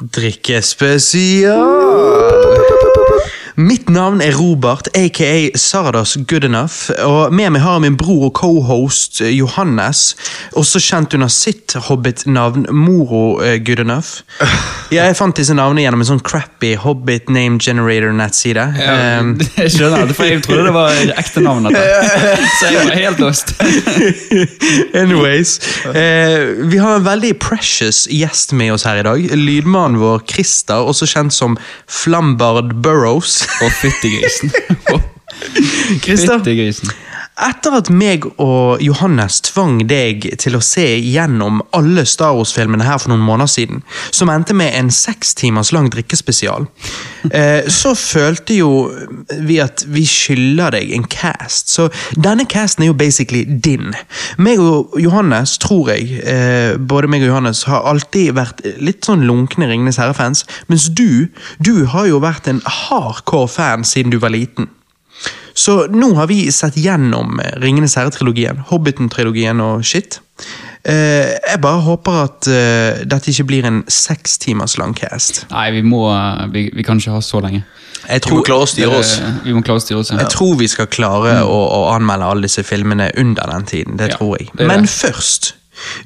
Drikkespesial! Mitt navn er Robert, aka Sardas Goodenough. Og med meg har jeg min bror og cohost eh, Johannes, også kjent under sitt hobbit-navn Moro eh, Goodenough. Ja, jeg fant disse navnene gjennom en sånn crappy Hobbit name generator-nettside. Um, Jeg skjønner det, for jeg trodde det var ekte navn. Så jeg var helt lost. Anyways. uh, vi har en veldig precious gjest med oss her i dag. Lydmannen vår Christer, også kjent som Flambard Burrows. Og. Christer, Fyttigrisen. Etter at meg og Johannes tvang deg til å se gjennom alle Star Wars-filmene her for noen måneder siden, som endte med en seks timers lang drikkespesial, eh, så følte jo vi at vi skylder deg en cast. Så denne casten er jo basically din. Meg og Johannes, tror jeg, eh, både meg og Johannes, har alltid vært litt sånn lunkne Ringenes herre-fans, mens du, du har jo vært en hardcore fan siden du var liten. Så nå har vi sett gjennom eh, Ringenes herre-trilogien, Hobbiten-trilogien og shit. Uh, jeg bare håper at uh, dette ikke blir en seks timers lang cast. Nei, vi må vi, vi kan ikke ha så lenge. Jeg Vi må klare å styre oss. Vi må klare å styre oss. ja. jeg tror vi skal klare å, å anmelde alle disse filmene under den tiden. Det Ja, tror jeg. det Men det. først,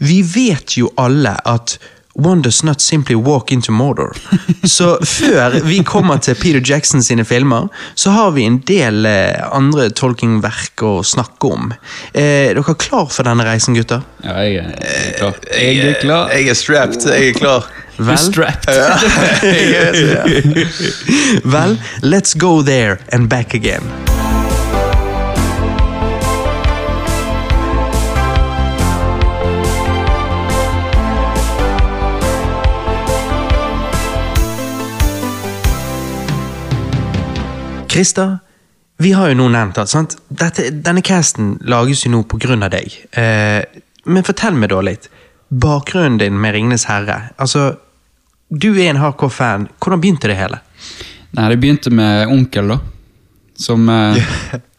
vi vet jo alle at One does not simply walk into Mordor. Så før vi kommer til Peter Jackson sine filmer, så har vi en del eh, andre Tolkien-verk å snakke om. Eh, er dere klar for denne reisen, gutter? Ja, jeg er klar. Jeg er klar. Jeg er strapped. Jeg er klar. Ja. Vel, let's go there and back again. Christer, vi har jo nå nevnt at sant? Dette, denne casten lages jo nå av deg. Eh, men fortell meg da litt. Bakgrunnen din med Ringenes herre. Altså, du er en hardcore fan. Hvordan begynte det hele? Nei, det begynte med onkel, da. Som eh,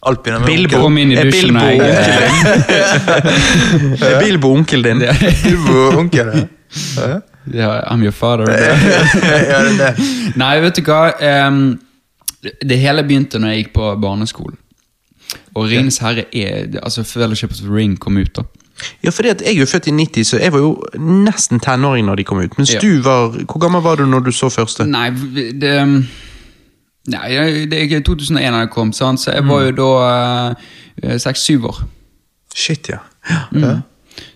Alt begynner med Bilbo. onkel. kom inn i Er dusjen. Bilbo Onkel jeg, din? Er Bilbo onkelen din? Bilbo onkel, ja. ja, I'm your father. ja, det er det. Nei, vet du hva? Em, det hele begynte når jeg gikk på barneskolen. Og Ringens herre er Altså Fellowship of the Ring kom ut, da. Ja, fordi at Jeg er jo født i 90, så jeg var jo nesten tenåring når de kom ut. Mens Ja. du var Hvor gammel var du når du så første? Nei, det Nei, det er 2001 da jeg kom, sant? så jeg var jo da seks-syv år. Shit, ja. Mm.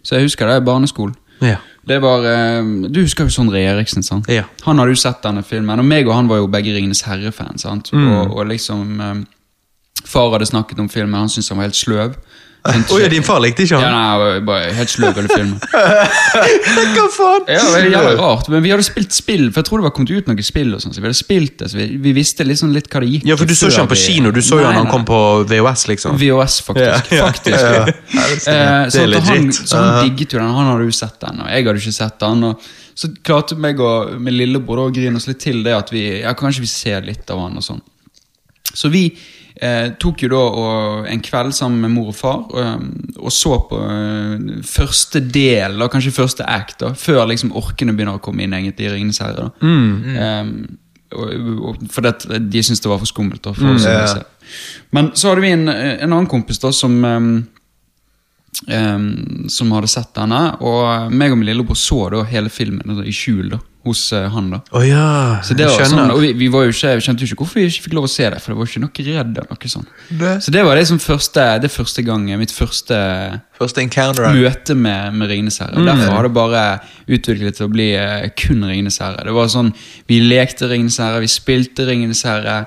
Så jeg husker det i barneskolen. Ja. Det var, eh, Du husker jo Sondre Eriksen, sant? Ja. Han hadde jo sett denne filmen, og meg og han var jo begge Ringenes herre-fans. sant? Mm. Og, og liksom eh, Far hadde snakket om filmen, han syntes han var helt sløv. Å ja, din far likte ikke han? Ja, nei, jeg var bare helt sløv hele filmen. Hva faen? Ja, det var jævlig rart, men vi hadde spilt spill, for jeg tror det var kommet ut noen spill, og sånn, så vi hadde spilt det, så vi, vi visste liksom litt hva det gikk Ja, for du så ikke han på kino, du så jo han han kom på VHS, liksom. VHS, faktisk. Ja, ja, faktisk. ja. Eh, så, han, så han digget jo den, han hadde jo sett den, og jeg hadde ikke sett den. Og så klarte meg og min lillebror å grine oss litt til det at vi ja, kanskje vi ser litt av han og sånn. Så vi eh, tok jo da og, en kveld sammen med mor og far og, og så på uh, første del, da, kanskje første act, da, før liksom orkene begynner å komme inn egentlig i Ringenes herre. da. Mm, Eh, og, og, for det, de syntes det var for skummelt. da, for mm, å se. Men så hadde vi en, en annen kompis da som ehm, ehm, Som hadde sett denne, og meg og min lillebror så da hele filmen da, i skjul da, hos uh, han. da Oh, ja, så det var sånn, skjønner. og vi, vi, var jo ikke, vi kjente jo ikke hvorfor vi ikke fikk lov å se det, for det var ikke noe redd. eller noe sånt. Det. Så det var det som første, det første gang, mitt første Første encounter. møte med, med Ringenes herre. Derfor har det bare utviklet til å bli uh, kun Ringenes herre. Det var sånn, Vi lekte Ringenes herre, vi spilte Ringenes herre.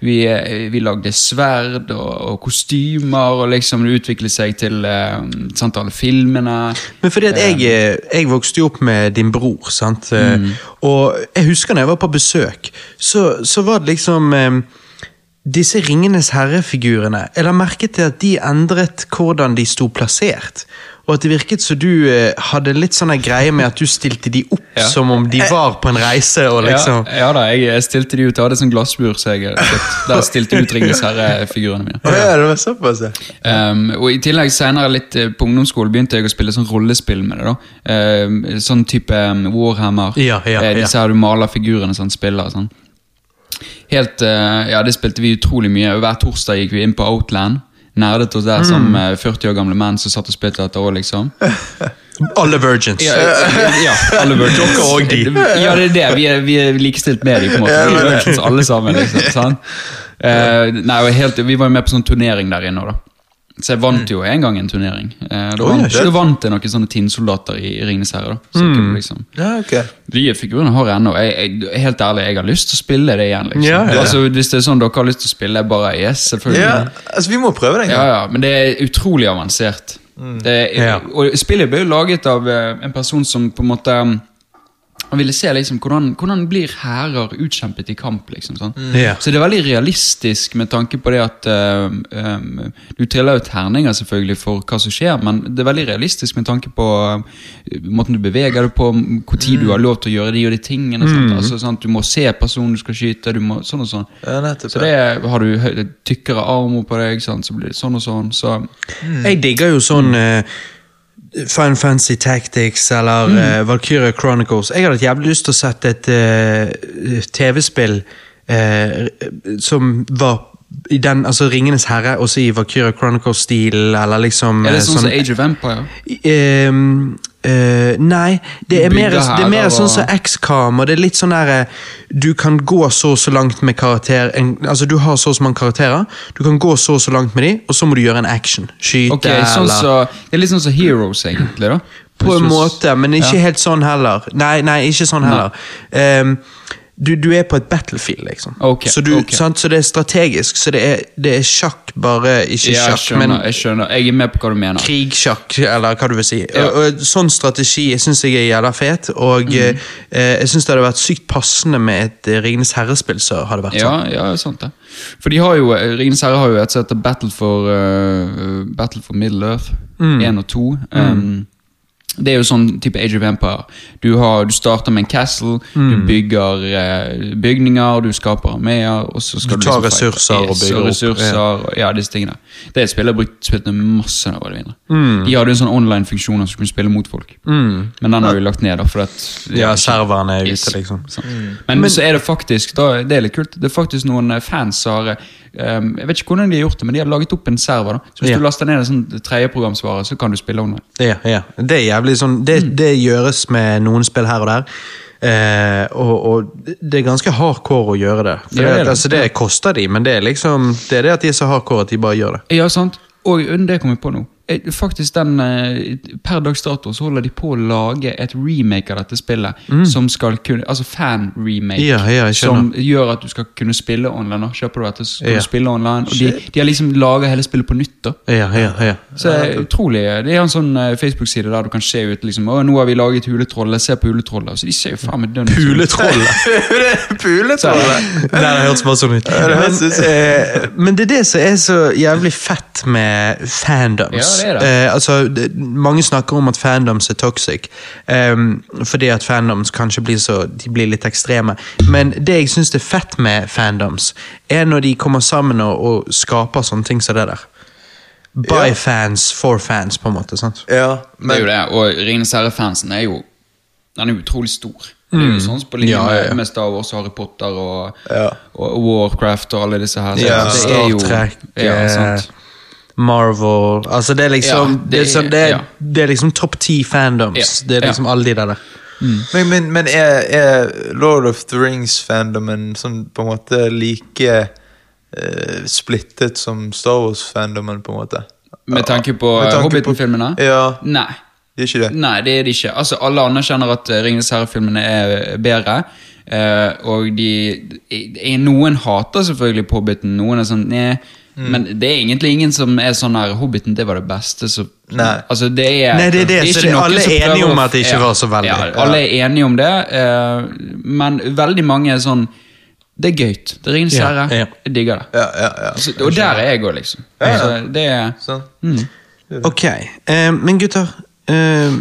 Vi, eh, vi lagde sverd og, og kostymer, og liksom det utviklet seg til eh, sant, alle filmene. Men fordi at jeg, eh, jeg vokste jo opp med din bror, sant? Eh, Mm. Og jeg husker når jeg var på besøk, så, så var det liksom eh, disse Ringenes herre-figurene Jeg la merke til at de endret hvordan de sto plassert. Og at det virket som du eh, hadde litt sånn greie med at du stilte de opp Ja. som om de var på en reise. og liksom... ja, ja da, jeg, jeg stilte de ut. Jeg hadde sånn glassbur, så jeg, der stilte jeg ut Ringenes herre-figurene mine. Ja, det var såpass, ja. Um, og I tillegg senere litt eh, på ungdomsskolen begynte jeg å spille sånn rollespill med det. da um, Sånn type um, Warhammer. Ja, ja, Eh, ja. disse her du maler figurene sånn, spiller og sånn. Helt, eh, ja, Det spilte vi utrolig mye. Hver torsdag gikk vi inn på Outland. Nerdet oss der Mm. som 40 år gamle menn som satt og spilte dette òg, liksom. Alle virgins. Ja, ja alle virgins. Dere og de. Ja, det er det. Vi er, vi er likestilt med dem, på en måte. Vi er virgins alle sammen, liksom. sant? Uh, nei, helt, Vi var jo med på sånn turnering der inne òg, da. Så jeg vant jo en gang en turnering. Eh, da, vant, da vant jeg noen sånne tinnsoldater i, i Ringenes herre. kunne liksom Ja, okay. De figurene har jeg ennå. Jeg, jeg, helt ærlig, jeg har lyst til å spille det igjen. liksom. Ja, ja. Altså, Hvis det er sånn dere har lyst til å spille, jeg bare yes, selvfølgelig. Ja, altså, vi må prøve det en Ja, gang. ja, men det er utrolig avansert. Det er, Ja. Og spillet ble jo laget av eh, en person som på en måte Han ville se liksom hvordan, hvordan blir hærer utkjempet i kamp. liksom sånn. Ja. Så det er veldig realistisk med tanke på det at um, um, Du triller jo terninger selvfølgelig for hva som skjer, men det er veldig realistisk med tanke på um, måten du beveger deg på, hvor tid du har lov til å gjøre de og de tingene. Sant? Altså, sant? Du må se personen du skal skyte, du må, sånn og sånn. Ja. Så det er, har du tykkere armer på deg, sant? så blir det sånn og sånn. Så Jeg digger jo sånn uh, Final Fantasy Tactics eller uh, Valkyria Chronicles. Jeg hadde jævlig lyst til å sette et uh, TV-spill uh, som var i den, altså Ringenes herre, også i Valkyria Chronicles-stil, eller liksom Er det eh, sånn som Age of Empire? Ehm, Uh, nei, det er mer, det er mer sånn som så X-cam, og det er litt sånn der eh, Du kan gå så og så langt med karakter en, Altså, du har så og så mange karakterer, du kan gå så og så langt med de, og så må du gjøre en action. Skyte okay, sånn eller så, Det er litt sånn som Heroes, egentlig. da På en måte, men ikke Ja. helt sånn heller. Nei, nei ikke sånn heller. Ehm, du, du er på et battlefield, liksom. Okay, så, du, okay. sant? så det er strategisk. Så det er, det er sjakk, bare ikke Ja, jeg Skjønner, men jeg skjønner. Jeg er med på hva du mener. krigsjakk, eller hva du vil si. Ja. Og, og Sånn strategi syns jeg er jævla fet, og Mhm. eh, jeg syns det hadde vært sykt passende med et eh, Ringenes herrespill så hadde vært Ja, sånn. ja, sant det. For de har jo, Ringenes herre har jo et som heter Battle for uh, Battle for Middle Earth. Én og to. Um, det er jo sånn type Age of Empire. Du, har, du starter med en castle, du bygger eh, bygninger, du skaper armeer, og så skal Du du, liksom ressurser og bygger opp, ressurser, og ja, disse tingene. Det er et spill jeg har brukt spilt masse av. det vinner. Mm. De hadde en sånn online-funksjon som kunne spille mot folk. Men den har vi lagt ned. da, for at, Ja, serveren er ute, liksom. sant. Men, så er det faktisk da, Det er litt kult. Det er faktisk noen eh, fans som har eh, Jeg vet ikke hvordan de har gjort det, men de har laget opp en server. da Så Hvis Ja. du laster ned en sånn tredjeprogramsvare, så kan du spille under Ja, ja. Det sånn Det, Mm. det gjøres med noen spill her og der. Eh, og, og det er ganske hardcore å gjøre det. For Ja, det det, det. altså, det koster de, men det er liksom Det er det at de er så hardcore at de bare gjør det. Ja, sant? Og det kom jeg på nå. Eh, Faktisk den, eh, Per dags dato så holder de på å lage et remake av dette spillet. Som skal kunne, altså fan-remake. Mm. Ja, ja, som gjør at du skal kunne spille online. da. Kjøper du dette, så skal Ja. du spille online. Og de, de har liksom laga hele spillet på nytt. da Ja, ja, ja. Så det er utrolig Det er en sånn eh, Facebook-side der du kan se ut liksom Å, nå har vi laget Huletrollet, se på Huletrollet. Så de ser jo faen meg dønn ut. Puletrollet! Puletrollet! Nei, det hørtes bare sånn ut. Eh, men det er det som er så jævlig fett med fandoms. Eh, altså, det, mange snakker om at fandoms er toxic, um, fordi at fandoms kanskje blir så De blir litt ekstreme. Men det jeg syns er fett med fandoms, er når de kommer sammen og, og skaper sånne ting som det der. By Ja. fans, for fans, på en måte. sant? Ja, Det er jo det, og Ringenes herre-fansen er jo Den er utrolig stor. Det er jo sånn på linje Ja, ja, ja. med, Star Wars, Harry Potter og, Ja. og Warcraft og alle disse her. Så Ja, det er jo, Trek, ja, eh, sant. Marvel Altså, det er liksom Ja, det, det er, sånn, det, er, ja. det er liksom topp ti fandoms. Ja, Det er ja. liksom alle de der. der. Men, men, men er, er Lord of the Rings-fandomen sånn på en måte like uh, splittet som Star Wars-fandomen, på en måte? Med tanke på eh, Hobbiten-filmene? Ja, Nei. det er ikke det? Nei, det er det ikke. Altså, Alle anerkjenner at eh, Ringenes herre-filmene er bedre. Uh, og de Noen hater selvfølgelig Hobbiten, noen er sånn Nei. Mm. Men det er egentlig ingen som er sånn her Hobbiten, det var det beste. Så, Nei. Altså, det er, Nei, det er det, så ikke det- noen alle er enige om at det ikke ja, var så veldig. Ja, alle er enige om det, uh, men veldig mange er sånn Det er gøy. Det er Ringenes Ja, herre. ja. Jeg digger det. Ja, ja, ja. Så, og der er jeg òg, liksom. Ja, ja. Så det er Sånn. Ok, Uh, men gutter. uh,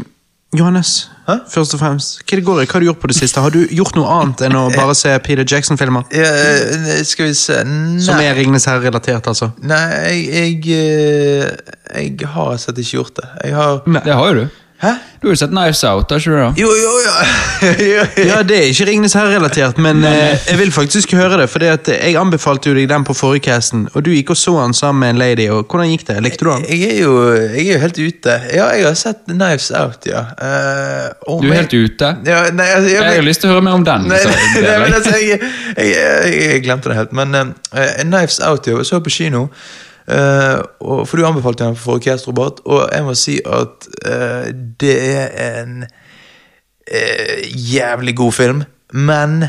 Johannes, Hæ? først og fremst. Hva det går i? Hva har du gjort på det siste? Har du gjort noe annet enn å bare se Peter Jackson-filmer? Ja, eh, skal vi se Nei, Som er Ringenes herre-relatert, altså? nei jeg, jeg eh, Jeg har sett ikke gjort det. Jeg har Det har jo du. Hæ? Du har jo sett Knives Out, har ikke du det? Jo, jo, ja. Jo. Ja, det er ikke Ringenes herre-relatert, men eh, jeg vil faktisk høre det. For jeg anbefalte jo deg den på forrige casten, og du gikk og så den sammen med en lady. og Hvordan gikk det? Likte du den? Jeg er, jo, jeg er jo helt ute. Ja, jeg har sett Knives Out, ja. Uh, oh, Du er men- helt ute? Ja, nei, altså, Jeg har lyst til å høre mer om den. Nei, så nei, nei, men altså, jeg, jeg, jeg, jeg glemte det helt. Men uh, Knives Out, jo. Jeg så på kino. Eh, og, for du anbefalte den for Orkest Robot, og jeg må si at eh, det er en eh, jævlig god film, men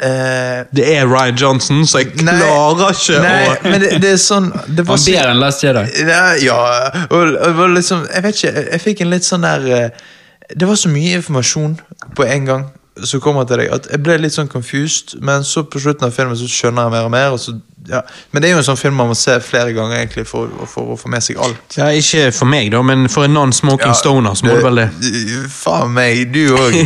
Uh, Det er Ryan Johnson, så jeg Nei, klarer ikke Nei, å men det, det er sånn det var Han ber bedre enn Last Jedi. ja, ja og, og liksom, jeg vet ikke, jeg fikk en litt sånn der Det var så mye informasjon på en gang som kommer til deg, at jeg ble litt sånn confused, men så på slutten av filmen så skjønner jeg mer og mer. Og så, ja. Men det er jo en sånn film man må se flere ganger egentlig for, for å få med seg alt. Ja, Ikke for meg, da, men for en non-smoking stoner så må du vel det. Faen meg, du òg.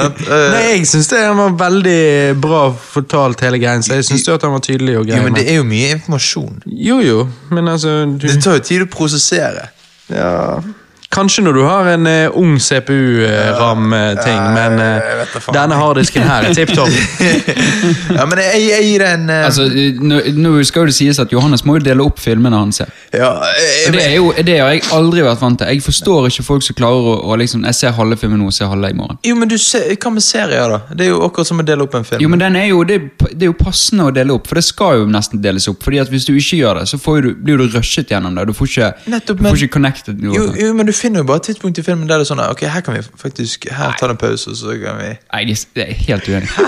Nei, Jeg syns den var veldig bra fortalt, hele greien. Så jeg syns at han var tydelig og grei. jo, men det er jo mye informasjon. Jo, jo, men altså du, Det tar jo tid å prosessere. ja. Kanskje når du har en uh, ung CPU-ram-ting, Ja, men eh, vet da faen. denne harddisken her er tipp topp. ja, men jeg, jeg gir den uh... Altså, nå, nå skal jo det sies at Johannes må jo dele opp filmene han ser. ja, jeg, det, er jo, det har jeg aldri vært vant til. Jeg forstår ikke folk som klarer å, å liksom Jeg ser halve filmen nå, og ser halve i morgen. Jo, men du ser, Hva med serier, da? Det er jo akkurat som å dele opp en film. Jo, men den er jo, det, det er jo passende å dele opp, for det skal jo nesten deles opp. Fordi at Hvis du ikke gjør det, så får du, blir du rushet gjennom det. Du får ikke, Nettopp, du får ikke connected noe. jo, jo, men du finner jo bare et tidspunkt i filmen der det er sånn Ok, her kan vi faktisk Her tar det en pause, og så kan vi Nei, det er helt uenig.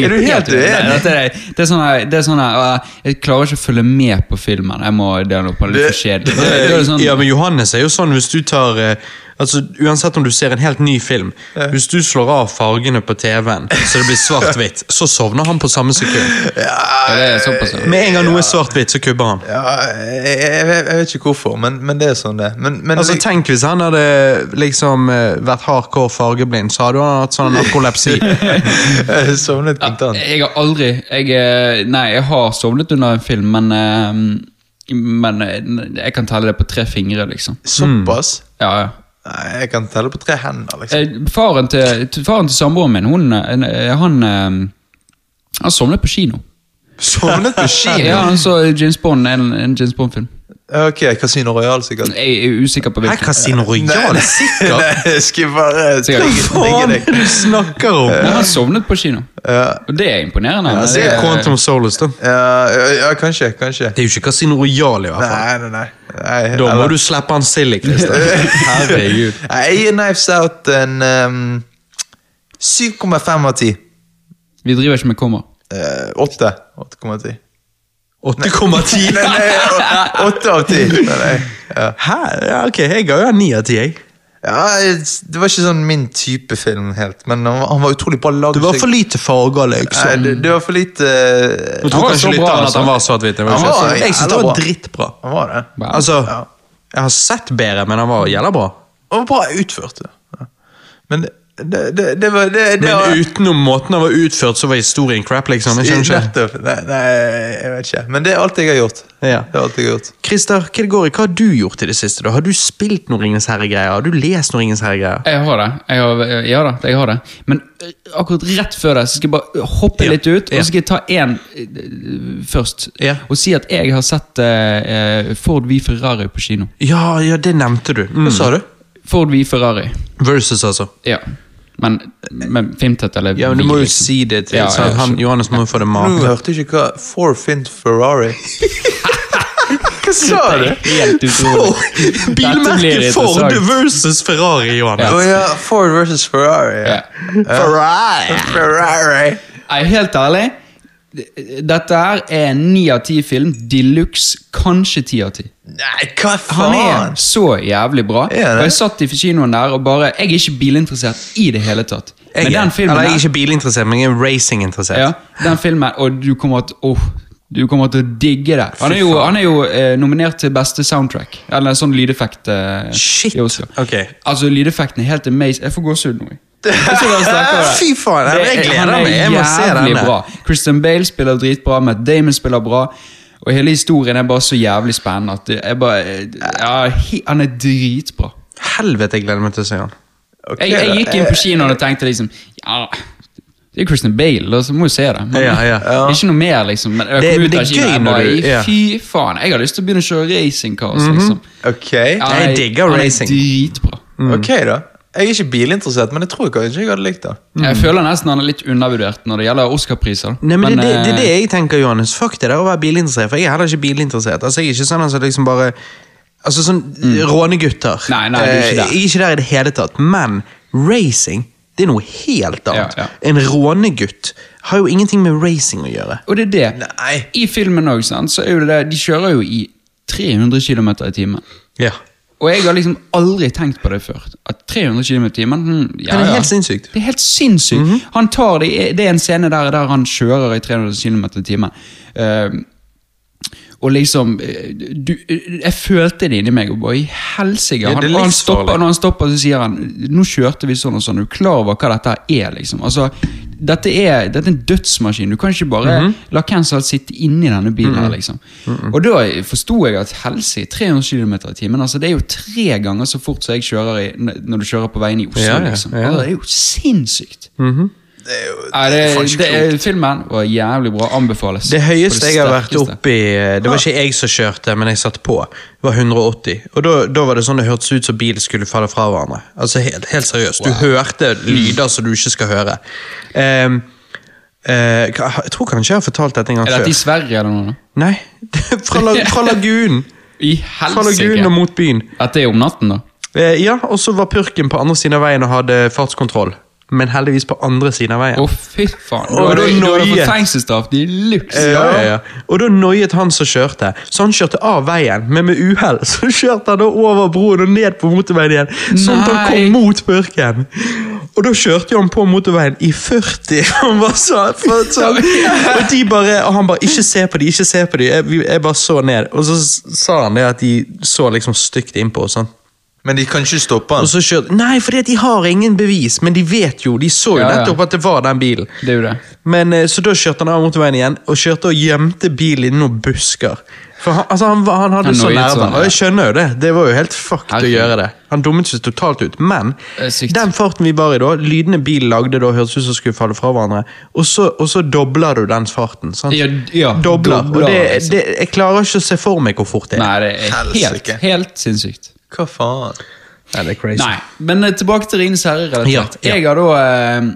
Er du helt uenig? Nei, er, det er sånn her- det er sånn her, uh, Jeg klarer ikke å følge med på filmen. Jeg må dele opp. Det er litt for kjedelig. Sånn, Ja, men Johannes er jo sånn hvis du tar eh, Altså, Uansett om du ser en helt ny film, hvis du slår av fargene på TV-en så det blir svart-hvitt, så sovner han på samme sekund. ja, det er såpass. ja. Med en gang noe er svart-hvitt, så kubber han. Ja, jeg, jeg, jeg, vet- ikke hvorfor, men, men det er sånn det er. Men, men Altså, Tenk hvis han hadde liksom eh, vært hardcore fargeblind, så hadde han hatt sånn narkolepsi. sovnet kontant. Jeg har aldri jeg, eh, Nei, jeg har sovnet under en film, men eh, Men jeg kan telle det på tre fingre, liksom. Såpass? Ja, ja. Nei, jeg kan telle på tre hender, liksom. Eh, Faren til, faren til samboeren min, hun, eh, han eh, Han sovnet på kino. Sovnet på kino? Ja, han så James Bond, en, en James Bond-film. Ok, Casino Royale, sikkert. Jeg er usikker på hvilken. Er Casino Royal, sikkert! Nei, jeg skal bare Hva Faen, du snakker om! Jeg har sovnet på kino. Ja, Og det er imponerende. Ja, det er Quantum of Solace, da. ja, ja, ja, kanskje, kanskje. Det er jo ikke Casino Royal, i hvert fall. Nei, nei, nei. nei Da må du slippe han silly, Christer. Herregud. Jeg gir Knives Out en um, 7,5 av 10. Vi driver ikke med kommer. Uh, 8. 8,10. 8,10. Nei, nei, 8 av 10. Nei, nei. Ja. Hæ? Ja, ok, jeg ga jo han 9 av 10, jeg. Ja, det var ikke sånn min type film helt, men han, han var utrolig bra lagd. Det var for lite farger, Nei, liksom. det, det var for lite Du tror var kanskje litt av at altså. han var svart-hvit? jeg. Jeg syns det var drittbra. Han var det. Altså, Ja. jeg har sett bedre, men han var jævla bra. Han var bra utført. Ja. Men det, det, det, det var det, det var, Men utenom måten den var utført, så var historien crap, liksom. Jeg skjønner ikke. Nettopp. Nei, nei, jeg vet ikke. Men det er alt jeg har gjort. Ja. Det er alt jeg har gjort. Christer, hva det går i? Hva har du gjort i det siste? da? Har du spilt noen Ringenes herre-greier? Har du lest noen Ringenes herre-greier? Jeg har det. Jeg har, ja da, jeg har det. Men eh, akkurat rett før det så skal jeg bare hoppe Ja, litt ut, og ja. så skal jeg ta én eh, først. Ja. Og si at jeg har sett eh, Ford V Ferrari på kino. Ja, ja, det nevnte du. Mm. Hva sa du? Ford V Ferrari. Versus, altså. Ja. Men, men Fintet eller Ja, men Du må jo liksom. si det til Ja, så ja, han. Johannes må jo få det Du hørte ikke hva For Fint Ferrari Hva sa du? Helt utrolig. Bilmerket Ford versus Ferrari, Johannes. Å ja, Ford versus Ferrari. Ja. Ferrari! Ferrari. Nei, helt ærlig. Dette her er en ni av ti film. De luxe kanskje ti av ti. Nei, hva Han er faen? så jævlig bra. Og jeg satt i kinoen der og bare Jeg er ikke bilinteressert i det hele tatt. Jeg, Men den filmen eller jeg er ikke bilinteressert, men jeg er racinginteressert. Ja, den filmen, og du kommer til oh, du kommer til å digge det. Han er jo, han er jo eh, nominert til beste soundtrack. Eller sånn lydeffekt. Eh, Shit, ok. Altså, lydeffekten er helt amazing. Jeg får gåsehud nå. Jeg det. Fy faen, jeg, jeg er- gleder er meg. Jeg må se denne. Bra. Christian Bale spiller dritbra, Matt Damon spiller bra. Og hele historien er bare så jævlig spennende. At det bare, ja, han er dritbra. Helvete, jeg gleder meg til å se han. Okay, Jeg, jeg gikk inn på kinoen og tenkte liksom Ja, det er Christian Bale, så må jo se det. Men, Ja, ja. Ikke noe mer, liksom. Men jeg kom det, ut av kinoen, bare, du-. Fy faen, jeg har lyst til å begynne å kjøre racingcars, liksom. Ok, Ja, Jeg digger han er dritbra. dritbra. ok da. Jeg er ikke bilinteressert, men jeg tror ikke jeg hadde likt det. Jeg føler nesten han er litt undervurdert når det gjelder Oscar-priser. Nei, men, det, det, det er det eh, jeg tenker, Johannes. Fuck det der å være bilinteressert, for jeg er heller ikke bilinteressert. Altså, jeg er ikke sånn altså, liksom bare Altså sånn rånegutter. Mm. Nei, nei, du er ikke Eh, der. jeg er ikke der i det hele tatt. Men racing, det er noe helt annet. Ja, ja. En rånegutt har jo ingenting med racing å gjøre. Og det er det. Nei. I filmen òg, så er jo det det De kjører jo i 300 km i timen. Ja. Og jeg har liksom aldri tenkt på det før. At 300 km i timen hm, ja, Det er helt sinnssykt. Det er helt sinnssykt. Han tar det, det er en scene der, der han kjører i 300 km i timen. Uh, og liksom eh, du, Jeg følte det inni meg. og bare i helsike. Han, det han stopper, når han stopper, så sier han Nå kjørte vi sånn og sånn. Er du klar over hva dette er? liksom Altså, dette er, dette er en dødsmaskin. Du kan ikke bare Mhm. la hvem som helst sitte inni denne bilen. her liksom Og da forsto jeg at helse i 300 km i timen altså Det er jo tre ganger så fort som jeg kjører i, når du kjører på veien i Oslo. Ja, ja, liksom altså, Det er jo sinnssykt. Det er jo det, er det, det, er- filmen var jævlig bra. Anbefales. Det høyeste det jeg har vært oppi Det var ikke jeg som kjørte, men jeg satt på. Det var 180. Og da, da var det sånn det hørtes ut som bilen skulle falle fra hverandre. Altså Helt, helt seriøst. Du hørte lyder som du ikke skal høre. Um, uh, jeg tror kanskje jeg har fortalt dette en gang før. Er dette i. Sverige eller noe? Nei, fra, la, fra lagunen. I Fra lagunen og mot byen. At det er om natten, da? Uh, ja, og så var purken på andre siden av veien og hadde fartskontroll. Men heldigvis på andre siden av veien. Å, fy faen. Du Og da noiet. fengselsstraff de luxe. Ja, ja, ja. Og da noiet han som kjørte, så han kjørte av veien, men med uhell. Så kjørte han da over broen og ned på motorveien igjen, sånn at han kom mot purken. Og da kjørte han på motorveien i 40. Han var så, sånn. Og de bare, og han bare 'ikke se på de, ikke se på de'. Jeg, jeg bare så ned. Og så sa han det at de så liksom stygt innpå. Sånn. Men de kan ikke stoppe han. Og så kjørte, Nei, for de har ingen bevis, men de vet jo. De så jo Ja, ja. nettopp at det var den bilen. Det er jo det. Men eh, Så da kjørte han av motorveien igjen, og kjørte og gjemte bilen i noen busker. For han, altså han, han hadde Han så nerver, sånn, og jeg skjønner jo det. Det var jo helt fucked å gjøre det. Han dummet seg totalt ut. Men den farten vi var i da, lydene bilen lagde da, hørtes ut som skulle falle fra hverandre. Og så, og så dobler du den farten. sant? Ja, ja, dobler. dobler, og det, liksom. det, jeg klarer ikke å se for meg hvor fort det er. Nei, det er helt, helt sinnssykt. Hva faen? Nei, det er crazy. Nei, men eh, tilbake til Rines herre-relatert. Ja, ja. Jeg har da eh,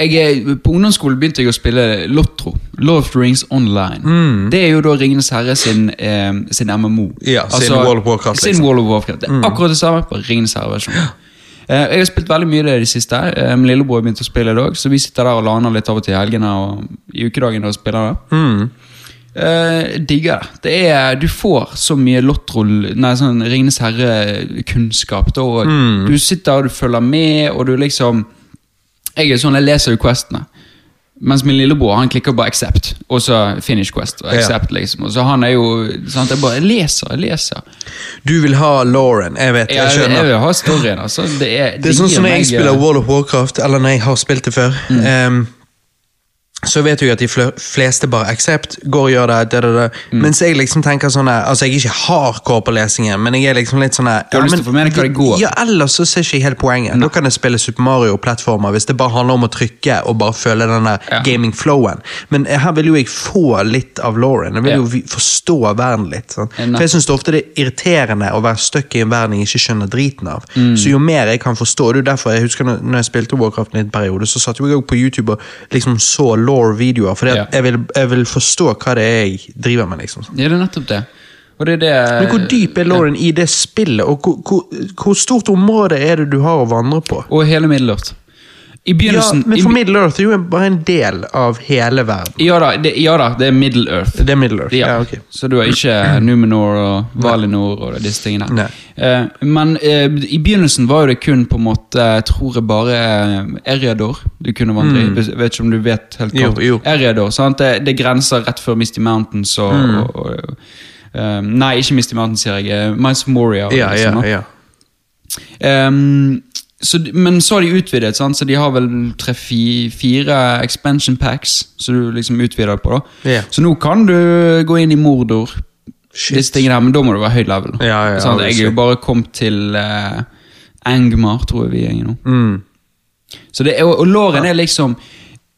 jeg er, På ungdomsskolen begynte jeg å spille Lotro. Lord of the Rings Online. Det er jo da Ringenes herre sin, eh, sin MMO. Ja, sin World of Warcraft, Sin liksom. World of Warcraft. Det er akkurat det samme på Ringenes herre-versjon. Eh, jeg har spilt veldig mye det i det siste. Eh, min lillebror begynte å spille det dag, så vi sitter der og laner litt av og til i helgene og i ukedagene og spiller det. Eh, digger det. det er, du får så mye lottroll nei, sånn Ringenes herre-kunnskap. Mm. Du sitter og du følger med, og du liksom Jeg er sånn, jeg leser jo questene. Mens min lillebror han klikker bare 'accept', og så 'finish quest'. og Ja. accept liksom, og så Han er jo sant, Jeg bare leser, jeg leser. Du vil ha Lauren, jeg vet, Jeg, jeg jeg, vil ha storyen. altså. Det er, Det er sånn som når jeg meg, spiller eh, World of Warcraft, eller når jeg har spilt det før. ehm, så vet jeg at de fleste bare accept, går og gjør det, det, det, det. Mm. Mens jeg liksom tenker sånn Altså, jeg er ikke hardcore på lesingen, men jeg er liksom litt sånn her Du har lyst til å få med deg hva det går. Ja, ellers så ser ikke jeg helt poenget. Da kan jeg spille Super Mario-plattformer hvis det bare handler om å trykke og bare føle den der Ja. gaming-flowen. Men her vil jo jeg få litt av Lauren. Jeg vil Ja. jo forstå verden litt. Sånn. Ja, For jeg syns ofte det er irriterende å være stuck i en verden jeg ikke skjønner driten av. Mm. Så jo mer jeg kan forstå, det er derfor jeg husker når jeg spilte Warcraft en periode, så satt jo jeg på YouTube og liksom så law-videoer, for Ja. jeg, vil, jeg vil forstå hva det er jeg driver med. liksom. Ja, det er nettopp det. Det er det Men hvor dyp er Lauren i det spillet, og hvor, hvor, hvor stort område er det du har å vandre på? Og hele Middelørt. I Ja, men for Middle Earth er jo bare en del av hele verden. ja, da, det, ja da, det er Middle Earth. Det er Middle Earth, Ja. ja, ok. Så du har ikke Numenor og Valinor og disse tingene. Nei. Uh, men uh, i begynnelsen var jo det kun på en måte, jeg tror jeg bare Eriador du kunne vandre i. Mm. vet ikke om du vet helt kort. Jo, jo. Eriador, sant? Det, det grenser rett før Misty Mountains og, Mm. og, og eh, Nei, ikke Misty Mountains, sier jeg. Mines of Moria. og Ja, liksom, ja, ja. Ehm, så, men så har de utvidet, sant? så de har vel tre-fire expansion packs. Så du liksom utvider på. da Yeah. Så nå kan du gå inn i Mordor, Shit. disse tingene her, men da må du være høy level. Ja, ja, sånn, jeg er jo bare kommet til uh, Angmar, tror jeg vi er i nå. Mm. Så det er, og, og Lauren er liksom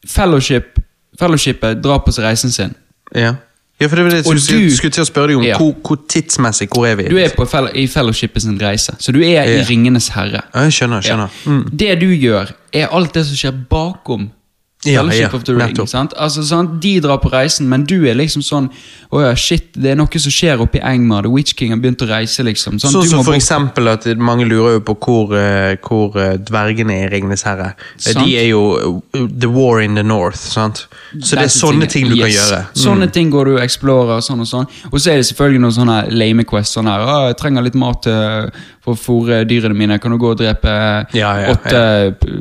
Fellowship Fellowshipet drar på seg reisen sin. Ja. Ja, for det var det Og du- skulle til å spørre deg om. Ja. Hvor, hvor tidsmessig hvor er vi? Du er på i Fellowshipet sin reise, så du er i Ringenes herre. Ja, jeg skjønner. skjønner. Mm. Det du gjør, er alt det som skjer bakom Ja, Fellowship ja, of the Ring. Altså, sant? De drar på reisen, men du er liksom sånn Å ja, shit, det er noe som skjer oppe i Engmar. The Witch King har begynt å reise, liksom. Sånn så, som for eksempel at mange lurer jo på hvor, eh, hvor eh, dvergene er i Ringenes herre. Eh, Sant. De er jo The War in the North, sant? Så det er sånne ting du kan gjøre. Mm. Sånne ting går du og explorer, sånn og sånn. Og så er det selvfølgelig noen sånne lame quests. Sånn her, «Å, jeg trenger litt mat eh, for å fôre dyrene mine. Kan du gå og drepe Ja, ja, åtte p-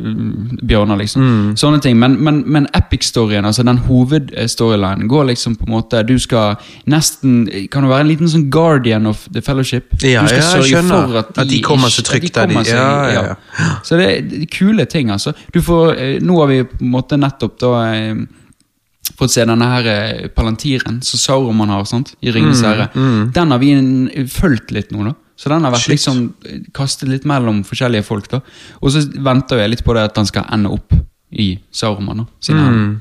bjørner, liksom. Sånne ting. Men, men, men epic-storyen, altså den hovedstorylinen, går liksom på en måte Du skal nesten Kan du være en liten sånn guardian of the fellowship? Ja, du skal sørge for at de, At de kommer så trygt de der de- seg- ja, ja, ja. Så det er kule ting, altså. Du får, eh, nå har vi på en måte nettopp da eh, fått se denne her eh, palantiren som Sauroman har sant? i Ringenes Mm, mm. Den har vi fulgt litt nå, da. Så den har vært Shit. liksom eh, kastet litt mellom forskjellige folk. da. Og så venter jeg litt på det at han skal ende opp i Sauroman. da, Mm.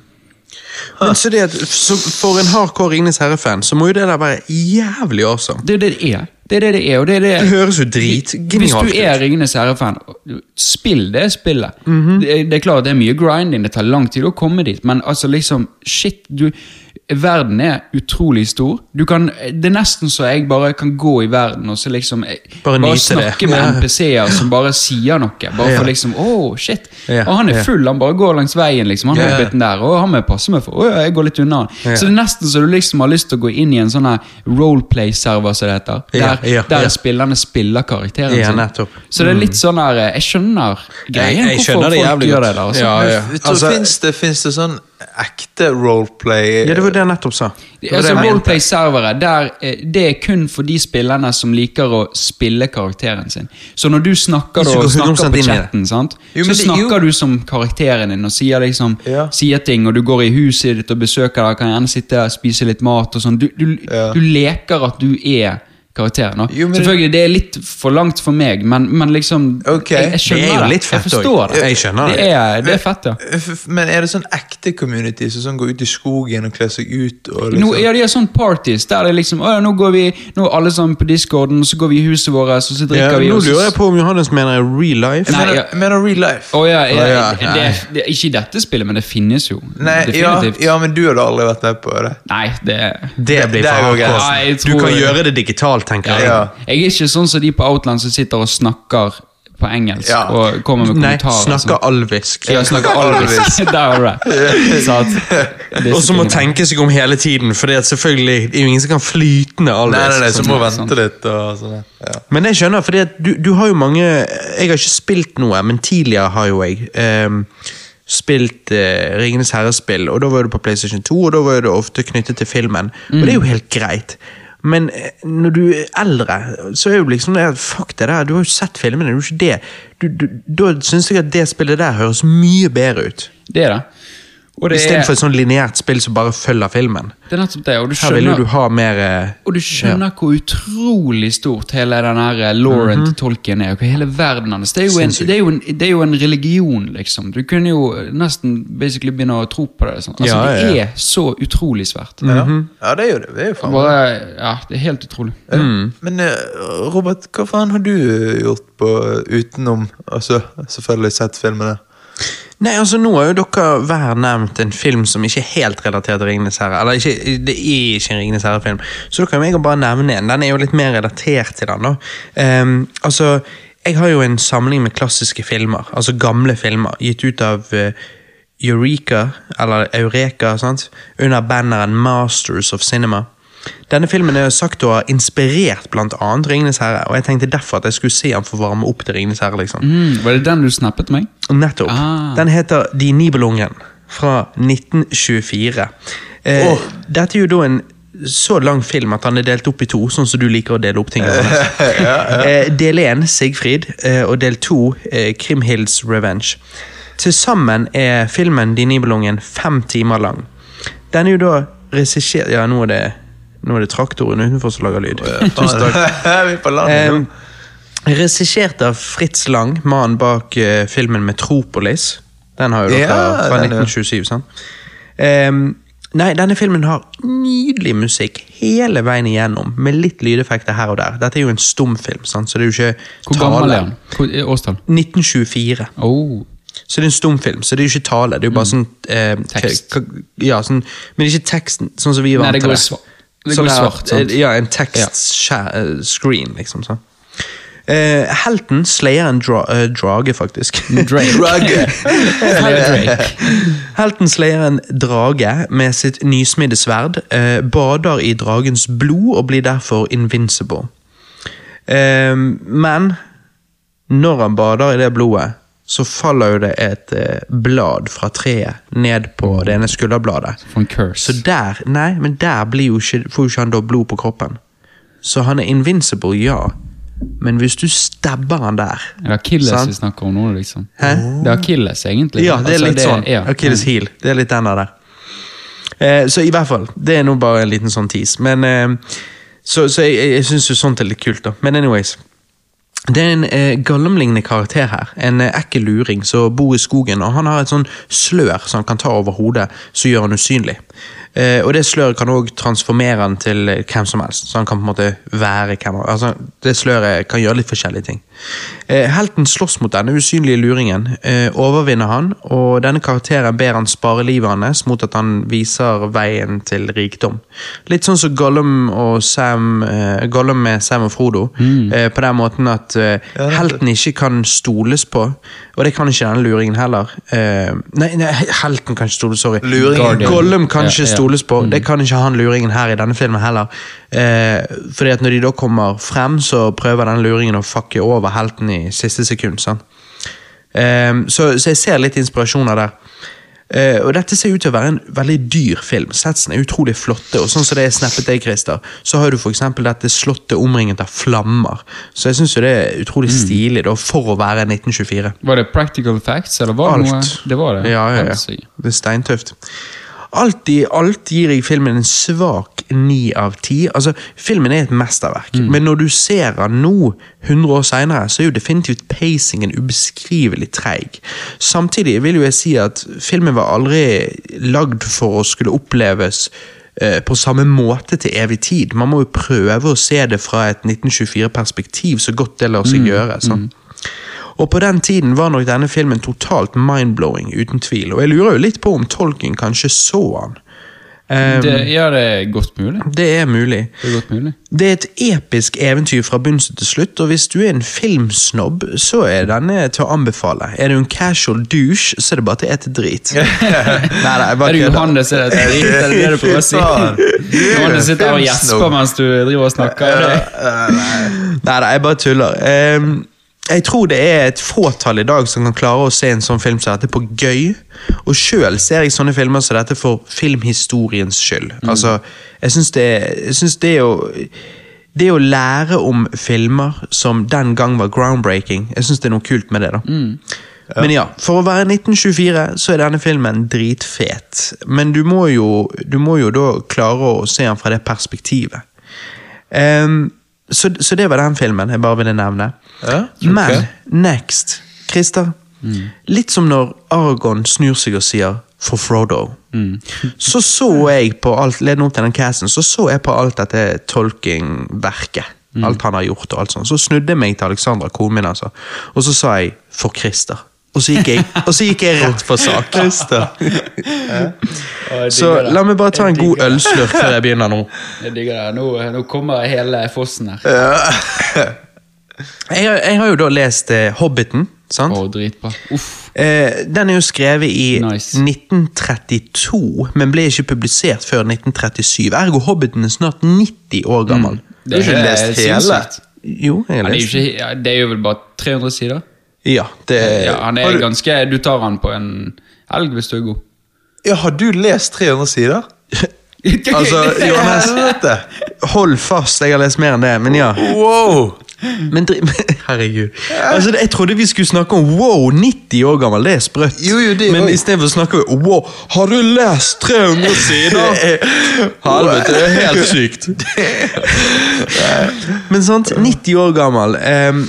Men så det så for en hardcore Ringnes herre-fan, så må jo det der være jævlig awesome. Det er det det er. Det er det det er, og det er det Det høres jo Hvis du er Ringenes herre-fan, spill det spillet. Mhm. det, er- det er klart det er mye grinding, det tar lang tid å komme dit, men altså liksom Shit, du Verden er utrolig stor. Du kan, det er nesten så jeg bare kan gå i verden og så liksom Bare, Bare snakke det. med Ja. NPC-er som bare sier noe. Bare Ja. for liksom Å, shit. Ja, Og han er full, han bare går langs veien, liksom. Han Ja. den der, og han må passe meg for. Å, ja, jeg går litt unna. Ja. Så det er nesten så du liksom har lyst til å gå inn i en sånn roleplay-server, som det heter. Der, Ja, ja, der spillerne spiller karakteren sin. Så det er litt sånn her eh, Jeg skjønner greien jeg hvorfor skjønner det folk gjør det. der altså. Ja, ja. Altså- finnes, det, finnes det sånn ekte roleplay Ja, det var det jeg nettopp sa. Det Altså. Roleplay-servere, eh, det er kun for de spillerne som liker å spille karakteren sin. Så når du snakker, da, snakker på chatten, sant? Jo, så det- snakker jo. du som karakteren din og sier, liksom, Ja. sier ting, og du går i huset ditt og besøker deg, kan gjerne sitte og spise litt mat og sånn. Du, du, Ja. du leker at du er karakteren. nå. Jo, Selvfølgelig, det er litt for langt for meg, men, men liksom Ok. jeg, jeg skjønner Det er jo litt fett Jeg forstår det. Jeg skjønner det. det. Er, det er fett, ja. Men er det sånn ekte community som sånn går ut i skogen og kler seg ut? Og liksom, Nå, ja, de har sånn parties der det er liksom ja, Nå går vi nå er alle sammen på discorden, så går vi i huset vårt, og så drikker Ja, vi nå lurer jeg på om Johannes mener real life. Nei, mener, ja. mener real life? Oh, ja, ja, Å, ja, det, det, det, Ikke i dette spillet, men det finnes jo. Nei, Definitivt. ja, men du hadde aldri vært med på det. Nei, det Det blir det er for jeg Du kan gjøre det digitalt, tenker jeg. Ja. Jeg er ikke sånn som de på Outland som sitter og snakker på engelsk Ja. og kommer med Nei, kommentarer. snakker sånn. alvisk. Ja, snakker alvisk. Der det. Så Og så må tenke seg om hele tiden, for det er selvfølgelig det er jo ingen som kan flytende alvisk. Nei, nei, nei, så sånn, må ja, vente litt og sånn. Ja. Men jeg skjønner, for du, du har jo mange Jeg har ikke spilt noe, men tidligere har jo jeg um, spilt uh, Ringenes herrespill, og da var det på PlayStation 2, og da var det ofte knyttet til filmen. Og det er jo helt greit. Men eh, når du er eldre, så er jo liksom det Fuck det der, du har jo sett filmene, det er ikke det. Du, du, da syns jeg at det spillet der høres mye bedre ut. Det er det. Er, Istedenfor et sånn lineært spill som bare følger filmen. det er nettopp det. Og du Her vil jo skjønner du ha mer eh, Og du skjønner hvor utrolig stort hele den her Laurent mm -hmm. Tolkien er. og Hele verden hans. Det er, en, det, er en, det er jo en religion, liksom. Du kunne jo nesten basically begynne å tro på det. Sånn. Altså, Ja, ja. Det er så utrolig svært. Ja. ja, det er jo det. det er jo faen. Bare, ja, Det er helt utrolig. Men eh, Robert, hva faen har du gjort på utenom Altså, selvfølgelig sett filmene. Nei, altså Nå har jo dere hver nevnt en film som ikke er helt relatert til Ringenes herre. Eller ikke, det er ikke en Ringenes herre-film. Så da kan jeg bare nevne en. Den er jo litt mer relatert til den. da. Um, altså, jeg har jo en samling med klassiske filmer, altså gamle filmer, gitt ut av uh, Eureka, eller Eureka, sant? under banneren Masters of Cinema. Denne filmen er jo sagt å ha inspirert annet Ringenes herre, og jeg tenkte derfor at jeg skulle se han for å varme opp til Ringenes herre. liksom. Mm, var det den du snappet meg? Nettopp. Ah. Den heter De Nibelungen fra 1924. Eh, Dette er jo da en så lang film at han er delt opp i to, sånn som du liker å dele opp ting. Eh, del én Sigfrid, eh, og del to eh, Krimhilds Revenge. Til sammen er filmen De Nibelungen fem timer lang. Den er jo da regissert Ja, nå er det, nå er det traktoren utenfor som lager lyd. Tusen takk. Vi er på landet. Um, Regissert av Fritz Lang, mannen bak uh, filmen Metropolis. Den har jo dere Ja, fra 1927, sant? Um, nei, denne filmen har nydelig musikk hele veien igjennom, med litt lydeffekter her og der. Dette er jo en stumfilm, sant? så det er jo ikke Hvor gammel er den? Hvor, er årstall? 1924. Oh. Så det er en stumfilm, så det er jo ikke tale. Det er jo bare sånn eh, Mm. Tekst. Ja, sånn, men ikke teksten, sånn som vi er vant det til sva- det går svart, sant? eh, Ja, en tekst-screen, liksom. sånn. Uh, helten slayer en dra uh, drage, faktisk. Drake. drage. Helten slayer en drage med sitt nysmidde sverd, uh, bader i dragens blod og blir derfor invincible. Eh, men når han bader i det blodet, så faller jo det et eh, blad fra treet ned på det ene skulderbladet. Så der, nei, men der blir jo ikke, får jo ikke han da blod på kroppen. Så han er invincible, ja. Men hvis du stabber han der Er det Achilles sant? vi snakker om nå, liksom? Hæ? Det er Achilles, egentlig. Ja, det er Altså, litt sånn. ja. Achilles heel. Det er litt den der. Eh, så i hvert fall. Det er nå bare en liten sånn tease. Men eh, Så, så jeg, jeg syns jo sånt er litt kult, da. Men anyways. Det er en eh, Gollum-lignende karakter her. En eh, ekkel luring som bor i skogen. og Han har et sånn slør som han kan ta over hodet, som gjør han usynlig. Eh, og det sløret kan også transformere han til eh, hvem som helst. Så han kan på en måte være hvem altså, Det sløret kan gjøre litt forskjellige ting. Eh, helten slåss mot denne usynlige luringen, eh, overvinner han, og denne karakteren ber han spare livet hans mot at han viser veien til rikdom. Litt sånn som Gollum, og Sam, eh, Gollum med Sam og Frodo, mm. på den måten at helten ikke kan stoles på, og det kan ikke denne luringen heller. Eh, nei, nei, helten kan ikke stoles, sorry. Luringen. Gollum kan ikke ja. stoles på. Det kan ikke han luringen her i denne filmen heller. Eh, fordi at når de da kommer frem, så prøver den luringen å fucke over helten i siste sekund. Sånn. Um, så, så jeg ser litt inspirasjoner der. Uh, og Dette ser ut til å være en veldig dyr film. Setsene er utrolig flotte. og sånn som det er snappet deg, Christer, så har du for dette slottet omringet av flammer. Så jeg syns det er utrolig stilig da, for å være 1924. Var det practical facts, eller var det noe? Det var det. Ja, ja, ja. Det er steintøft. Alt i alt gir jeg filmen en svak ni av ti. Altså, filmen er et mesterverk, men når du ser den nå, 100 år seinere, så er jo definitivt pacingen ubeskrivelig treig. Samtidig vil jo jeg si at filmen var aldri lagd for å skulle oppleves eh, på samme måte til evig tid. Man må jo prøve å se det fra et 1924-perspektiv så godt det lar seg gjøre. sant? Og på den tiden var nok denne filmen totalt mind-blowing, uten tvil. Og jeg lurer jo litt på om Tolkien kanskje så han. Um, det, ja, det er godt mulig. det er mulig. Det er godt mulig. Det er et episk eventyr fra begynnelsen til slutt, og hvis du er en filmsnobb, så er denne til å anbefale. Er du en casual douche, så er det bare til å ete drit. nei, nei, Er bare det du Johannes er det drit, er det det du prøver å si? Er Johannes sitter og gjesper mens du driver og snakker. Nei, nei, jeg bare tuller. Ehm, jeg tror det er et fåtall i dag som kan klare å se en sånn film som dette på gøy. Og sjøl ser jeg sånne filmer som dette for filmhistoriens skyld. Altså, jeg syns det, jeg synes det å det å lære om filmer som den gang var groundbreaking, jeg syns det er noe kult med det. da. Men ja, for å være 1924 så er denne filmen dritfet. Men du må jo, du må jo da klare å se den fra det perspektivet. Ehm, så, så det var den filmen jeg bare ville nevne. Ja. Men next, Christer. Litt som når Argon snur seg og sier 'for Frodo'. så så jeg på alt ledende opp til den casten, så så jeg på alt dette tolkingverket. Mm. Alt han har gjort og alt sånt. Så snudde jeg meg til Alexandra, konen min, altså. og så sa jeg 'for Christer'. Og så gikk jeg, og så gikk jeg rett for sak. Så la meg bare ta en god ølslurk før jeg begynner nå. Jeg digger det. Nå, nå kommer hele fossen her. Jeg, har- jeg har jo da lest eh, Hobbiten, sant? Å, dritbra. Uff. Eh, den er jo skrevet i Nice. 1932, men ble ikke publisert før 1937. Ergo Hobbiten er snart 90 år gammel. Du har ikke lest hele? sinnssykt. Jo, jeg har det, er jo lest ikke, ja, det er jo vel bare 300 sider? Ja, det Ja, han er du- ganske Du tar han på en elg hvis du er god. Ja, har du lest 300 sider? Altså, Johannes, hold fast, jeg har lest mer enn det, men ja. Wow! Men dri- Herregud. Altså, jeg trodde vi skulle snakke om wow, 90 år gammel, det er sprøtt. Jo, jo, det Men istedenfor snakker vi wow, har du lest 300 sider? Helvete, det er helt sykt. Men sant, 90 år gammel. ehm,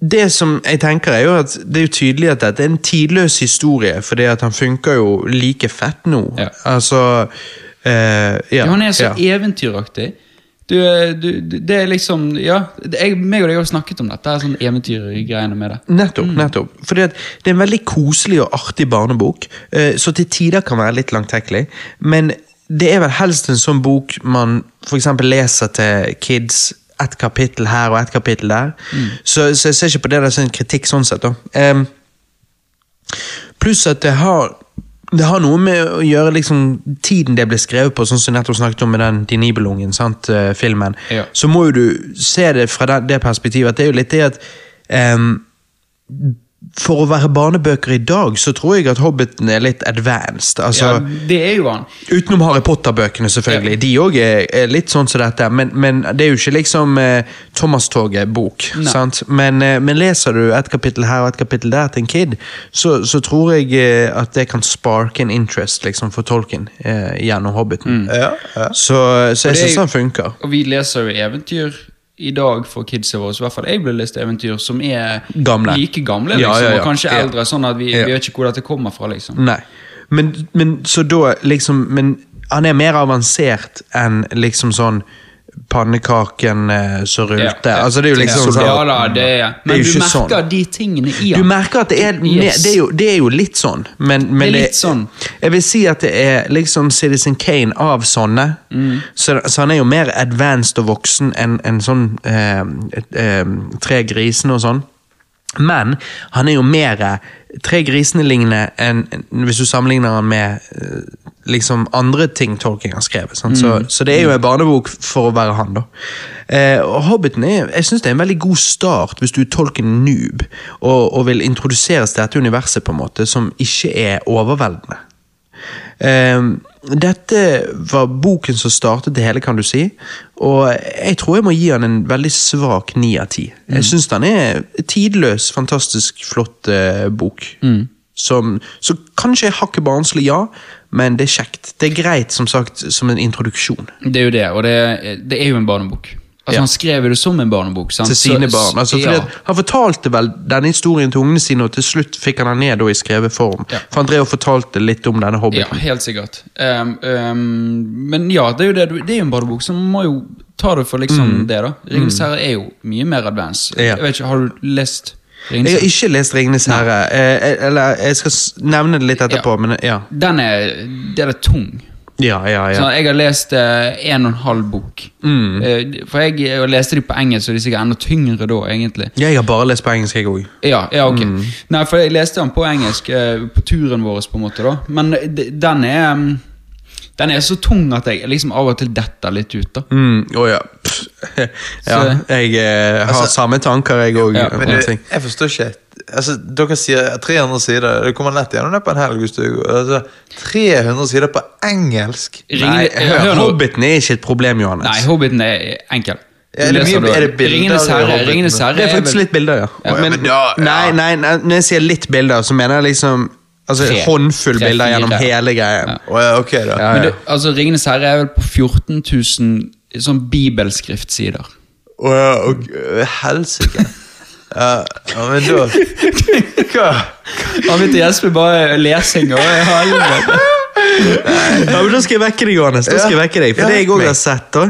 det som jeg tenker er jo at det er jo tydelig at dette er en tidløs historie, fordi at han funker jo like fett nå. Ja. Altså uh, ja, Ja, han er så ja. eventyraktig. Du, du, det er liksom Ja, jeg, meg og deg har snakket om dette. Sånn eventyrgreiene med det. Nettopp. nettopp. Fordi at Det er en veldig koselig og artig barnebok, uh, så til tider kan være litt langtekkelig. Men det er vel helst en sånn bok man f.eks. leser til kids. Ett kapittel her og ett kapittel der. Så, så jeg ser ikke på det der som en kritikk sånn sett. Um, pluss at det har det har noe med å gjøre liksom tiden det ble skrevet på, sånn som nettopp snakket om med den De Nibelungen, sant, eh, filmen. Ja. Så må jo du se det fra det, det perspektivet at det er jo litt det at em, For å være barnebøker i dag, så tror jeg at Hobbiten er litt advanced. Altså, Ja, det er jo han. Utenom Harry Potter-bøkene, selvfølgelig. De òg er, er litt sånn som dette. Men, men det er jo ikke liksom eh, Thomas-toget-bok. Sant? Men, eh, men leser du et kapittel her og et kapittel der til en kid, så, så tror jeg eh, at det kan sparke en interest liksom, for Tolkien eh, gjennom Hobbiten. Ja, ja. Så, så jeg det syns han funker. Og vi leser jo eventyr i dag for kidsa våre. I hvert fall jeg ble lest eventyr som er Gamle. like gamle, liksom, ja, ja. og kanskje eldre. Sånn at vi, Ja. vi vet ikke hvor dette kommer fra, liksom. Nei. Men, men så da liksom Men han er mer avansert enn liksom sånn pannekaken eh, som rulte. Altså, det er jo liksom sånn ja, da, det er Det er Men du merker sånn. de tingene i Du merker at det er, Yes. det er, jo, det er jo litt sånn, men, men Det er litt sånn. Jeg vil si at det er liksom Citizen Kane av sånne. Mm. Så, så han er jo mer advanced og voksen enn en sånn eh, eh, Tre grisene og sånn. Men han er jo mer Tre grisene lignende enn hvis du sammenligner han med eh, liksom andre ting Tolkien har skrevet. Sant? Så, Mm. så det er jo en barnebok for å være han, da. Eh, og Hobbiten er, jeg synes det er en veldig god start hvis du er Tolkien-noob og, og vil introduseres til dette universet på en måte som ikke er overveldende. Eh, dette var boken som startet det hele, kan du si. Og jeg tror jeg må gi han en veldig svak ni av ti. Jeg syns den er tidløs, fantastisk flott eh, bok. Som, så kanskje jeg hakket barnslig, ja, men det er kjekt. Det er greit, som sagt, som en introduksjon. Det er jo det, og det, det er jo en barnebok. Altså Ja. Han skrev det som en barnebok. Sant? Til sine Så- barn. Altså, ja. han fortalte vel denne historien til ungene sine, og til slutt fikk han den ned i skrevet form. Ja. For han drev og fortalte litt om denne Ja, helt sikkert. Um, um, men ja, det er jo det, det er jo en barnebok, så man må jo ta det for liksom det, da. Ringenes herre er jo mye mer advance. Mm. Jeg vet ikke, Har du lest Jeg har ikke lest 'Ringenes herre'. Eh, eller jeg skal nevne det litt etterpå, Ja. men ja. Den er, den er tung. Ja, ja, ja. Så jeg har lest eh, en og en halv bok. Mm. Eh, for jeg, jeg leste de på engelsk, så de er sikkert enda tyngre da, egentlig. Jeg har bare lest på engelsk, jeg òg. Ja, ja, ok. Mm. Nei, for jeg leste den på engelsk eh, på turen vår, på en måte, da. Men den er mm, Den er så tung at jeg liksom av og til detter litt ut, da. Mm, oh ja. Ja. Jeg eh, har Altså- samme tanker, jeg òg. Ja, Men jeg forstår ikke altså, Dere sier 300 sider. Det kommer lett gjennom det på en helg. hvis du altså, 300 sider på engelsk? Ringene- Nei, hør hør. Hobbiten er ikke et problem, Johannes. Nei, Hobbiten er enkel. Ja, er det mye- er det bilder Ringenes herre, Ringenes herre det er faktisk vel- litt bilder, ja. Ja, men men, nei, nei, nei, når jeg sier litt bilder, så mener jeg liksom Altså Tre. håndfull Tre, bilder gjennom hele greien. Ja. Ok, da. Ja, Men det, altså, Ringenes herre er vel på 14 000 sånn bibelskriftsider. Å, ja, okay. Helsike. Ja, men da Hva? Han å Jesper bare lesing og helvete. Ja, men Da skal jeg vekke deg, Johannes. Da skal jeg vekke deg. For det jeg òg har sett, da,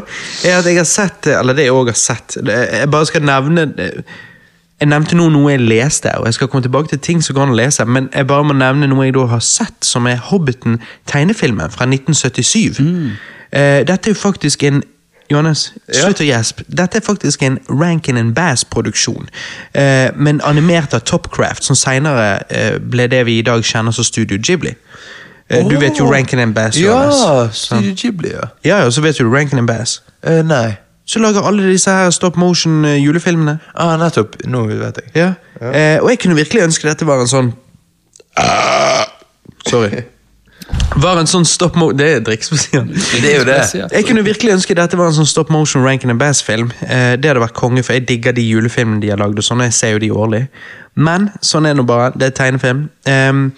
er at jeg har sett Eller det jeg òg har sett Jeg bare skal nevne Jeg nevnte nå noe jeg leste, og jeg skal komme tilbake til ting som går an å lese, men jeg bare må nevne noe jeg da har sett, som er Hobbiten-tegnefilmen fra 1977. Mm. Eh, dette er jo faktisk en Johannes, slutt å gjespe. Dette er faktisk en Rankin and Bass-produksjon, eh, men animert av Topcraft, som senere eh, ble det vi i dag kjenner som Studio Ghibli. Eh, Du vet jo Rankin and Bass, Johannes. Ja, Studio Ghibli, ja. Ja, ja, så vet du Rankin and Bass. Uh, nei. Så lager alle disse her stop motion eh. Ah, nettopp. Nå vet jeg. Ja. Eh, og jeg kunne virkelig ønske dette var en sånn Sorry. Var en sånn stop mo... Det er drikkspesial. Det er jo det. Jeg kunne virkelig ønske dette var en sånn stop motion Rankin and Bass-film. Eh, det hadde vært konge, for jeg digger de julefilmene de har lagd. og sånn, Jeg ser jo de årlig. Men sånn er det nå bare. Det er tegnefilm. Ehm,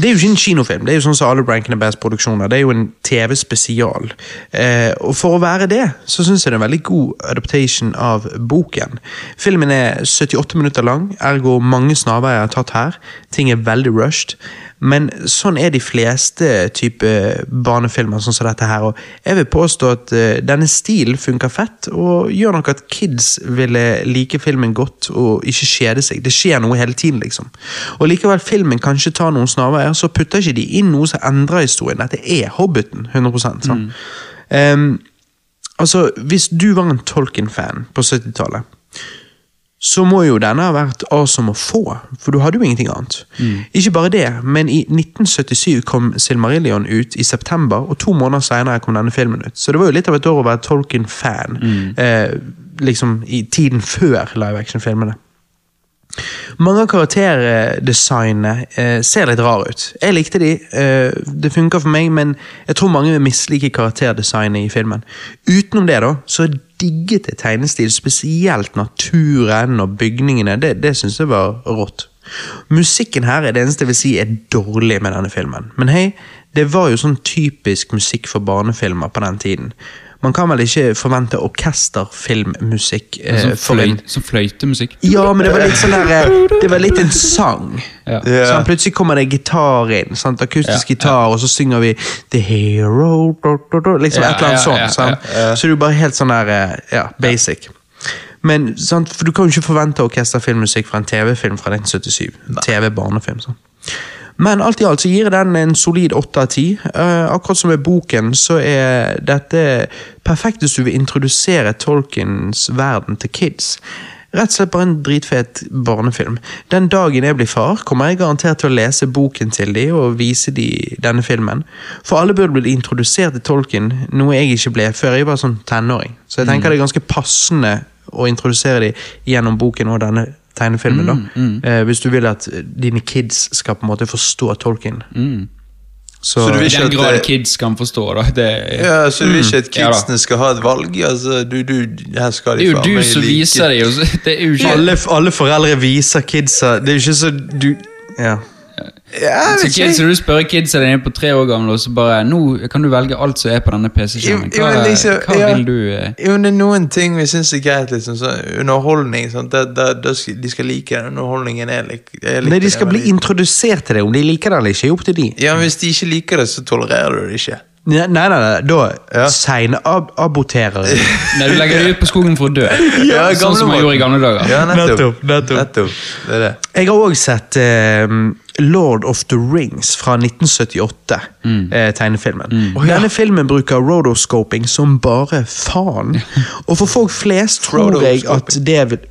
det er jo ikke en kinofilm. Det er jo sånn som alle Rankin and Bass-produksjoner. Det er jo en TV-spesial. Eh, og for å være det, så syns jeg det er en veldig god adaptation av boken. Filmen er 78 minutter lang, ergo mange snarveier er tatt her. Ting er veldig rushed. Men sånn er de fleste type barnefilmer sånn som dette her. Og jeg vil påstå at eh, denne stilen funker fett, og gjør nok at kids ville like filmen godt og ikke kjede seg. Det skjer noe hele tiden, liksom. Og likevel filmen kanskje tar noen snarveier, så putter ikke de inn noe som endrer historien. Dette er Hobbiten, 100% Mm. Um, altså, hvis du var en Tolkien-fan på 70-tallet så må jo denne ha vært awesome å få, for du hadde jo ingenting annet. Ikke bare det, men i 1977 kom Silmarillion ut i september, og to måneder senere kom denne filmen ut. Så det var jo litt av et år å være Tolkien-fan, eh, liksom i tiden før live action-filmene. Mange av karakterdesignene eh, ser litt rare ut. Jeg likte de, eh, det funka for meg, men jeg tror mange vil mislike karakterdesignet i filmen. Utenom det, da, så digget jeg tegnestil, spesielt naturen og bygningene. Det, det syns jeg var rått. Musikken her er det eneste jeg vil si er dårlig med denne filmen. Men hei, det var jo sånn typisk musikk for barnefilmer på den tiden. Man kan vel ikke forvente orkesterfilmmusikk eh, Som, fløy, som fløytemusikk. ja, men det var litt sånn der eh, Det var litt en sang. Ja. Sånn, plutselig kommer det gitar inn. Sant? Akustisk Ja, gitar, og så synger vi The Hero do, do, do, Liksom Ja, et eller annet ja, sånt. ja, sant? ja, Så det er jo bare helt sånn der eh, Ja, basic. Men sant? For du kan jo ikke forvente orkesterfilmmusikk fra en TV-film fra 1977. TV-barnefilm. Men alt i alt så gir jeg den en solid åtte av ti. Eh, akkurat som med boken, så er dette perfekt hvis du vil introdusere Tolkiens verden til kids. Rett og slett bare en dritfet barnefilm. Den dagen jeg blir far, kommer jeg garantert til å lese boken til de og vise de denne filmen. For alle burde bli introdusert til Tolkien, noe jeg ikke ble før jeg var sånn tenåring. Så jeg tenker det er ganske passende å introdusere de gjennom boken og denne tegnefilmen. da. Eh, hvis du vil at dine kids skal på en måte forstå Tolkien. Så, Så du vil I ikke den at, grad eh, kids kan forstå, da. Det, Ja, så du vil ikke at Ja skal ha et valg? Altså, du, du, her skal det er jo du som like- viser det. og så- Det er jo ikke alle, alle foreldre viser kidsa Det er jo ikke så du Ja. Ja, Så vet kids, ikke. når du spør kidsa dine på tre år gamle, og så bare Nå kan du velge alt som er på denne PC-skjermen. Hva, men liksom, hva ja. vil du eh? Jo, men det er noen ting vi syns er greit. Liksom, så underholdning. Sånn, da, da, da de skal like den underholdningen. Er, lik, jeg Nei, de skal bli introdusert til det. Om de liker det eller ikke, er opp til de. Ja, men Hvis de ikke liker det, så tolererer du det ikke. Nei, nei, nei, da Ja. seinab-aborterer. Nei, du legger det ut på skogen for å dø. Ja, sånn som man gjorde i gamle dager. Ja, nettopp. Nettopp, nettopp. nettopp. Det er det. Jeg har òg sett eh, Lord of the Rings fra 1978, eh, tegnefilmen. Denne filmen bruker rotoscoping som bare faen. Og for folk flest tror jeg at det vil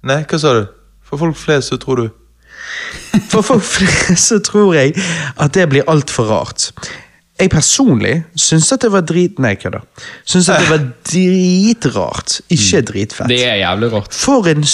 Nei, hva sa du? For folk flest så tror du For folk flest så tror jeg at det blir altfor rart. Jeg personlig syns at det var drit... Nei, kødder. Syns at det var dritrart, ikke dritfett. Det er jævlig rart. For en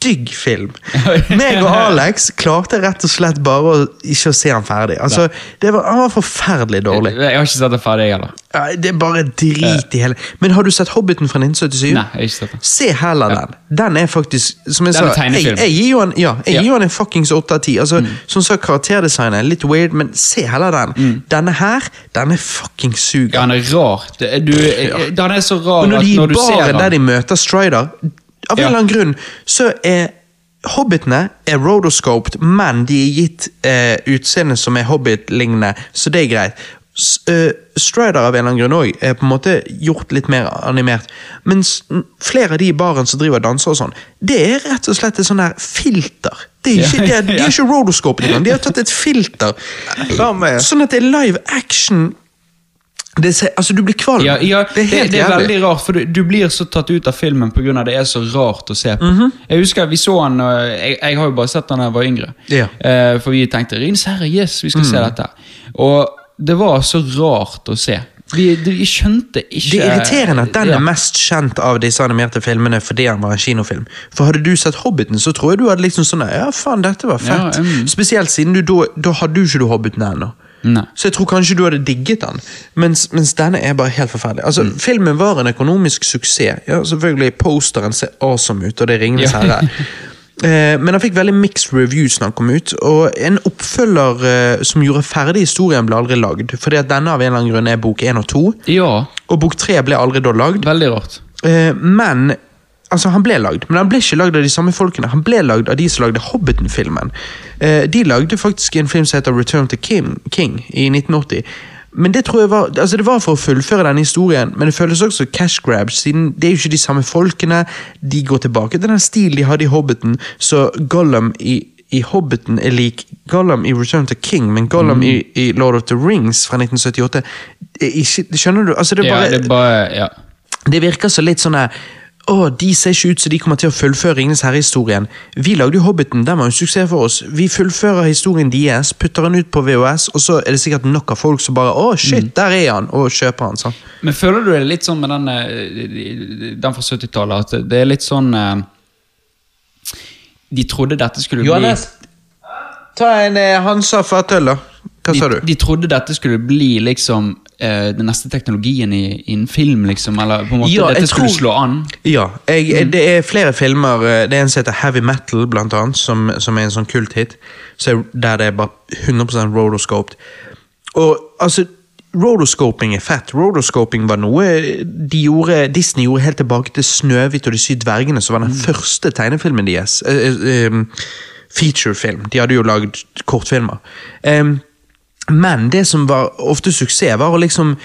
stygg film! Meg og Alex klarte rett og slett bare å ikke å se den ferdig. Altså, det var, Han var forferdelig dårlig. Jeg har ikke sett den ferdig, jeg heller. Ja, Det er bare drit i hele Men har du sett Hobbiten fra 1977? Nei, jeg har ikke sett den. Se heller den. Den er faktisk Som jeg Den er sa, jeg, jeg gir jo en, ja, jeg gir jo en fuckings 8 av 10. Altså, Sånn som karakterdesignet, litt weird, men se heller den. Denne her, den er fuckings suger. Ja, den er rar. Det, er- du, er så rar Og når at de når du ser bare der de møter Strider, av en Ja. eller annen grunn, så er Hobbitene er rotoscoped, men de er gitt eh, utseende som er hobbit-lignende, så det er greit. S uh, Strider av en eller annen grunn også, er på en måte gjort litt mer animert. Mens flere av de i baren som driver danser og sånn, det er rett og slett et sånn der filter. Det er ikke, de er, de er ikke rotoscoped engang, de har tatt et filter. Sånn at det er live action Det, altså, du blir kvalm. Ja, ja det er det, det er veldig rart, for du, du blir så tatt ut av filmen pga. det er så rart å se på. Mhm. Jeg husker vi så han, jeg, jeg har jo bare sett han da jeg var yngre. Ja. Eh, for vi tenkte Rins herre, yes, vi skal se dette'. Og det var så rart å se. Vi, vi skjønte ikke Det er irriterende at den er mest kjent av disse animerte filmene fordi han var en kinofilm. For hadde du sett Hobbiten, så tror jeg du hadde liksom sånn Ja, faen, dette var fett. Mm. Spesielt siden du da, da hadde du ikke du Hobbiten ennå. Nei. Så jeg tror kanskje du hadde digget den, mens, mens denne er bare helt forferdelig. Altså, Mm. Filmen var en økonomisk suksess. Ja, selvfølgelig, Posteren ser awesome ut, og det er Ringenes Ja. herre. Eh, men han fikk veldig mixed reviews når han kom ut, og en oppfølger eh, som gjorde ferdig historien, ble aldri lagd. Fordi at denne av en eller annen grunn er bok 1 og 2, Ja, og bok 3 ble aldri da lagd. veldig rart. Eh, men Altså, Han ble lagd, men han ble ikke lagd av de samme folkene. Han ble lagd av de som lagde Hobbiten-filmen. Eh, de lagde faktisk en film som heter Return to King, King i 1980. Men det tror jeg var altså det var for å fullføre denne historien, men det føles også cash grab, siden det er jo ikke de samme folkene. De går tilbake til den stilen de hadde i Hobbiten, så Gollum i i Hobbiten er lik Gollum i Return to King, men Gollum i, i Lord of the Rings fra 1978 er ikke, Skjønner du? Altså, det er Ja, det bare ja. det virker så litt sånn her å, de ser ikke ut som de kommer til å fullføre Ringenes herre-historien. Vi lagde jo Hobbiten, den var jo en suksess for oss. Vi fullfører historien deres, putter den ut på VHS, og så er det sikkert nok av folk som bare å, shit, der er han, og kjøper han. sånn. Men føler du det litt sånn med den, eh, den fra 70-tallet, at det er litt sånn eh, De trodde dette skulle Johannes, ta en eh, Hansa fatøl, da. Hva de, sa du? de trodde dette skulle bli liksom den neste teknologien i, innen film, liksom, eller på en måte Ja, dette skulle tror- slå an. Ja, jeg, det er flere filmer. eh, Det er en som heter Heavy Metal, blant annet, som, som er en sånn kulthit. Så der det er bare 100% rotoscoped. Og altså Rotoscoping er fett. Rotoscoping var noe de gjorde, Disney gjorde helt tilbake til Snøhvit og de syv dvergene, som var den første tegnefilmen deres. Uh, uh, um, featurefilm. De hadde jo lagd kortfilmer. Em, men det som var ofte suksess, var å liksom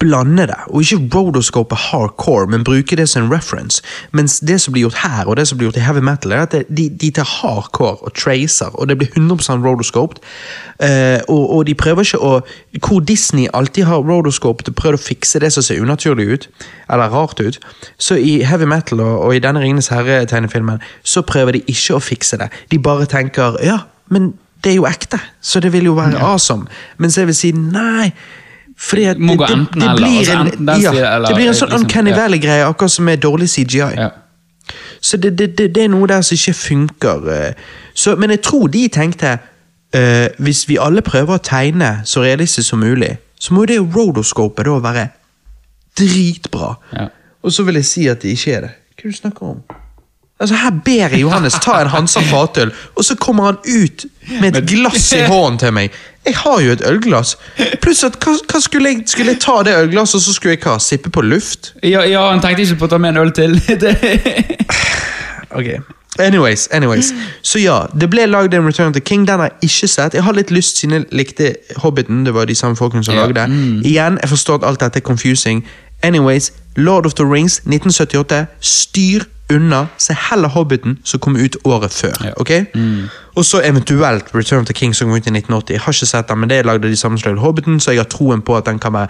blande det, og ikke rotoscope hardcore, men bruke det som en reference. Mens det som blir gjort her, og det som blir gjort i heavy metal, er at de, de tar hardcore og tracer, og det blir 100 rotoscoped. Uh, og, og de prøver ikke å Hvor Disney alltid har rotoscoped og prøvd å fikse det som ser unaturlig ut, eller rart ut, så i heavy metal og, og i denne Ringenes herre-tegnefilmen, så prøver de ikke å fikse det. De bare tenker ja, men det er jo ekte, så det vil jo være awesome. Mens jeg vil si nei. Fordi at det, det, det, det, blir en, ja, det blir en sånn Uncanny. Valley-greie, akkurat som med dårlig CGI. Ja. Så det, det, det, det er noe der som ikke funker. eh. Så, men jeg tror de tenkte uh, Hvis vi alle prøver å tegne så realistisk som mulig, så må jo det rotoscopet da være dritbra. Ja. Og så vil jeg si at det ikke er det. Hva er det du snakker om? Altså Her ber jeg Johannes ta en Hansa fatøl, og så kommer han ut med et glass i hånden til meg. Jeg har jo et ølglass. Pluss at hva, hva skulle, jeg, skulle jeg ta det ølglasset, og så skulle jeg hva? Sippe på luft? Ja, ja, han tenkte ikke på å ta med en øl til. Ok. Anyways, anyways. Så ja, det ble lagd en Return of the King. Den har jeg ikke sett. Jeg har litt lyst siden jeg likte Hobbiten. Det var de samme folkene som Ja. lagde. Igjen, jeg forstår at alt dette er confusing. Anyways, Lord of the Rings 1978. Styr unna. Se heller Hobbiten, som kom ut året før. Ok? Og så eventuelt Return of the King, som kom ut i 1980. Jeg har ikke sett den, men det er lagd av de samme Hobbiten, så jeg har troen på at den kan være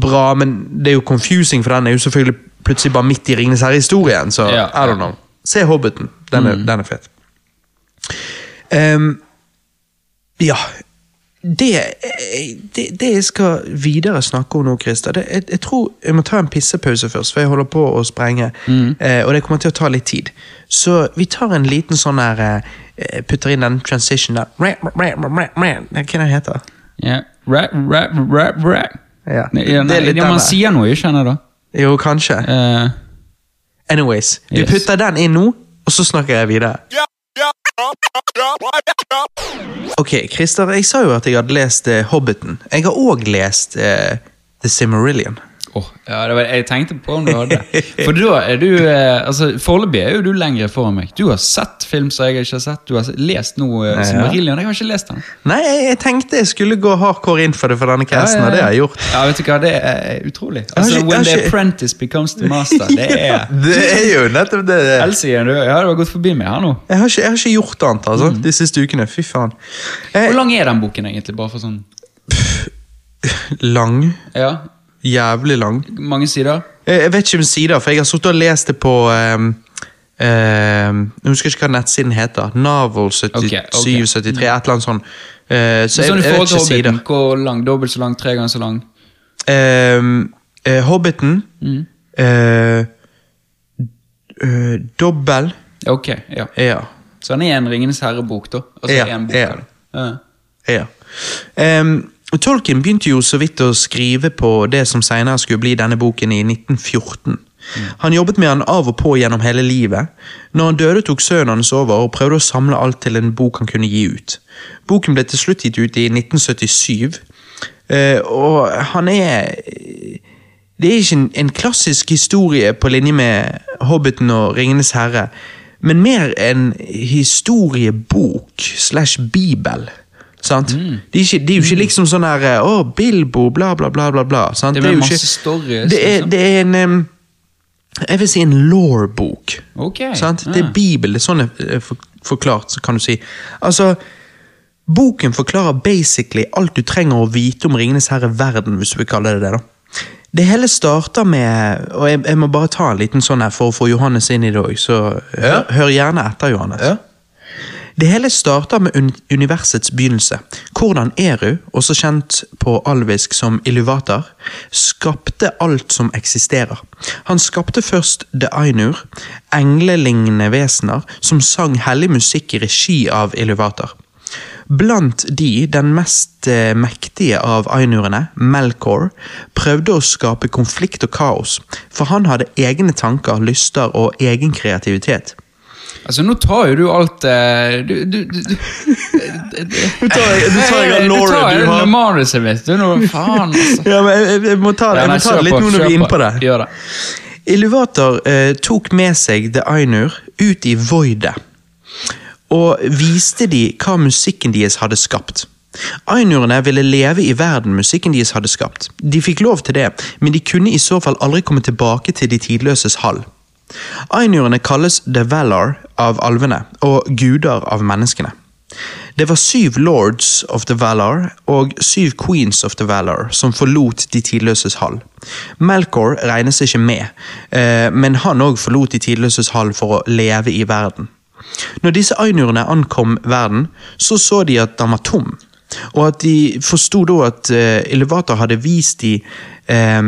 bra, men det er jo confusing, for den er jo selvfølgelig plutselig bare midt i Ringenes herre-historien, så Ja, I don't know. Se Hobbiten. Den er, den er fet. Um, ja det, det, det jeg skal videre snakke om nå, Christer det, jeg, jeg tror jeg må ta en pissepause først, for jeg holder på å sprenge. Eh, og det kommer til å ta litt tid. Så vi tar en liten sånn her eh, Putter inn den transition der. Hva heter den heter Ja. Rap, rap, rap, rap. Ja, ja, det er litt ja, man sier noe, ikke sant? Jo, kanskje. Uh, Anyways, yes. du putter den inn nå, og så snakker jeg videre. Ok, Christer, jeg sa jo at jeg hadde lest eh, Hobbiten. Jeg har òg lest eh, The Cimmerillion. Åh, ja, det var, jeg tenkte på om du hadde. For da er du eh, altså, Foreløpig er jo du lenger foran meg. Du har sett film som jeg ikke har sett. Du har lest noe uh, Ja. Silmarillion. Jeg har ikke lest den. Nei, jeg, jeg tenkte jeg skulle gå hardcore inn for det for denne casten, og det har jeg gjort. Ja, vet du hva, Det er utrolig. Altså, ikke- When the ikke- apprentice becomes the master. Det er Det er jo nettopp det. det. Elsie, du ja, du har gått forbi meg her nå. Jeg har ikke, jeg har ikke gjort annet altså, de siste ukene. Fy faen. Jeg... Hvor lang er den boken egentlig? Bare for sånn lang. Ja, Jævlig lang. mange sider. Jeg, Jeg vet ikke om sider, for jeg har sittet og lest det på um, ehm, Jeg husker ikke hva nettsiden heter. Navel 77, okay, okay. 73, et eller annet sånt. Uh, så jeg, sånn jeg, jeg vet ikke sider. Hvor lang? Dobbelt så lang? Tre ganger så lang? Um, uh, Hobbiten Mm. eh, eh, Dobbel Ok, ja. Ja. Så han er en Ringenes herre-bok, da? Altså Ja, en bok ja. Ja. Ja. Tolkien begynte jo så vidt å skrive på det som senere skulle bli denne boken i 1914. Han jobbet med han av og på gjennom hele livet. Når han døde, tok sønnen hans over og prøvde å samle alt til en bok han kunne gi ut. Boken ble til slutt gitt ut i 1977, eh, og han er Det er ikke en klassisk historie på linje med Hobbiten og Ringenes herre, men mer en historiebok slash bibel. Sant? Mm. Det, er ikke, det er jo ikke liksom sånn her eh, Å, Bilbo, bla, bla, bla, bla. bla sant? Det er jo med masse ikke- stories, Det er, liksom. det er en um, Jeg vil si en law-bok. Okay. Sant? Det er Bibel, det er sånn det er for- forklart, så kan du si. Altså, Boken forklarer basically alt du trenger å vite om Ringenes herre-verden, hvis du vil kalle det det. da. Det hele starter med Og jeg, jeg må bare ta en liten sånn her for å få Johannes inn i det òg, så hør, hør gjerne etter, Johannes. Ja. Det hele starter med un universets begynnelse. Hvordan Eru, også kjent på alvisk som Iluvatar, skapte alt som eksisterer. Han skapte først The Ainur, englelignende vesener som sang hellig musikk i regi av Iluvatar. Blant de, den mest eh, mektige av ainurene, Melkor, prøvde å skape konflikt og kaos, for han hadde egne tanker, lyster og egen kreativitet. Altså, nå tar jo du alt eh, Du, du, du, du Du tar, jeg av Du har. manuset mitt. Du, nå, faen, altså. Ja, men jeg, jeg må ta det, jeg må ta det litt nå når vi er inne på det. Gjør det. Illuvator eh, tok med seg The Ainur ut i voidet og viste de hva musikken deres hadde skapt. Ainurene ville leve i verden musikken deres hadde skapt. De fikk lov til det, men de kunne i så fall aldri komme tilbake til de tidløses hall. Ainurene kalles The Valar av alvene og guder av menneskene. Det var syv lords of the Valar og syv queens of the Valar som forlot de tidløses hall. Melkor regnes ikke med, eh, men han òg forlot de tidløses hall for å leve i verden. Når disse ainurene ankom verden, så så de at den var tom, og at de forsto da at Elevator hadde vist dem eh,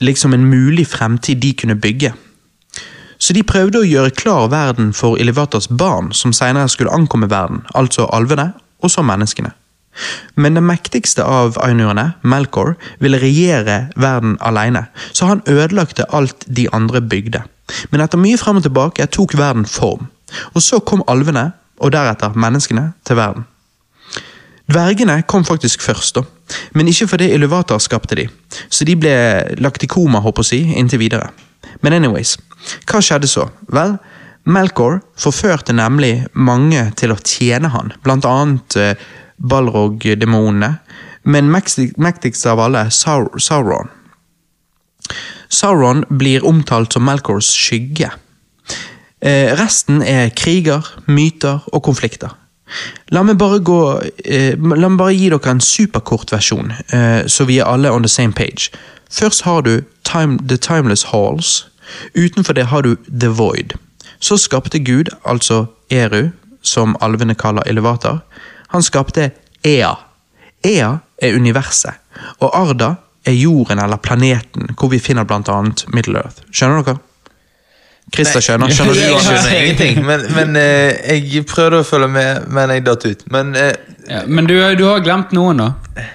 liksom en mulig fremtid de kunne bygge. Så de prøvde å gjøre klar verden for Ilivatas barn, som senere skulle ankomme verden, altså alvene, og så menneskene. Men den mektigste av ainurene, Melkor, ville regjere verden alene, så han ødelagte alt de andre bygde. Men etter mye frem og tilbake tok verden form, og så kom alvene, og deretter menneskene, til verden. Dvergene kom faktisk først, da. men ikke fordi Iluvatar skapte de, så de ble lagt i koma, håper å si, inntil videre. Men anyways, hva skjedde så? Vel, Melkor forførte nemlig mange til å tjene han, blant annet eh, Balrog-demonene, men mektigst av alle, Saur Sauron. Sauron blir omtalt som Melkors skygge. Eh, resten er kriger, myter og konflikter. La meg bare gå eh, La meg bare gi dere en superkort versjon, så vi er alle on the same page. Først har du time, The Timeless Halls. Utenfor det har du The Void. Så skapte Gud, altså Eru, som alvene kaller Elevator, han skapte Ea. Ea er universet, og Arda er jorden eller planeten, hvor vi finner blant annet Middle-earth. Skjønner dere? Christer skjønner. Skjønner du? Jeg skjønner ingenting, men, men eh, jeg prøvde å følge med, men jeg datt ut. Men eh, Ja, men du, du har glemt noen, da.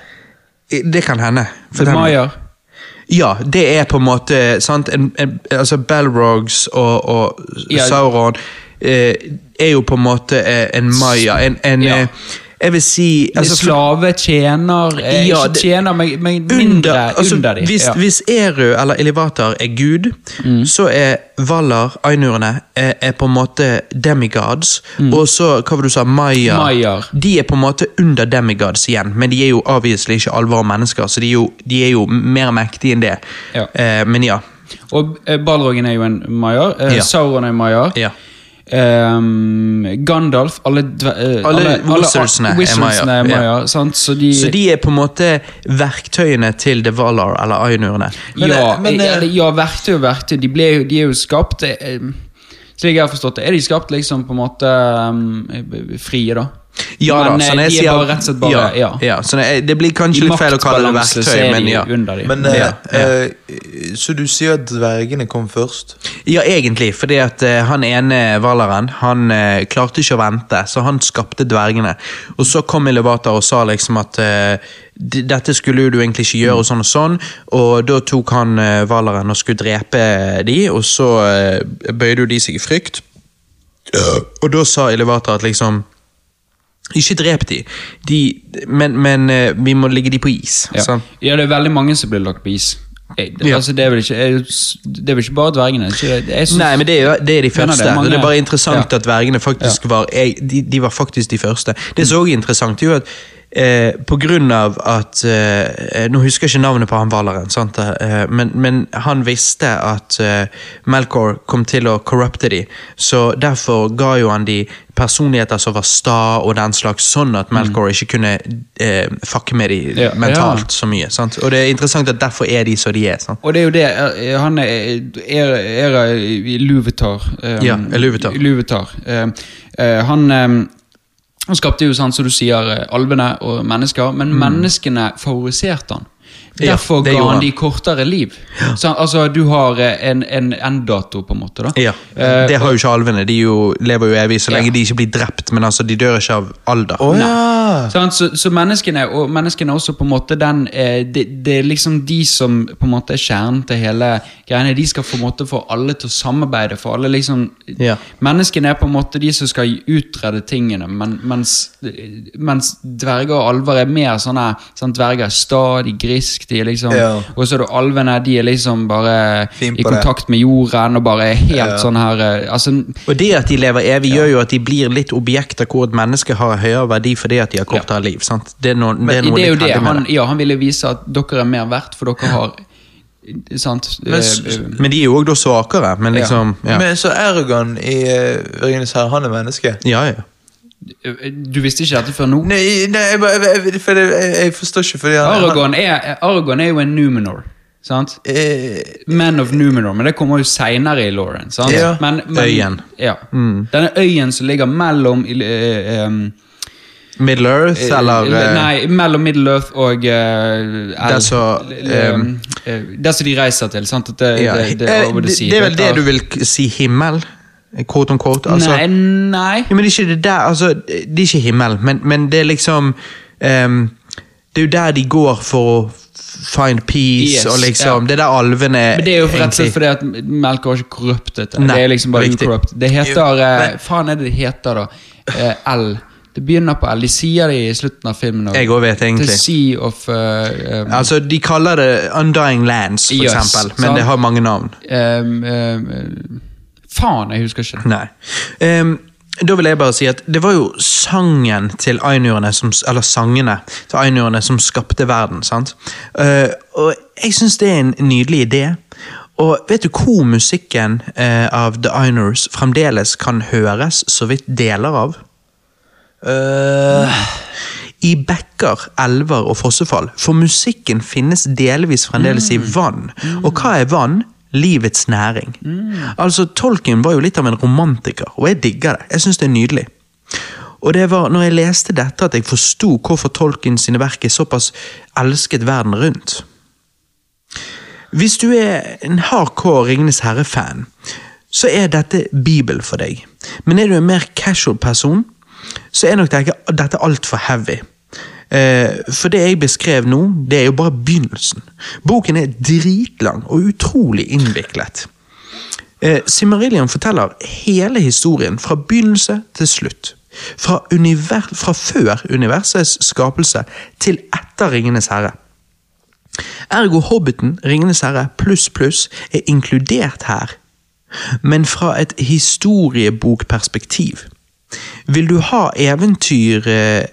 Det kan hende. The Fortell meg. Mayaer. Ja, det er på en måte sant, en, en, altså Balrogs og, og Ja. Sauron eh, er jo på en måte eh, en maya. En, en Ja. Jeg vil si altså, Slave, tjener eh, Ja, det- tjener, men, men mindre under, altså, under dem. hvis, ja. Mm. hvis Eru eller Elivatar er gud, så er Valar, ainurene, er, er på en måte demigods. Og så, hva var du sa, Maya. Mayer. De er på en måte under demigods igjen, men de er jo obviously ikke alvor mennesker, så de er jo, de er jo mer mektige enn det. Ja. Eh, men ja. Og eh, Balrogen er jo en Maier. Eh. Sauron er en Maier. ja. Ehm, Gandalf Alle, uh, alle, Alle wizardsene er Maya, er Maya, ja. sant? Så de, Så de er på en måte verktøyene til The Valar, eller Ainurene. Ja, eh, men, eh, ja, verktøy og verktøy. De, ble, de er jo skapt Slik jeg har forstått det, er de skapt liksom på en måte um, frie, da. Ja Men da, sånn jeg er sier- bare rett og slett bare ja, Ja. ja, så det, det blir kanskje I litt feil å kalle det verktøy, er men ja. Men, uh, eh, Så du sier at dvergene kom først? Ja, egentlig, fordi at uh, han ene valaren han eh, klarte ikke å vente, så han skapte dvergene. Og så kom Elevator og sa liksom at eh, dette skulle du egentlig ikke gjøre, og sånn og sånn. Og da tok han eh, valaren og skulle drepe de, og så eh, bøyde jo de seg i frykt. Og da sa Elevator at liksom ikke drep de, de men, men eh, vi må legge de på is. Ja. sant? ja, det er veldig mange som blir lagt på is. Jeg, Ja. altså, det, er vel ikke, det er vel ikke bare dvergene? Ikke, synes- Nei, men det er, jo, det er de første. det er Det, er bare interessant Ja. at dvergene faktisk var de, de var faktisk de første. Det som også er interessant, er jo at eh, på grunn av at eh, Nå husker jeg ikke navnet på han hvaleren. Eh, men, men han visste at eh, Melkor kom til å corrupte de, så derfor ga jo han de personligheter som var sta og den slags, sånn at Melkor ikke kunne eh, fucke med de Mm. Ja, mentalt ja. så mye. sant? Og det er interessant at derfor er de som de er. sant? Og det er jo det eh, Han er, Era er Luvetar. Um, Ja, Luvetar. Luvetar. Um, eh, han eh, han skapte jo, sånn som du sier, eh, alvene og mennesker, men menneskene favoriserte han. Mm. Ja, Derfor ga han de kortere liv. Så, altså, du har eh, en, en enddato, på en måte. da. Ja, Eh, Det har jo ikke alvene. De jo, lever jo evig så lenge Ja. de ikke blir drept, men altså, de dør ikke av alder. Oh, ja! så, Så, så menneskene, og menneskene er også på en måte den eh, det, det er liksom de som på en måte er kjernen til hele greiene. De skal på en måte få alle til å samarbeide. For alle liksom Ja. Menneskene er på en måte de som skal utrede tingene, men, mens, mens dverger og alver er mer sånne sånn, Dverger er sta, de er grisk, de liksom Ja. Og så er det alvene, de er liksom bare i kontakt med jorden og bare helt Ja. sånn her eh, Altså Og det at de lever evig, gjør jo at de blir litt objekter hvor et menneske har høyere verdi fordi at de har kortere liv. sant? Det er noe, det er noe det er jo det. Han, ja, han ville vise at dere er mer verdt, for dere har Sant? Men Eh, Men de er jo òg da svakere. Men liksom Ja, Men så Erdogan i Ringenes herre, han er menneske? ja. ja. Du visste ikke dette før nå? Nei, nei jeg, jeg, jeg, for jeg, jeg, jeg forstår ikke fordi han Aragon er, Aragon er jo en Numenor. Sant? eh, Man of Numenor, men det kommer jo seinere i Lauren. Ja. Men, men, Øyen. Ja. Denne øyen som ligger mellom uh, um, Middle Earth, eller Nei, mellom Middle Earth og uh, som de reiser til. Sant? Det, ja. det, det, det, det er vel det du vil si himmel? Quote on quote? Altså. Nei, nei. Ja, men det er ikke det der, altså, det er ikke himmel, men, men det er liksom um, Det er jo der de går for å find peace, Yes, og liksom ja. Det er der alvene Men det er jo rett og slett fordi at Melk var ikke korrupt Nei, det er liksom bare riktig. Det heter Jo, uh, Faen er det det heter, da? Uh, L. Det begynner på L. De sier det i slutten av filmen. Og, Jeg også vet egentlig. The Sea of Uh, um, Altså, De kaller det Undying Lands, for Yes, eksempel, men sant. det har mange navn. um, um, Faen, jeg husker ikke. Nei. Um, da vil jeg bare si at det var jo sangen til ainurene, som, eller sangene til ainurene som skapte verden. sant? Uh, og jeg syns det er en nydelig idé. Og vet du hvor musikken uh, av The Ainurs fremdeles kan høres så vidt deler av? Uh... I bekker, elver og fossefall, for musikken finnes delvis fremdeles i vann. Og hva er vann? Livets næring. Altså, Tolkien var jo litt av en romantiker, og jeg digger det. Jeg syns det er nydelig. Og det var når jeg leste dette at jeg forsto hvorfor Tolkien sine verk er såpass elsket verden rundt. Hvis du er en hardcore Ringenes herre-fan, så er dette Bibel for deg. Men er du en mer casual person, så er nok dette altfor heavy. Eh, for det jeg beskrev nå, det er jo bare begynnelsen. Boken er dritlang og utrolig innviklet. Eh, forteller hele historien fra begynnelse til slutt. Fra, fra før universets skapelse til etter Ringenes herre. Ergo Hobbiten, Ringenes herre pluss pluss er inkludert her, men fra et historiebokperspektiv. Vil du ha eventyr, eh,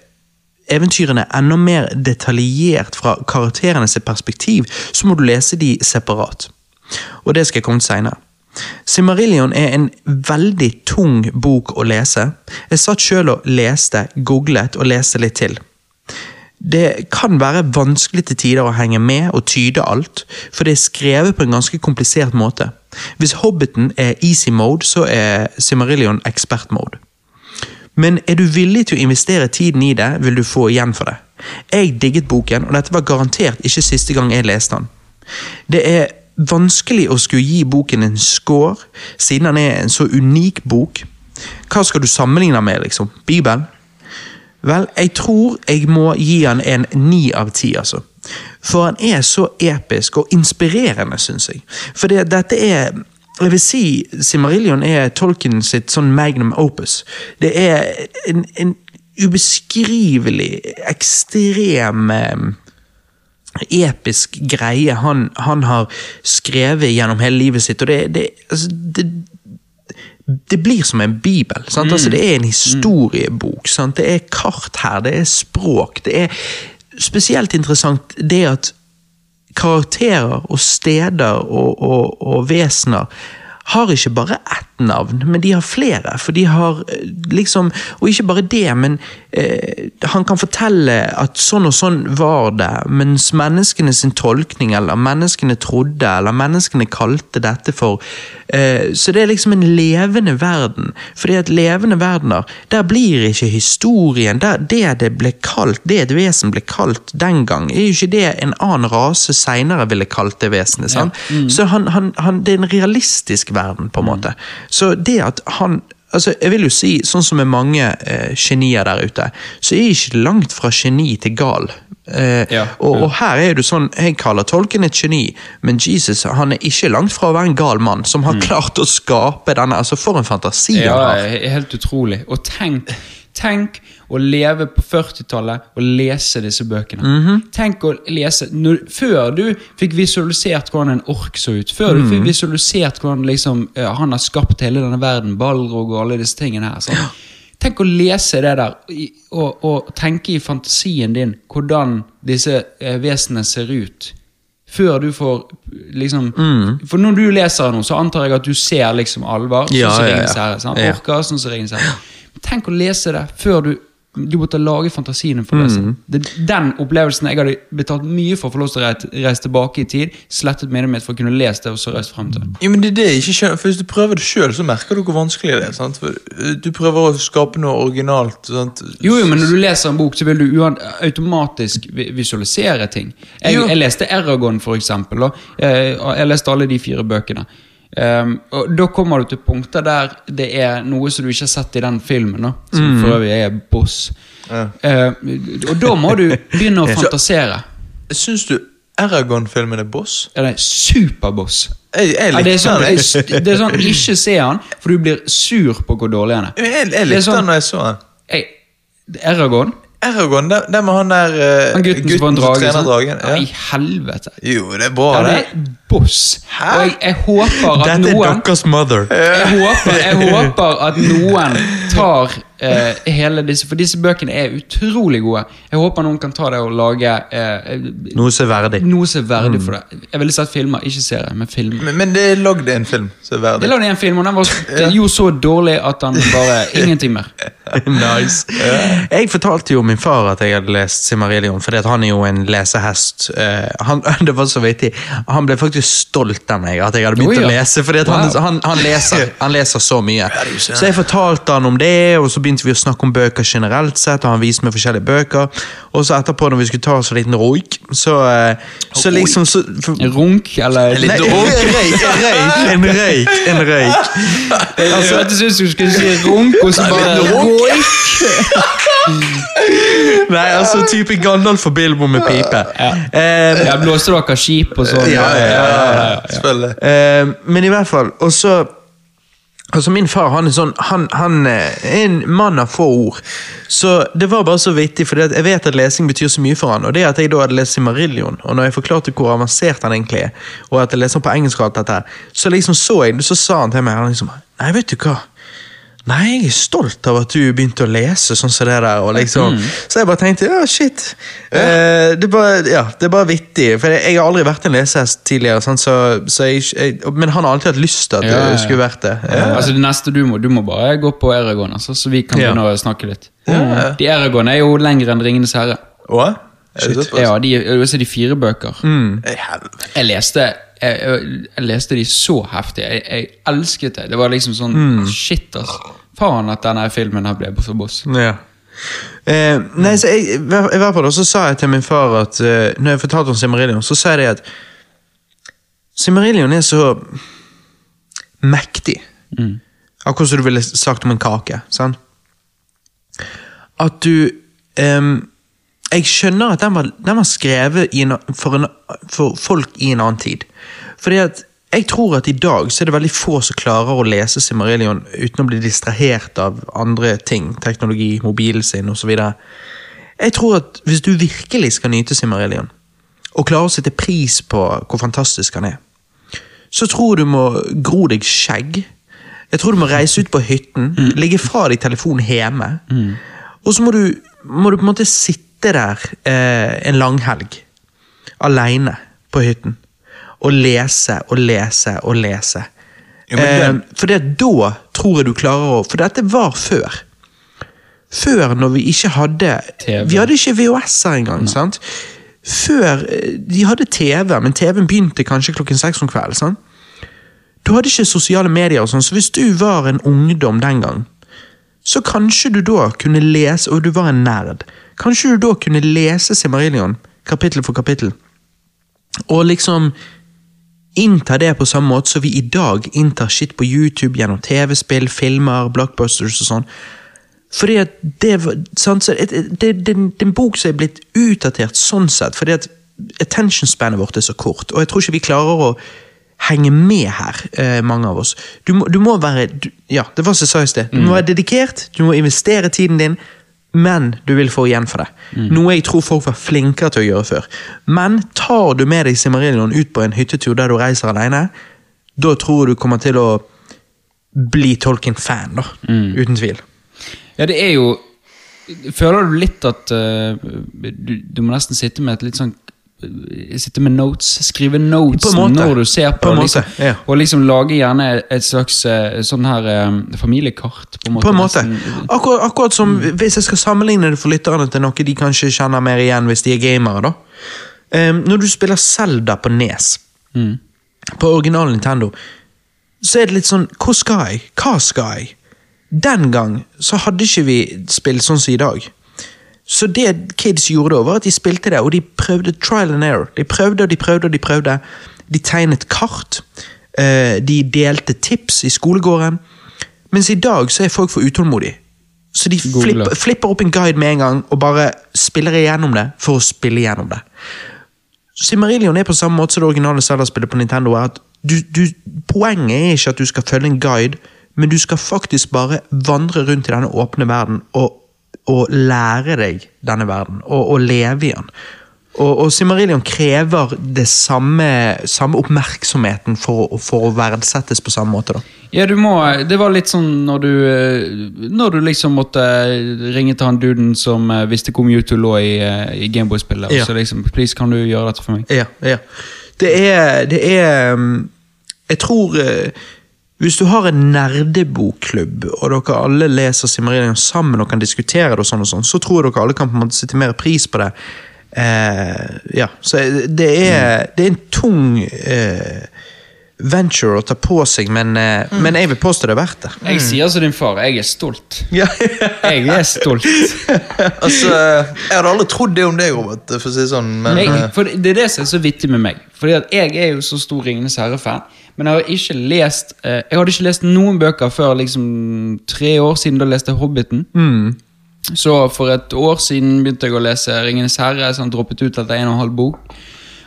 eventyrene enda mer detaljert fra karakterene sitt perspektiv, så må du lese de separat. Og det skal jeg komme til seinere. Simarillion er en veldig tung bok å lese. Jeg satt sjøl og leste, googlet og leste litt til. Det kan være vanskelig til tider å henge med og tyde alt, for det er skrevet på en ganske komplisert måte. Hvis Hobbiten er easy mode, så er Simarillion expert mode. Men er du villig til å investere tiden i det, vil du få igjen for det. Jeg digget boken, og dette var garantert ikke siste gang jeg leste den. Det er vanskelig å skulle gi boken en score, siden den er en så unik bok. Hva skal du sammenligne den med, liksom? Bibelen? Vel, jeg tror jeg må gi han en ni av ti, altså. For han er så episk og inspirerende, syns jeg. For det, dette er jeg vil si Simarillion er Tolkien sitt sånn magnum opus. Det er en, en ubeskrivelig, ekstrem eh, episk greie han, han har skrevet gjennom hele livet sitt. og det, det, altså, det det blir som en bibel. sant? Altså, det er en historiebok. sant? Det er kart her, det er språk. Det er spesielt interessant det at karakterer og steder og, og, og vesener har ikke bare ett navn, men de har flere. For de har eh, liksom Og ikke bare det, men eh, han kan fortelle at sånn og sånn var det, mens menneskene sin tolkning, eller menneskene trodde, eller menneskene kalte dette for eh, Så det er liksom en levende verden. Fordi at levende verdener, der blir ikke historien der, Det det ble kalt, det et vesen ble kalt den gang, er jo ikke det en annen rase seinere ville kalt det vesenet. sant? Så han, han, han, det er en realistisk verden, på en måte. Så det at han altså jeg vil jo si, Sånn som med mange eh, genier der ute, så er jeg ikke langt fra geni til gal. Eh, Ja, og, ja. og her er du sånn, Jeg kaller tolken et geni, men Jesus han er ikke langt fra å være en gal mann som har klart å skape denne. altså For en fantasi Ja, helt utrolig. Og tenk, tenk å leve på 40-tallet og lese disse bøkene. Mhm. Tenk å lese når, Før du fikk visualisert hvordan en ork så ut, før du Mhm. fikk visualisert hvordan liksom, uh, han har skapt hele denne verden, Balrog og alle disse tingene her. sant? Tenk å lese det der, og, og tenke i fantasien din hvordan disse eh, vesenene ser ut. Før du får liksom Mm. For når du leser noe, så antar jeg at du ser liksom alvor. Sånn som ja, Ringenes ja. herre. sant? Ja. Orker, sånn som Ringenes herre. Tenk å lese det før du Du måtte lage fantasien for å lese. Mm. det. Den opplevelsen jeg hadde betalt mye for å få lov til å reise, reise tilbake i tid, slettet minnet mitt for å kunne lese det og så reist frem til. Ja, men det er det jeg ikke skjønner, for Hvis du prøver det sjøl, så merker du hvor vanskelig det er. sant? For, uh, du prøver å skape noe originalt. sant? Jo, jo, men når du leser en bok, så vil du automatisk visualisere ting. Jeg, jeg leste Eragon, for eksempel. Og jeg, jeg leste alle de fire bøkene. Um, og Da kommer du til punkter der det er noe som du ikke har sett i den filmen. Da, som for øvrig er Boss. Ja. Uh, og da må du begynne å fantasere. Syns du Eragon-filmen er boss? Er det superboss? Jeg, jeg Ja, det, er likte sånn, den. jeg, det er sånn, ikke se han, for du blir sur på hvor dårlig han er. Jeg, jeg, er likte sånn- den når jeg så den. Jeg, Eragon? Eragon, det, det med han der uh, Han gutten, som får som trener dragen. Ja. I helvete. Jo, det er bra, Ja, det det. er boss. Hæ? Og jeg, jeg håper at Dette er deres mother. jeg håper, jeg håper at noen tar eh, hele disse For disse bøkene er utrolig gode. Jeg håper noen kan ta det og lage eh, Noe som er verdig. noe som er verdig for det. Jeg ville sett filmer, ikke serier, men filmer. Men, men det er lagd en film som er Jeg verdig. lagde en film, og den var jo så dårlig at han bare Ingenting mer. nice. Jeg fortalte jo min far at jeg hadde lest Simarillion, fordi han er jo en lesehest. Eh, han, det var så vittig. Han ble faktisk stolt av meg at jeg hadde begynt oh, ja. å lese, fordi at han, Wow. han, han, leser, han leser så mye. Så jeg fortalte han om det, og så begynte vi å snakke om bøker generelt sett, og han viste meg forskjellige bøker. Og så etterpå, når vi skulle ta oss en liten roik, så, eh, så liksom så, for, runk, eller en røyk, en røyk, en røyk, en røyk. Altså, jeg ut du skulle si runk, og så bare roik. Nei, altså type Gandalf og Bilbo med pipe. Eh, Ja, blåste dere skip og sånn? Ja, ja, ja, Selvfølgelig. Eh, men i hvert fall, og så Altså Min far han er sånn, han, han eh, er en mann av få ord. Så det var bare så vittig, for jeg vet at lesing betyr så mye for han. Og det at jeg da hadde lest Simarillion, og når jeg forklarte hvor avansert han egentlig er, og at jeg leser på engelsk og alt dette så liksom så jeg så sa han til meg han liksom Nei, vet du hva? Nei, jeg er stolt av at du begynte å lese sånn som det der. Liksom. Så jeg bare tenkte ja, shit. Eh, det, er bare, ja, det er bare vittig. For jeg, jeg har aldri vært en lesehest tidligere. sånn, Så, så jeg, jeg, men han har alltid hatt lyst til at Ja, ja, ja. det skulle vært det. Altså det neste du må, du må bare gå på Eragon, altså, så vi kan Ja. begynne å snakke litt. Ja. De Eragon er jo lengre enn Ringenes herre. Hva? Ja, de, de fire bøker. Mm. Jeg leste jeg, jeg, jeg leste de så heftig. Jeg, jeg elsket det. Det var liksom sånn Shit, altså. Faen at denne filmen her ble så boss. Ja. Eh, nei, så jeg, i hvert fall så sa jeg til min far at eh, Når jeg fortalte om Simmerillion, så sa jeg det at Simmerillion er så mektig. Akkurat som du ville sagt om en kake. Sant? At du ehm, Jeg skjønner at den var, den var skrevet en, for, en, for folk i en annen tid. Fordi at jeg tror at i dag så er det veldig få som klarer å lese Simmerillion uten å bli distrahert av andre ting. Teknologi, mobilen sin osv. Jeg tror at hvis du virkelig skal nyte Simmerillion, og klare å sette pris på hvor fantastisk han er, så tror du må gro deg skjegg. Jeg tror du må reise ut på hytten, legge fra deg telefonen hjemme. Og så må du, må du på en måte sitte der eh, en langhelg, aleine på hytten, og lese og lese og lese. Ja, den- eh, for det, da tror jeg du klarer å For dette var før. Før, når vi ikke hadde TV. Vi hadde ikke VHS-er engang. sant? Før eh, De hadde TV, men TV-en begynte kanskje klokken seks om kvelden. sant? Du hadde ikke sosiale medier, og sånn, så hvis du var en ungdom den gang, så kanskje du da kunne lese, og du var en nerd, kanskje du da kunne lese Simarillion kapittel for kapittel, og liksom innta det på samme måte som vi i dag inntar shit på YouTube gjennom TV-spill, filmer, blockbusters og sånn. Fordi at det, sant, så det, det, det, er en bok som er blitt utdatert sånn sett, fordi at attention spanet vårt er så kort, og jeg tror ikke vi klarer å henge med her, eh, mange av oss. Du må, du må være du, Ja, det var som jeg sa i sted. Du må være dedikert, du må investere tiden din, men du vil få igjen for det. Noe jeg tror folk var flinkere til å gjøre før. Men tar du med deg Simarillion ut på en hyttetur der du reiser alene, da tror jeg du kommer til å bli Tolkien-fan, da. Uten tvil. Ja, det er jo Føler du litt at uh, du, du må nesten sitte med et litt sånn Sitte med notes, skrive notes På en måte. når du ser på, På en måte, liksom, ja. og liksom lage gjerne et slags eh, sånn her eh, familiekart. På en måte. På en måte. nesten. Akkurat, som hvis jeg skal sammenligne det for lytterne til noe de kanskje kjenner mer igjen hvis de er gamere. da. Um, når du spiller Zelda på Nes, på original Nintendo, så er det litt sånn Hvor skal jeg? Hva skal jeg? Den gang så hadde ikke vi spill sånn som i dag. Så det kids gjorde da, var at de spilte det, og de prøvde trial and error. De prøvde og de prøvde og de prøvde. De tegnet kart. eh, De delte tips i skolegården. Mens i dag så er folk for utålmodige. Så de flipper, flipper opp en guide med en gang og bare spiller igjennom det for å spille igjennom det. Simarillion er på samme måte som det originale Zelda-spillet på Nintendo. er at du, du, Poenget er ikke at du skal følge en guide, men du skal faktisk bare vandre rundt i denne åpne verden og, og lære deg denne verden, og, og leve i den. Og, og Simarillion krever det samme, samme oppmerksomheten for, å- for å verdsettes på samme måte. da. Ja, du må Det var litt sånn når du eh, Når du liksom måtte ringe til han duden som eh, visste hvor Mewtwo lå i, eh, i Gameboy-spillet. Ja. Så liksom Please, kan du gjøre dette for meg? Ja, ja. Det er, det er um, Jeg tror Hvis du har en nerdebokklubb, og dere alle leser Simmerillion sammen og kan diskutere det, og sånn og sånn, så tror jeg dere alle kan på en måte sette mer pris på det. Eh, ja, så det er, det er en tung eh, venture å ta på seg, men, eh, men jeg vil påstå det er verdt det. Jeg sier som din far, jeg er stolt. Ja. Jeg er stolt. Altså, jeg hadde aldri trodd det om deg, Robert, for å si det sånn, men jeg, eh, for det er det som er så vittig med meg. Fordi at Jeg er jo så stor Ringenes herre-fan, men jeg har ikke lest eh, Jeg hadde ikke lest noen bøker før liksom tre år siden. Da leste jeg Hobbiten. Så for et år siden begynte jeg å lese Ringenes herre, så han droppet ut etter en og en halv bok.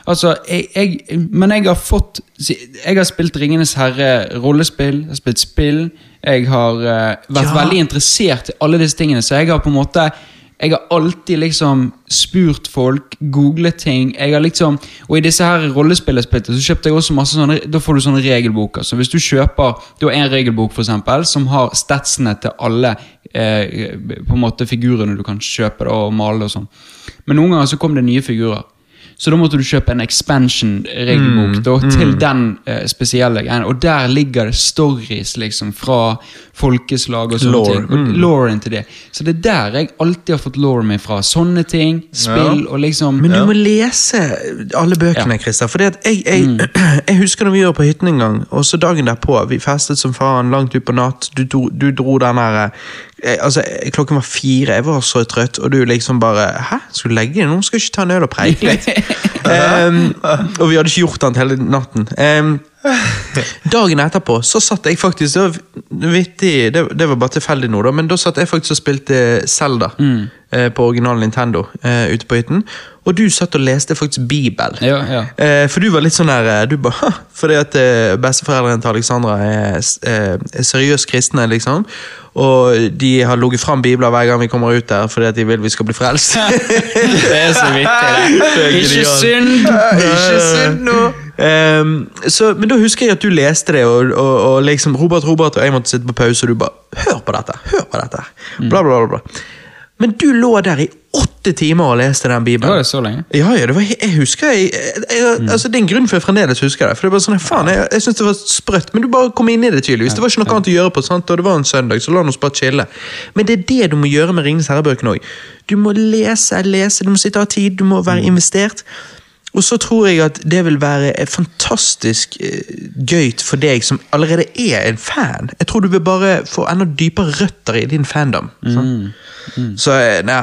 Altså, jeg, jeg, Men jeg har fått Jeg har spilt Ringenes herre rollespill, jeg har spilt spill. Jeg har uh, vært Ja. veldig interessert i alle disse tingene, så jeg har på en måte Jeg har alltid liksom spurt folk, googlet ting. Jeg har liksom, Og i disse her rollespillerspillene så kjøpte jeg også masse sånne Da får du sånne regelboker. Så hvis du kjøper Du har en regelbok for eksempel, som har statsene til alle eh, på en måte figurene du kan kjøpe da, og male og sånn. Men noen ganger så kom det nye figurer. Så da måtte du kjøpe en expansion-regelbok mm. til den eh, spesielle greien. Og der ligger det stories liksom fra folkeslag og sånne Lore, ting. Og Lauren til det. Så det er der jeg alltid har fått Lauren min fra. Sånne ting. Spill og liksom Men du må lese alle bøkene, Christer. For jeg, jeg, jeg husker når vi var på hytten en gang, og så dagen derpå. Vi festet som faen langt utpå natt. Du, du dro den her eh, Altså, Klokken var fire, jeg var så trøtt, og du liksom bare Hæ? Skal du legge deg nå? Skal du ikke ta en øl og preike litt? um, og vi hadde ikke gjort annet hele natten. Um, Dagen etterpå så satt jeg faktisk Det var vittig, det, det var bare tilfeldig nå, da, men da satt jeg faktisk og spilte Zelda eh, på original Nintendo eh, ute på hytten. Og du satt og leste faktisk Bibel. Ja, ja. Eh, for du var litt sånn der eh, du bare, Fordi at eh, besteforeldrene til Alexandra er, eh, er seriøst kristne, liksom. Og de har ligget fram bibler hver gang vi kommer ut der, fordi at de vil vi skal bli frelst. Det er så vittig, det. Ikke synd! Ikke synd nå! Um, så, men da husker jeg at du leste det, og, og, og liksom Robert, Robert og jeg måtte sitte på pause, og du bare Hør på dette! Hør på dette! Bla, bla, bla. bla. Men du lå der i åtte timer og leste den bibelen. det så lenge? Ja, ja, det var, jeg husker jeg, jeg, jeg, altså Det er en grunn for jeg fremdeles husker det. For det var sånn, faen, Jeg, jeg synes det var sprøtt, men du bare kom inn i det tydeligvis. Det var ikke noe annet å gjøre på, sant? og det var en søndag, så la oss bare chille. Men det er det du må gjøre med Ringenes herre-bøkene òg. Du må lese, lese, du må sitte av tid, du må være investert. Og så tror jeg at det vil være eh, fantastisk gøyt gøy for deg som allerede er en fan. Jeg tror du vil bare få enda dypere røtter i din fandom. Sant? Så eh, nei,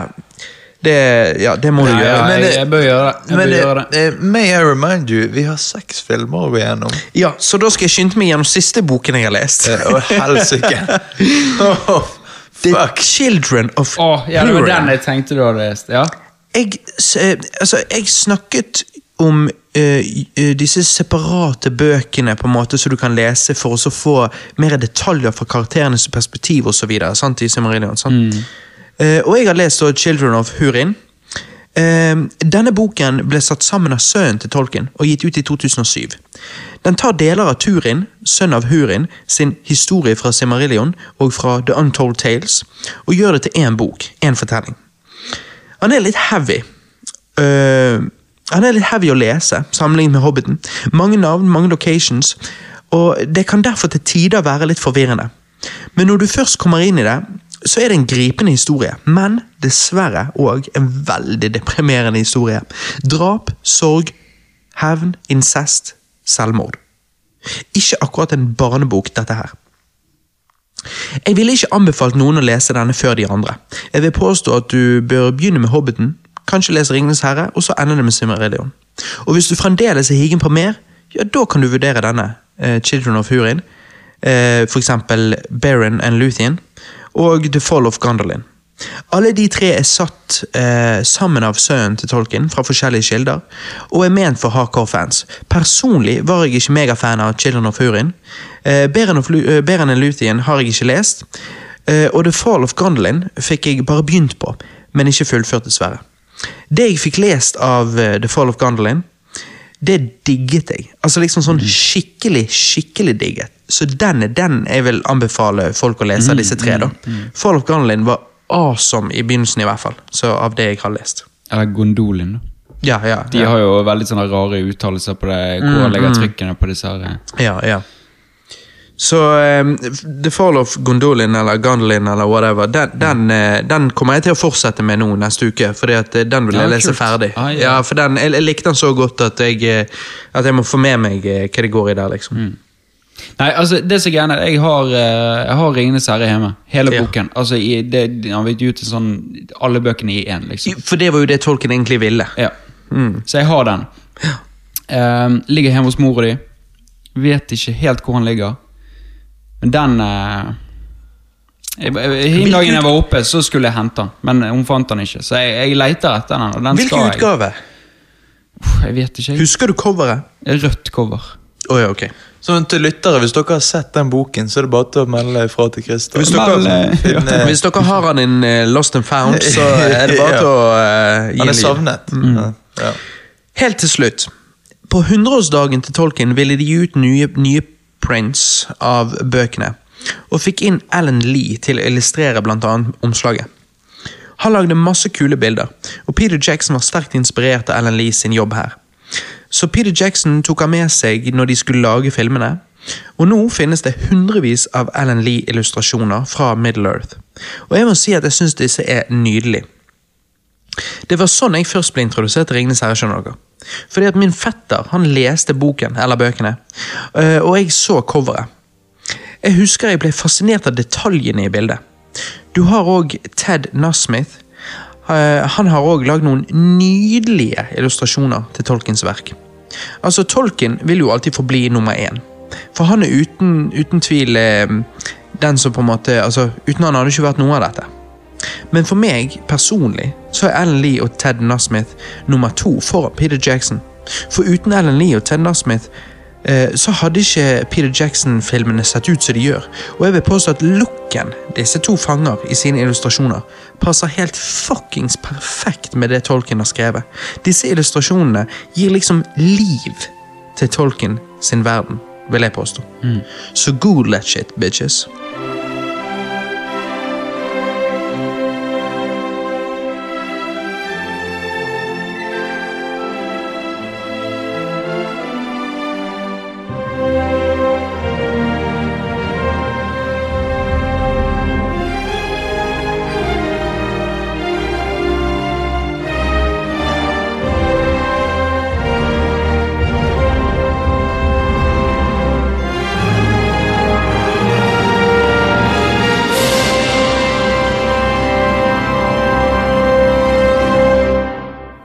det, ja, det må du gjøre. ja, men jeg, jeg bør gjøre det. Jeg Men bør eh, gjøre det. eh, may I remind you, vi har seks filmer å gå gjennom. Ja, så da skal jeg skynde meg gjennom siste boken jeg har lest. Eh, Å, helsike. Oh, The fuck. Children of oh, ja, det var den jeg tenkte du hadde lest. Ja. Jeg, eh, altså, jeg snakket om eh, eh, disse separate bøkene på en måte så du kan lese for å få mer detaljer fra karakterenes perspektiv osv. i Silmarillion. sant? Eh, og jeg har lest Children of Hurin. Eh, denne boken ble satt sammen av sønnen til Tolkien og gitt ut i 2007. Den tar deler av Turin, sønn av Hurin, sin historie fra Simarillion og fra The Untold Tales, og gjør det til én bok, én fortelling. Han er litt heavy. Uh, han er litt heavy å lese, sammenlignet med Hobbiten. Mange navn, mange locations, og det kan derfor til tider være litt forvirrende. Men når du først kommer inn i det, så er det en gripende historie, men dessverre òg en veldig deprimerende historie. Drap, sorg, hevn, incest, selvmord. Ikke akkurat en barnebok, dette her. Jeg ville ikke anbefalt noen å lese denne før de andre. Jeg vil påstå at du bør begynne med Hobbiten, kanskje lese Ringenes herre, og så ende det med Simmerillion. Og hvis du fremdeles er higen på mer, ja, da kan du vurdere denne, eh, Children of Hurin, eh, for eksempel Baron and Luthien, og The Fall of Gondolin. Alle de tre er satt eh, sammen av sønnen til Tolkien fra forskjellige kilder, og er ment for hardcore fans. Personlig var jeg ikke megafan av Children of Hurin. Eh, Beren, eh, Beren and Luthien har jeg ikke lest, eh, og The Fall of Gondolin fikk jeg bare begynt på, men ikke fullført, dessverre. Det jeg fikk lest av eh, The Fall of Gondolin, det digget jeg. Altså liksom sånn skikkelig, skikkelig digget. Så den er den jeg vil anbefale folk å lese, disse tre. da. Fall of Gondolin var awesome i begynnelsen, i hvert fall. Så av det jeg har lest. Eller Gondolin. da. Ja, ja. De ja. har jo veldig sånne rare uttalelser på det. Hvor legger trykkene på disse her. Ja, ja. Så um, The Fall of Gondolin eller Gondolin eller whatever, den, den, eh, den kommer jeg til å fortsette med nå neste uke. Fordi at eh, den vil jeg lese ferdig. Ah, ja. ja. for den, jeg, jeg likte den så godt at jeg, eh, at jeg må få med meg hva det går i der, liksom. Nei, altså, det som er gjerne, jeg har, eh, jeg har Ringenes herre hjemme. Hele Ja. boken. Altså, i, det, Han vil gi ut sånn alle bøkene i én, liksom. For det var jo det tolken egentlig ville. Ja. Så jeg har den. Ehm, ligger hjemme hos mora di. Vet ikke helt hvor han ligger. Men den uh, jeg, jeg, Den dagen jeg var oppe, så skulle jeg hente den, men hun fant den ikke. Så jeg, jeg leter etter den. Og den Hvilken skal jeg. utgave? Jeg vet ikke. Husker du coveret? Rødt cover. Å ja, ok. Så til lyttere, hvis dere har sett den boken, så er det bare til å melde ifra til Christer. Hvis Vel, eh, hvis dere har han in eh, Lost and Found, så er det bare Ja. til å uh, gi Han er savnet. Mm. Ja. Helt til slutt. På 100-årsdagen til Tolkien ville de gi ut nye, nye prints av bøkene, og fikk inn Alan Lee til å illustrere annet omslaget. Han lagde masse kule bilder, og Peter Jackson var sterkt inspirert av Alan Lee sin jobb her. Så Peter Jackson tok han med seg når de skulle lage filmene, og nå finnes det hundrevis av Alan Lee-illustrasjoner fra Middle-earth. Og jeg må si at jeg syns disse er nydelige. Det var sånn jeg først ble introdusert til Ringenes herre. skjønner dere. Fordi at Min fetter han leste boken, eller bøkene, øh, og jeg så coveret. Jeg husker jeg ble fascinert av detaljene i bildet. Du har òg Ted Nasmith. Eh, Han har òg lagd noen nydelige illustrasjoner til Tolkiens verk. Altså, Tolkien vil jo alltid forbli nummer én. For han er uten, uten tvil eh, den som på en måte altså, Uten han hadde ikke vært noe av dette. Men for meg personlig så er Ellen Lee og Ted Nasmith nummer to foran Peter Jackson. For uten Ellen Lee og Ted Nasmith eh, så hadde ikke Peter Jackson-filmene sett ut som de gjør. Og jeg vil påstå at looken disse to fanger i sine illustrasjoner passer helt fuckings perfekt med det Tolkien har skrevet. Disse illustrasjonene gir liksom liv til Tolkien sin verden, vil jeg påstå. Så good let shit, bitches.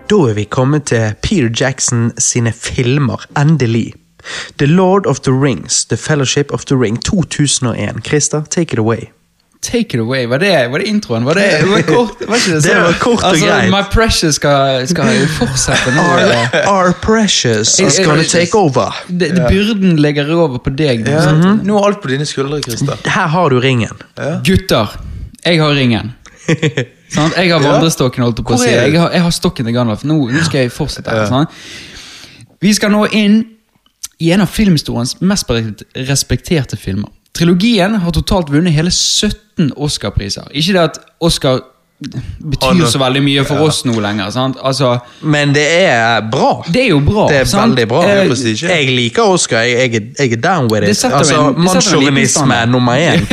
Da er vi kommet til Peter Jackson sine filmer, endelig. The Lord of the Rings, The Fellowship of the Ring 2001. Christer, take it away. Take it away. Var det, var det introen? Var det, var det kort? Var ikke det, Det var kort og altså, greit. My Precious skal, skal fortsette nå. Our, our precious is gonna take over. Det, det, byrden legger over på deg. nå, Mm -hmm. Nå er alt på dine skuldre, Christer. Her har du ringen. Gutter, jeg har ringen. Sant? Jeg har vandrestokken, holdt på å si. Jeg har, jeg har stokken til Gandalf. Nå, nå skal jeg fortsette. her, Sånn. Vi skal nå inn i en av filmhistoriens mest respekterte filmer. Trilogien har totalt vunnet hele 17 Oscar-priser. Ikke det at Oscar betyr så veldig mye for oss nå lenger. Sant? Altså, Men det er bra. det er jo bra. Det er sant? veldig bra. Eh. Jeg liker Oscar. Jeg, jeg, jeg er down with it. Altså, Mannssjåvinisme nummer én.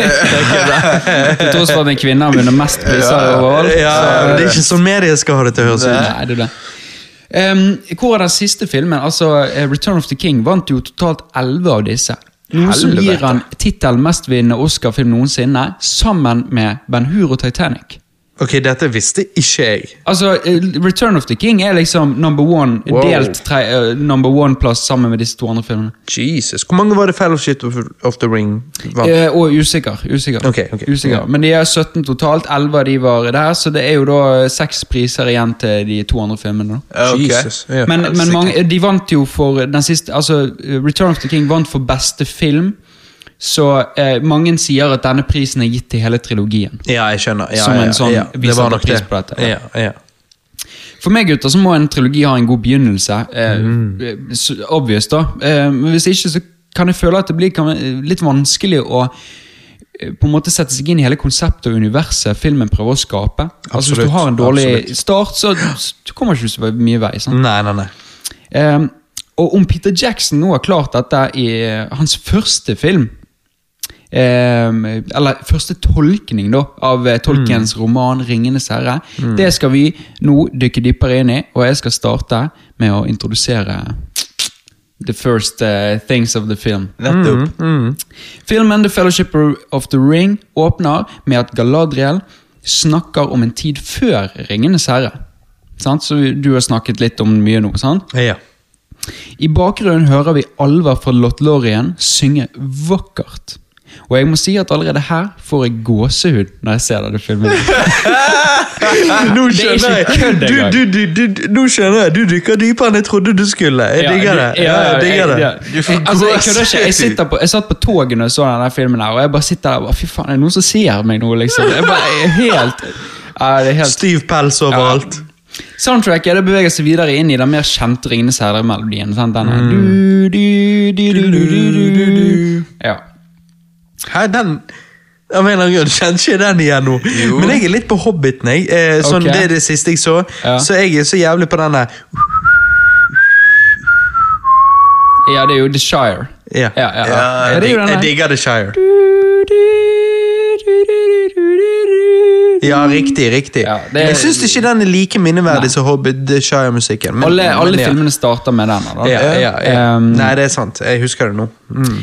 Til tross for at en kvinne har vunnet mest priser overalt. Ja, ja, det er ikke sånn media skal ha det til å høres ut. Nei, det er det. Um, hvor er den siste filmen? Altså, eh, Return of the King vant jo totalt 11 av disse. Noe som gir han tittelen mestvinnende Oscar-film noensinne, sammen med Ben Hur og Titanic. Ok, dette visste ikke jeg. Altså, eh, Return of the King er liksom number one, Wow. delt tre, uh, number one-plass sammen med disse to andre filmene. Jesus. Hvor mange var det Fellowship of, of the Ring vant? Eh, og usikker. usikker. Okay, okay. usikker. Men de er 17 totalt, 11 av de var der, så det er jo da eh, seks priser igjen til de to andre filmene. da. Ja. Jesus. Men, men mange, de vant jo for den siste Altså, Return of the King vant for beste film. Så eh, mange sier at denne prisen er gitt til hele trilogien. Ja, jeg skjønner. Ja, Som en sånn ja. vi Det var setter nok pris det. på dette. Ja, ja. For meg gutter, så må en trilogi ha en god begynnelse. Eh, Mm. eh, Obvious, da. Eh, men hvis ikke, så kan jeg føle at det blir litt vanskelig å eh, på en måte sette seg inn i hele konseptet og universet filmen prøver å skape. Altså Hvis du har en dårlig absolutt. start, så, du kommer ikke så mye vei. sant? Nei, nei, nei. Eh, og om Peter Jackson nå har klart dette i eh, hans første film eh, Eller første tolkning da av Tolkiens mm. roman 'Ringenes herre'. Det skal vi nå dykke dypere inn i, og jeg skal starte med å introdusere the first uh, things of the film. Nettopp. Filmen The Fellowship of the Ring åpner med at Galadriel snakker om en tid før Ringenes herre. Sant? Så du har snakket litt om mye nå, sant? Ja. I bakgrunnen hører vi alver fra Lothlorien synge vakkert. Og jeg må si at allerede her får jeg gåsehud når jeg ser denne filmen. Nå er skjønner jeg. Du, du, du, du, nå skjønner jeg. Du dykker dypere enn jeg trodde du skulle. Jeg digger det. Ja, ja, jeg digger jeg- det. ja. Altså, jeg, kødder ikke. jeg, sitter på, jeg satt på toget jeg så denne filmen, her, og jeg bare sitter der og bare, fy faen, er det noen som ser meg nå? liksom? Jeg bare, jeg er helt, ja, det er helt Stiv pels overalt. Soundtracket det beveger seg videre inn i den mer kjente Ringenes herre-melodien. Mm. Ja. Hæ, den Av en eller annen grunn kjenner ikke jeg den igjen nå. Men jeg er litt på Hobbiten. jeg. Eh, sånn, okay. Det er det siste jeg så. Ja. Så jeg er så jævlig på den der ja, det er jo The Shire. Ja. Ja, ja, ja. Jo Jeg digger The Shire. Ja, riktig. riktig. Ja, er- Jeg syns ikke den er like minneverdig som Hobbit The Shire-musikken. Alle, alle men filmene starter med den. Da. Um, Nei, det er sant. Jeg husker det nå. Mm.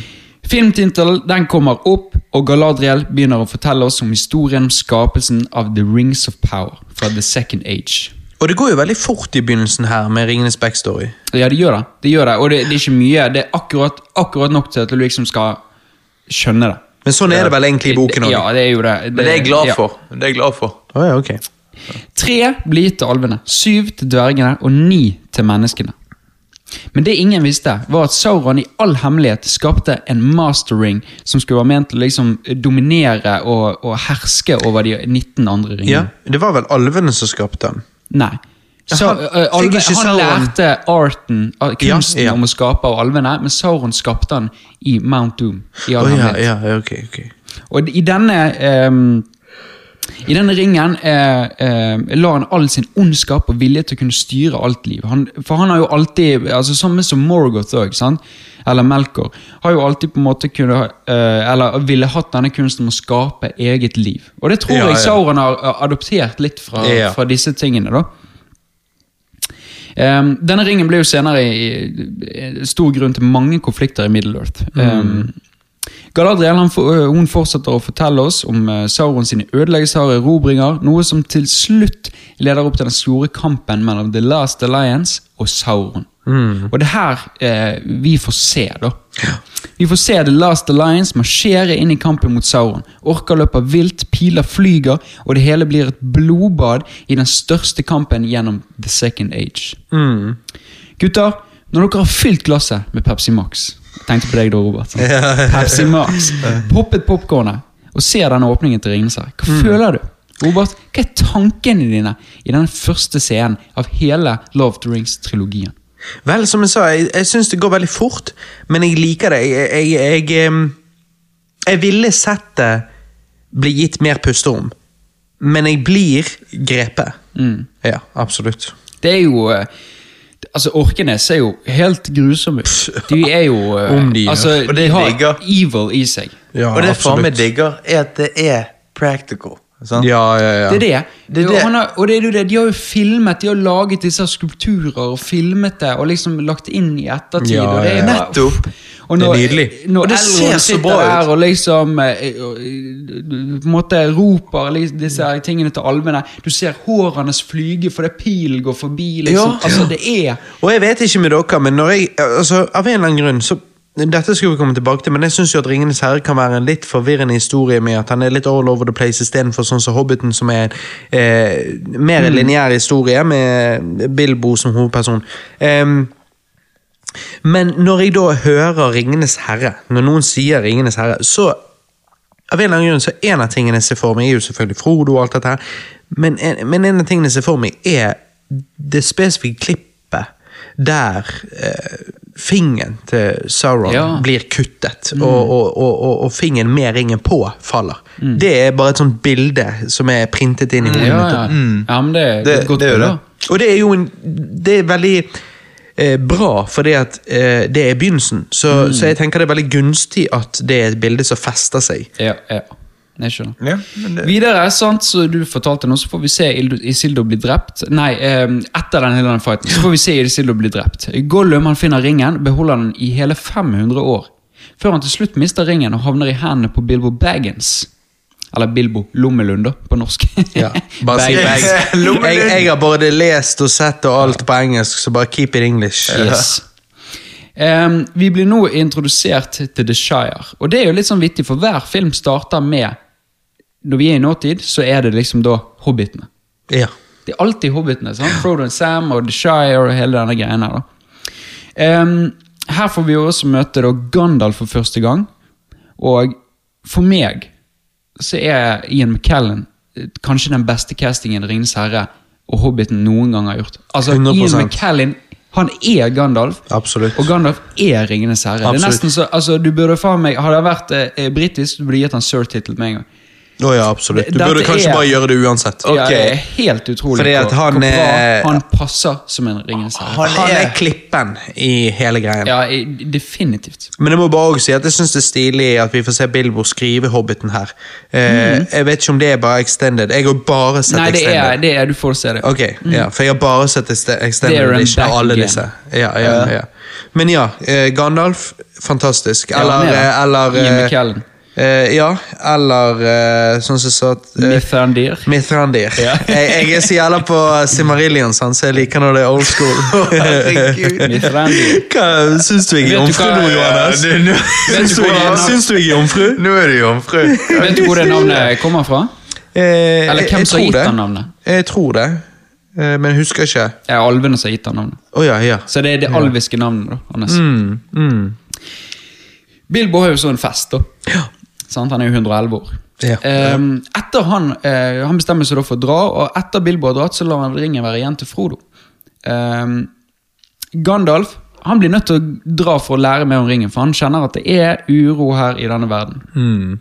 Filmtittelen den kommer opp, og Galadriel begynner å fortelle oss om historien om skapelsen av The Rings of Power fra The Second Age. Og det går jo veldig fort i begynnelsen her med Ringenes backstory. Ja, det gjør det. det, gjør det. Og det, det er ikke mye. Det er akkurat, akkurat nok til at du liksom skal skjønne det. Men sånn er det vel egentlig i boken òg. Ja, det er jo det. Men det er jeg glad ja. for. Det er jeg glad for. Oh, ja, ok. Tre blir gitt til alvene, syv til dvergene og ni til menneskene. Men det ingen visste, var at Sauron i all hemmelighet skapte en mastering som skulle være ment til å liksom dominere og, og herske over de 19 andre ringene. Ja, Det var vel alvene som skapte den. Nei. Så, Han- øh, alve, han lærte arten, kunsten Ja, ja. om å skape av alvene, men Sauron skapte den i Mount Doom. I all oh, ja, hemmelighet. ja, ja, ok, ok. Og i denne ehm, I denne ringen eh, eh, la han all sin ondskap og vilje til å kunne styre alt liv. Han, for han har jo alltid altså Samme som Morgoth òg, eller Melkor. Har jo alltid på en måte kunne eh, Eller ville hatt denne kunsten å skape eget liv. Og det tror Ja, jeg. Sauron har har adoptert litt fra, Ja. fra disse tingene. da Um, denne ringen ble jo senere i, i, stor grunn til mange konflikter i Middle-earth. Um, Galadriel han, øh, hun fortsetter å fortelle oss om uh, Sauron sine ødeleggelser og erobringer, noe som til slutt leder opp til den store kampen mellom The Last Alliance og Sauron. Og det er her eh, vi får se, da. Vi får se The Last Alliance marsjere inn i kampen mot Sauron. Orker løper vilt, piler flyger, og det hele blir et blodbad i den største kampen gjennom The Second Age. Gutter, når dere har fylt glasset med Pepsi Max tenkte på deg da, Robert. sant? Pepsi Max. Poppet popkornet og ser denne åpningen til Ringenes herre. Hva føler du? Robert, hva er tankene dine i den første scenen av hele Love to Rings-trilogien? Vel, som jeg sa, jeg, jeg syns det går veldig fort, men jeg liker det. Jeg, jeg, jeg, jeg ville sett det bli gitt mer pusterom, men jeg blir grepet. Ja, absolutt. Det er jo eh, Altså, Orkenes er jo helt grusomme. De er jo eh, Om de. Altså, Og det de har digger. evil i seg. Ja, og det faen meg digger, er at det er practical. Sant? Ja, ja, ja. Det er det. Det er det. Har, og det er jo det. De har jo filmet, de har laget disse skulpturer og filmet det og liksom lagt inn i ettertid. Ja, og det er. Nettopp. Og Det er nydelig. Når Og det ser så bra ut. og liksom eh, og, eh, på en måte roper liksom, disse tingene til alvene Du ser hårene hans flyge fordi pilen går forbi. Liksom. Ja. Altså, det er Og jeg vet ikke med dere, men når jeg, altså, av en eller annen grunn så dette skal vi komme tilbake til, men jeg syns Ringenes herre kan være en litt forvirrende historie med at han er litt all over the place istedenfor sånn som Hobbiten, som er eh, mer en lineær historie med Bilbo som hovedperson. Um, men når jeg da hører Ringenes herre, når noen sier Ringenes herre, så av en eller annen grunn så en av tingene jeg ser for meg, er jo selvfølgelig Frodo og alt dette her, men en, men en av tingene jeg ser for meg, er det spesifikke klippet der eh, fingeren til Sauron Ja. blir kuttet, og, og, og, og, og fingeren med ringen på faller. Mm. Det er bare et sånt bilde som er printet inn i hodet Ja, mitt. ja. ja men det, det er Det- godt det er det. Og det er jo en, det er veldig eh, bra, fordi at eh, det er begynnelsen. Så, Mm. så jeg tenker det er veldig gunstig at det er et bilde som fester seg. Ja, ja. Jeg skjønner. Ja, det, Videre, sant, så du fortalte nå, så får vi se Isildo bli drept. Nei, eh, etter den hele den fighten, så får vi se Isildo bli drept. Gollum han finner ringen, beholder den i hele 500 år. Før han til slutt mister ringen og havner i hendene på Bilbo Baggins. Eller Bilbo Lommelund, da, på norsk. Bare si jeg, jeg, jeg har både lest og sett og alt på engelsk, så bare keep it English. Yes. Um, vi blir nå introdusert til The Shire, og det er jo litt sånn vittig, for hver film starter med Når vi er i nåtid, så er det liksom da hobbitene. Ja. Det er alltid hobbitene. sant? Frodo og Sam og The Shire og hele denne greia her. Ehm, her får vi jo også møte da Gandalf for første gang. Og for meg så er Ian McKellen eh, kanskje den beste castingen Ringenes herre og Hobbiten noen gang har gjort. Altså, 100%. Ian McKellen han er Gandalf, Absolutt. og Gandalf er Ringenes herre. Absolutt. Det er nesten så, altså, du burde faen meg, Hadde jeg vært eh, britisk, du burde gitt han sir-tittel med en gang. Å ja, absolutt. Du Dette burde kanskje er- bare gjøre det uansett. Ja, det er helt utrolig Fordi at hvor, han hvor bra er- han passer som en Ringenes herre. Han Han er er- klippen i hele greien. Ja, i- definitivt. Men jeg må bare også si at jeg syns det er stilig at vi får se Bilbo skrive Hobbiten her. Eh, Jeg vet ikke om det er bare extended. Jeg har bare sett. Nei, det er, det er du får se det. Ok, ja, For jeg har bare sett ex- extended There and edition av alle again. disse. Ja, ja, ja. Men ja, eh, Gandalf, fantastisk. Ja, Eller, er eh, eller Ian eh, McKellen. Eh, Ja, eller eh, sånn som jeg sa at, eh, Mithrandir. Mithrandir. Ja. jeg, jeg er så jævla på Simmarillion, sånn, så jeg liker når det er old school. Hva Syns du jeg er jomfru nå, Johannes? Ja, nå- Vet Syns du det jeg- er jomfru? Nå er du jomfru. Vet du hvor det navnet kommer fra? Eh, Eller hvem som har gitt det. navnet? Jeg tror det, eh, men jeg husker ikke. Det er alvene som har gitt han navnet. Oh, ja, ja. Så det er det alviske navnet. da, Hannes. Mm, mm. Bilbo har jo så en fest, da. Sant? Han er jo 111 år. Ja. Ehm, etter han, uh, han bestemmer seg da for å dra, og etter Bilbo har dratt, så lar han ringen være igjen til Frodo. Um, Gandalf han blir nødt til å dra for å lære mer om ringen, for han kjenner at det er uro her i denne verden. Mm.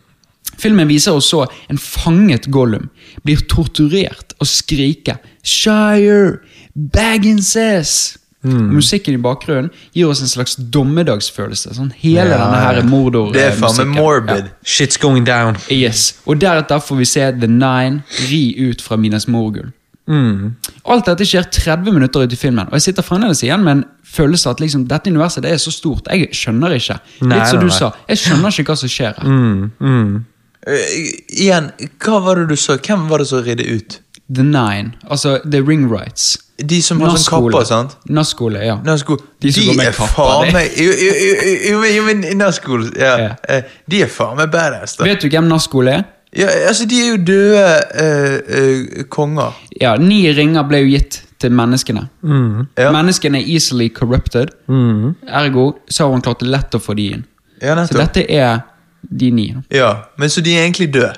Filmen viser også en fanget Gollum blir torturert og skrike 'Shire! Bagginses!' Mm. Musikken i bakgrunnen gir oss en slags dommedagsfølelse. Sånn hele Ja, denne her mordor Det er faen meg morbid. Shit's going down. Yes. Og deretter får vi se The Nine ri ut fra Minas Morgul. Mm. Alt dette skjer 30 minutter ut i filmen, og jeg sitter fremdeles igjen med en følelse at liksom, dette universet det er så stort. Jeg skjønner ikke. Nei, Litt som du sa, jeg skjønner ikke hva som skjer her. Mm. Mm. Uh, igjen, hva var det du så? Hvem var det som ridde ut? The Nine, altså The Ring Rights. De som har sånn kapper, sant? Nazgule, ja. Nazgul. De som går med er kapper, meg Jo, jo, jo, men Nazgul ja. Ja. Eh, De er faen meg badass, da. Vet du hvem Nazgule er? Ja, altså, de er jo døde uh, uh, konger. Ja, Ni ringer ble jo gitt til menneskene. Ja. Menneskene er easily corrupted. Ergo så har hun klart det lett å få de inn. Ja, Så dette er de ni. Ja, men så de er egentlig døde.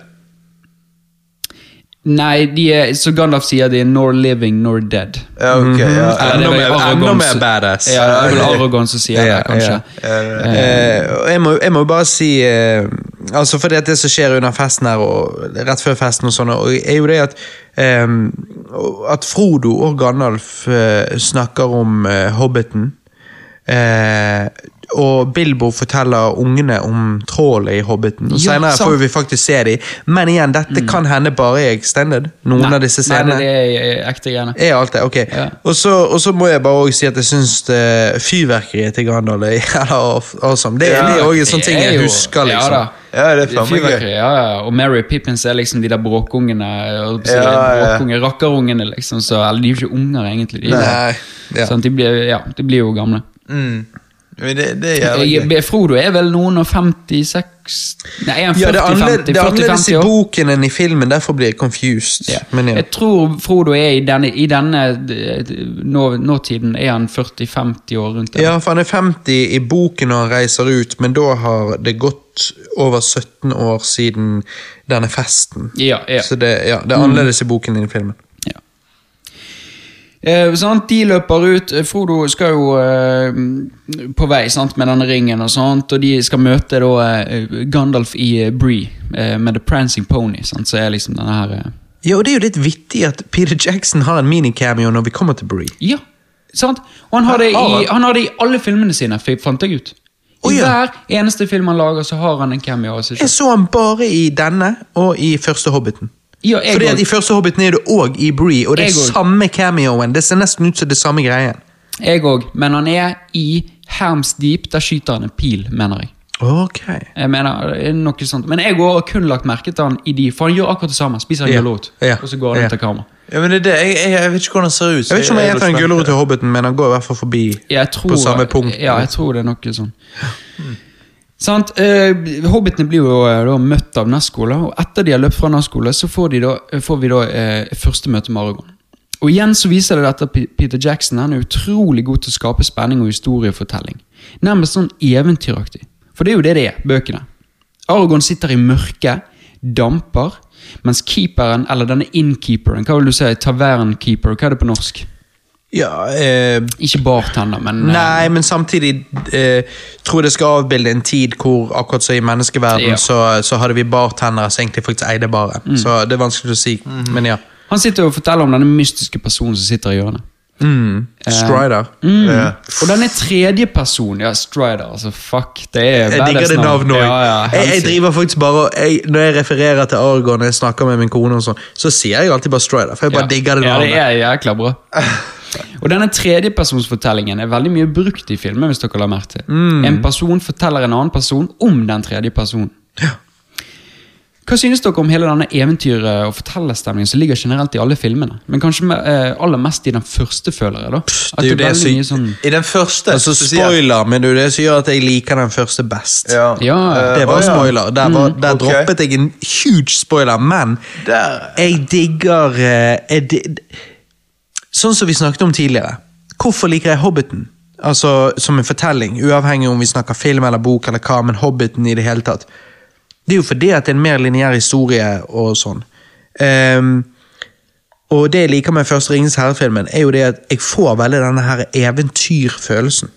Nei, de er, så Gandalf sier de er nor living nor dead. Ja, ok. ja. Er Enda mer- mer badass. Ja, det er vel Ja, som sier Ja, det, kanskje. Ja, uh, jeg, må, jeg må bare si uh, Altså det at Det som skjer under festen her, og rett før festen, og sånn, og er jo det at um, At Frodo og Gandalf uh, snakker om eh, Hobbiten. Eh, og Bilbo forteller ungene om trollet i Hobbiten. Og Senere får vi faktisk se dem. Men igjen, dette kan hende bare i Extended. Noen Nei, av disse scenene. nei, det er ekte greiene. Er alt det, ok. Ja. Og, så, og så må jeg bare også si at jeg syns fyrverkeriet til Grandal er awesome. Det, Ja, det er også en sånn ting jeg jo- husker, liksom. Ja, da. Ja, det er Fyrverkeri, ja, ja. Og Mary Pippins er liksom de der bråkungene. Ja, si, Ja. Rakkerungene, liksom. Så, eller de er jo ikke unger, egentlig. De, Nei, ja. sånn, de, blir, ja, de blir jo gamle. Mm. Men det, det jævlig Jeg, gøy. Frodo er vel noen og 56 Nei, er han 40-50 Ja, det er annerledes, det er annerledes i boken enn i filmen, derfor blir jeg confused. Ja. Men ja. Jeg tror Frodo er i denne, i denne eh, nå, nåtiden er han 40-50 år rundt der. ja, for han er 50 i boken når han reiser ut, men da har det gått over 17 år siden denne festen. Ja, ja. Så det, ja, det er annerledes i boken enn i filmen. Eh? De løper ut. Frodo skal jo eh, på vei sant, med denne ringen, og sånt, og de skal møte da, eh, Gandalf i eh, Bree eh, med The Prancing Pony. Sant? Så er liksom denne her eh, Ja, og det er jo litt vittig at Peter Jackson har en minicameo når vi kommer til Bree. Ja, sant? Og han har, det i, han? har det i alle filmene sine, fant jeg ut. I oh, ja. hver eneste film han lager, så har han en cameo Jeg så han bare i denne og i første Hobbiten. Ja, jeg Fordi at I første Hobbiten er det òg i Bree, og det er samme cameoen. Det ser nesten ut som det samme greien. Jeg òg, men han er i Herms Deep. Der skyter han en pil, mener jeg. Ok. Jeg mener, er noe sånt. Men jeg har kun lagt merke til han i de, for han gjør akkurat det samme. Spiser en Ja. gulrot, Ja. og så går han Ja. ut av kamera. Ja, men det er det. Jeg, jeg, jeg vet ikke hvordan han ser ut. Jeg vet ikke om jeg er heter en gulrot til Hobbiten, men han går i hvert fall forbi tror, på samme punkt. Ja, jeg tror det er noe sånn. Sant? Eh, Hobbitene blir jo eh, da møtt av Nazgul, og etter de har løpt fra Nazgul, så får, da, får vi da eh, første møte med Aragon. Og igjen så viser det dette Peter Jackson han er utrolig god til å skape spenning og historiefortelling. Nærmest sånn eventyraktig. For det er jo det det er, bøkene. Aragon sitter i mørket, damper, mens keeperen, eller denne innkeeperen, hva vil du si, tavernkeeper, hva er det på norsk? Ja, eh, Ikke bartender, men eh, Nei, men samtidig eh, tror jeg det skal avbilde en tid hvor akkurat så i menneskeverden Ja. så, så hadde vi bartendere som egentlig faktisk eide baren. Så det er vanskelig å si, men ja. Han sitter og forteller om denne mystiske personen som sitter i hjørnet. Mm. Strider. Ja. Og denne tredje personen, ja, Strider, altså fuck, det er Jeg digger det navnet òg. Ja, ja, jeg, jeg driver faktisk bare og- jeg, Når jeg refererer til Argon når jeg snakker med min kone, og sånn, så sier jeg alltid bare Strider. For jeg bare ja. digger det Ja, det er jækla bra. Og denne tredjepersonsfortellingen er veldig mye brukt i filmer, hvis dere la merke til. Mm. En person forteller en annen person om den tredje personen. Hva synes dere om hele denne eventyret og fortellerstemningen som ligger generelt i alle filmene? Men kanskje med, eh, aller mest i den første, føler jeg. da. Pst, det er jo det som- sånn... I den første Altså. Spoiler, men det er jo det som gjør at jeg liker den første best. Ja. Ja, Eh, Det var ja. spoiler. Der, var, der okay. droppet jeg en huge spoiler, men Der. jeg digger eh, jeg di Sånn som vi snakket om tidligere. Hvorfor liker jeg Hobbiten? Altså Som en fortelling, uavhengig om vi snakker film eller bok eller hva, men Hobbiten i det hele tatt. Det er jo fordi at det er en mer lineær historie og sånn. Um, og det jeg liker med Første Ringens herre-filmen, er jo det at jeg får veldig denne her eventyrfølelsen.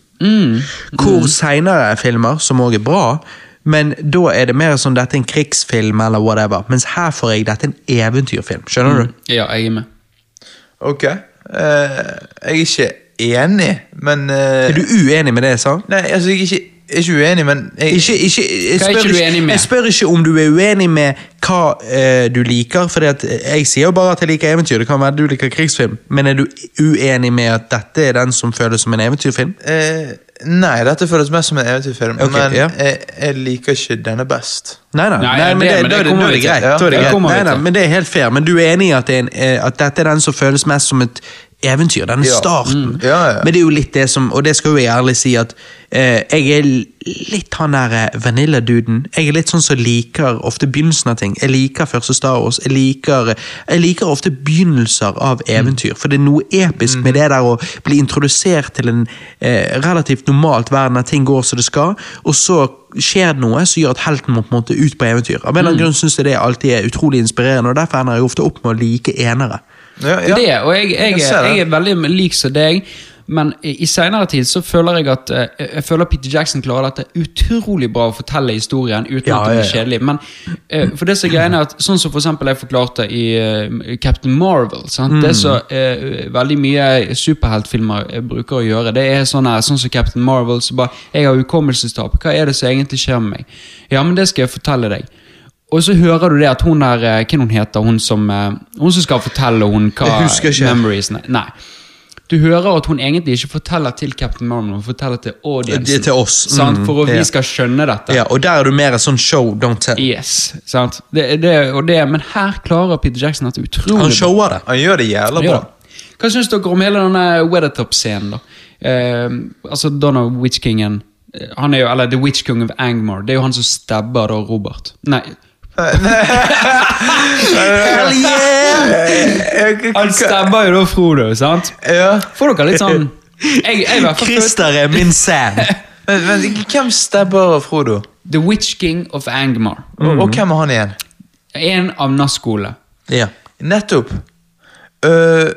Hvor seinere filmer, som òg er bra, men da er det mer sånn dette er en krigsfilm eller whatever. Mens her får jeg dette er en eventyrfilm. Skjønner du? Ja, jeg er med. Ok. Eh, jeg er ikke enig, men eh, Er du uenig med det jeg sa? Nei, altså, jeg er ikke, er ikke uenig, men jeg, Ikke, ikke, jeg, spør ikke jeg spør ikke om du er uenig med hva uh, du liker, for jeg sier jo bare at jeg liker eventyr. Det kan være du liker krigsfilm, men er du uenig med at dette er den som føles som en eventyrfilm? Uh, Nei, dette føles mest som en eventyrfilm, Okay, men ja. jeg, jeg liker ikke denne best. Nei, nei, Nei, nei, men, det- det, det er det- er greit. Men det er helt fair. Men du er enig i at, eh, at dette er den som føles mest som et eventyr? Denne Ja. starten. Mm. Ja, ja. Men det er jo litt det som, og det skal jo jeg ærlig si, at eh, jeg er litt han der eh, vanilla-duden. Jeg er litt sånn som liker ofte begynnelsen av ting. Jeg liker første Star Wars. Jeg liker, jeg liker ofte begynnelser av eventyr. For det er noe episk med det der å bli introdusert til en eh, relativt normalt verden, at ting går som det skal, og så skjer det noe som gjør at helten må på en måte ut på eventyr. Av en eller annen grunn syns jeg det alltid er utrolig inspirerende, og derfor ender jeg ofte opp med å like enere. Ja, er det, og jeg, jeg, Jeg jeg er veldig lik som deg. Men i, seinere tid så føler jeg at eh, Jeg føler Peter Jackson klarer dette utrolig bra å fortelle historien uten Ja, at det blir ja, ja. kjedelig. Men eh, for det som er er at Sånn som for eksempel jeg forklarte i eh, Captain Marvel. Sant? Det Mm. som veldig mye superheltfilmer bruker å gjøre, det er sånn her, sånn som Captain Marvel. Så bare, jeg har hukommelsestap. Hva er det som egentlig skjer med meg? Ja, men det skal jeg fortelle deg. Og så hører du det at hun er eh, Hva hun heter hun som eh, Hun som skal fortelle hun hva Jeg husker ikke. memoriesene Nei. Du hører at hun egentlig ikke forteller til Captain Marvel, hun forteller til audiencen. Det er til oss. Sant? Mm, For at ja. vi skal skjønne dette. Ja, og der er du mer sånn show, don't tell. Yes, sant? Det, det, og det, men her klarer Peter Jackson dette utrolig Han shower det. Han gjør det jævla bra. Ja. Hva syns dere om hele denne Weathertop-scenen? da? Eh, altså Donna Witch Kingen eh, han er jo, Eller The Witch King of Angmar. Det er jo han som stabber da Robert. Nei, Hell yeah! han stabber jo da Frodo, sant? Ja. Får dere litt sånn Jeg, jeg Christer er min Sam. Men, men hvem stabber Frodo? The Witch King of Angmar. Og, og hvem er han igjen? En av Nazgule. Ja. Nettopp. Øh,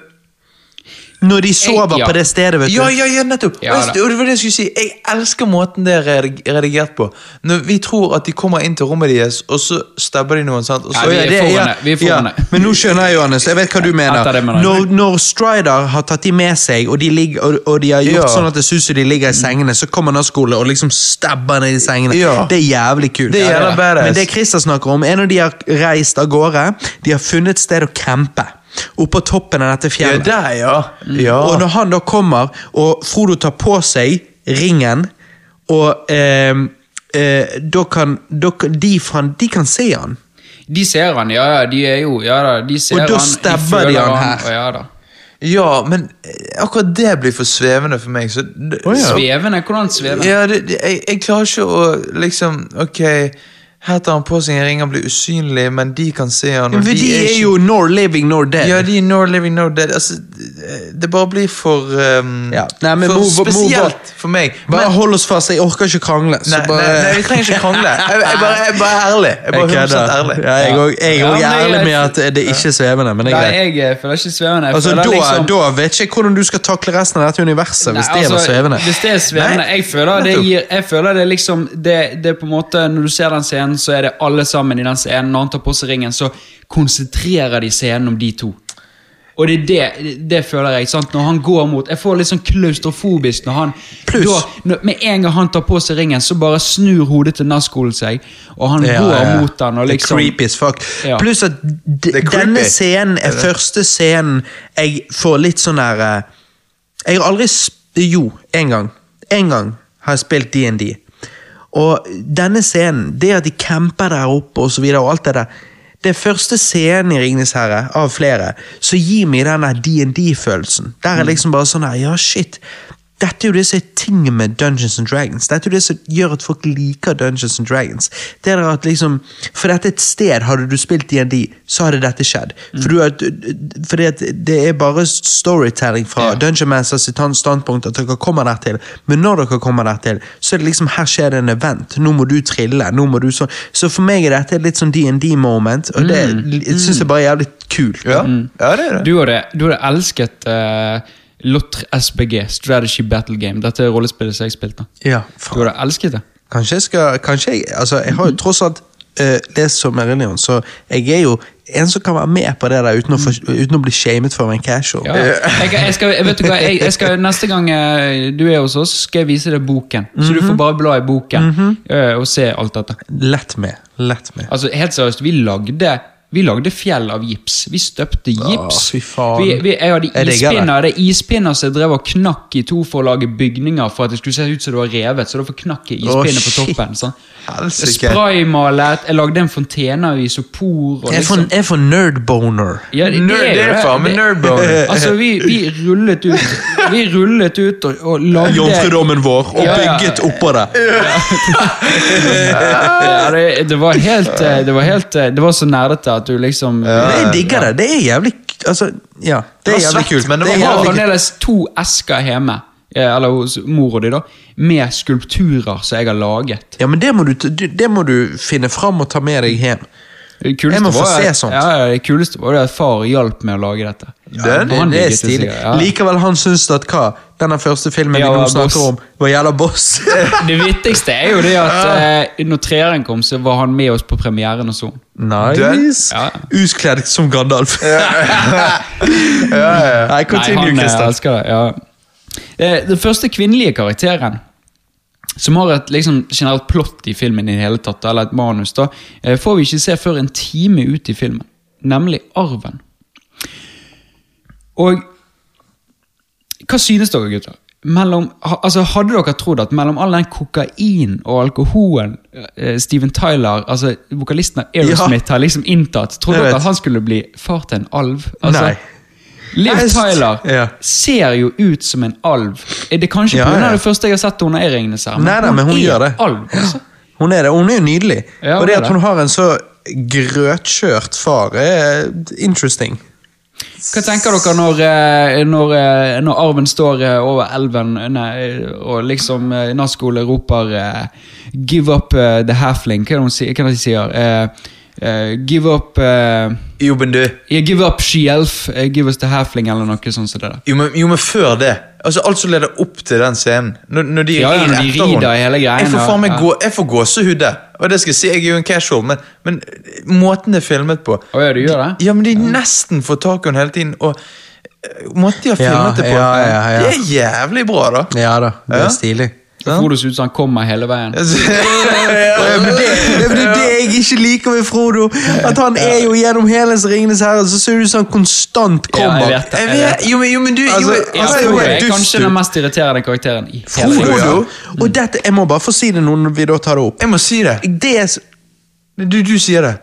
Når de sover ja. på det stedet, vet du. ja, ja, ja, nettopp! Ja, det var det jeg skulle si. Jeg elsker måten det er redigert på. Når vi tror at de kommer inn til rommet deres, og så stabber de noen. sant? Ja, vi er det- foran ja, det. Men nå skjønner jeg, Johannes. Jeg vet hva du mener. Når, når Strider har tatt de med seg, og de, ligger, og, og de har gjort Ja. sånn at det ser ut som de ligger i sengene, så kommer Nazgule og liksom stabber ned i sengene. Ja. Det er jævlig kult. Det er Ja, ja. Men det Christer snakker om, er når de har reist av gårde, de har funnet et sted å campe. Oppå toppen av dette fjellet. ja, er der, ja. ja. Og når han da kommer, og Frodo tar på seg ringen, og eh, eh, da kan, da, de, han, de kan se han. De ser han, ja ja, de er jo Ja da, de ser Og da stabber de føler han her. Ja da. Ja, men eh, akkurat det blir for svevende for meg. Så oh, ja. Svevende? Hvordan svevende? Ja, det, det, jeg, jeg klarer ikke å liksom Ok, her tar han på seg en ring, og blir usynlig, men de kan se han. Men de, de er ikke- jo nor living, nor dead. Ja, de er no living, no dead. Altså, det- bare blir for um, Ja. Nei, men For move- move spesielt for meg. Bare hold oss fast, jeg orker ikke krangle. Så Nei, bare... nei, nei, vi trenger ikke krangle. Jeg, jeg, bare, jeg er bare ærlig. Jeg er bare 100 ærlig. Ja, jeg er også- er Ja, ærlig med at det ikke er svevende, men det er Nei, jeg eh, føler ikke svevende. Jeg Altså, føler da, liksom, da vet ikke jeg hvordan du skal takle resten av dette universet, hvis Nei, det var altså, svevende. Hvis det er svevende Jeg føler det gir Jeg føler det liksom det, det er på en måte Når du ser den scenen, så er det alle sammen i den scenen. Når han tar på seg ringen, så konsentrerer de scenen om de to. Og det er det, det føler jeg. sant? Når han går mot Jeg får litt sånn klaustrofobisk når han Pluss- da, når, Med en gang han tar på seg ringen, så bare snur hodet til Nazgul seg, og han Ja, går ja. mot den og Det liksom creepy as fuck. Ja. Pluss at denne scenen er første scenen jeg får litt sånn der eh, Jeg har aldri sp Jo, én gang. En gang har jeg spilt DND. Og denne scenen, det at de camper der oppe og så videre, og alt det der Det er første scenen i Ringenes herre, av flere, som gir meg den der DND-følelsen. Der er liksom bare sånn her, ja shit. Dette er jo det som er tingen med Dungeons and Dragons. Dette er jo det som gjør at folk liker Dungeons and Dragons. Det er at liksom, For dette er et sted, hadde du spilt DND, så hadde dette skjedd. For du, at- fordi at det er bare storytelling fra Ja. Dungeon Masters sitt standpunkt at dere kommer der til. Men når dere kommer der til, så er det liksom her skjer det en event. Nå må du trille. nå må du sånn. Så for meg er dette litt sånn DND-moment, og det mm. syns jeg bare er jævlig kult. Ja, ja, det er det. Du hadde, du hadde elsket uh, Lotre SBG, Strategy Battle Game. Dette er rollespillet som jeg spilte. Ja, Du hadde elsket det. Kanskje jeg skal Kanskje jeg Altså, jeg har jo tross alt uh, lest som Merillion, så jeg er jo en som kan være med på det der uten å, for, uten å bli shamet for å være en casual. Ja. Jeg, jeg skal, vet du hva, jeg, jeg skal, Neste gang eh, du er hos oss, skal jeg vise deg boken. Så du får bare bla i boken eh, og se alt dette. Lett med. Lett med. Altså, Helt seriøst, vi lagde vi lagde fjell av gips. Vi støpte gips. fy faen. Vi, vi, jeg hadde ispinner Det er ispinner som jeg drev og knakk i to for å lage bygninger for at det skulle se ut som det var revet. Så derfor knakk jeg ispinner på toppen. Sånn. Spraymalet. Jeg lagde en fontene av isopor. Og liksom, jeg er for nerdboner. ja, det, Nerd, det er jo faen meg nerdboner. Altså, vi, vi rullet ut Vi rullet ut og, og lagde Jomfrudommen vår, og Ja, ja. bygget oppå det. ja, det, det var helt eh, Det var helt eh, Det var så nerdete at du liksom Men jeg digger det. Det er jævlig Altså, ja. Det er jævlig kult. men det var Jeg har jævlig fremdeles to esker hjemme, eh, eller hos mor og de, da, med skulpturer som jeg har laget. Ja, men det må, du- det må du finne fram og ta med deg hjem. Det Jeg må få var se sånt. Ja, ja, det kuleste var det at far hjalp med å lage dette. Den- Det, det er stilig. ja. Likevel han syns at hva? Denne første filmen Ja, vi nå snakker boss. om, var jævla boss. Det vittigste er jo det at eh, når treeren kom, så var han med oss på premieren og sånn. nice. Ja. Uskledd som Gandalf. Nei, continue, Nei, han eh, Christian. elsker det. Ja. Eh, Den første kvinnelige karakteren som har et liksom, generelt plott i filmen, i det hele tatt, eller et manus, da, eh, får vi ikke se før en time ut i filmen. Nemlig Arven. Og hva synes dere, gutter? Mellom, altså, hadde dere trodd at mellom all den kokain og alkoholen eh, Steven Tyler, altså vokalisten av Aerosmith, har liksom inntatt Trodde dere at han skulle bli far til en alv? Altså, Nei. Liv Tyler ja. ser jo ut som en alv. Er det kanskje Ja, grunn ja. det første jeg har sett henne i Ringenes herre? Nei men hun er gjør det. alv, altså. Hun er det, hun er jo nydelig. Ja, og det at hun har en så grøtkjørt far, er interesting. Hva tenker dere når, eh, når, eh, når arven står eh, over elven nei, og liksom Nazgul roper 'Give up the halfling'? Hva er det hun sier? Hva er det de sier? Uh, uh, 'Give up eh, Jo, men du Jeg Give up she-elf. eh, give us the halfling', eller noe sånt Så det jo men, jo, men før det Altså Alt som leder opp til den scenen. Når, når de Ja, ja, rir når de etter rider henne. hele greien, Jeg får ja, faen meg ja. gå, jeg får gåsehud. Og det skal jeg si, jeg er jo en casual, men, men måten det er filmet på oh, ja, du gjør det? Ja, men de nesten får tak i henne hele tiden. Og eh, måten de har Ja, filmet det på, ja, ja, ja. det er jævlig bra, da. Ja da, det Ja. er stilig. Frodo ser ut som han kommer hele veien. Det, det, det er det jeg ikke liker med Frodo. At han er jo gjennom hele Ringenes herre, så ser det ut som han konstant Ja, jeg vet det. Jeg vet, jo, men, jo, men du Altså, jo, Ja, altså, Frodo er kanskje den mest irriterende karakteren i hele Frodo, ja. Og dette, jeg må bare få si det nå når vi da tar det opp. Jeg må si det. Det er Du, du sier det.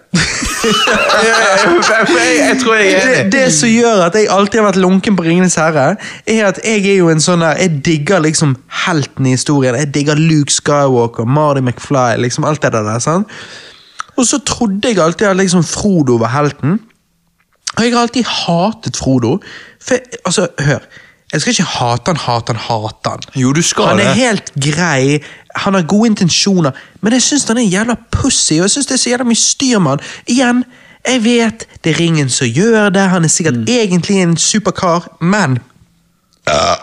Jeg, tror jeg er enig. det som gjør at jeg alltid har vært lunken på Ringenes herre, er at jeg er jo en sånn der Jeg digger liksom helten i historien. Jeg digger Luke Skywalker, Marty McFly, liksom alt det der. sant? Og så trodde jeg alltid at liksom Frodo var helten. Og jeg har alltid hatet Frodo. For, altså, hør. Jeg skal ikke hate han, hate han, hate han. Jo, du skal Han er det. helt grei, han har gode intensjoner, men jeg syns han er jævla pussy, og jeg synes det er så jævla mye styr med han. Igjen, jeg vet det er ringen som gjør det, han er sikkert Mm. egentlig en superkar, men han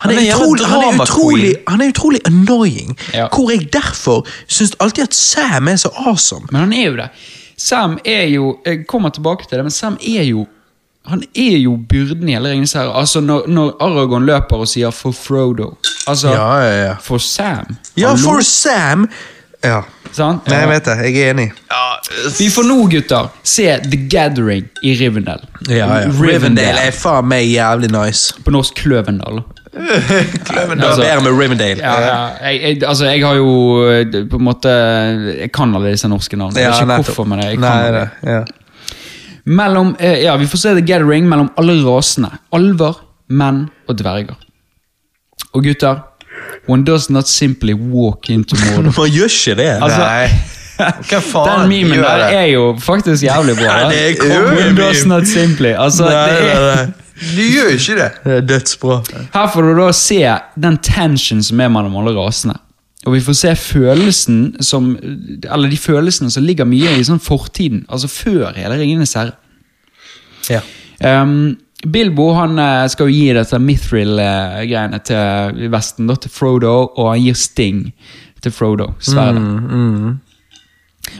Han er, utrolig, han, er utrolig, han er utrolig annoying, Ja. hvor jeg derfor syns alltid at Sam er så awesome. Men han er jo det. Sam er jo Jeg kommer tilbake til det, men Sam er jo han er jo byrden i hele Ringenes herre. Altså når, når Aragon løper og sier 'for Frodo'. Altså, Ja, ja, ja. For Sam. Ja, Hallo? for Sam Ja. Sant? Nei, jeg vet det, jeg er enig. Vi får nå, gutter, se The Gathering i Rivendell. Rivendell er faen meg jævlig nice. På norsk Kløvendal. Kløvendal Altså- er bedre med Rivendale. Ja, ja. Jeg, jeg, altså, jeg har jo eh, på en måte Jeg kan alle disse norske navnene. Jeg vet ikke nettopp. hvorfor, men jeg kan Nei, det. det. Ja. Mellom, eh, ja, Vi får se The Gathering mellom alle rasene. Alver, menn og dverger. Og gutter One does not simply walk into Mordor. Man gjør ikke det. Altså, Nei. Hva faen Den memen der er jo faktisk jævlig bra. Nei, det er konge not simply. Altså, Nei, det er, nei, nei. Du gjør jo ikke det. Det er dødsbra. Her får du da se den tension som er mellom alle rasene. Og vi får se følelsen som Eller de følelsene som ligger mye i sånn fortiden. Altså før hele Ringenes herre. Ja. Um, Bilbo han eh, skal jo gi dette Mithril-greiene til Vesten, da, til Frodo, og han gir Sting til Frodo. Sverdet.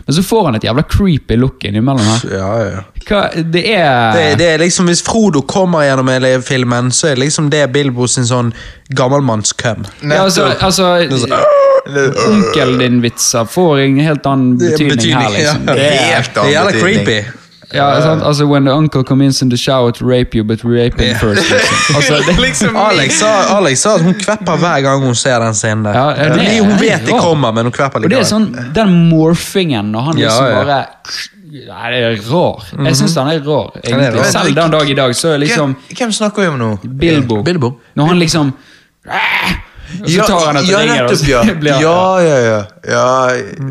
Men så får han et jævla creepy look innimellom her. Ja, ja. Hva, det er Det, det er liksom Hvis Frodo kommer gjennom hele filmen, så er liksom det Bilbo sin sånn gammelmannscum. ja, altså, altså Onkelen din-vitser får en helt annen betydning, her, liksom. ja. Det er, Helt Det er jævla creepy. Ja, sant? Altså, when the uncle comes in the shower to rape you, but rape him first. Liksom. Altså, det, Liksom Alex sa, Alex sa at hun kvepper hver gang hun ser den scenen der. Ja, ja, det hun vet det kommer, men hun kvepper Og det er sånn, Den morfingen når han liksom ja. bare Nei, det er rar. Jeg syns han er rar. Er egentlig. Selv den dag i dag så er liksom Hvem, snakker vi om nå? Bilbo, Bilbo. Når han liksom Og så tar han etter ja, ringer, og så ja. blir han ja, ja, ja. ja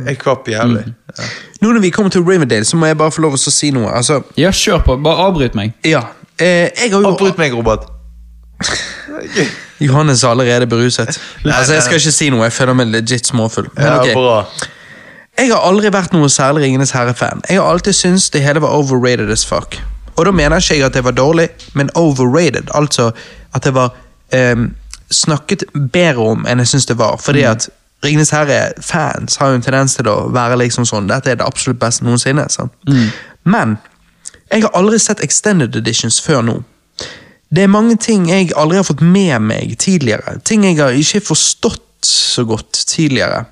jeg kvapp jævlig. Ja. Nå når vi kommer til Riverdale, så må jeg bare få lov å si noe. Altså, Ja, kjør på. Bare avbryt meg. ja. Eh, jeg har jo Avbryt meg, Robert. Johannes er allerede beruset. Altså, Jeg skal ikke si noe, jeg føler meg legit småfull. Men Ja, ok. bra. Jeg har aldri vært noe særlig Ringenes herre-fan. Jeg har alltid syntes det hele var overrated as fuck. Og da mener ikke jeg at det var dårlig, men overrated. Altså at det var ehm, snakket bedre om enn jeg syns det var. Fordi at Ringenes herre-fans har jo en tendens til å være liksom sånn Dette er det absolutt beste noensinne. sant? Men jeg har aldri sett extended editions før nå. Det er mange ting jeg aldri har fått med meg tidligere. Ting jeg har ikke forstått så godt tidligere.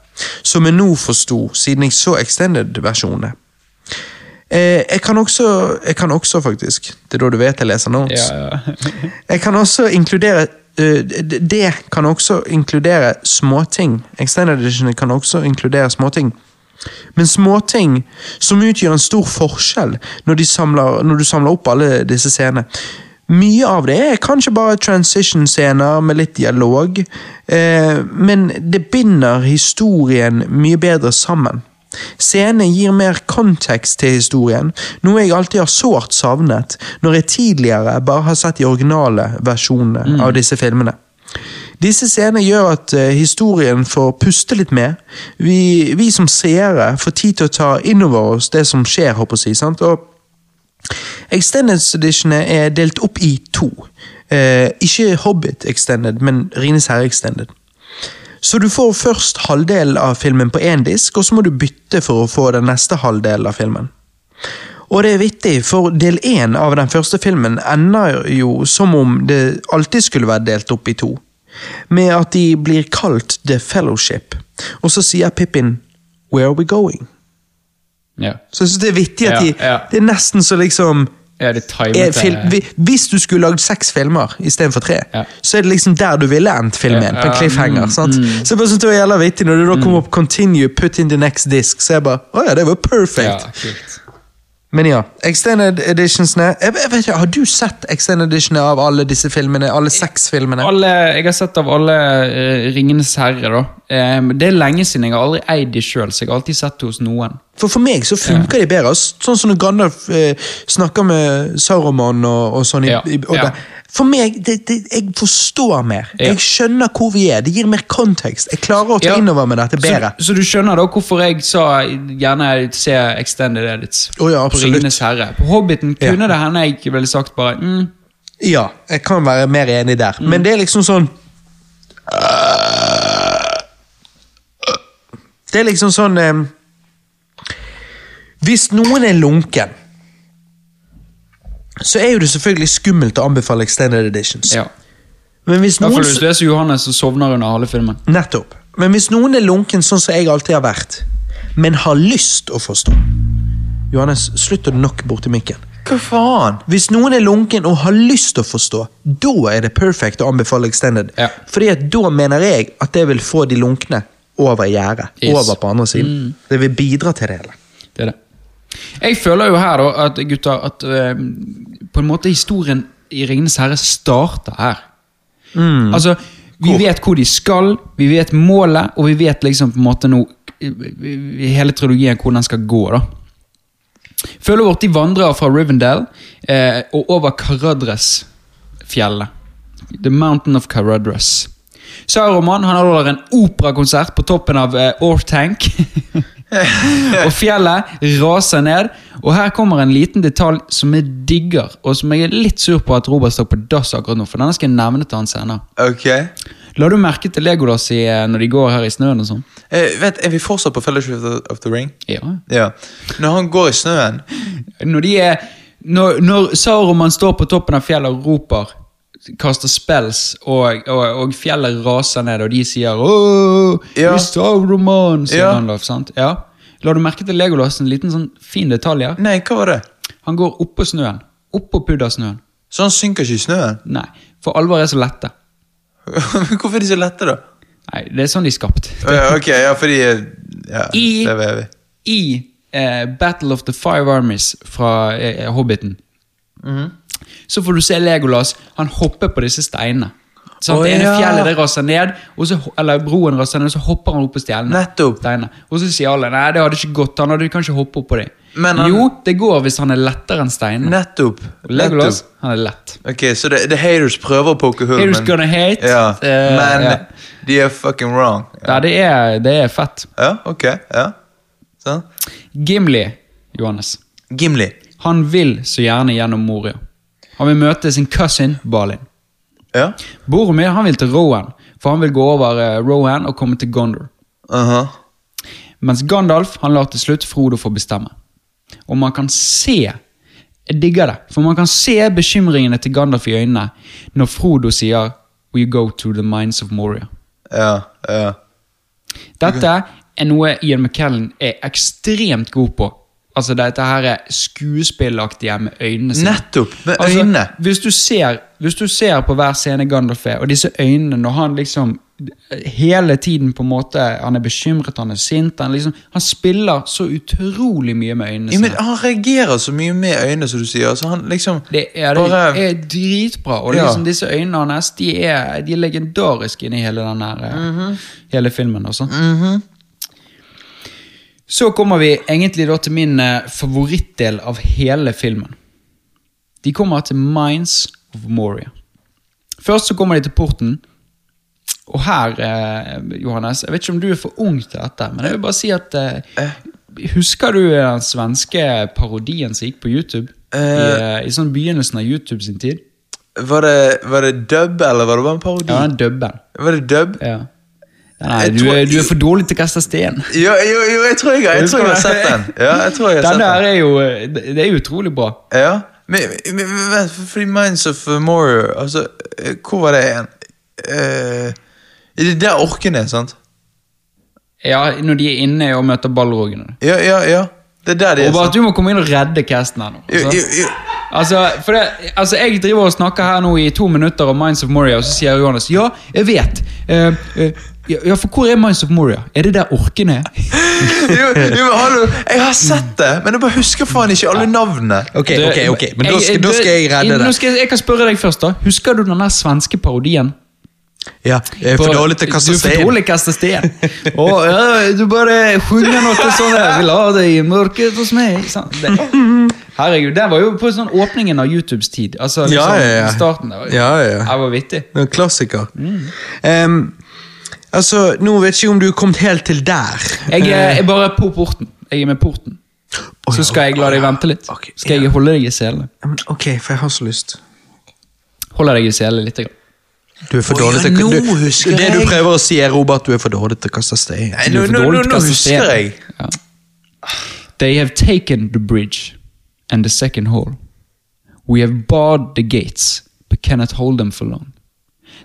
Som jeg nå forsto, siden jeg så extended-versjonene. Eh, jeg, kan også, jeg kan også, faktisk Det er da du vet jeg leser notes. Ja, ja. Jeg kan også inkludere Det kan også inkludere småting. Extended edition kan også inkludere småting. Men småting som utgjør en stor forskjell når, samler, når du samler opp alle disse scenene. Mye av det er kanskje bare transition-scener med litt dialog, eh, men det binder historien mye bedre sammen. Scenene gir mer kontekst til historien, noe jeg alltid har sårt savnet når jeg tidligere bare har sett de originale versjonene av disse filmene. Disse scenene gjør at eh, historien får puste litt med. Vi, vi som seere får tid til å ta inn over oss det som skjer, håper jeg å si. sant? Og Extended editionene er delt opp i to. Eh, ikke Hobbit Extended, men Rines herre Extended. Så du får først halvdelen av filmen på én disk, og så må du bytte for å få den neste halvdelen av filmen. Og det er vittig, for del én av den første filmen ender jo som om det alltid skulle være delt opp i to. Med at de blir kalt The Fellowship, og så sier Pippin Where are we going? ja. Så jeg synes det er vittig at de ja. Det er nesten så liksom Ja, det timet film, Hvis du skulle lagd seks filmer istedenfor tre, Ja. så er det liksom der du ville endt filmen. Ja, på en cliffhanger. mm, sant? Så jeg bare synes det var jævla vittig når det da kom opp 'continue, put in the next disc'. Så jeg bare Å ja, det var perfect. Ja. Men ja, extended editionsene jeg, jeg vet ikke, Har du sett extended editionene av alle disse filmene? Alle seks filmene? Alle, jeg har sett av alle uh, Ringenes herre, da. Um, det er lenge siden. Jeg har aldri eid de sjøl, så jeg har alltid sett det hos noen. For for meg så funker de bedre. Sånn som når Gandalf eh, snakker med Sauroman og, og sånn. i- Ja, og ja. For meg, det, det, jeg forstår mer. Ja. Jeg skjønner hvor vi er. Det gir mer kontekst. Jeg klarer å ta Ja. innover med dette bedre. Så, så du skjønner da hvorfor jeg sa gjerne se extended edits Oh, ja, på. Ringenes herre. På Hobbiten Ja. kunne det hende jeg ville sagt bare mm, Ja, jeg kan være mer enig der. Mm. Men det er liksom sånn Det er liksom sånn eh, Hvis noen er lunken, så er jo det selvfølgelig skummelt å anbefale extended editions. Ja. Men hvis noen hvis du er så Johannes så sovner under halve filmen. Nettopp. Men hvis noen er lunken sånn som jeg alltid har vært, men har lyst å forstå Johannes, slutt å knocke borti mikken. Hva faen? Hvis noen er lunken og har lyst til å forstå, da er det perfekt å anbefale extended. Ja. Fordi at da mener jeg at det vil få de lunkne over gjerdet. Yes. Over på andre siden. Det vil bidra til det hele. Det er det. Jeg føler jo her, da, at gutter, at uh, på en måte historien i Ringenes herre starter her. Altså, vi Hvor? vet hvor de skal, vi vet målet, og vi vet liksom på en måte nå hele trilogien hvor den skal gå. da. Følget vårt de vandrer fra Rivendell eh, og over Caradres-fjellet. The Mountain of Caradres. Sauroman han holder en operakonsert på toppen av eh, Ortank. og fjellet raser ned. Og her kommer en liten detalj som jeg digger, og som jeg er litt sur på at Robert står på dass akkurat nå, for denne skal jeg nevne til han senere. Ok. La du merke til Legolas i, eh, når de går her i snøen og sånn? Eh, vet, er vi fortsatt på Fellowship of the, of the Ring? Ja. Ja. Når han går i snøen Når de er Når, når Sauroman står på toppen av fjellet og roper Kaster spells, og, og, og fjellet raser ned, og de sier Åh, Ja. Sauroman, sier Ja. Gandalf. sant? Ja. La du merke til Legolas en liten sånn fin detalj Ja? Nei, hva var det? Han går oppå snøen. Oppå puddersnøen. Så han synker ikke i snøen? Nei, for alvor er så lette. Hvorfor er de så lette, da? Nei, Det er sånn de er skapt. Ok, ja, fordi ja, I- det vet vi. I eh, Battle of the Five Armies fra eh, Hobbiten Mhm. Så får du se Legolas. Han hopper på disse steinene. Sant? Oh, det ene ja. fjellet det raser ned, så, eller broen raser ned, og så hopper han opp på stjernene. Steinene. Og så sier alle nei, det hadde ikke gått. Han hadde kanskje hoppet opp på dem. Men han- Jo, det går hvis han er lettere enn steinene. Nettopp. Legolas, Nettopp. han er lett. Ok, så det, det haters prøver å poke hull, Haters gonna hate. ja. Eh, men ja. de er fucking wrong. Ja, det er, det er fett. Ja, ok. Ja. Sånn. Gimli, Johannes. Gimli. Han vil så gjerne gjennom Moria. Han vil møte sin cousin Balin. Ja. Boromir han vil til Rohan, for han vil gå over eh, Rohan og komme til Gondor. Aha. Mens Gandalf han lar til slutt Frodo få bestemme. Og man kan se Jeg digger det, for man kan se bekymringene til Gandalf i øynene når Frodo sier We go to the mines of Moria. Ja, ja. Dette er noe Ian McKellen er ekstremt god på. Altså dette her er skuespillaktige med øynene sine. Nettopp, med Altså, øynene. Hvis du, ser, hvis du ser på hver scene Gandalf er, og disse øynene når han liksom hele tiden på en måte Han er bekymret, han er sint. Han, liksom, han spiller så utrolig mye med øynene sine. ja men han reagerer så mye med øynene, som du sier. Altså, han liksom Det er, det bare er dritbra. Og Ja. liksom disse øynene hans de er, de er legendariske inni hele den her, eh, Mhm. hele filmen. Også. Så kommer vi egentlig da til min eh, favorittdel av hele filmen. De kommer til Mines of Moria. Først så kommer de til porten. Og her, eh, Johannes, jeg vet ikke om du er for ung til dette, men jeg vil bare si at eh, Husker du den svenske parodien som gikk på YouTube? I, eh, I sånn begynnelsen av YouTube sin tid? Var det, var det dub, eller var det bare en parodi? Ja, dubben. Var det dub? Ja. Nei, du, er, du er for dårlig til å kaste sten. Jo, jo, jo, jeg tror jeg, jeg, tror jeg har sett den. Ja, jeg tror jeg har Den sett der den. er jo Det er utrolig bra. Ja, men, men, men fordi Minds of Moria Altså, eh, hvor var det igjen? Er det der orkene sant? Ja, Når de er inne og møter ballrogene. Ja, ja, ja. Det er der de er, Og bare at du må komme inn og redde casten her nå. Jo, altså. jo, jo. Altså, det, altså, Jeg driver og snakker her nå i to minutter om Minds of Moria, og så sier Johannes ja, jeg vet. Eh, eh, ja, for hvor er Minds of Moria? Er det der orkene er? Jo, jo, men hallo, jeg har sett det, men jeg bare husker faen ikke alle navnene. Ok, ok, ok, men da skal, da skal jeg redde Nå det. skal jeg, jeg kan spørre deg først, da. Husker du den der svenske parodien? Ja, jeg er for dårlig til å kaste Du er for dårlig til å kaste stein. Og, ja, du bare sjunger noe sånn der. Vi ha deg i mørket hos meg. Herregud, det var jo på sånn åpningen av YouTubes tid. Altså liksom Ja, ja, ja. starten der. Ja, ja. ja. Det var vittig. Det var En klassiker. Em, altså, nå vet jeg ikke om du er kommet helt til der. Jeg er, jeg bare på porten. Jeg er med porten. Så skal jeg la deg vente litt. Skal jeg holde deg i selene? Ok, for jeg har så lyst. Holde deg i selene litt. Grann. Du er for dårlig til du, Det du prøver å si, er Robert, du er for dårlig til å kaste stein. Nå, nå, nå, nå husker jeg. Ja. They have taken the bridge and the second hall. We have barred the gates, but cannot hold them for long.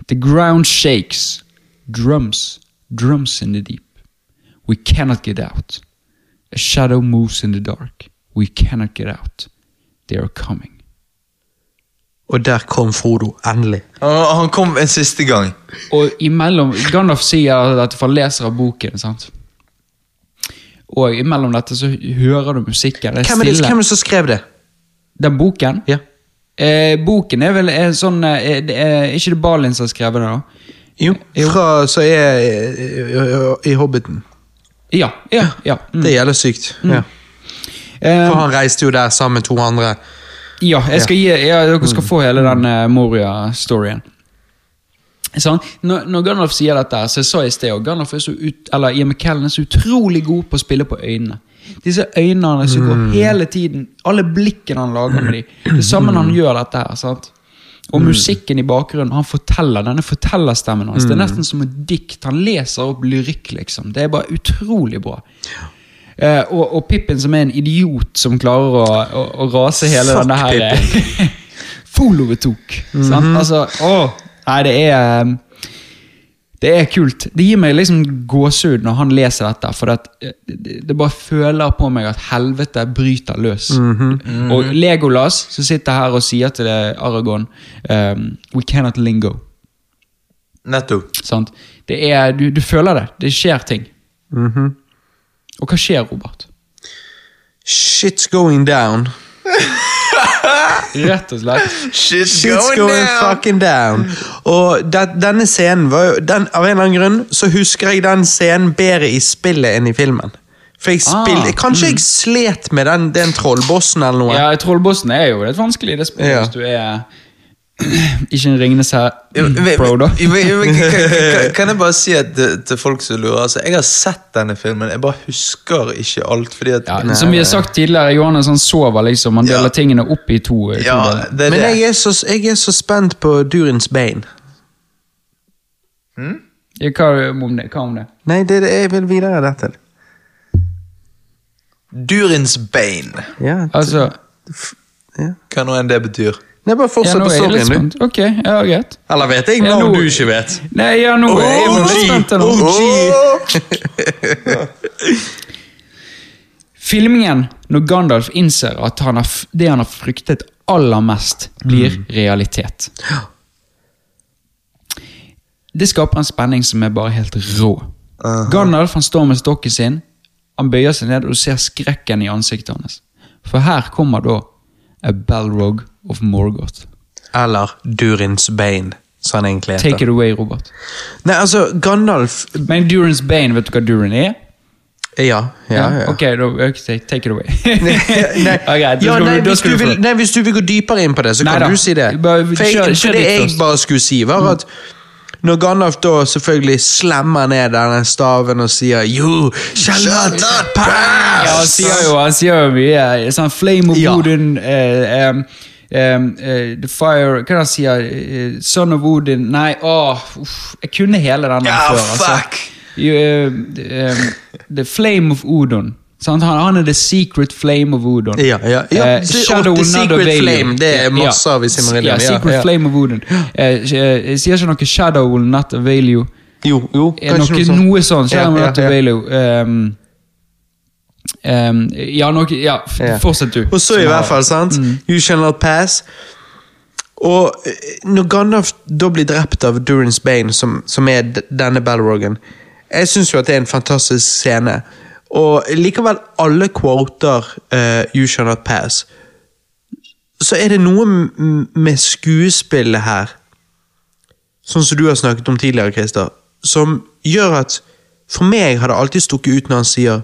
The ground shakes. Drums, drums in the deep. We cannot get out. A shadow moves in the dark. We cannot get out. They are coming. Og der kom Frodo, endelig. Han, han kom en siste gang. Og imellom Gandalf sier dette for leser av boken. sant? Og imellom dette så hører du musikken. Det er Hvem er det, stille. hvem er det som skrev det? Den boken? Ja. Eh, boken er vel en sånn eh, det er, Ikke det Balin som har skrevet det, da? Jo, fra så er i, Hobbiten. Ja. ja, ja. Mm. Det gjelder sykt. Ja. Eh, For han reiste jo der sammen med to andre. ja, jeg skal gi, ja, dere skal få hele den eh, Moria-storyen. Sånn, når, når Gandalf sier dette, så jeg sa i sted Gandalf er så ut, eller Ian McKellen er så utrolig god på å spille på øynene. Disse øynene som går hele tiden, alle blikkene han lager med dem. Det samme når han gjør dette her. sant? Og musikken i bakgrunnen, han forteller denne fortellerstemmen hans. Det er nesten som et dikt. Han leser opp lyrikk, liksom. Det er bare utrolig bra. Eh, og, og Pippin som er en idiot som klarer å, å, å rase hele Fuck denne her Folovet tok. sant? Altså, å, nei, det er eh, Det er kult. Det gir meg liksom gåsehud når han leser dette, for at, eh, det, bare føler på meg at helvete bryter løs. Og Legolas, som sitter her og sier til det, Aragon um, We cannot lingo. Nettopp. Sant? Det er, du, du føler det. Det skjer ting. Og hva skjer, Robert? Shit's going down. Rett og slett. Shit's Shit's going fucking down. Og det, denne scenen var jo den, Av en eller annen grunn så husker jeg den scenen bedre i spillet enn i filmen. For jeg Ah, Kanskje Kanskje jeg slet med den, den trollbossen eller noe. Ja, Trollbossen er jo litt vanskelig i det spillet Ja. hvis du er ikke en Ringenes herre-bro, da. Ja, ja, kan- jeg bare si at til, til folk som lurer altså, Jeg har sett denne filmen, jeg bare husker ikke alt. Fordi at Ja, som vi har sagt tidligere, Johannes han sover liksom. Han Ja. deler tingene opp i to. to Ja, det er Men jeg er, så, jeg er så spent på Durins bein. Ja, hva, om det, hva om det? Nei, det, det jeg vil videre dette. Durins bein. Ja, Altså ja. Hva nå enn det betyr. Nei, bare fortsett på storyen, du. Ok, ja, greit. Eller vet jeg noe du ikke vet? Nei, ja, nå er jeg nå litt spent. nå. Filmingen når Gandalf innser at han har, det han har fryktet aller mest, blir Mm. realitet. Det skaper en spenning som er bare helt rå. Gandalf han står med stokken sin, han bøyer seg ned og du ser skrekken i ansiktet hans. For her kommer da A Balrog of Morgoth. Eller Durins Bane, som han egentlig heter. Take it away, Robert. Nei, altså, Gandalf Men Durins Bane, vet du hva Durin er? Ja, ja, ja. Ok, da, take it away. nei, Ja, greit, ja, nei, hvis, du vil, nei, hvis du vil gå dypere inn på det, så Nei kan da. du si det. For, jeg, for det jeg bare skulle si, var at når Gandalf da selvfølgelig slemmer ned denne staven og sier You shall not pass! Ja, han sier jo, han sier jo mye. Sånn Flame of Ja. Odin eh, um, um, uh, The Fire Hva er det han sier? Uh, Son of Odin Nei, åh, uff, jeg kunne hele den der Ja, før. altså. fuck! You, uh, um, the Flame of Odin. Sant? Han, han er the secret flame of Odin. Ja, ja, ja. Eh, Shadow The Secret. Flame, det er masse av i Silmarillion, Ja, secret flame of Odin. Eh, eh, sier ikke noe Shadow will not avail you. Jo, jo, Er kanskje noe, sånt. noe sånn. Shadow Ja, will ja, not avail you. Um, Ehm, ja, noe, ja, fortsett du. Og så i hvert fall, sant? You shall not pass. Og eh, når Gandalf da blir drept av Durance Bane, som, som er denne Balrogen Jeg syns jo at det er en fantastisk scene. Og likevel alle quoter uh, You shall not pass. Så er det noe med skuespillet her, sånn som du har snakket om tidligere, Christer, som gjør at For meg har det alltid stukket ut når han sier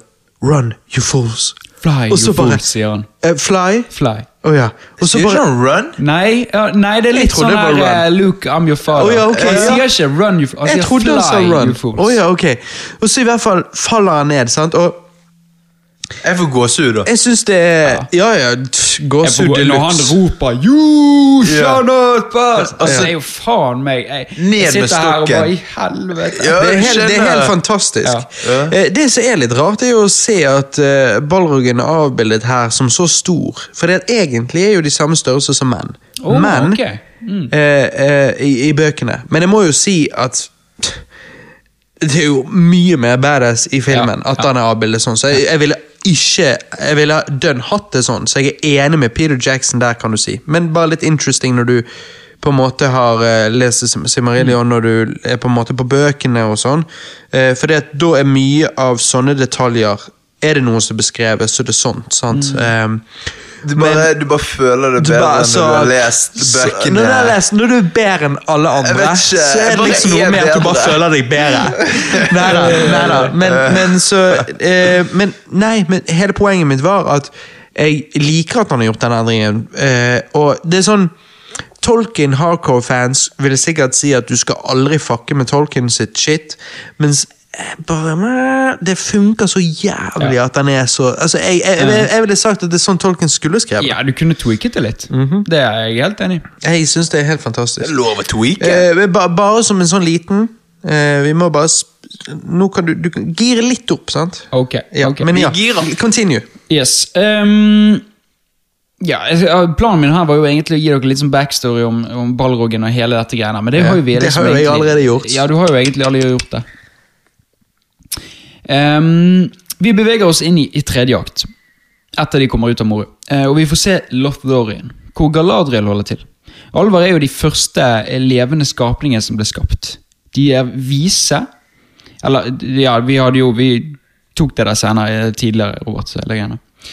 Run, you fools. Fly, Og så you bare- fools, sier han. Uh, fly? Fly. Oh, ja. Og så Sier bare han run? Nei, uh, nei, det er litt sånn her uh, Luke, I'm your father. Oh, ja, okay, han ja. sier ikke run, you, han Jeg sier trodde han sa fly, run. you fools. Oh, ja, ok. Og så i hvert fall faller han ned, sant. Og Jeg får gåsehud, da. jeg syns det er Ja ja, ja gåsehud de Når han roper 'You Ja. shall not pass', altså, det er jo faen meg Jeg, Ned jeg med sitter her og stokken. bare I helvete. Ja. Det er, helt, det er helt fantastisk. Ja. Eh, Det som er litt rart, er jo å se at uh, Balrogen er avbildet her som så stor. For det er egentlig er jo de samme størrelse som menn. Oh, Men okay. Mm. uh, uh, i, i bøkene. Men jeg må jo si at det er jo mye mer badass i filmen Ja, at han er avbildet sånn. Så jeg, jeg ville ikke Jeg ville dønn hatt det sånn, så jeg er enig med Peter Jackson der, kan du si. Men bare litt interesting når du på en måte har uh, lest Sim- når du er på en måte på bøkene og sånn. Uh, for da er mye av sånne detaljer Er det noe som er beskrevet, så er det sånt. sant? Um, Du bare, du bare føler det bedre bare- så- når du har lest så- bøkene. Når du, har lest, når du er bedre enn alle andre, ikke, så er det liksom noe er med at du bare føler deg bedre. Neida, neida. Men, men så eh, Men nei, men hele poenget mitt var at jeg liker at han har gjort den endringen. Eh, og det er sånn Tolkien hardcore-fans vil sikkert si at du skal aldri fucke med Tolkien sitt shit, mens bare meh, Det funker så jævlig Ja. at den er så altså, jeg, jeg, jeg, jeg ville sagt at det er sånn Tolkien skulle skrevet. Ja, du kunne tweaket det litt. Mhm. Det er jeg helt enig i. Jeg syns det er helt fantastisk. lov å tweake. Eh, ba, bare som en sånn liten eh, Vi må bare sp Nå kan du, du gire litt opp, sant? Ok. Ja, ok. Men ja, continue. Yes. Um ja, Planen min her var jo egentlig å gi dere litt sånn backstory om, om Balrogen og hele dette greiene. Men det har jo vi det liksom har jo jeg egentlig- allerede gjort. Ja, du har jo egentlig allerede gjort det. Ehm, vi beveger oss inn i, i tredje akt. Etter de kommer ut av Moro. Uh, og vi får se Lothlorien, hvor Galadriel holder til. Alvar er jo de første eh, levende skapningene som ble skapt. De er vise. Eller, ja, vi hadde jo Vi tok det der senere eh, tidligere, Robert. så.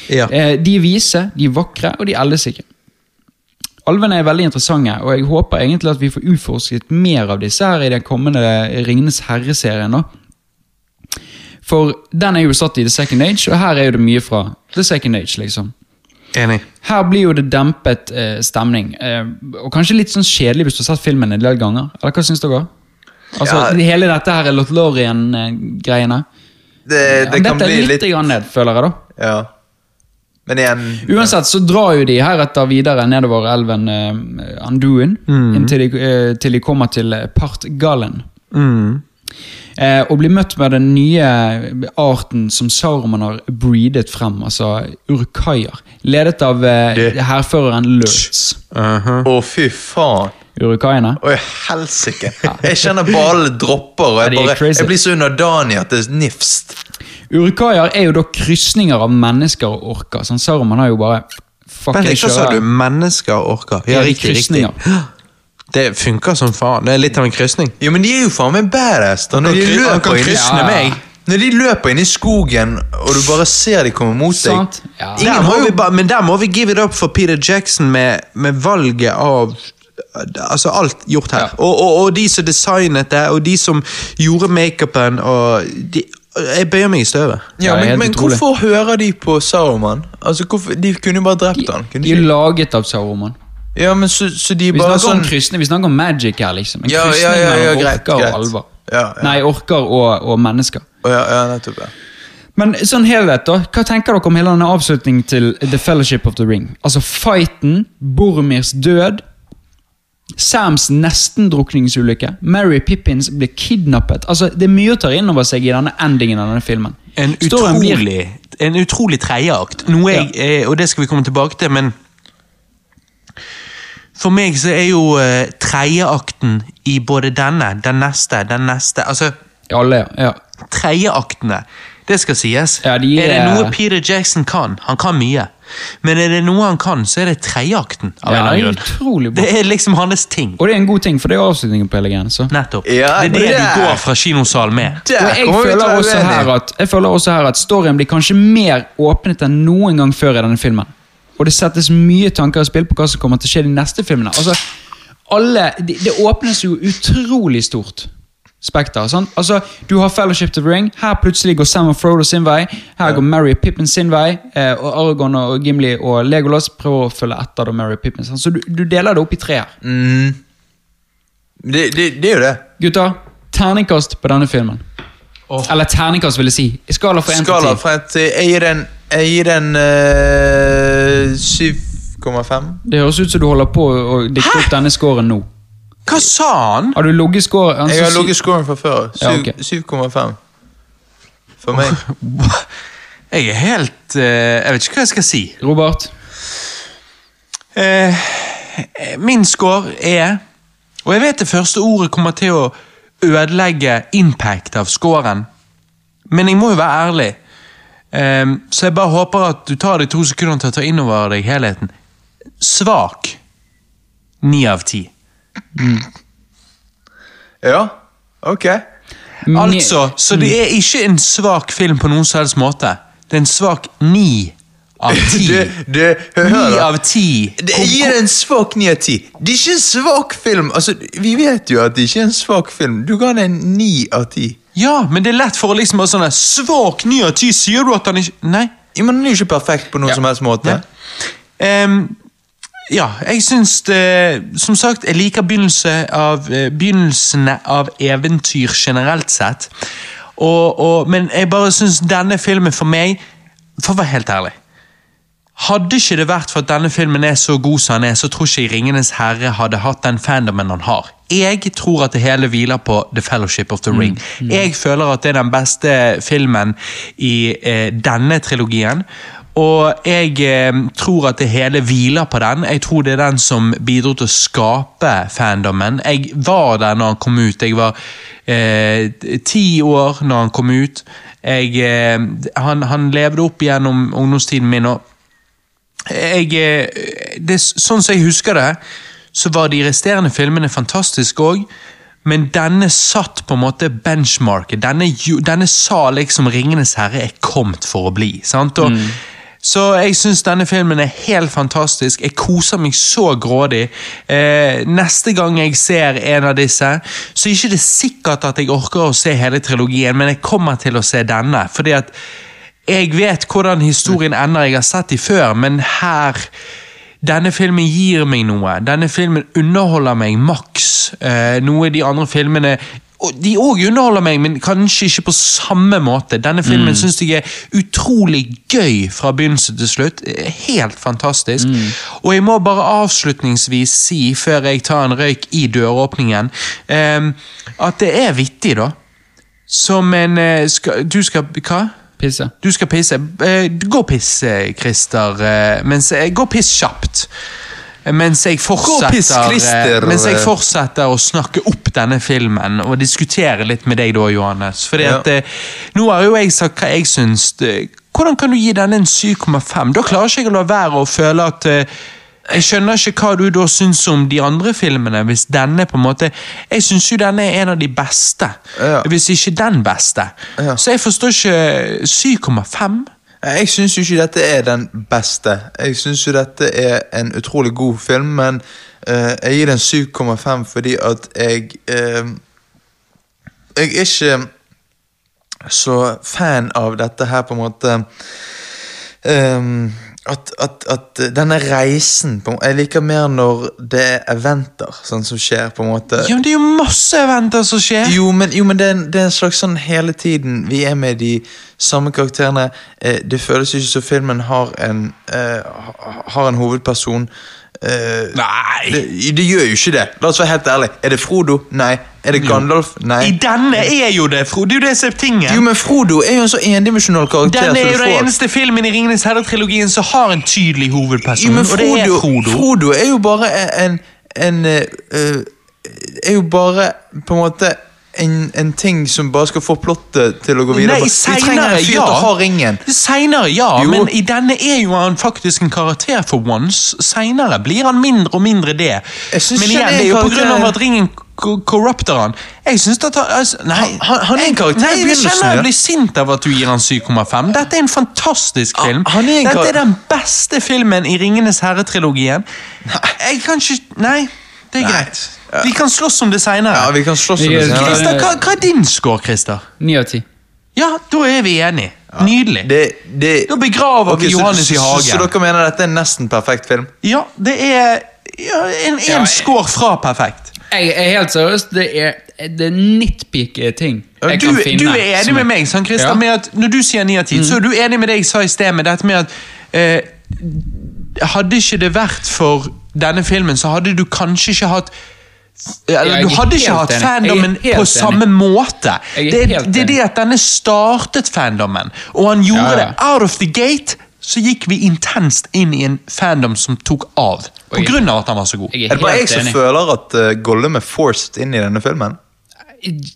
Ja. Uh, de er vise, de er vakre, og de eldes ikke. Alvene er veldig interessante, og jeg håper egentlig at vi får utforsket mer av disse her i den kommende Ringenes herre-serien. For den er jo satt i The Second Age, og her er jo det mye fra The Second Age. liksom. Enig. Her blir jo det dempet eh, stemning, eh, og kanskje litt sånn kjedelig hvis du har sett filmen en del ganger. Eller hva syns dere? Altså, Ja. Hele dette her Lothlorien-greiene. Det, det kan Dette er bli litt, litt grann ned, føler jeg, da. Ja. Men igjen Uansett så drar jo de heretter videre nedover elven uh, Anduin, inntil de, uh, til de kommer til eh, Partgallen. Mm. Eh, og blir møtt med den nye arten som Saruman har breedet frem, altså urukaier. Ledet av eh, Det- hærføreren Lurtz. Uh-huh. oh, fy faen. Urukaiene? Å, oh, helsike. Jeg kjenner bare alle dropper, og jeg, bare, jeg blir så underdanig at det er nifst. Urukaier er jo da krysninger av mennesker og orker. Sånn Saruman har jo bare fuck, Vent hva sa du? Mennesker og orker? Ja, riktig. riktig. Det funker som faen. Det er litt av en krysning. Jo, men de er jo faen meg badass. da. Når de løper inn i krysne Ja. meg. Når de løper inn i skogen, og du bare ser de komme mot deg Sant? Ja. Ingen Der jo vi ba, men der må vi give it up for Peter Jackson med, med valget av Altså alt gjort her. Ja. Og, og, og de som designet det, og de som gjorde makeupen, og de, Jeg bøyer meg i støvet. Ja, Ja, men, men hvorfor hører de på Saruman? Altså, hvorfor, De kunne jo bare drept han. Kunne De de er laget av Saruman. Ja, men så, så de Vi bare snakker, sånn om kristne, vi snakker om magic her, liksom. En Ja, krysning ja, ja, ja, mellom greit, orker greit. og alver. Ja, ja. Nei, orker og, og mennesker. Ja, ja, nettopp. Ja. Men sånn helhet, da. Hva tenker dere om hele denne avslutningen til The Fellowship of the Ring? Altså fighten, Boromirs død, Sams nesten-drukningsulykke, Mary Pippins blir kidnappet. Altså, Det er mye å ta inn over seg i denne endingen av denne filmen. En Storyen blir- utrolig, en utrolig tredjeakt. Noe jeg, eh, og det skal vi komme tilbake til, men For meg så er jo uh, tredjeakten i både denne, den neste, den neste Altså, Alle, ja. tredjeaktene Det skal sies. Ja, de er det noe Peter Jackson kan? Han kan mye. Men er det noe han kan, så er det tredjeakten. Ja. Det er liksom hans ting. Og det er en god ting, for det er avslutningen på hele greia. Nettopp. Ja, det er det det du går fra kinosalen med. Og jeg føler, også her at, jeg føler også her at storyen blir kanskje mer åpnet enn noen gang før i denne filmen. Og det settes mye tanker i spill på hva som kommer til å skje de neste filmene. Altså, alle, det, det åpnes jo utrolig stort spekter. sant? Altså, Du har Fellowship of the Ring. Her plutselig går Sam og Frodo sin vei. Her går Mary og Pippin sin vei. Eh, og Aragon og Gimli og Legolas prøver å følge etter da Mary og Pippin. sant? Så du, du deler det opp i tre her. Mm. Det, det, det er jo det. Gutter, terningkast på denne filmen. Eller terningkast, vil jeg si. I skala fra én til 10. Skala fra et Jeg gir den Jeg gir den uh, 7,5. Det høres ut som du holder på å dikte opp denne scoren nå. Hva sa han? Har du logget scoren? Jeg har ligget scoren fra før. Ja, okay. 7,5. For meg. Jeg er helt uh, Jeg vet ikke hva jeg skal si. Robert? Uh, min score er Og jeg vet det første ordet kommer til å ødelegge impact av scoren, men jeg må jo være ærlig. Eh, så jeg bare håper at du tar deg to sekunder til å ta inn over deg helheten. Svak. Ni av ti. Ja, ok. Altså, så det er ikke en svak film på noen som helst måte. Det er en svak ni av ti. Du, du, hør Ni av ti. Det gir en svak ni av ti. Det er ikke en svak film. Altså, Vi vet jo at det ikke er en svak film. Du ga den en ni av 10. Ja, men det er lett for å liksom ha sånn Svak ni av ti, sier du at han ikke Nei. Ja, men han er jo ikke perfekt på noen Ja. som helst måte. Ehm, ja, jeg syns det Som sagt, jeg liker begynnelse av, eh, begynnelsene av eventyr generelt sett. Og, og, men jeg bare syns denne filmen for meg For å være helt ærlig Hadde ikke det vært for at denne filmen er så god som han er, så tror ikke jeg Ringenes herre hadde hatt den fandomen han har. Jeg tror at det hele hviler på The Fellowship of the Ring. Jeg føler at det er den beste filmen i eh, denne trilogien. Og jeg eh, tror at det hele hviler på den. Jeg tror det er den som bidro til å skape fandomen. Jeg var der når han kom ut. Jeg var eh, ti år når han kom ut. Jeg, eh, han, han levde opp gjennom ungdomstiden min. og jeg, eh, det, sånn som jeg husker det, så var de resterende filmene fantastiske òg. Men denne satt på en måte benchmarket. Denne, denne sa liksom 'Ringenes herre' er kommet for å bli. sant? Og, Så jeg syns denne filmen er helt fantastisk. Jeg koser meg så grådig. Eh, neste gang jeg ser en av disse, så er ikke det sikkert at jeg orker å se hele trilogien, men jeg kommer til å se denne. fordi at jeg vet hvordan historien ender, jeg har sett de før, men her Denne filmen gir meg noe. Denne filmen underholder meg maks. Eh, noe de andre filmene De òg underholder meg, men kanskje ikke på samme måte. Denne filmen Mm. synes jeg er utrolig gøy fra begynnelse til slutt. Helt fantastisk. Mm. Og jeg må bare avslutningsvis si, før jeg tar en røyk i døråpningen, eh, at det er vittig, da. Som en eh, skal, Du skal Hva? Pisse. Du skal pisse. Eh, Gå og piss, eh, Christer. eh, Mens jeg, gå og piss kjapt. Mens jeg, mens jeg fortsetter å snakke opp denne filmen og diskutere litt med deg da, Johannes. Fordi Ja. at Nå har jo jeg sagt hva jeg syns. Hvordan kan du gi denne en 7,5? Da klarer ikke jeg å la være å føle at jeg skjønner ikke hva du da syns om de andre filmene, hvis denne på en måte Jeg syns jo denne er en av de beste, Ja. hvis ikke den beste. Ja. Så jeg forstår ikke 7,5. Jeg syns jo ikke dette er den beste. Jeg syns jo dette er en utrolig god film, men uh, jeg gir den 7,5 fordi at jeg uh, Jeg er ikke så fan av dette her, på en måte ehm, at, at, at denne reisen på, Jeg liker mer når det er eventer sånn som skjer, på en måte. Ja, men Det er jo masse eventer som skjer! Jo, men, jo, men det, er, en- det er en slags sånn hele tiden Vi er med de samme karakterene. Eh, det føles ikke som filmen har en eh, Har en hovedperson. Eh, Nei! det, det gjør jo ikke det. La oss være helt ærlig. Er det Frodo? Nei. Er det Gandalf? Nei. I denne er jo det, Frodo! Det er jo det som er tingen. Jo, men Frodo er jo en så endimensjonal karakter. Denne er jo den eneste filmen i Ringenes herre-trilogien som har en tydelig hovedperson, Jo, men og det er Frodo. Frodo er jo bare en, en eh, Er jo bare på en måte en, en ting som bare skal få plottet til å gå videre. Nei, vi senere, en ja. å ha ringen. Senere, ja, Jo. men i denne er jo han faktisk en karakter for once. Senere blir han mindre og mindre det. Men igjen, det er jo på grunn av at ringen korrupter corrupter han. Jeg synes at han, altså, nei, Han- han- er en karakter i Nei, jeg kjenner jeg blir sint av at du gir han 7,5. Dette er en fantastisk Ah, film. han er en Dette er den beste filmen i Ringenes herre-trilogien. Jeg kan ikke Nei, det er Nei. greit. Vi kan slåss om det seinere. Ja, vi kan slåss om det senere. Hva, hva er din score, Christer? Ni av ti. Ja, da er vi enige. Nydelig. Det, det, Da begraver okay, vi så- Johannes i hagen. Så, så dere mener dette er en nesten perfekt film? Ja, det er ja, en, en Ja, jeg- score fra perfekt. Jeg er helt seriøst, det er, det er nitpikke ting jeg Du, kan finne. du er enig med meg, sant, Christer, Ja. med at når du sier 9 av 10, så er du enig med det jeg sa i sted med dette med at eh, Hadde ikke det vært for denne filmen, så hadde du kanskje ikke hatt eller, er Du hadde ikke hatt fandomen på samme på enig. måte. Er Det, det er det at denne startet fandomen, og han gjorde Ja, ja. det out of the gate. Så gikk vi intenst inn i en fandom som tok av. På jeg- grunn av at han var så god. Er, Er det bare jeg som enig. føler at uh, Gollum er forced inn i denne filmen?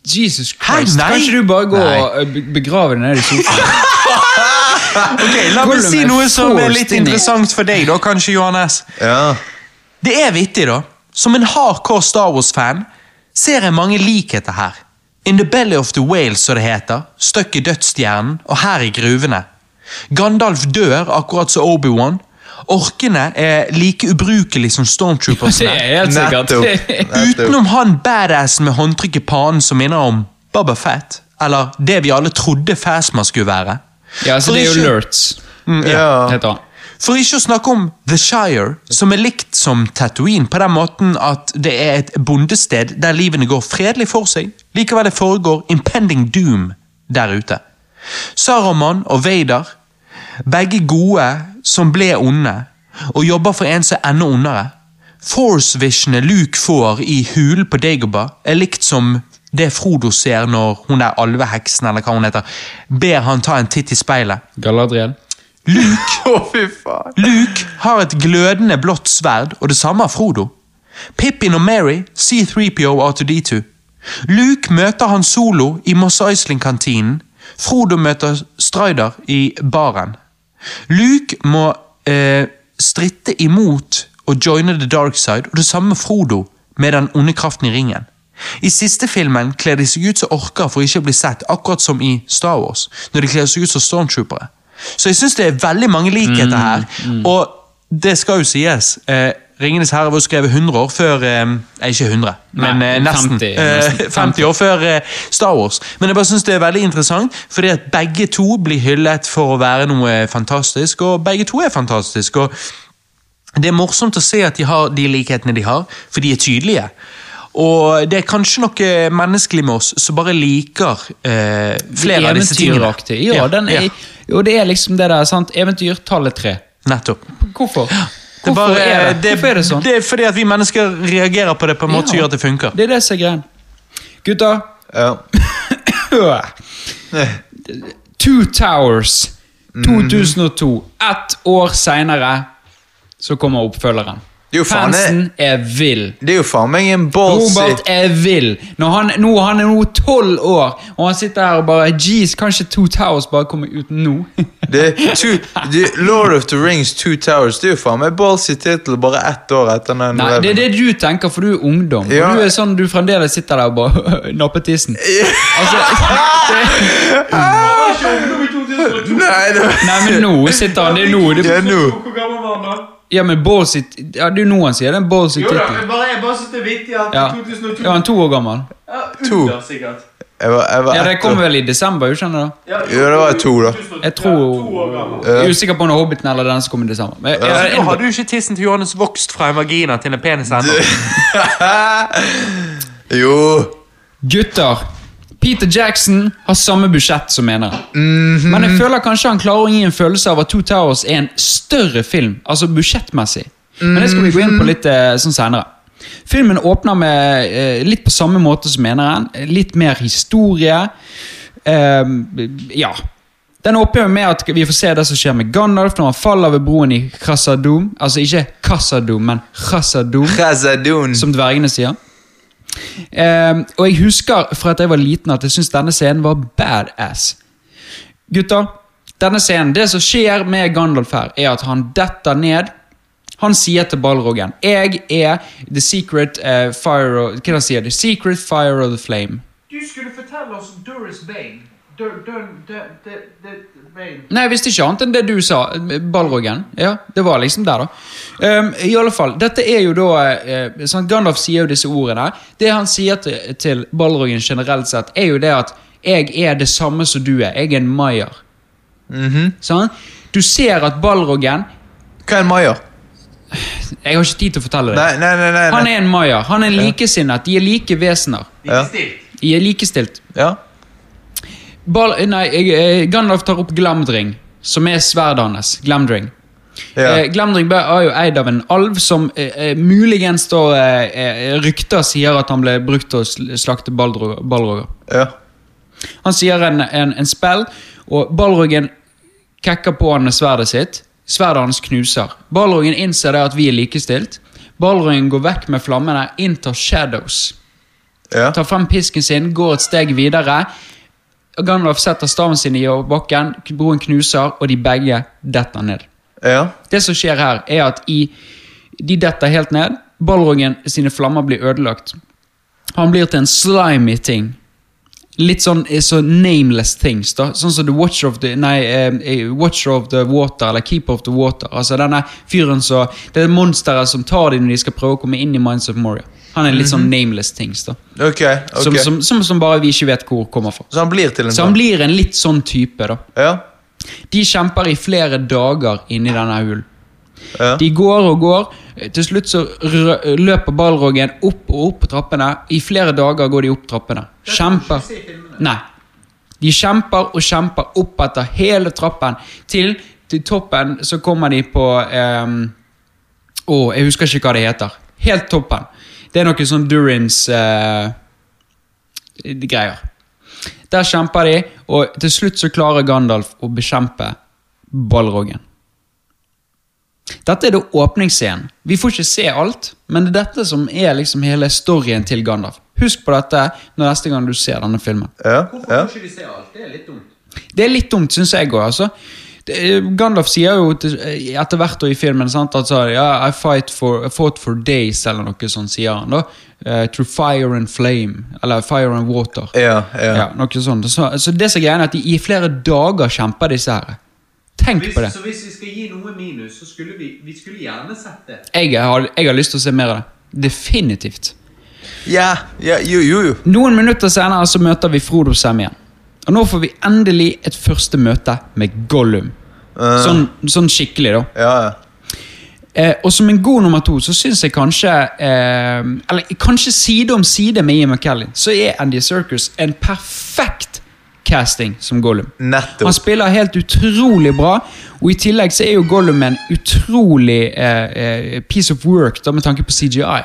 Jesus Christ, nei? kan ikke du bare gå Nei. og begraver begrave den nede i sofaen? Ok, La meg si noe som er litt interessant for deg, da, kanskje, Johannes. Ja. Det er vittig, da. Som en hardcore Star Wars-fan ser jeg mange likheter her. In the belly of the whale, som det heter. stuck i dødsstjernen, og her i gruvene. Gandalf dør, akkurat som Obi-Wan. Orkene er like ubrukelig som stormtroopersene. er. Utenom han badassen med håndtrykk i panen som minner om Baba Fett. Eller det vi alle trodde Fasma skulle være. Ja, så For det er jo ikke- Lurts, ja. heter han. For ikke å snakke om The Shire, som er likt som Tatooine på den måten at det er et bondested der livene går fredelig for seg. Likevel det foregår impending doom der ute. Saruman og Vader, begge gode som ble onde, og jobber for en som er enda ondere. Force-visionet Luke får i hulen på Dagobah, er likt som det Frodo ser når hun der alveheksen eller hva hun heter, ber han ta en titt i speilet. Galadriel. Luke. Luke har et glødende blått sverd, og det samme har Frodo. Pippin og Mary, C3PO og R2D2. Luke møter han solo i Moss Eisley-kantinen. Frodo møter Strider i baren. Luke må eh, stritte imot og joine the dark side, og det samme Frodo med den onde kraften i ringen. I siste filmen kler de seg ut som orker for ikke å bli sett, akkurat som i Star Wars, når de kler seg ut som stormtroopere. Så jeg syns det er veldig mange likheter her, og det skal jo sies. Eh, Ringenes herre var skrevet 100 år før eh, Ikke 100, men Nei, eh, nesten. 50, eh, nesten. 50 år før eh, Star Wars. Men jeg bare synes det er veldig interessant, fordi at begge to blir hyllet for å være noe fantastisk, og begge to er fantastiske. og det er morsomt å se at de har de likhetene de har, for de er tydelige. Og det er kanskje noe menneskelig med oss som bare liker eh, flere av disse tingene. Ja, den er, jo, det er liksom det der, sant? Eventyr tallet tre. Nettopp. Hvorfor? Det er, Hvorfor bare, er det? det, Hvorfor er det sånn? det er fordi at vi mennesker reagerer på det på en måte som gjør at det funker. Det er det som er greien. Gutter, Ja. Two Towers 2002. Ett år seinere så kommer oppfølgeren. Det er jo faen Fansen er vill. Det er jo faen meg en ballsy Robert er vill. Når han, nå, han er nå tolv år, og han sitter her og bare Jeez, kanskje Two Towers bare kommer ut nå? det er two, det, Lord of the Rings Two Towers Det er jo faen meg ballsy tittel bare ett år etter den Nei, det er det du tenker, for du er ungdom. Ja. Og du er sånn, du fremdeles sitter der og bare napper tissen. Altså, Nei, det nei, men nå sitter han. Det er nå. Det, Ja, nå. Hvor gammel var han da? Ja, men ballsy Ja, det er jo nå han sier det en ballsy Jo da, men jeg bare, jeg bare syns det er vittig at Ja. 2002 ja, han er to år gammel. Ja, To. sikkert. Jeg var, jeg var Ja, det ett kommer år. vel i desember, skjønner du da? Ja, Jo, det var to, da. Jeg tror Jeg er usikker på om det er Hobbiten eller den som kom i desember. Men, Så jeg, da har du ikke tissen til Johannes vokst fra en vagina til en penis ennå. Jo. Gutter, Peter Jackson har samme budsjett som eneren. Men jeg føler kanskje han klarer å gi en følelse av at Two Towers er en større film, altså budsjettmessig. Men det skal vi gå inn på litt eh, sånn senere. Filmen åpner med eh, litt på samme måte som eneren. Litt mer historie. Eh, ja. Den åpner med at vi får se det som skjer med Gandalf når han faller ved broen i Khazad-dûm. Altså ikke Khazad-dûm, men Khazad-dûm Khazadun. som dvergene sier. Eh, og jeg husker fra at jeg var liten at jeg syntes denne scenen var badass. Gutter, denne scenen, det som skjer med Gandalf her, er at han detter ned. Han sier til Balrogen Jeg er the secret uh, fire of, Hva sier han? The secret fire of the flame. Du skulle fortelle oss Doris Bane. Nei, jeg visste ikke annet enn det du sa. Balrogen. Ja, Det var liksom der, da. Um, I alle fall, Dette er jo da uh, sånn, Gandalf sier jo disse ordene. Det han sier til, til Balrogen generelt sett, er jo det at 'jeg er det samme som du er'. Jeg er en maier. Sånn? Du ser at Balrogen Hva er en maier? Jeg har ikke tid til å fortelle det. Nei, nei, nei. nei, Han er en maier. Han er likesinnet. De er like vesener. Ja. De er likestilt. Ja. Bal nei, eh, Gandalf tar opp Glamdring, som er sverdet hans. Glamdring. Ja. Eh, Glamdring er jo eid av en alv som eh, eh, muligens da eh, eh, rykter sier at han ble brukt til å slakte Balroger. ja. Han sier en, en, en spell, og Balrogen kekker på han med sverdet sitt. Sverdet hans knuser. Balrogen innser det at vi er likestilt. Balrogen går vekk med flammene, inntar shadows. ja. Tar frem pisken sin, går et steg videre. Gandalf setter staven sin i bakken, broen knuser, og de begge detter ned. ja. Det som skjer her, er at i, de detter helt ned. Balrogen sine flammer blir ødelagt. Han blir til en slimy ting. Litt sånn eh, så nameless things. da Sånn som The Watcher of the Nei, eh, eh, Watcher of the Water, eller Keeper of the Water. Altså denne fyren som Det er monsteret som tar dem når de skal prøve å komme inn i Minds of Moria. Han er litt sånn nameless things. da Ok. ok. som, som, som, som bare vi ikke vet hvor kommer fra. Så han blir til en Så han blir en litt sånn type, da. Ja. De kjemper i flere dager inni denne hulen. Ja. De går og går. Til slutt så rø- løper Balrogen opp og opp på trappene. I flere dager går de opp trappene. Kjemper. Nei. De kjemper og kjemper opp etter hele trappen. Til, til toppen så kommer de på ehm, Å, jeg husker ikke hva det heter. Helt toppen. Det er noe sånn Durins-greier. greier. Der kjemper de, og til slutt så klarer Gandalf å bekjempe ballroggen. Dette er da åpningsscenen. Vi får ikke se alt, men det er dette som er liksom hele storyen til Gandalf. Husk på dette når neste gang du ser denne filmen. Ja. ja. ikke vi se alt? Det er litt dumt. Det er litt dumt, syns jeg òg. Altså. Gandalf sier jo etter hvert i filmen sant, at så, ja, I, fight for, I fought for days, eller noe sånt, sier han. da uh, Through fire and flame. Eller fire and water. Ja, ja. Ja, noe sånt. Så, så det som er greia er at de i flere dager kjemper disse her. Tenk på det. så hvis vi skal gi noe minus, så skulle vi, vi skulle gjerne sett det. Jeg har, jeg har lyst til å se mer av det. Definitivt. Ja, ja, jo, jo, jo. Noen minutter senere så møter vi Frodo Sam igjen. Og nå får vi endelig et første møte med Gollum. Sånn, sånn skikkelig, da. Ja, ja. Eh, og som en god nummer to så syns jeg kanskje eh, Eller kanskje side om side med Ian McKellen, så er Andy Circus en perfekt casting som Gollum. Han spiller helt utrolig bra, og i tillegg så er jo Gollum en utrolig eh, eh, piece of work da med tanke på CGI.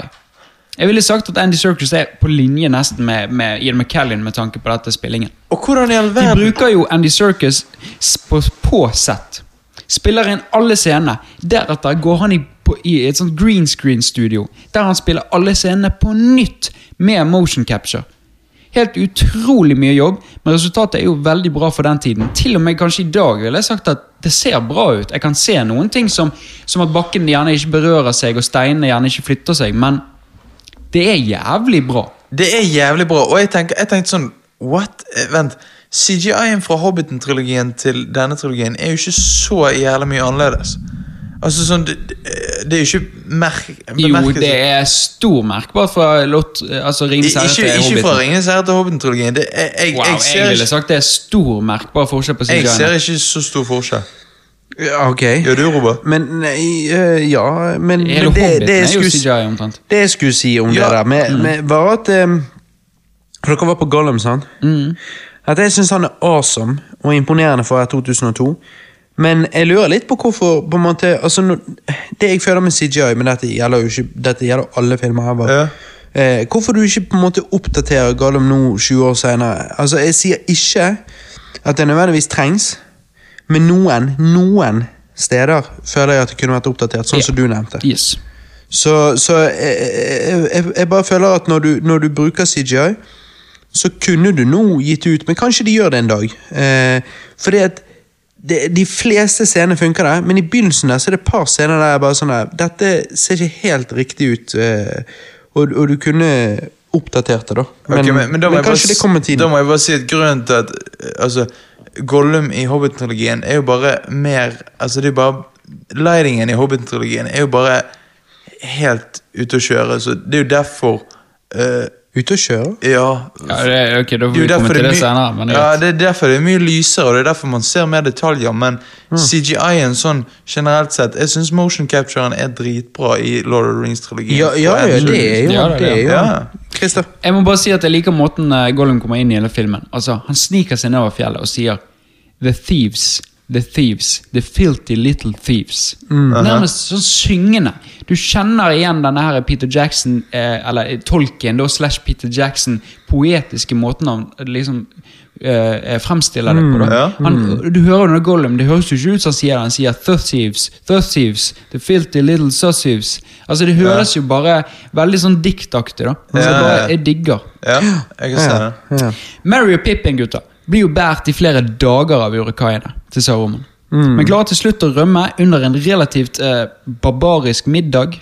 Jeg ville sagt at Andy Circus er på linje nesten med, med Ian McKellen med tanke på dette spillingen. Og hvordan i all De bruker jo Andy Circus på, på sett. Spiller inn alle scenene. Deretter går han i, på, i et sånt green screen-studio, der han spiller alle scenene på nytt med motion capture. Helt utrolig mye jobb, men resultatet er jo veldig bra for den tiden. Til og med kanskje i dag ville jeg sagt at det ser bra ut. Jeg kan se noen ting som, som at bakken gjerne ikke berører seg, og steinene gjerne ikke flytter seg, men det er jævlig bra. Det er jævlig bra, og jeg, tenker, jeg tenkte sånn What? Eh, Vent. CGI-en fra Hobbiten-trilogien til denne trilogien er jo ikke så jævlig mye annerledes. Altså sånn Det, det- det er jo ikke merk... Jo, det er stor merkbart fra Lot, altså Ringenes herre ikke, til ikke Hobbiten. fra Ringenes herre til Hobbiten-trilogien. Det- Jeg, Wow, jeg, jeg, ville sagt det er stor merkbar forskjell på CGI-en. jeg ser ikke så stor forskjell. Ja, ok. Gjør du, Robert? Men nei, øh, ja Men, men det, det, jeg skulle, CGI omtrent. det jeg skulle si om Ja. det der, med, med, var at um, For dere var på Gollum, sant? At jeg syns han er awesome og imponerende for 2002. Men jeg lurer litt på hvorfor på en måte, altså, nå- Det jeg føler med CGI, men dette gjelder jo ikke Dette gjelder alle filmer her. bare. Ja. Eh, hvorfor du ikke på en måte oppdaterer Gollum nå 20 år senere? Altså, Jeg sier ikke at det nødvendigvis trengs, men noen, noen steder føler jeg at det kunne vært oppdatert, sånn Ja. som du nevnte. Yes. Så, så jeg, jeg, jeg, bare føler at når du, når du bruker CGI, så kunne du nå gitt ut, men kanskje de gjør det en dag. Eh, fordi at det, de fleste scener funker der, men i begynnelsen der så er det et par scener der jeg bare sånn der, Dette ser ikke helt riktig ut, eh, og, og du kunne oppdatert det, da. Men, okay, men, men da men kanskje bare det kommer tiden. Da må jeg bare si at grunnen til at eh, altså, Gollum i Hobbit-trilogien er jo bare mer Altså, det er bare Lightingen i Hobbit-trilogien er jo bare helt ute å kjøre, så det er jo derfor eh, Ute og kjøre? Ja. Ja, det, ok, Da får Det vi komme til det er senere. Men det, ja, det er derfor det er mye lysere, og det er derfor man ser mer detaljer. Men Mm. CGI-en sånn generelt sett Jeg syns motion capturen er dritbra i Lord of the Rings-trilogien. Ja, ja, ja, det er jo Ja, det er det. Er jo. Ja. Jeg må bare si at jeg liker måten eh, Gollum kommer inn i hele filmen. Altså, Han sniker seg nedover fjellet og sier The thieves, the thieves, the filthy little thieves. Nærmest sånn syngende. Du kjenner igjen denne her Peter Jackson, eh, eller Tolkien da, slash Peter Jackson, poetiske måten han liksom eh, fremstiller det på. da. Han, du hører under Gollum, det høres jo ikke ut som han sier det. Han sier the thieves, the thieves, the filthy little Sussives. Altså, det høres jo bare veldig sånn diktaktig, da. Så Ja, ja, bare, jeg digger. Ja, jeg kan se det. Ja. Mary og Pippin gutter, blir jo båret i flere dager av urukaiene til Saruman. Men klarer til slutt å rømme under en relativt eh, barbarisk middag.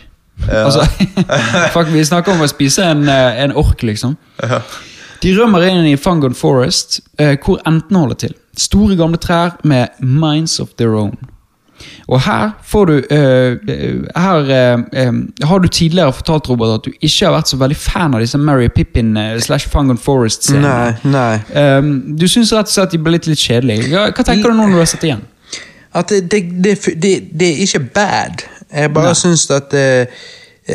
Altså, fuck, Vi snakker om å spise en, eh, en ork, liksom. De rømmer inn i Fungon Forest, eh, hvor enten holder til. Store, gamle trær med minds of their own. Og her får du eh, Her uh, har du tidligere fortalt, Robert, at du ikke har vært så veldig fan av disse Mary Pippin uh, slash Fungon Forest-scenene. Nei, nei. Um, du syns rett og slett de ble litt, litt kjedelige. Hva, hva tenker du nå når du har sett igjen? At det, det, det, det, er ikke bad. Jeg bare syns at eh,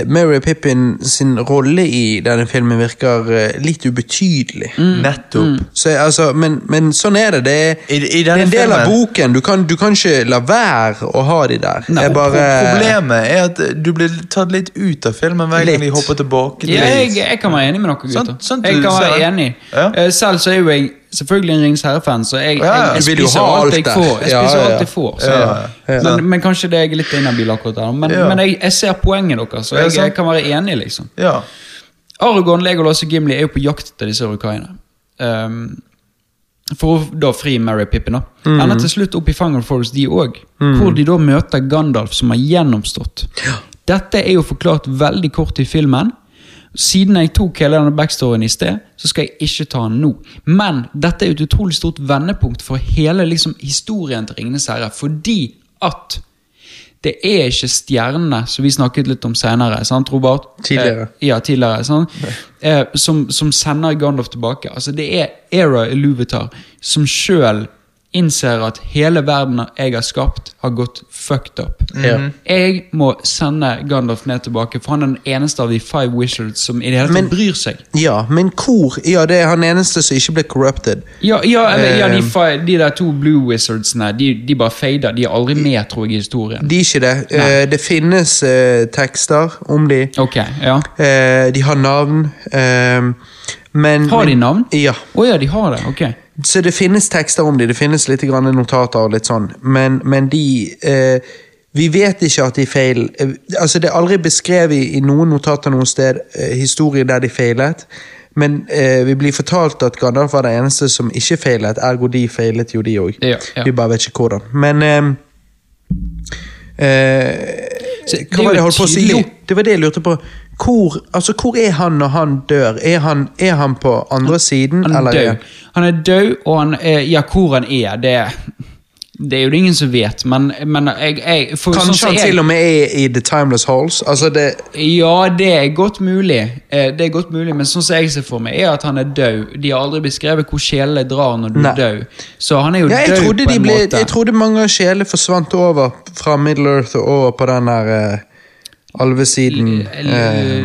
Mary Pippin sin rolle i denne filmen virker eh, litt ubetydelig. Mm. Nettopp. Så, altså, men, men sånn er det. Det er, I- i det er en del av boken. Du kan, du kan ikke la være å ha de der. Nei, bare, Problemet er at du blir tatt litt ut av filmen hver gang Litt. hopper tilbake. til Ja, jeg, jeg kan være enig med dere, gutter. Sånt, sånt, jeg kan være enig. Ja. Eh, Selv så er jo jeg selvfølgelig en Rings herre-fan, så jeg, Ja, ja. jeg, jeg spiser alt jeg får. Jeg spiser ja, ja. alt jeg får så, Ja, ja. Men, men kanskje det er litt inhabil akkurat der. Men, Ja. men jeg, jeg ser poenget deres, så jeg, jeg kan være enig, liksom. Ja. Aragorn, Legolas og Gimli er jo på jakt etter disse urukaiene. Um, for å da fri Mary Pippin. da. Ender til slutt opp i Fungal Forest, de òg. Hvor de da møter Gandalf, som har gjennomstått. Dette er jo forklart veldig kort i filmen. Siden jeg tok hele denne backstoryen i sted, så skal jeg ikke ta den nå. Men dette er et utrolig stort vendepunkt for hele liksom, historien til Ringenes herre. Fordi at det er ikke stjernene, som vi snakket litt om senere, sant, Robert? Tidligere. Eh, ja, tidligere. Eh, som, som sender Gandalf tilbake. Altså, det er Era Iluvatar som sjøl innser at hele verden jeg har skapt, har gått fucked up. Mm. Jeg må sende Gandalf ned tilbake, for han er den eneste av de five wizards som i det hele tatt bryr seg. ja, men hvor? Ja, det er han eneste som ikke ble corrupted. Ja, ja, eller, ja de, five, de der to blue wizardsene, de, de bare fader. De er aldri med, tror jeg, i historien. De er ikke det. Eh, det finnes uh, tekster om de. Ok, ja. Uh, de har navn. eh, men Har de navn? Ja. Å ja, de har det. Ok. Så det finnes tekster om de, det finnes litt grann notater og litt sånn, men, men de eh, Vi vet ikke at de feil eh, Altså, det er aldri beskrevet i, i noen notater noe sted eh, historier der de feilet, men eh, vi blir fortalt at Gandalf var den eneste som ikke feilet, ergo de feilet jo de òg. Ja, ja. Vi bare vet ikke hvordan. Men eh, eh, Hva var det jeg holdt på å si? Jo, det var det jeg lurte på. Hvor, altså, hvor er han når han dør? Er han, er han på andre siden? Han er eller død. Han er død, og han er, ja, hvor han er, det Det er jo det ingen som vet, men, men jeg, jeg for, sånn Kanskje som han jeg- til og med er i The Timeless Halls? Altså det, Ja, det er godt mulig. Eh, Det er godt mulig, Men sånn som jeg ser for meg, er at han er død. De har aldri beskrevet hvor sjelene drar når du Nei. er død. Så han er jo ja, død på en ble, måte. jeg trodde mange av sjelene forsvant over fra Middle Earth og over på den der uh, alvesiden. eh,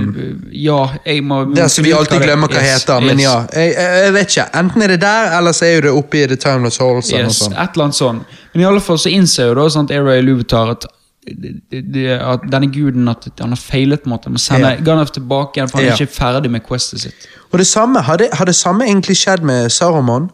ja, jeg må Det som vi alltid glemmer hva Yes, heter. Men yes. ja, jeg, jeg, vet ikke. Enten er det der, eller så er det oppe i The Timeless Halls. Yes, et eller annet sånn. Men i alle fall så innser jo da sant, Era Iluvatar at, at denne guden at han har feilet. på en måte Han må sende Ja. Ganef tilbake igjen, for han er ikke ferdig med questet sitt. Og det samme, har det, har det samme egentlig skjedd med Saruman?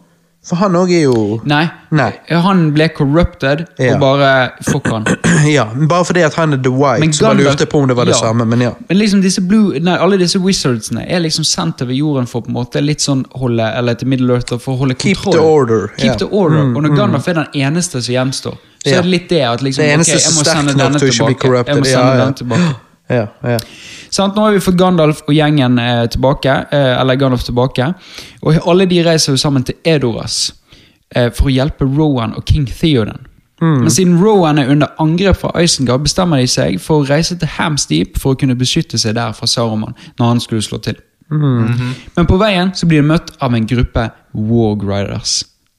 For han òg er jo Nei. Nei. Han ble corrupted, Ja. og bare fuck han. Ja, bare fordi at han er The White, Men så Gandalf- lurte på om det var det ja. samme. Men ja. Men liksom disse blue, nei, alle disse wizardsene er liksom sendt over jorden for på en måte litt sånn holde Eller til Middle Earth for å holde kontroll. Keep the order, Keep yeah. the order. Mm, og når Gandalf er den eneste som gjenstår, så Ja. er det litt det at liksom Det eneste ok, jeg som er sterk nok til å ikke bli tilbake. Jeg må sende den tilbake. Ja, ja. Sant? Nå har vi fått Gandalf og gjengen eh, tilbake, eh, eller Gandalf tilbake. Og alle de reiser jo sammen til Edoras eh, for å hjelpe Rowan og King Theoden. Men siden Rowan er under angrep fra Isengard, bestemmer de seg for å reise til Hams Deep for å kunne beskytte seg der fra Saruman når han skulle slå til. Men på veien så blir de møtt av en gruppe Warg Riders,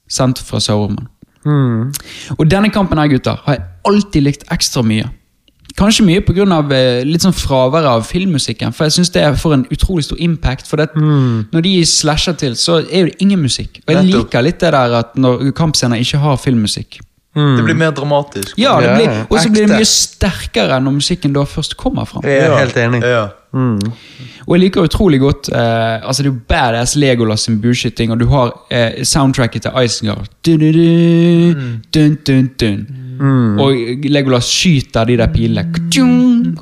sendt fra Saruman. Og denne kampen her, gutter, har jeg alltid likt ekstra mye. Kanskje mye pga. Eh, litt sånn fraværet av filmmusikken. For jeg synes det får en utrolig stor impact. For det, når de slasher til, så er jo det ingen musikk. Og jeg liker litt det der at når kampscener ikke har filmmusikk. Det blir mer dramatisk. Ja, det blir, Og så blir det mye sterkere når musikken da først kommer fram. Jeg er helt enig. Ja. Og jeg liker utrolig godt eh, Altså Det er jo badass Legolas sin bueskyting, og du har eh, soundtracket til Isengard. Dun, dun, dun, dun. Og Legolas skyter de der pilene.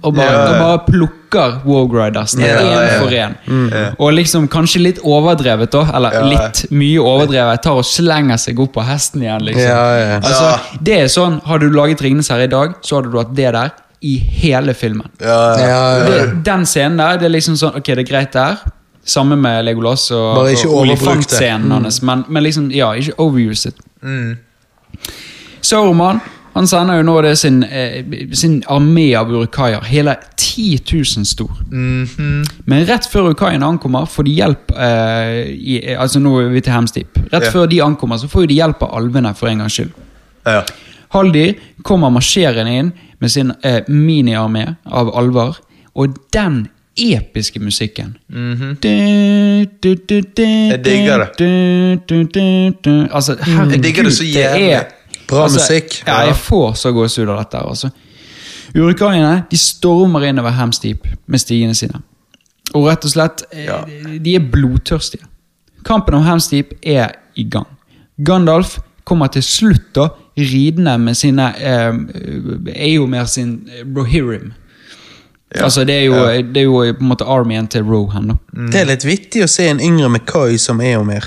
Og bare, Ja, ja. og bare plukker Warg Riders ned Ja, én ja. for én. Og liksom kanskje litt overdrevet, da. Eller Ja. litt mye overdrevet. Tar og slenger seg opp på hesten igjen, liksom. Ja, ja. Altså, det er sånn, Hadde du laget Ringenes herre i dag, så hadde du hatt det der i hele filmen. Ja, ja. Ja, ja. Det, den scenen der, det er liksom sånn Ok, det er greit der. Samme med Legolas og, og olifantscenen mm. hans. Men, men liksom, ja, ikke overuse it. Saruman han sender jo nå det sin, eh, sin armé av urukaier. Hele 10 000 stor. Men rett før urukaiene ankommer, får de hjelp eh, i, Altså Nå er vi til Hemstip. Rett yeah. før de ankommer, så får de hjelp av alvene for en gangs skyld. ja. Haldir kommer marsjerende inn med sin eh, miniarmé av alver, og den episke musikken Mhm. Jeg digger det. det. Altså, herregud, Jeg digger det så jævlig. er- Bra altså, musikk. Ja, jeg får så gåsehud av dette. Altså. Urukaiene de stormer innover Hamsteep med stigene sine. Og rett og slett, eh, Ja. de er blodtørstige. Kampen om Hamsteep er i gang. Gandalf kommer til slutt da ridende med sine eh, Eomer sin Rohirrim. Rohirrim. Altså, det er, jo, Ja. det er jo på en måte armyen til Rohan. da. Det er litt vittig å se en yngre McCoy som Eomer.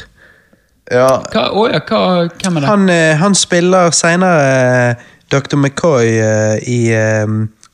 Ja. Hva, oh ja, hva, hvem er det? Han, eh, han spiller seinere Dr. McCoy eh, i eh,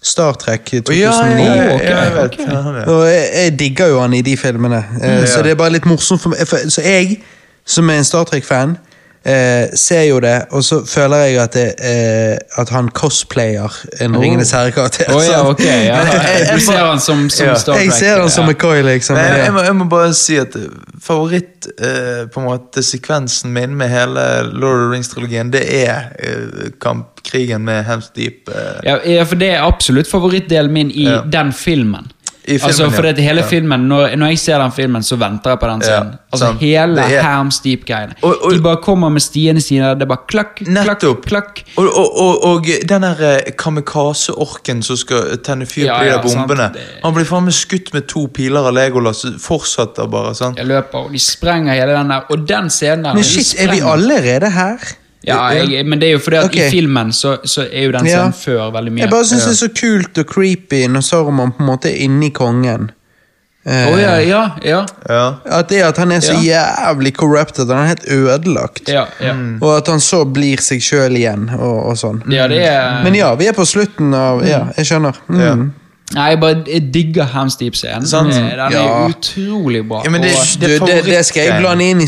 Star Trek 2009. Ja, ja, ja, ja, okay. jeg Ja, han er. Og jeg, jeg digger jo han i de filmene, eh, Ja. så det er bare litt morsomt for meg. For, så jeg, som er en Star Trek-fan, eh, ser jo det, og så føler jeg at, det, eh, at han cosplayer en Oh. Ringenes herre-karakter. Oh, ja, okay, ok. Ja. Du ser han som, som Ja. Star Trek. Jeg ser han som. McCoy, liksom. Jeg, jeg, må, jeg må bare si at eh, favoritt eh, på en måte sekvensen min med hele Lord of the Rings-trilogien, det er eh, kampkrigen med Hems Deep. eh. Ja, ja, for det er absolutt favorittdelen min i Ja. den filmen. I filmen, altså, for det, hele Ja. filmen når, når jeg ser den filmen, så venter jeg på den Ja, scenen. altså sant. Hele er-. Og- og- De bare kommer med stiene sine, det er bare klakk, klakk, Nettopp. klakk. Og, og, og, og den der eh, kamikaze-orken som skal tenne fyr Ja, på de ja, der bombene. Det- Han blir faen meg skutt med to piler av Legolas. Fortsetter bare. sant? Jeg løper, og de sprenger hele den der. Og den scenen der Men de shit, er vi allerede her? Ja, jeg, men det er jo fordi at okay. i filmen så, så er jo den Ja. scenen før veldig mye. Jeg bare syns det er så kult og creepy når Saruman på en måte er inni kongen. Eh, oh, ja, ja, ja. Ja. At det at han er så jævlig corrupted, han er helt ødelagt. ja, ja. Og at han så blir seg sjøl igjen, og, og sånn. ja det er Men ja, vi er på slutten av Ja, jeg skjønner. Mm. Ja. Nei, jeg bare jeg digger Hams Deep-scenen. Sant. Den er Ja. utrolig bra. Ja, men det- Du, det, det skal jeg blande inn i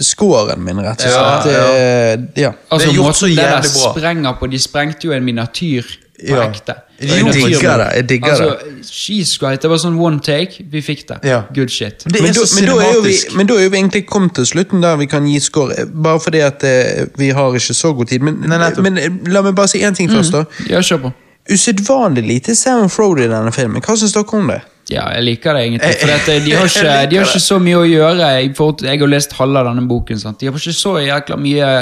scoren min, rett og Ja, slett. Det, ja. altså, det er gjort så det jævlig bra. sprenger på De sprengte jo en miniatyr på Ja. ekte. Jeg digger det, jeg digger altså, Jesus Christ, det var sånn one take. Vi fikk det. Ja. Good shit. Det Men, er da, så men, da er vi, men da er jo vi egentlig kommet til slutten der vi kan gi score, eh, bare fordi at eh, vi har ikke så god tid. Men, Nei, nei, men eh, la meg bare si én ting først. da. Ja, kjør på. Usedvanlig lite Sam Frode i denne filmen. Hva syns dere om det? Ja, jeg liker det egentlig. For at eh, de, har ikke, de har ikke så mye å gjøre. Jeg har lest halve av denne boken. Sant? De har ikke så jækla mye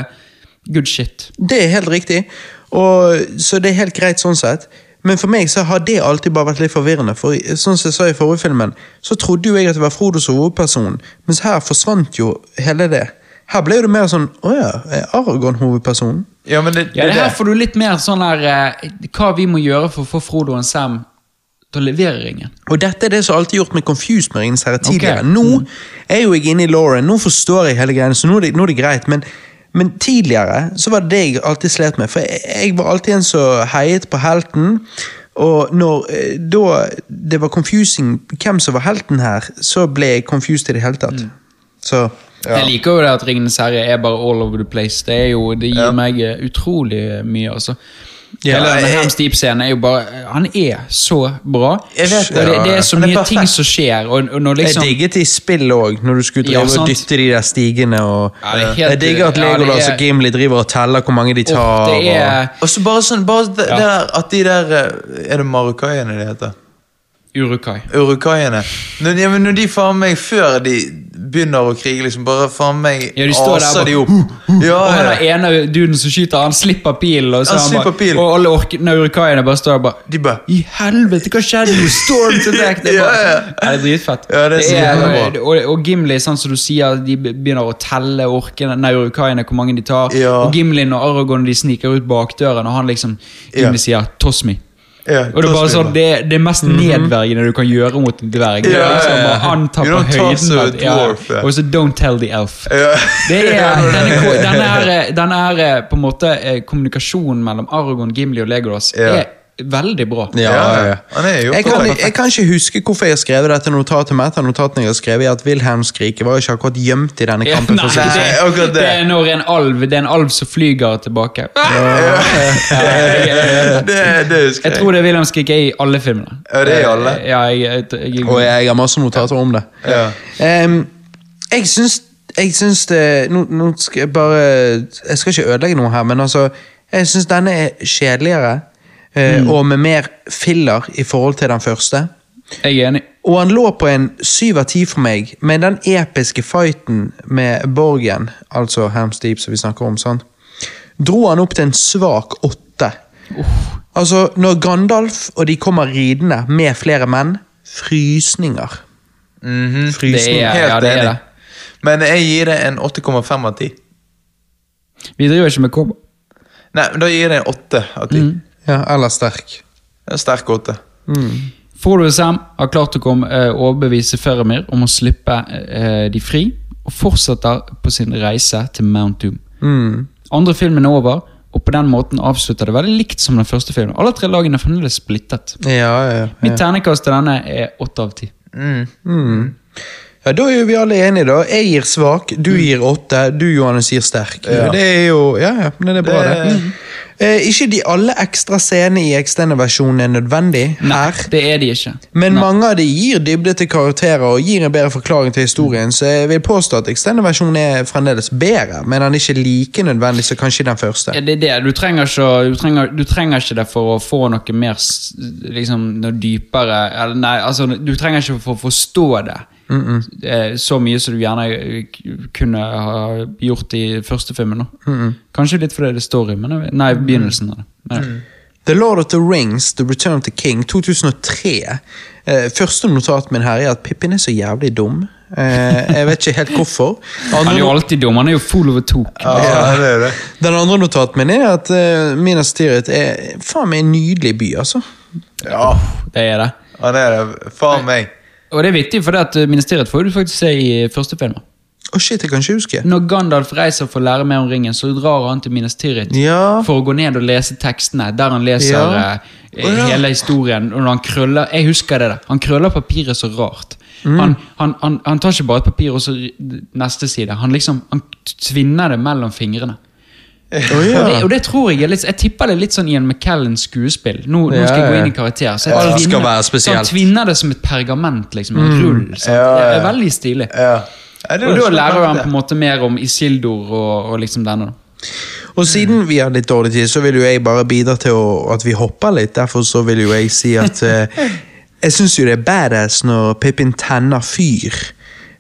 good shit. Det er helt riktig, og, så det er helt greit sånn sett. Men for meg så har det alltid bare vært litt forvirrende. For sånn som jeg sa i forrige filmen, så trodde jo jeg at det var Frodo som hovedperson, mens her forsvant jo hele det. Her ble det mer sånn Å ja, er Aragon hovedpersonen? Ja, men det, Ja, det, det her får du litt mer sånn her eh, Hva vi må gjøre for å få Frodo og Sam til å levere ringen. Og dette er det som alltid gjort meg Confused med Ringenes herre tidligere. Okay. Nå er jo jeg inne i Lauren, nå forstår jeg hele greia, så nå er det, nå er det greit. Men, men tidligere så var det det jeg alltid slet med. For jeg, jeg var alltid en som heiet på helten. Og når eh, da det var confusing hvem som var helten her, så ble jeg confused i det hele tatt. Så Jeg liker jo det at Ringenes herre er bare all over the place. Det, jo, det gir Ja. meg eh, utrolig mye, altså. Ja, Hele jeg- Hams Deep-scenen er jo bare Han er så bra. Vet det. Det, det er så mye er ting som skjer, og, og liksom Jeg digget i spill òg, når du skulle Ja, og dytte de der stigene. og Ja, helt- Jeg digger at ja, Legolas er- og Gimli driver og teller hvor mange de tar. Det er Og så bare sånn bare Ja. der, At de der eh, Er det marokaiene de heter? Urukai. Urukaiene. Når, ja, når de faen meg, før de begynner å krige, liksom bare faen meg Ja, de aser bare, de opp. Ja, Og han ja. ene duden som skyter, han slipper pilen, og, så Han han slipper bare, pilen. og alle orkene urukaiene bare står og bare De bare I helvete, hva skjedde? nå? Storm attack! Det er, bare, Ja, ja. Det er dritfett. Ja, det er det er, og, og Gimli, sånn som du sier, de begynner å telle orkene, nei, urukaiene, hvor mange de tar. Og Gimli og Aragon de sniker ut bakdøren, og han liksom Gimli sier 'toss me'. Ja, Og det er bare sånn, det, det er mest nedverdigende du kan gjøre mot en dverg. Er ja, liksom ja. bare anta på høyden. at- dwarf, ja. Og så 'don't tell the elf'. Ja. Det er, denne, denne, er, på en måte eh, kommunikasjonen mellom Aragon, Gimli og Legolas Ja. er veldig bra. Ja, ja, ja. Han er jo Jeg kan, jeg kan ikke huske hvorfor jeg har skrevet dette notatet, et notatene jeg har skrevet er at Wilhelmskriket var ikke akkurat gjemt i denne Ja, kampen. Nei, for å si det det, sånn. Nei, det. det er når en alv Det er en alv som flyger tilbake. Jeg, tror det er Wilhelm Skrik er i alle filmene. Ja, det er i alle. Ja, jeg, jeg, jeg, Og jeg har masse notater om det. Ja. Ehm, jeg syns jeg syns det nå, nå skal jeg bare Jeg skal ikke ødelegge noe her, men altså Jeg syns denne er kjedeligere. Eh, Og med mer filler i forhold til den første. jeg er enig. Og han lå på en syv av ti for meg, med den episke fighten med Borgen, altså Hams Deep, som vi snakker om, sant? dro han opp til en svak åtte. Altså, når Gandalf og de kommer ridende med flere menn, frysninger. Mm Det Frysninger. er, Helt ja, det er enig. det. Men jeg gir det en 8,5 av 10. Vi driver ikke med kobber. Nei, men da gir jeg det en 8 av 10. Ja, eller sterk. En sterk 8. Frodo og Sam har klart å komme, eh, overbevise Faramir om å slippe eh, de fri, og fortsetter på sin reise til Mount Doom. Mm. Andre filmen er over, og på den måten avslutter det veldig likt som den første filmen. Alle tre lagene er fremdeles splittet. Ja, ja, ja. Mitt ternekast til denne er åtte av ti. Ja, Da er jo vi alle enige, da. Jeg gir svak, du gir åtte, du Johannes gir sterk. Ja. Det er jo Ja, ja, men det er bra, det. Det- Eh, ikke de alle ekstra scenene i extended-versjonen er nødvendig her. Det er de ikke. Men mange av de gir dybde til karakterer og gir en bedre forklaring til historien, så jeg vil påstå at extended-versjonen er fremdeles bedre, men den er ikke like nødvendig som kanskje den første. Ja, Det er det. Du trenger, ikke, du, trenger, du trenger ikke det for å få noe mer liksom, noe dypere eller Nei, altså, du trenger ikke for å forstå det. Eh, Så mye som du gjerne eh, kunne ha gjort i første filmen. Mm Kanskje litt fordi det står i men Nei, begynnelsen av det. Men, The Lord of the Rings, The Return of the King, 2003. Eh, første notat min her er at Pippin er så jævlig dum. Eh, jeg vet ikke helt hvorfor. Han er jo alltid dum. Han er jo full a tok. Ja, det er det. Den andre notaten min er at eh, Minas Tirith er faen meg en nydelig by, altså. Ja, Det er det. ja, det er det. Faen meg. Og det er vittig, for det at ministeriet får du faktisk se i første filmen. Å shit, jeg kan ikke huske. Når Gandalf reiser for å lære mer om ringen, så drar han til Minas Tirith Ja. for å gå ned og lese tekstene, der han leser Ja. eh, Å, ja. hele historien. Og når han krøller Jeg husker det der. Han krøller papiret så rart. Mm. Han, han, han, han tar ikke bare et papir og så neste side. Han liksom Han tvinner det mellom fingrene. Å, Og, det, og det tror Jeg litt Jeg tipper det litt sånn Ian McKellens skuespill. Nå, nå skal jeg gå inn i karakter. Så jeg ja, tvinner- så. Han tvinner det som et pergament, liksom. En rull. Ja, Ja, Det er veldig stilig. Er Og da lærer han på en måte mer om Isildur og, og liksom denne. da. Og siden vi har litt dårlig tid, så vil jo jeg bare bidra til å, at vi hopper litt. Derfor så vil jo jeg si at eh, Jeg syns jo det er badass når Pippin tenner fyr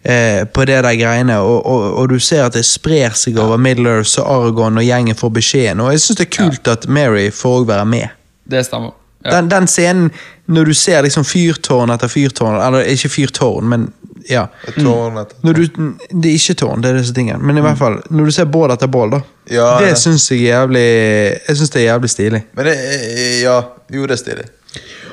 eh, på det der greiene, og, og, og du ser at det sprer seg over Middle Earth, og Aragon og gjengen får beskjeden. Og jeg syns det er kult at Mary får òg være med. Det stemmer. Ja. Den, den scenen når du ser liksom fyrtårn etter fyrtårn, eller ikke fyrtårn, men Ja. Tårn etter Når du, det er ikke tårn, det er disse tingene. Men i hvert fall, når du ser bål etter bål, da. Ja, det ja. syns jeg jævlig Jeg synes det er jævlig stilig. Men det Ja, jo, det er stilig.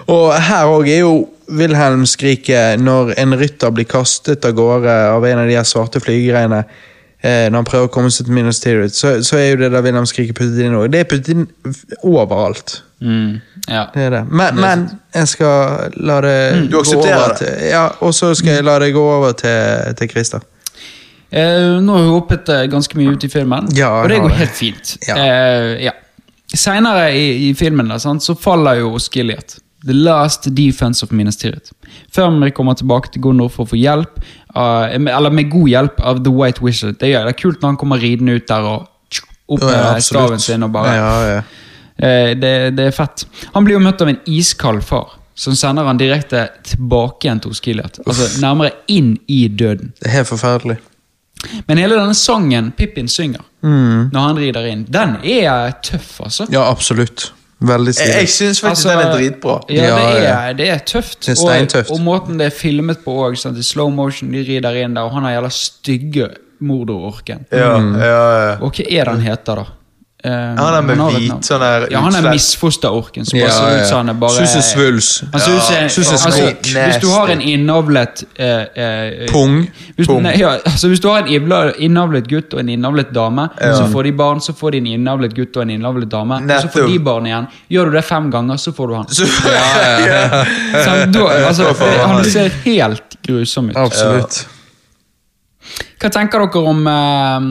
Og her òg er jo Wilhelm-skriket når en rytter blir kastet av gårde av en av de her svarte flygegreiene. Eh, når han prøver å komme seg til Minas Tirith, så, så er jo det der Wilhelm skriker puttet inn òg. Det er puttet inn overalt. Mm, ja. Det er det. Men, men jeg skal la det Du gå over? Til, ja, og så skal jeg la det gå over til, til Christer. Eh, nå har hun hoppet eh, ganske mye ut i filmen, Ja, og det går helt fint. Ja. Eh, ja. Senere i, i filmen da, sant, så faller jo Skilliet. The last defense of Minas Tirith. Før vi kommer tilbake til Gondor for å få hjelp, uh, eller med god hjelp av The White Wizard. Det er, det er kult når han kommer ridende ut der og tsk, opp med ja, staven sin og bare Ja, ja. uh, det, det er fett. Han blir jo møtt av en iskald far, som sender han direkte tilbake igjen til Oskiliat. Altså nærmere inn i døden. Det er helt forferdelig. Men hele denne sangen Pippin synger når han rider inn, den er tøff, altså. Ja, absolutt. Veldig Jeg, jeg syns faktisk Altså, den er dritbra. Ja, det, er, det er tøft. Det er. Og, og måten det er filmet på òg. I slow motion, de rider inn der, og han har jævla stygge mordororken. Ja, ja, ja. Og hva er det han heter, da? Eh, Han er med han hvit sånn der Ja, han er misfosterorken som bare Ja, ser ut ja. som han bare svuls. Han ser ut som Ja, altså. Hvis du har en innavlet eh, eh, Pung. hvis, Pung. Nei, ja, altså, hvis du har en innavlet, gutt og en innavlet dame, så får de barn, så får de en innavlet gutt og en innavlet dame. Og så får de barn igjen. Gjør du det fem ganger, så får du han. Så, Så, da, altså, han ser helt grusom ut. Absolutt. Hva tenker dere om eh,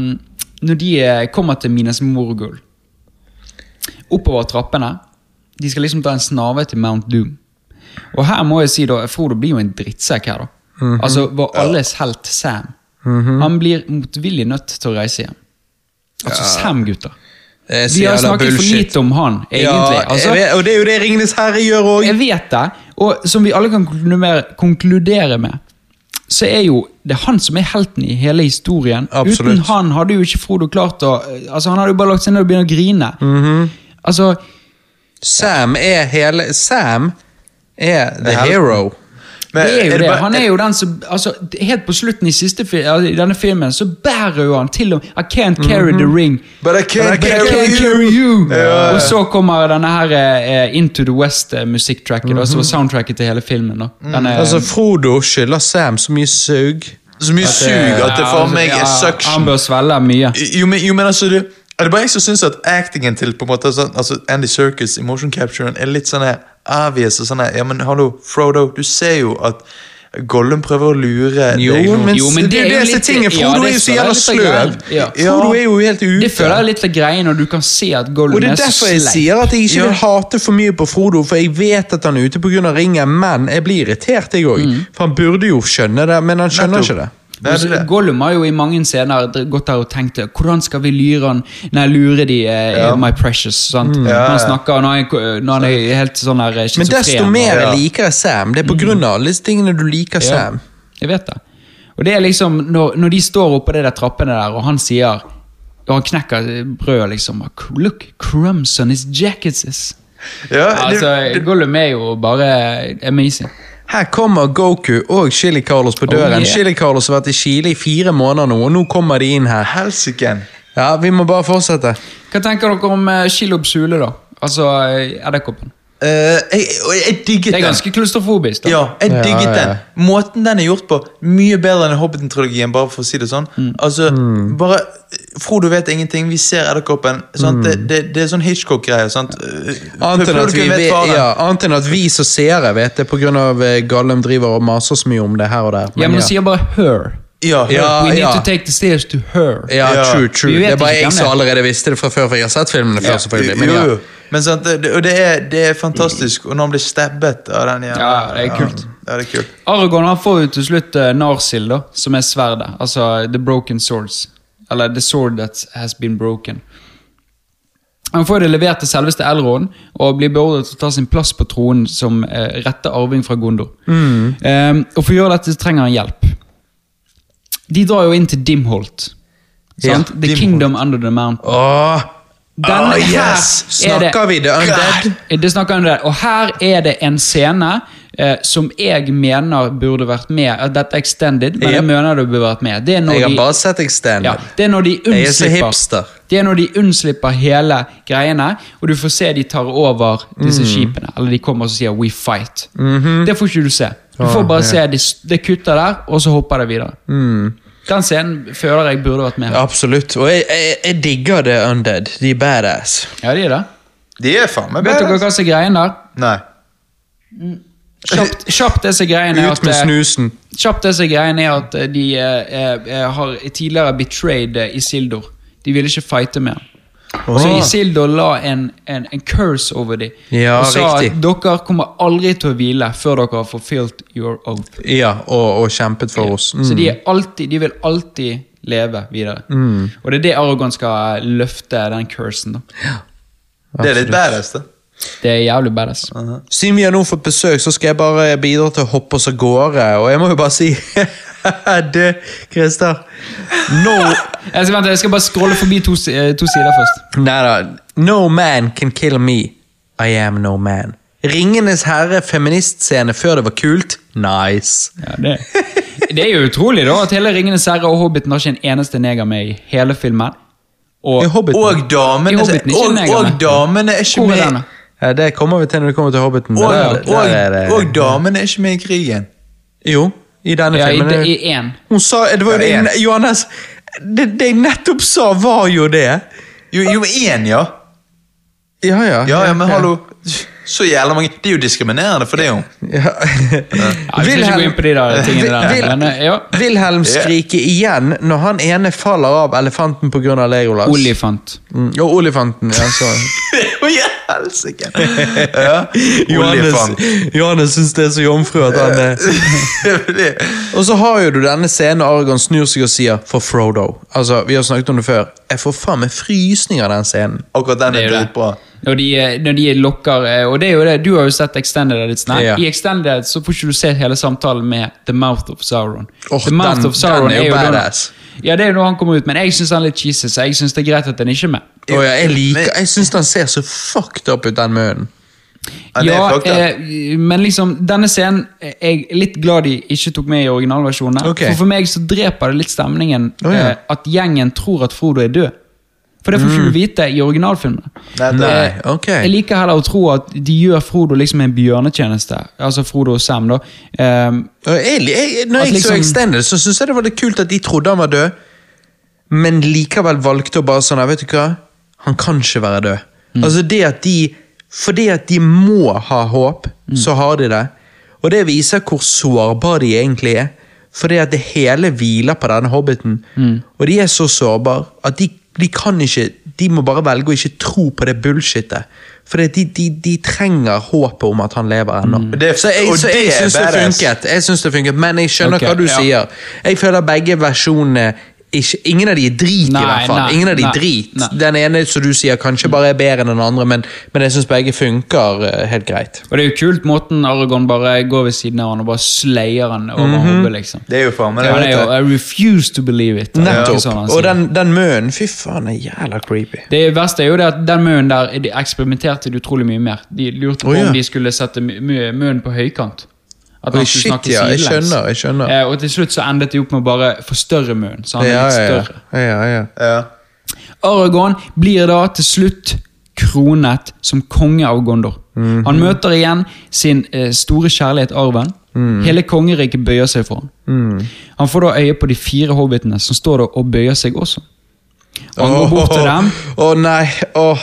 når de eh, kommer til Minas Morgul? Oppover trappene. De skal liksom ta en snarvei til Mount Doom. Og her må jeg si da, Frodo blir jo en drittsekk her, da. Mhm. Altså vår alles helt Sam. Han blir motvillig nødt til å reise hjem. Altså Sam, gutter. Er Vi har snakket snakket for lite om han, egentlig. Ja, altså, vet, og det er jo det Ringenes herre gjør òg. jeg vet det, og som vi alle kan konkludere, med, så er jo det han som er helten i hele historien. Absolutt. Uten han hadde jo ikke Frodo klart å Altså Han hadde jo bare lagt seg ned og begynt å grine. Mhm. Altså, Sam er hele Sam er the hero. Men det er jo det. bare- Han er jo den som altså, Helt på slutten i siste altså, i denne filmen så bærer jo han til og med I can't carry the ring. But I can't But I carry can't you. carry you. Ja. Og så kommer denne her uh, Into the West-musikktracket, som var soundtracket til hele filmen. Da. Denne, Altså, Frodo skylder Sam så mye sug. Så mye sug at det for meg er Han suction. bør svelge mye. Jo, men, jo, men altså det, er det bare jeg som syns at actingen til på en måte sånn, altså Andy Circus i motion capturen er litt sånn avvist obvious og sånn Ja, men hallo, Frodo, du ser jo at Gollum prøver å lure Jo, deg men, Jo, men det, det er er jo disse litt- tingene. Frodo ja, er jo så jævla sløv. Ja. Frodo er jo helt ute. Det føler jeg er litt av greien når du kan se at Gollum Og det er er derfor jeg sleip. sier at jeg ikke Ja. vil hate for mye på Frodo, for jeg vet at han er ute pga. ringen, men jeg blir irritert, jeg òg. For han burde jo skjønne det, men han skjønner Nettopp. ikke det. Nei, det er det. Gollum har jo i mange scener gått der og tenkt hvordan skal vi lure han Nei, lure de eh, Ja. My Precious. Sant? Ja, Når ja. han snakker når han, når han er helt sånn der eh, Men desto mer jeg liker jeg Sam. Det er på grunn av alle disse tingene du liker Ja, Sam. jeg vet det. Og det er liksom når, når de står oppå de der trappene der, og han sier Og han knekker brødet, liksom. Look, crumbs on his jackets. Ja, det, Altså, Gollum er jo bare amazing. Her kommer Goku og Chili Carlos på døren. Oh, yeah. Chili Carlos har vært i Chile i fire måneder nå, og nå kommer de inn her. Helsiken. Ja, Vi må bare fortsette. Hva tenker dere om uh, Shilobs da? Altså eh, edderkoppen. Eh, jeg, jeg digget Det er ganske klaustrofobisk. Ja, jeg Ja, digget ja. den. Måten den er gjort på, mye bedre enn Hobbiten-trilogien, bare for å si det sånn. Altså, bare Frodo vet ingenting, vi ser edderkoppen. Mm. Det, det, det er sånn? Eh, Annet enn, at vi, ja, som seere vet det pga. Gallum driver og maser så mye om det her og der. Ja, men ja. sier bare 'her'. Ja, Ja, We need ja. to take the stairs to her. Ja, true, true. Det er bare jeg som er. allerede visste det fra før, for jeg har sett filmene før. selvfølgelig. Men jo. Men sant, det, og det er, det er fantastisk. Og når han blir stabbet av den jævla Ja, det er kult. Ja, det er kult. Aragorn han får jo til slutt uh, Narsil, da, som er sverdet. Altså The Broken Swords. Eller The Sword That Has Been Broken. Han får det levert til selveste Elrond og blir beordret til å ta sin plass på tronen som uh, rette arving fra Gondor. Eh, og For å gjøre dette så trenger han hjelp. De drar jo inn til Dimholt. Ja, Sant? The Dimholt. Kingdom Under the Mountain. Åh, Denne åh, her yes! er det- Snakker vi det Undead? Det snakker han om det. Og her er det en scene eh, som jeg mener burde vært med. Dette er extended, men Yep. jeg mener det burde vært med. Det er når Jeg har de, bare sett Extended. ja, det er når de Jeg er så unnslipper hipster. Det er når de unnslipper hele greiene, og du får se de tar over disse Mm. skipene. Eller de kommer og sier 'we fight'. Mhm. Det får ikke du se. Du får bare se de, det kutter der, og så hopper det videre. Mm. Den scenen føler jeg burde vært med. Absolutt. Og jeg, jeg, jeg digger det Undead. De er badass. Ja, de er det. De er faen meg Vet dere hva som er greien der? Nei. Kjapt, kjapt det som er greien er Ut med eh, snusen. Kjapt disse greiene er at eh, de eh, eh, har tidligere betrayed Isildur. De ville ikke fighte med ham. Så Isildur la en, en, en curse over dem Ja, og sa riktig. at dere kommer aldri til å hvile før dere har fulfilled your oath. Ja, og, og kjempet for oss. Mm. Så de, er alltid, de vil alltid leve videre. Og det er det Aragon skal løfte, den cursen. da. Det er litt badass, det. Det er jævlig badass. Siden vi har nå fått besøk, så skal jeg bare bidra til å hoppe oss av gårde. Og jeg må jo bare si Du, Christer. No Jeg skal, vent, jeg skal bare scrolle forbi to, eh, to sider først. Nei da. No man can kill me. I am no man. Ringenes herre feministscene før det var kult. Nice. Ja, det, det er jo utrolig da at hele Ringenes herre og Hobbiten har ikke en eneste neger med i hele filmen. Og. Og damene, og, og damene er ikke med det kommer vi til når det kommer til Hobbiten. og, der- der og, er det- og damene er ikke med i krigen. Jo, i denne ja, filmen. i én. Hun sa det var jo Ja, en. det, Johannes, det, det jeg nettopp sa, var jo det. Jo, jo én, ja. Ja, ja. Ja, ja, men hallo. Så jævla mange Det er jo diskriminerende for det, jo. Ja. Vi skal ikke gå inn på de der tingene der. Vil- Men, eh, ja. Wilhelm skriker igjen når han ene faller av elefanten pga. Legolas. Olifant. Mm, og olifanten. Ja, så. Helsike! Ja. Johannes. Johannes syns det er så jomfru at han er Og så har jo du denne scenen Argon snur seg og sier 'for Frodo'. Altså, Vi har snakket om det før. Jeg får faen meg frysninger av den scenen. Akkurat den er er dritbra. Når de, når de lokker eh, Og det er jo det, du har jo sett Extended Editsene. Ja. I Extended Edits så får ikke du se hele samtalen med The Mouth of Sauron. Oh, The Mouth den- of Sauron den er jo da- badass. Ja, det er jo når han kommer ut, men jeg syns han er litt cheesy, så jeg syns det er greit at han ikke er med. Oh, ja, jeg liker Jeg syns han ser så fucked up ut, den munnen. Ja, Ja, eh, men liksom, denne scenen er jeg litt glad de ikke tok med i originalversjonen. Okay. For for meg så dreper det litt stemningen oh, ja. eh, at gjengen tror at Frodo er død. For det får ikke du vite i originalfilmen. Nei, Nei, Eh, ok. Jeg liker heller å tro at de gjør Frodo liksom en bjørnetjeneste. Altså Frodo og Sam, da. Um, jeg, jeg, når jeg jeg så liksom- Extended, så syns jeg det var litt kult at de trodde han var død, men likevel valgte å bare sånn Vet du hva? Han kan ikke være død. Altså det at de Fordi at de må ha håp, så har de det. Og det viser hvor sårbare de egentlig er. Fordi at det hele hviler på denne hobbiten. Og de er så sårbare at de, de kan ikke De må bare velge å ikke tro på det bullshitet. For de, de, de trenger håpet om at han lever ennå. Mm. Så jeg, så jeg syns det funket. Jeg synes det funket, Men jeg skjønner okay, hva du ja. sier. Jeg føler begge versjonene ikke, Ingen av de er drit, Nei, i hvert fall. nei, Ingen av de nei, er drit. nei. Den ene som du sier kanskje bare er bedre enn den andre, men, men jeg syns begge funker uh, helt greit. og det er jo kult måten Aragon bare går ved siden av han og bare slayer han over Mhm. hodet, liksom. Det er jo faen meg Ja, det det. er jo, I refuse to believe it. Nettopp. sånn Og den, den munnen, fy faen, er jævla creepy. Det verste er jo det at den munnen der de eksperimenterte de utrolig mye mer. De lurte på oh, ja. om de skulle sette munnen på høykant. At han skulle shit, snakke ja, jeg skjønner, jeg skjønner. Eh, og til slutt så endet de opp med å bare forstørre munnen, så han er litt ja, ja. større. ja, ja. Ja. Aragorn blir da til slutt kronet som konge av Gondor. Mhm. Han møter igjen sin eh, store kjærlighet Arven. Mm. Hele kongeriket bøyer seg for ham. Han får da øye på de fire hobbitene som står der og bøyer seg også. Og han går bort til dem Å nei, åh.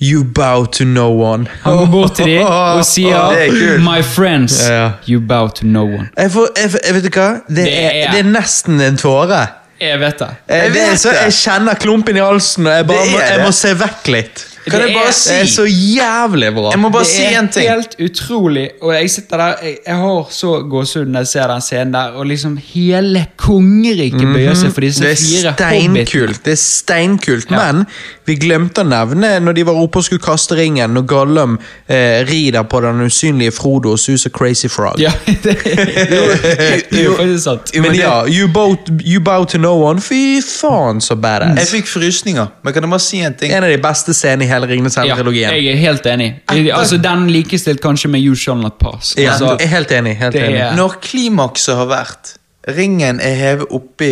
You bow to no one. Han går bort til dem og sier det er. My friends, Ja, ja. you bow to no one. Jeg, får, jeg, jeg vet du hva? Det, Det er, det er nesten en tåre. Jeg vet det. Jeg, det er vet så, det. jeg kjenner klumpen i halsen, og jeg, bare, Det må, jeg må se vekk litt. Kan jeg bare er- Det er så jævlig bra. Jeg må bare det si en ting. Det er helt utrolig, og jeg sitter der Jeg, jeg har så gåsehud når jeg ser den scenen der, og liksom hele kongeriket bøyer seg for disse Mhm. det er fire hobbitene. steinkult. Det er steinkult, men Vi glemte å nevne når de var oppe og skulle kaste ringen, når Gollum eh, rider på den usynlige Frodo og suser Crazy Frog. Ja, det, jo, det er jo faktisk sant. Men Men ja, you bow, you bow to no one. Fy faen, så badass. Jeg fikk frysninger, men kan jeg bare si en ting? En av de beste scenene i hele Ringenes Ja, herre-trilogien. jeg er helt enig. Altså, Den likestilt kanskje med You Shall Not Pass. Ja, Altså, jeg er helt enig. Helt det enig. er- Når klimakset har vært Ringen er hevet oppi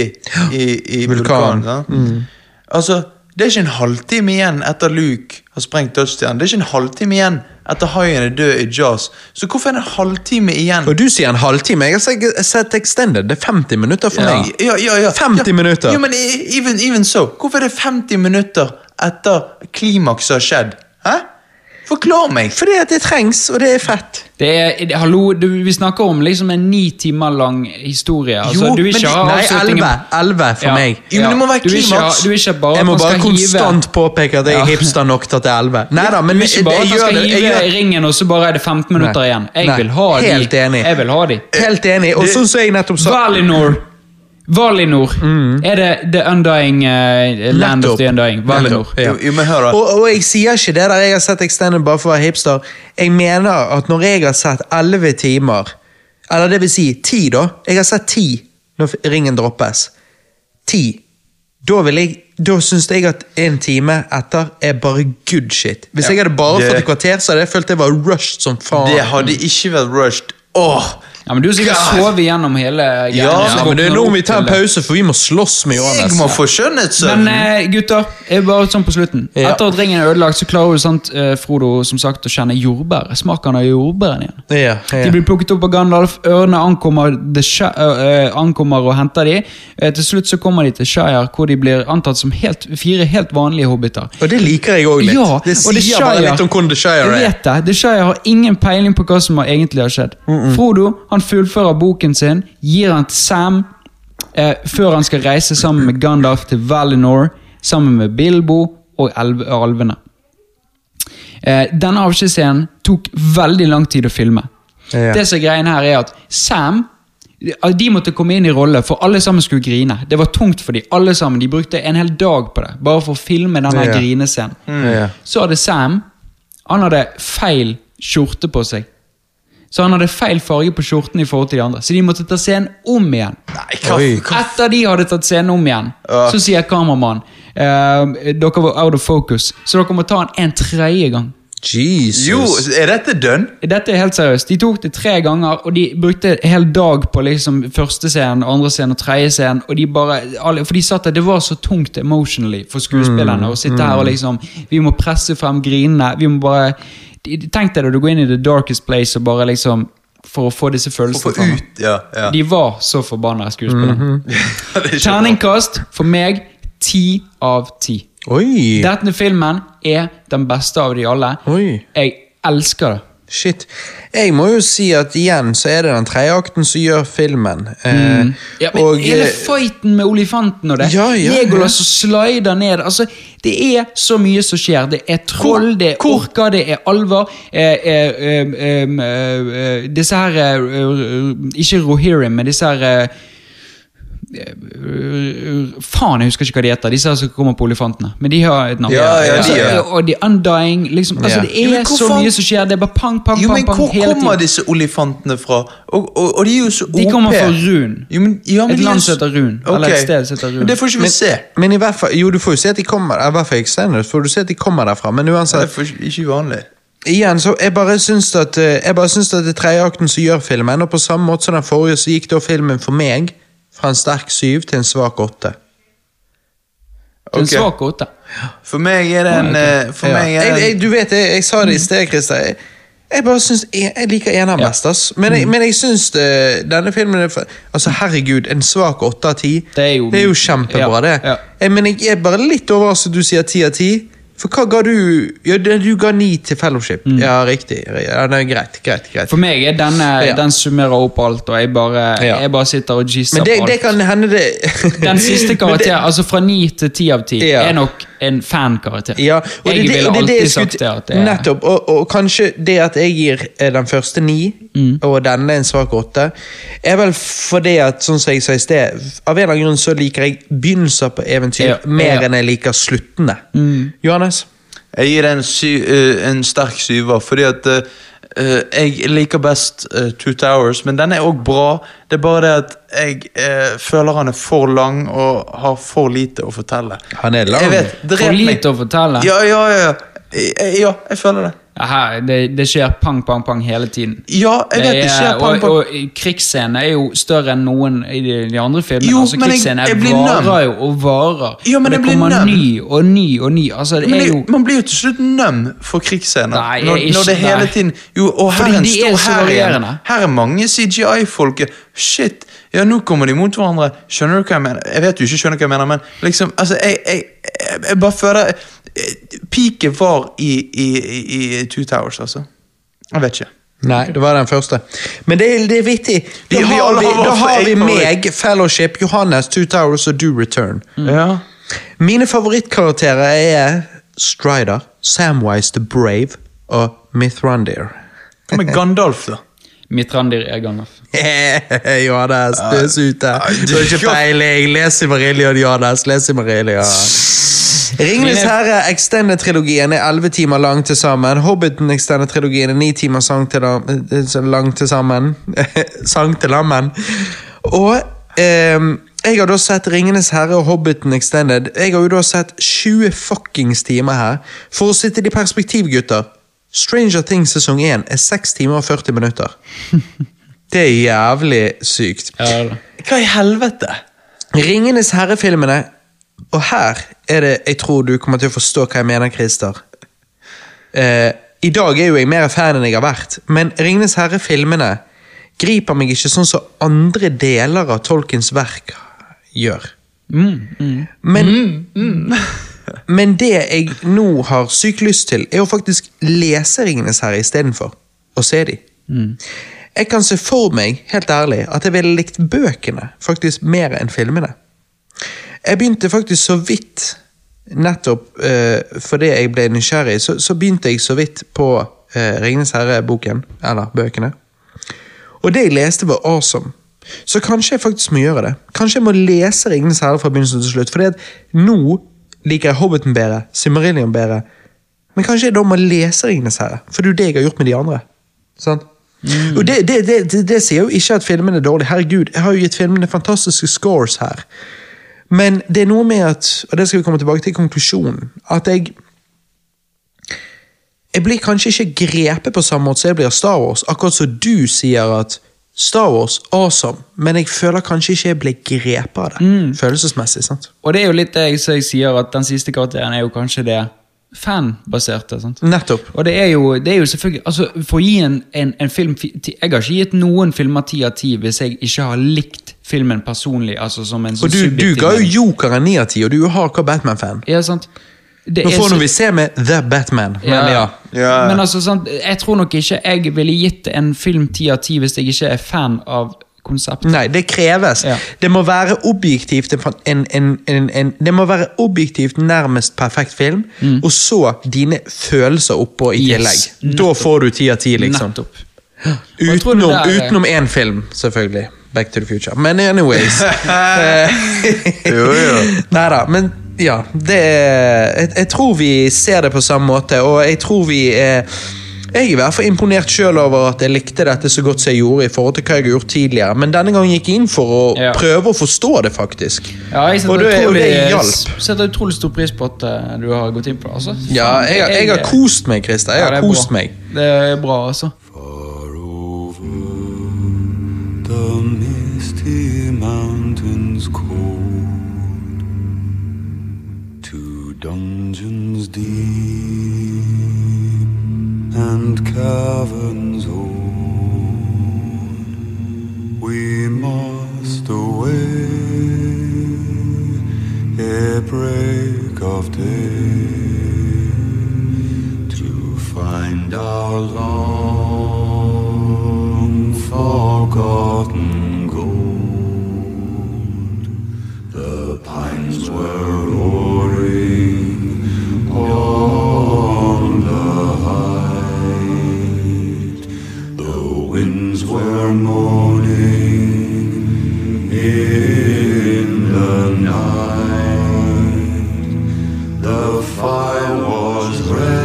i, i Vulkan. vulkanen. sant? Altså, det er ikke en halvtime igjen etter Luke har sprengt dødsstjernen. Det er ikke en halvtime igjen etter haien er død i Jazz. Så hvorfor er det en halvtime igjen? Og du sier en halvtime. Jeg har sett- sett Extended. Det er 50 minutter for Ja, meg. ja, ja, ja. 50 ja. minutter. Ja, men e- even, even so. Hvorfor er det 50 minutter etter klimakset har skjedd? Hæ? Forklar meg! Fordi at det trengs, og det er fett. Det er, det- hallo, du, Vi snakker om liksom en ni timer lang historie. Altså, Jo, men det- Nei, elleve. 11. 11 for Ja. meg. Jo, men det må være du ikke ha- Du ikke bare Jeg må bare konstant konstant påpeke at jeg er Ja. hipster nok til at det er 11. Nei da, hive men Du ikke bare jeg at jeg gjør skal det. Jeg hive gjør, ringen, og så bare er det 15 minutter Nei. igjen. Jeg Nei. vil ha de. Helt enig. Jeg vil ha de. helt enig. Og Det- sånn som jeg nettopp sa Valinor. Valinor. Er det The Undying uh, Land Nettopp. of the Undying? Valinor. Ja. Jo, jo, men hør da. Og, og jeg sier ikke det der jeg har sett Extended bare for å være hipster. Jeg mener at når jeg har sett 11 timer, eller det vil si 10 da, jeg har sett 10 når ringen droppes. 10. Da vil jeg da syns jeg at en time etter er bare good shit. Hvis jeg hadde bare det- fått et kvarter, så hadde jeg følt jeg var rushed som faen. Det hadde ikke vært rushed. Åh! Ja, men Du har sikkert sovet gjennom hele greia, Ja, ja, men det er nå vi tar en pause, for vi må slåss med Jeg Johannes. må få skjønnhetssøvn. Men eh, gutter, jeg er bare sånn på slutten. Ja. Etter at ringen er ødelagt, så klarer jo sant, eh, Frodo som sagt å kjenne jordbær. Smaken av jordbæren igjen. Ja, ja. De blir plukket opp av Gandalf, ørene ankommer, øh, ankommer og henter de. Eh, til slutt så kommer de til Shire, hvor de blir antatt som helt, fire helt vanlige hobbiter. Og det liker jeg òg litt. Ja, det sier sier bare litt om hvordan The Shire Jeg er. vet det. The Shire har ingen peiling på hva som egentlig har skjedd. Frodo han fullfører boken sin, gir han til Sam eh, før han skal reise sammen med Gandalf til Valinor, sammen med Bilbo og alvene. Eh, denne avskjedsscenen tok veldig lang tid å filme. Ja. Det som er greien her er at Sam de måtte komme inn i rolle, for alle sammen skulle grine. Det var tungt for dem, alle sammen. De brukte en hel dag på det, bare for å filme denne Ja. grinescenen. Ja. Så hadde Sam Han hadde feil skjorte på seg. Så han hadde feil farge på skjorten i forhold til de andre. Så de måtte ta scenen om igjen. Nei, hva, hva Etter de hadde tatt scenen om igjen, uh. så sier kameramann eh, dere var out of focus, så dere må ta den en tredje gang. Jesus. Jo, er dette dønn? Dette er helt seriøst. De tok det tre ganger, og de brukte en hel dag på liksom første scenen, andre scenen og tredje scenen. Og de bare, alle, for de satt der, det var så tungt emotionally for skuespillerne å sitte her og liksom Vi må presse frem grinene. Vi må bare Tenk deg da du går inn i the darkest place og bare liksom For å få disse Å få følelsene frem. ut, ja. ja. De var så forbanna skuespillere. Mm -hmm. Terningkast for meg ti av ti. Oi. Denne filmen er den beste av de alle. Oi. Jeg elsker det. Shit. Jeg må jo si at igjen så er det den tredje akten som gjør filmen. Eh, Mm. Ja, men og, hele eh, fighten med olifanten og det. Ja, ja, Legolas som slider ned. Altså, det er så mye som skjer. Det er troll, det er orker, det er alver. Eh, eh, eh, disse her Ikke Rohirrim, men disse her Faen, jeg husker ikke hva de heter. Disse som kommer på olifantene. Men de har et navn. Ja, ja, Altså, de, ja. Og The Undying. Liksom, altså, Det er jo, så mye som skjer. Det er bare pang, pang, Jo, pang, men pang hvor hele kommer disse olifantene fra? Og, og, og de er jo så OP. De kommer fra Run. Jo, men, ja, men Et de land som heter Run, eller et sted som heter Run. Men det får ikke vi se. men i hvert fall Jo, du får jo se at de kommer I hvert fall i Extended, får du se at de kommer derfra, men uansett Det er ikke vanlig. Igjen, så jeg bare syns at eh, Jeg bare syns at det er tredje akten som gjør filmen, og på samme måte som den forrige, så gikk da filmen for meg fra en sterk syv til en svak åtte. Til en svak åtte. For meg er det en okay. For Ja. meg er jeg, det jeg, du vet, jeg, jeg sa det i sted, Christer. Jeg, jeg bare syns Jeg, jeg liker eneren Ja. best, ass. Men jeg, men jeg syns denne filmen er for, Altså, herregud, en svak åtte av ti. Det er jo- kjempebra, Ja, det. ja. Jeg, men jeg er bare litt overrasket du sier ti av ti. For hva ga du Ja, du ga ni til Fellowship. Ja, riktig. Ja, det er greit, greit, greit. For meg er denne, Ja. den summerer opp alt, og jeg bare, Ja. jeg bare sitter og gisser på alt. det kan hende det Den siste karakteren, altså fra ni til ti av ti, er nok en fankarakter. Ja, og jeg det, ville og det det alltid sagt det. At det er, Nettopp. Og, og kanskje det at jeg gir eh, den første ni, Mm. og denne en svak åtte, er vel fordi at, sånn som jeg sa i sted, av en eller annen grunn så liker jeg begynnelser på eventyr mer. Mm. enn jeg liker sluttene. Johannes? Jeg gir en, sy eh, en sterk syver, fordi at eh, jeg liker best uh, Two Towers, men den er òg bra. Det er bare det at jeg uh, føler han er for lang og har for lite å fortelle. Han er lang. Vet, for For meg. lite å fortelle. Ja, ja, ja. Ja, jeg føler det. Her, det, det skjer pang, pang, pang hele tiden. Ja, jeg vet det skjer pang, pang, og, og krigsscenen er jo større enn noen i de, de andre filmene. Jo, altså, krigsscenen jeg- jeg blir varer jo og varer. Ja, men og det blir kommer nøm. ny og ny og ny. Altså, det Men er jo man blir jo til slutt nøm for krigsscener. Nei, når, ikke- når det hele tiden Jo, og her Fordi er en er stor her. Her er mange CGI-folk. Shit, ja, nå kommer de mot hverandre. Skjønner du hva jeg mener? Jeg vet du ikke skjønner hva jeg mener, men liksom, altså, jeg, jeg, jeg, jeg bare føler eh, Peaket var i, i, i, i Two Towers, altså. Jeg vet ikke. Nei, det var den første. Men det, er- det er vittig. Da har, vi har vi, da har vi meg, Fellowship, Johannes, Two Towers og Do Return. Ja. Mine favorittkarakterer er Strider, Samwise the Brave og Mithrandir. Hva med Gandalf, da? Mithrandir er Gandalf. Johannes, døs ute. Du har ikke peiling. Les i Marillion, Johannes. Les i Marillion. Ringenes herre Extended-trilogien er elleve timer lang til sammen. Hobbiten Extended-trilogien er ni timer sang til eh, lang til sammen. sang til lammen. Og eh, jeg har da sett Ringenes herre og Hobbiten Extended. Jeg har jo da sett 20 fuckings timer her. For å sitte i perspektiv, gutter. Stranger Things sesong 1 er 6 timer og 40 minutter. Det er jævlig sykt. Hva i helvete? Ringenes herre-filmene Og her er det jeg tror du kommer til å forstå hva jeg mener, Christer. Eh, I dag er jo jeg mer fan enn jeg har vært, men Ringenes herre-filmene griper meg ikke sånn som andre deler av Tolkens verk gjør. Men, men det jeg nå har sykt lyst til, er å faktisk lese Ringenes herre istedenfor å se de. Jeg kan se for meg, helt ærlig, at jeg ville likt bøkene faktisk mer enn filmene. Jeg begynte faktisk så vidt, nettopp uh, fordi jeg ble nysgjerrig, så, så begynte jeg så vidt på uh, Ringenes herre-boken, eller bøkene. Og det jeg leste var awesome. Så kanskje jeg faktisk må gjøre det. Kanskje jeg må lese Ringenes herre fra begynnelsen til slutt. Fordi at nå liker jeg Hobbiten bedre, Simmerillion bedre. Men kanskje jeg da må lese Ringenes herre, for det er jo det jeg har gjort med de andre. Sant? Og det, det, det, det, sier jo ikke at filmen er dårlig. Herregud, jeg har jo gitt filmene fantastiske scores her. Men det er noe med at, og det skal vi komme tilbake til i konklusjonen, at jeg jeg blir kanskje ikke grepet på samme måte som jeg blir av Star Wars. Akkurat som du sier at Star Wars, awesome, men jeg føler kanskje ikke jeg ble grepet av det. Følelsesmessig, sant? Og det er jo litt det jeg, jeg sier, at den siste karakteren er jo kanskje det fanbaserte. sant? Nettopp. Og det er jo, det er jo selvfølgelig altså For å gi en, en, en film Jeg har ikke gitt noen filmer ti av ti hvis jeg ikke har likt filmen personlig. altså som en sånn Og du, du ga jo Joker Jokeren ni av ti, og du er jo hardcore Batman-fan. Ja, sant? Det Nå er får så- vi se med The Batman, men ja. Ja. Men altså, sant, jeg tror nok ikke jeg ville gitt en film ti av ti hvis jeg ikke er fan av konseptet. Nei, det kreves. Ja. Det må være objektivt en, en, en, en, en Det må være objektivt nærmest perfekt film, og så dine følelser oppå i tillegg. Yes. Da får du ti av ti, liksom. Nettopp. Utenom, er- utenom én film, selvfølgelig. Back to the Future. Men anyways Eh, Jo, jo. Nei da, men ja. Det jeg, jeg tror vi ser det på samme måte, og jeg tror vi er jeg er i hvert fall imponert selv over at jeg likte dette så godt som jeg gjorde. i forhold til hva jeg har gjort tidligere Men denne gangen gikk jeg inn for å Ja. prøve å forstå det, faktisk. Ja, jeg setter, Og det- og utrolig, det hjalp. setter utrolig stor pris på at eh, du har gått inn på det. Altså. Ja, jeg, jeg, har- jeg har kost meg, Christer. Jeg Ja, har kost bra. meg. Det er bra, altså. Far over the misty mountains cold, to dungeons deep and caverns old. We must away a break of day to find our long forgotten. The fire was red,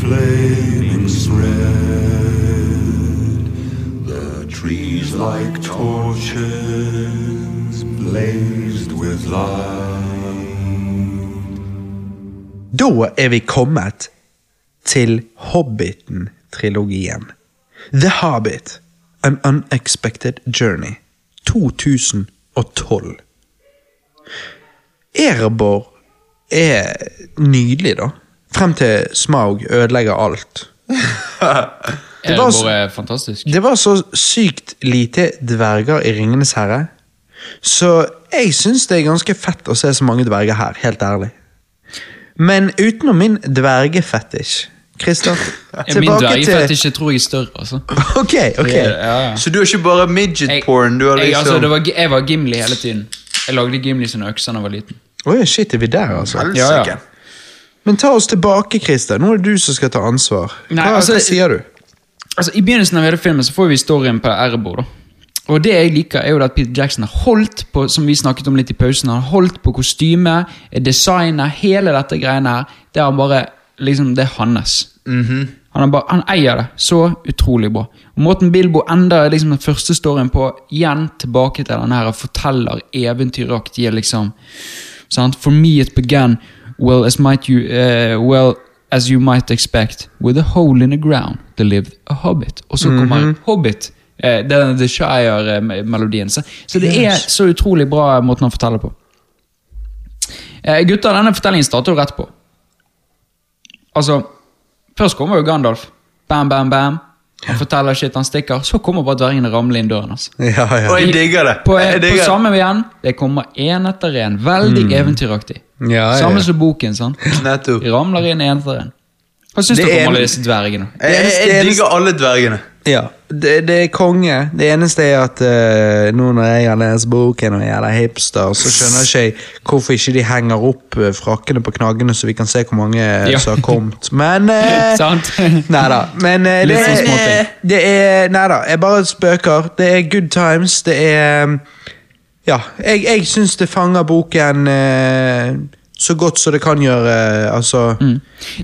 flaming. The trees like torches blazed with light. Da er vi kommet til Hobbiten-trilogien. The Hobbit, An Unexpected Journey, 2012. Erebor er nydelig, da. Frem til Smaug ødelegger alt. Det var så- fantastisk. Det var så sykt lite dverger i Ringenes herre, så jeg syns det er ganske fett å se så mange dverger her, helt ærlig. Men utenom min dvergefetisj Christer, Min ikke tror jeg er større, altså. Ok, ok. Ja, ja. Så du er ikke bare midget-porn? Du har jeg, altså, liksom det var, jeg var Gimli hele tiden. Jeg lagde Gimli sine økser da jeg var liten. Oi, shit, er vi der, altså? Ja, ja. Men ta oss tilbake, Christer. Nå er det du som skal ta ansvar. Hva, Nei, altså- hva sier du? Altså, I begynnelsen av hele filmen så får vi storyen på Erbo. da. Og det jeg liker, er jo at Peter Jackson har holdt på som vi snakket om litt i pausen, han har holdt på kostyme, designet, hele dette greiene her. Det han bare, liksom, det er hans. han, er bare, han eier det så utrolig bra. Og Måten Bilbo ender liksom den første storyen på, igjen tilbake til den her forteller eventyraktige liksom. Sant? For me it began well as might you uh, well as you might expect with a hole in the ground there lived a hobbit. Og så kommer Hobbit. Eh, det er The Shire-melodien. Så, så det er så utrolig bra måten han forteller på. Eh, gutter, denne fortellingen starter jo rett på. Altså, først kommer jo Gandalf. Bam, bam, bam. Han forteller shit, han stikker. Så kommer bare dvergene ramle inn døren. altså. Ja, ja. Og jeg digger det. På, Jeg digger på samme igjen, det kommer én etter én. Veldig eventyraktig. Ja. Samme som boken. sant? Nettopp. Ramler inn én etter én. Hva syns du dere om alle disse dvergene? Jeg, jeg, jeg digger alle dvergene. Ja, det, det er konge. Det eneste er at uh, nå når jeg har lest boken og jeg er hipster, så skjønner ikke jeg hvorfor ikke de henger opp eh, frakkene på knaggene, så vi kan se hvor mange eh, Ja. som har kommet. Men uh, Sant? Nei da. Men uh, det, er, det er Nei da, jeg bare spøker. Det er good times. Det er Ja, jeg, jeg syns det fanger boken eh, så godt som det kan gjøre. altså...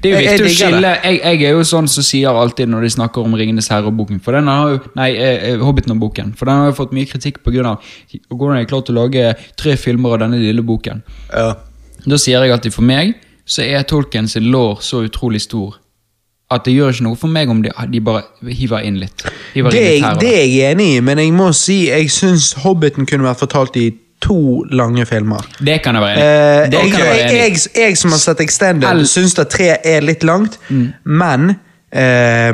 Det er jo viktig å skille jeg, jeg er jo sånn som sier alltid når de snakker om Ringenes herre'-boken, For den har jo, Nei, eh, eh, Hobbiten og boken. For den har jo fått mye kritikk pga. hvordan jeg klarte å lage tre filmer av denne lille boken. Ja. Da sier jeg alltid for meg så er tolken sin lår så utrolig stor at det gjør ikke noe for meg om de, de bare hiver inn litt. Hiver Det, inn litt det er jeg enig i, men jeg må si jeg syns Hobbiten kunne vært fortalt i to lange filmer. Det kan jeg være enig i. Eh, jeg, jeg jeg, som har sett Extended, syns at tre er litt langt, men eh,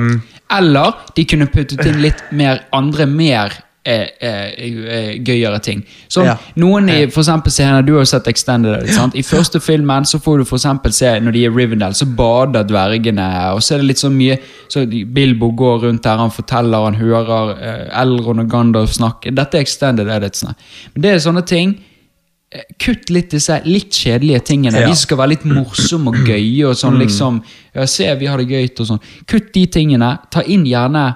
Eller de kunne puttet inn litt mer andre mer eh, eh, eh, gøyere ting. Som Ja. noen i for scener, Du har jo sett Extended. I første filmen så får du for se når de er i Rivendell, så bader dvergene. Og så er det litt så mye så Bilbo går rundt der, han forteller, han hører eh, Elron og Gandalf snakke. Dette er Extended editsene. Men det er sånne ting eh, Kutt litt disse litt kjedelige tingene. Ja. De skal være litt morsomme og gøye. og sånn liksom, ja, Se, vi har det gøy og sånn. Kutt de tingene. Ta inn gjerne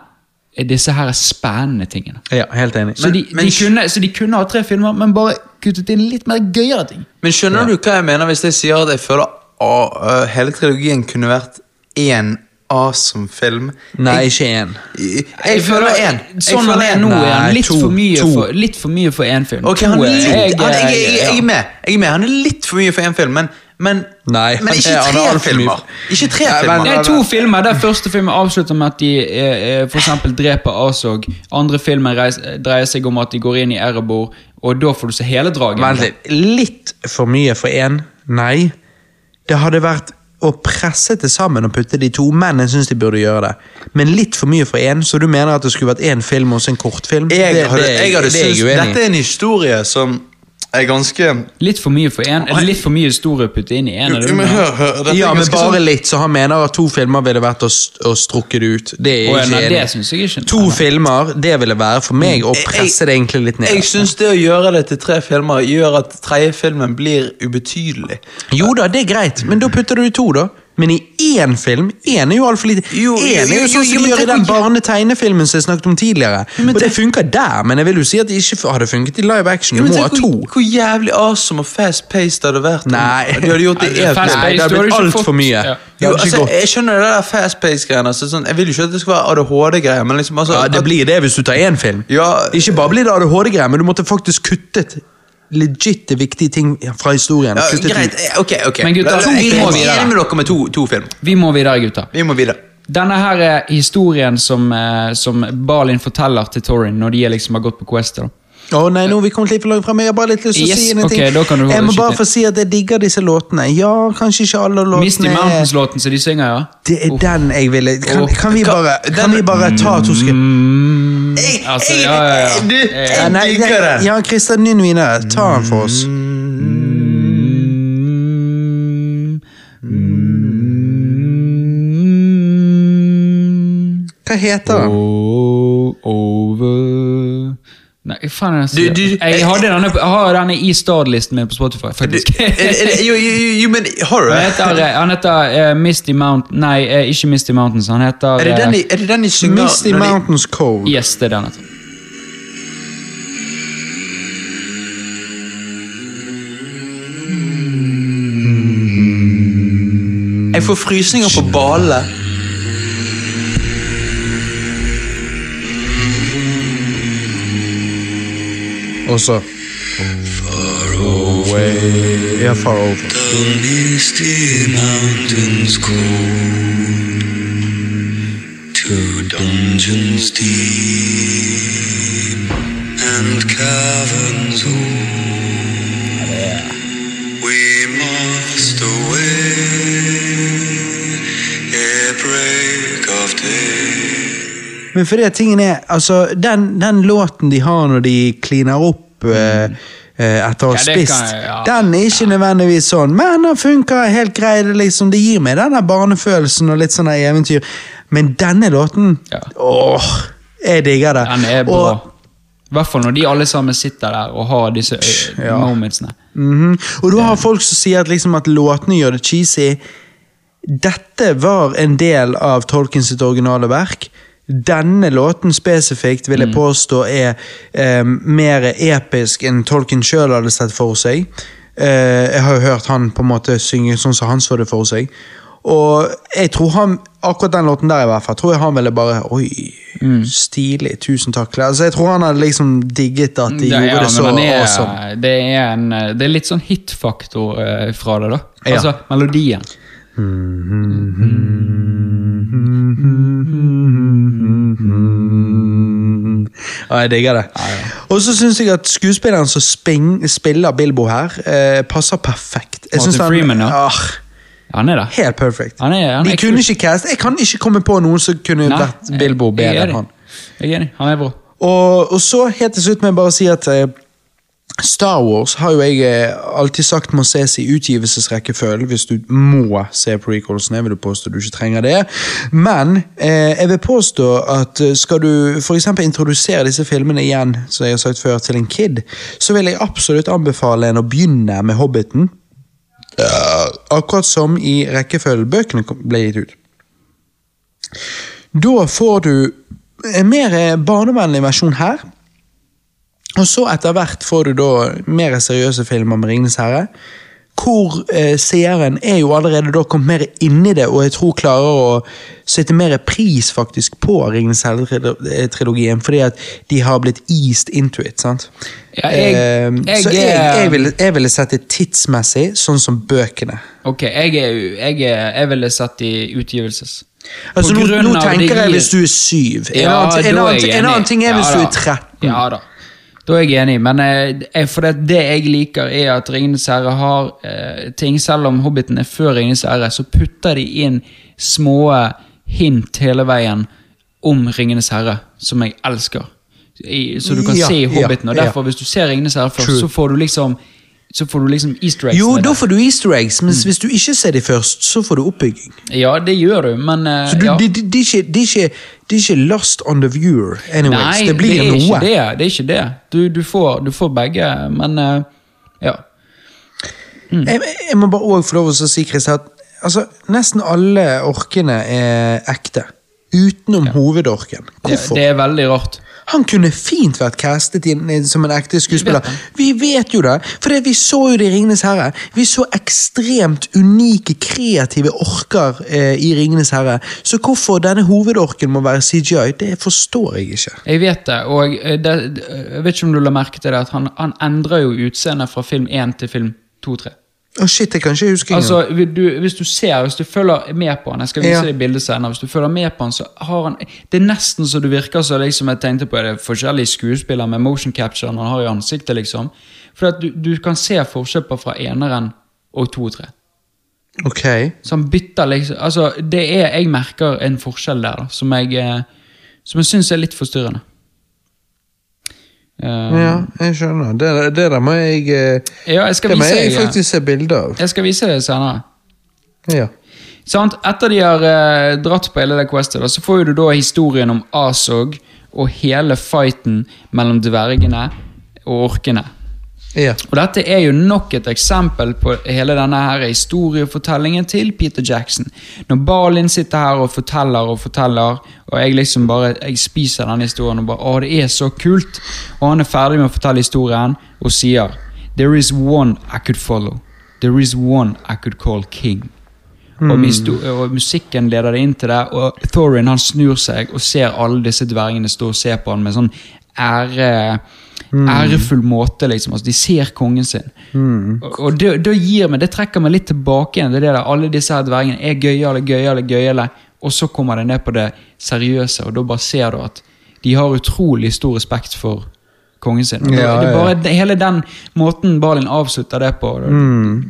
disse her spennende tingene. Ja, helt enig. Så, de, men- de kunne, så de kunne ha tre filmer, men bare kuttet inn litt mer gøyere ting. Men skjønner du hva jeg mener hvis jeg sier at jeg føler at hele trilogien kunne vært én awesome film? Nei, jeg, ikke én. jeg, jeg føler én. Sånn han er nå, er han litt for mye for, litt for mye for én film. Ok, To han litt, jeg- han, jeg, er med. jeg er med. Han er litt for mye for én film, men, men, Nei, men ikke tre filmer. Ikke tre Nei, filmer. Det er to filmer der første filmen avslutter med at de eh, f.eks. for eksempel dreper Azog. Andre filmen reis, dreier seg om at de går inn i Erebor, og da får du se hele dragen. Vent litt. Litt for mye for én? Nei. Det hadde vært å presse til sammen og putte de to, men jeg syns de burde gjøre det. Men litt for mye for én, så du mener at det skulle vært én film og så en kortfilm? Jeg Det- hadde, det- jeg hadde det synes, jeg. Dette er en historie som er ganske Litt for mye for en, eller litt for mye historie å putte inn i du men hør, hør, Ja, men bare sånn- litt, så han mener at to filmer ville vært å, å strukke det ut. Det er nei, ikke det enig i. syns ikke. To filmer, det ville være for meg å presse det egentlig litt ned. Jeg syns det å gjøre det til tre filmer gjør at tredje filmen blir ubetydelig. Jo da, det er greit, men da putter du i to, da. Men i én film Én er jo altfor lite. Jo, Én er jo, sånn som de gjør i den barnetegnefilmen som jeg snakket om tidligere. men Og det funker der, men jeg vil jo si at det ikke hadde funket i live action. Du må ha to. hvor, jævlig awesome og fast-paced det hadde vært. Nei. Du hadde gjort det i Nei, én film. Det hadde blitt altfor mye. Jo, altså, jeg skjønner det der fast-paced-greiene. Altså, sånn, jeg vil jo ikke at det skal være ADHD-greier, liksom altså, Ja, det blir det hvis du tar én film. Ja. Ikke bare blir det ADHD-greier, men du måtte faktisk kuttet legit viktige ting fra historien. ja, Greit, eh, ok, ok. Men gutter, to, vi må er videre. enig med dere med to, to film. Vi må videre, gutta. Vi må videre. Denne her er historien som, eh, som Balin forteller til Torin når de liksom har gått på Quest. da. Å nei, nå vi kommet litt for langt frem. Jeg har bare litt lyst til å Yes, si en ting. jeg må bare få si at jeg digger disse låtene. Ja, kanskje ikke alle låtene Misty Mountains-låten som de synger, ja. Det er den jeg ville Kan, kan, vi, bare, kan vi bare ta to sekunder? Mm, Jeg, altså, ja, ja, ja. Du, Eh, Ja, jeg nei, digger den! Ja, Christian Nynn videre. Ta den for oss. Hva heter den? Over Nei, hva faen er det jeg Du- du- Jeg hadde denne, jeg har denne i startlisten min på Spotify, faktisk. er- jo, jo, jo, jo, men har du Han det? heter, eh, han heter uh, Misty Mountain Nei, uh, ikke Misty Mountains. Han heter Er det den eh, er det den de synger Misty Mountains Cold. Yes, det er den. heter. Jeg får frysninger på ballene. Og så Far away. Ja, far over. The misty mountains cold To dungeons deep And caverns Men fordi at tingen er, altså, den, den låten de har når de kliner opp mm. uh, etter å ha Ja, spist, jeg- ja. den er ikke nødvendigvis sånn, men den funker helt greit. det Liksom, det gir meg den barnefølelsen og litt sånn eventyr. Men denne låten, Ja. åh, jeg digger det. Den er bra. Og, I hvert fall når de alle sammen sitter der og har disse eh, Ja. momentsene. Mhm. og du har folk som sier at, liksom, at låtene gjør det cheesy. Dette var en del av Tolkien sitt originale verk. Denne låten spesifikt vil Mm. jeg påstå er eh, mer episk enn Tolkien sjøl hadde sett for seg. Eh, jeg har jo hørt han på en måte synge sånn som han så det for seg. Og jeg tror han, akkurat den låten der i hvert fall, tror jeg han ville bare Oi, Mm. stilig, tusen takk. Altså, jeg tror han hadde liksom digget at de Det, gjorde ja, det så er, awesome. det, er en, det er litt sånn hitfaktor eh, fra det, da. Ja. Altså melodien. Ja, jeg digger det. Og så syns jeg at skuespilleren som sping, spiller Bilbo her, eh, passer perfekt. Jeg Martin han- Freeman, ja. Ah, Han er det. helt perfekt. Han er- han De er kunne ikke cast Jeg kan ikke komme på noen som kunne Nei, vært Bilbo bedre enn han. Jeg er enig. Han er bra. Og, og så helt til slutt må jeg bare si at eh, Star Wars har jo jeg eh, alltid sagt må ses i utgivelsesrekkefølge hvis du må se prequelsene. Jeg vil påstå du ikke trenger det. Men eh, jeg vil påstå at eh, skal du eksempel introdusere disse filmene igjen, som jeg har sagt før, til en kid, så vil jeg absolutt anbefale en å begynne med Hobbiten. Akkurat som i rekkefølgen bøkene ble gitt ut. Da får du en mer eh, barnevennlig versjon her. Og så etter hvert får du da mer seriøse filmer med Ringenes herre. Hvor eh, seeren er jo allerede da kommet mer inn i det, og jeg tror klarer å sette mer pris faktisk på Ringenes herre-trilogien, fordi at de har blitt eased into it. sant? Ja, jeg- Eh, jeg så jeg, jeg, ville, jeg ville sett det tidsmessig, sånn som bøkene. Ok, jeg, er, jeg, ville sett i utgivelses. Altså, nå, nå tenker jeg hvis du er syv. En, Ja, annen, en, annen, en annen ting er Ja hvis du er 13. Ja da. Da er jeg enig, men eh, jeg, for det, det jeg liker, er at Ringenes herre har eh, ting Selv om Hobbiten er før Ringenes herre, så putter de inn små hint hele veien om Ringenes herre, som jeg elsker. i, så du kan Ja, se i ja, Hobbiten. Og ja. derfor, hvis du ser Ringenes herre først, True. så får du liksom så får du liksom easter eggs. Jo, da det. får du easter eggs, men hvis du ikke ser de først, så får du oppbygging. Ja, det gjør du, men uh, Så du, ja. de, de, de, de, er ikke, de er ikke lost on the viewer anyways. Nei, det blir er noe. Ikke det, det er ikke det. Du, du, får, du får begge, men uh, ja. Jeg, jeg må bare også få lov til å si, Chris, at altså, nesten alle orkene er ekte. Utenom hovedorken. Det, Hvorfor? det er veldig rart. Han kunne fint vært castet inn som en ekte skuespiller. Vi vet jo det, for det, vi så jo det i Ringenes herre. Vi så ekstremt unike, kreative orker eh, i Ringenes herre. Så hvorfor denne hovedorken må være CGI, det forstår jeg ikke. Jeg vet det, og eh, det, jeg vet ikke om du la merke til det, at han, han endrer jo utseendet fra film 1 til film 2-3. Å shit, jeg kan ikke huske. Altså, du, hvis du ser, hvis du følger med på han, jeg skal vise Ja. deg bildet senere, hvis du følger med på han, så har han, det er nesten så du virker som liksom jeg tenkte på, er det forskjellige skuespillere med motion capture han har i ansiktet, liksom. For du, du kan se forskjell fra eneren og to og tre. Ok. Så han bytter liksom, altså det er, jeg merker en forskjell der, da, som jeg, eh, som jeg synes er litt forstyrrende. Eh, Ja, jeg skjønner. Det, det der må jeg eh, ja, jeg Det må jeg faktisk se bilde av. jeg skal vise det senere. Ja. Sant? Etter de har eh, dratt på hele det questet, så får du da historien om Asog og hele fighten mellom dvergene og orkene. Ja. Og dette er jo nok et eksempel på hele denne her historiefortellingen til Peter Jackson. Når Balin sitter her og forteller og forteller, og jeg liksom bare jeg spiser denne historien og bare Å, det er så kult! Og han er ferdig med å fortelle historien og sier There is one I could follow. There is one I could call king. Og, og musikken leder det inn til det, og Thorin han snur seg og ser alle disse dvergene stå og se på han med sånn ære, ærefull måte, liksom. Altså, de ser kongen sin. Og, og det, det gir meg, det trekker meg litt tilbake igjen. Det er det der, alle disse her dvergene er gøyale, gøyale, gøyale, og så kommer det ned på det seriøse, og da bare ser du at de har utrolig stor respekt for kongen sin. Og da- Ja, det ja. bare det, hele den måten Balin avslutter det på,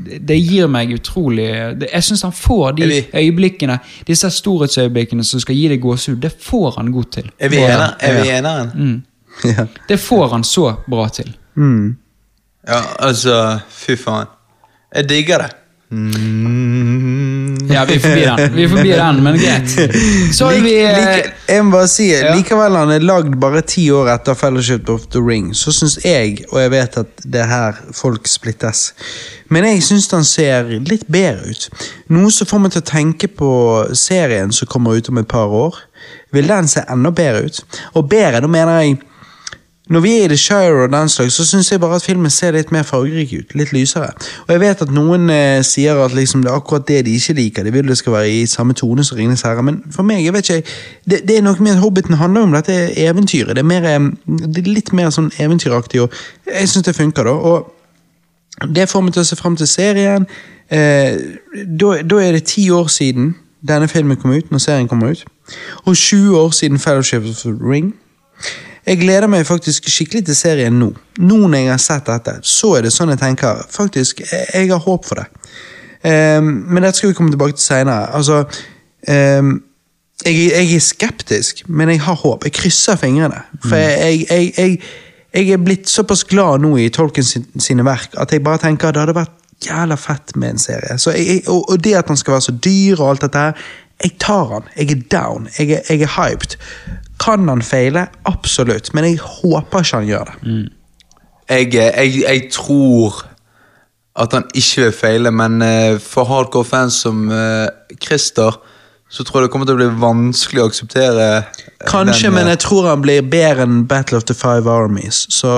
det, det gir meg utrolig det, Jeg syns han får de øyeblikkene, disse storhetsøyeblikkene som skal gi deg gåsehud, det får han god til. Er vi enere? Er vi enere? Ja. Det får han så bra til. Mm. Ja, altså Fy faen. Jeg digger det. Mm. Ja, vi er forbi den, vi er forbi den men greit. Så har Lik- vi eh, like, jeg må bare si, ja. Likevel han er lagd bare ti år etter Fellowship of the Ring, så syns jeg, og jeg vet at det er her folk splittes, men jeg syns han ser litt bedre ut. Noe som får meg til å tenke på serien som kommer ut om et par år. Vil den se enda bedre ut? Og bedre, da mener jeg når vi er i The Shire og den slags, så syns jeg bare at filmen ser litt mer fargerik ut. Litt lysere. Og jeg vet at noen eh, sier at liksom, det er akkurat det de ikke liker. De vil det skal være i samme tone som Ringenes herre. Men for meg, jeg vet ikke, det, det er noe med at Hobbiten handler om dette eventyret. Det er, mer, det er litt mer sånn eventyraktig, og jeg syns det funker, da. Og det får meg til å se fram til serien. Eh, da er det ti år siden denne filmen kom ut, når serien kommer ut. Og 20 år siden Fellowship of the Ring. Jeg gleder meg faktisk skikkelig til serien nå. Nå når jeg har sett dette, så er det sånn jeg tenker. Faktisk, jeg, har håp for det. Um, men dette skal vi komme tilbake til seinere. Altså um, jeg, jeg er skeptisk, men jeg har håp. Jeg krysser fingrene. For jeg, jeg, jeg, jeg er blitt såpass glad nå i Tolkien sin, sine verk at jeg bare tenker det hadde vært jævla fett med en serie. Og, og det at han skal være så dyr og alt dette her, jeg tar han. Jeg er down. Jeg er, er hyped. Kan han feile? Absolutt. Men jeg håper ikke han gjør det. Jeg, eh, jeg, jeg tror at han ikke vil feile, men eh, for hardcore fans som eh, Christer, så tror jeg det kommer til å bli vanskelig å akseptere Kanskje, den, men jeg tror han blir bedre enn Battle of the Five Armies. Så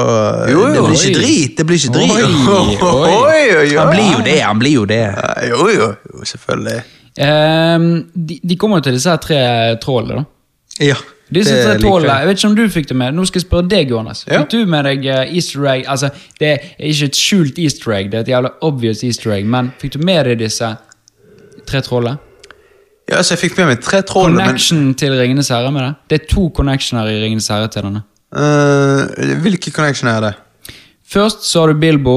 Jo, jo. det blir ikke Oi. drit. Det blir ikke drit. Oi, oi. Oi, oi, oi. Han blir jo det, han blir jo det. Jo, jo, jo, selvfølgelig. Um, de, de kommer jo til disse tre trollene, da. Ja, Disse tre jeg. jeg vet ikke om du fikk det med. Nå skal jeg spørre deg, Johannes. Ja. Fikk du med deg eh, easter egg? Altså, Det er ikke et skjult easter egg, det er et jævla obvious easter egg, men fikk du med deg disse tre trollene? Ja, altså, jeg fikk med meg tre troll, men Connection til Ringenes herre med det? Det er to connectioner i Ringenes herre til denne. Uh, Hvilke connectioner er det? Først så har du Bilbo,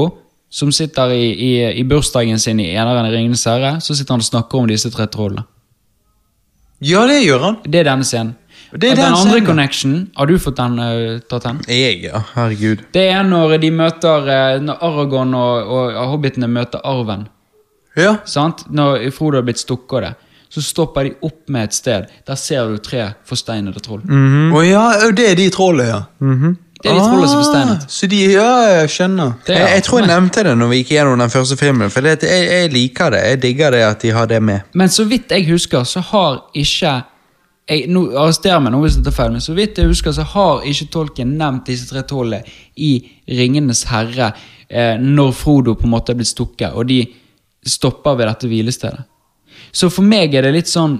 som sitter i, i, i bursdagen sin i eneren i Ringenes herre. Så sitter han og snakker om disse tre trollene. Ja, det gjør han. Det er denne scenen. Det er den, den andre scenen. connection, har du fått den uh, tatt hen? Jeg, ja. Herregud. Det er når de møter eh, Når Aragon og, og hobbitene møter arven. Ja. Sant? Når Frodo har blitt stukket av det, så stopper de opp med et sted. Der ser du tre forsteinede troll. Å ja, det er de trollene, ja. Det er de trollene som er forsteinet. Ah, Så de, ja, jeg skjønner. Det Jeg, jeg tror jeg nevnte det når vi gikk gjennom den første filmen. For det, jeg, jeg liker det. Jeg digger det at de har det med. Men så vidt jeg husker, så har ikke jeg, nå, Arrester meg nå hvis dette er feil, men så vidt jeg husker, så har ikke tolken nevnt disse tre trollene i Ringenes herre eh, når Frodo på en måte er blitt stukket, og de stopper ved dette hvilestedet. Så for meg er det litt sånn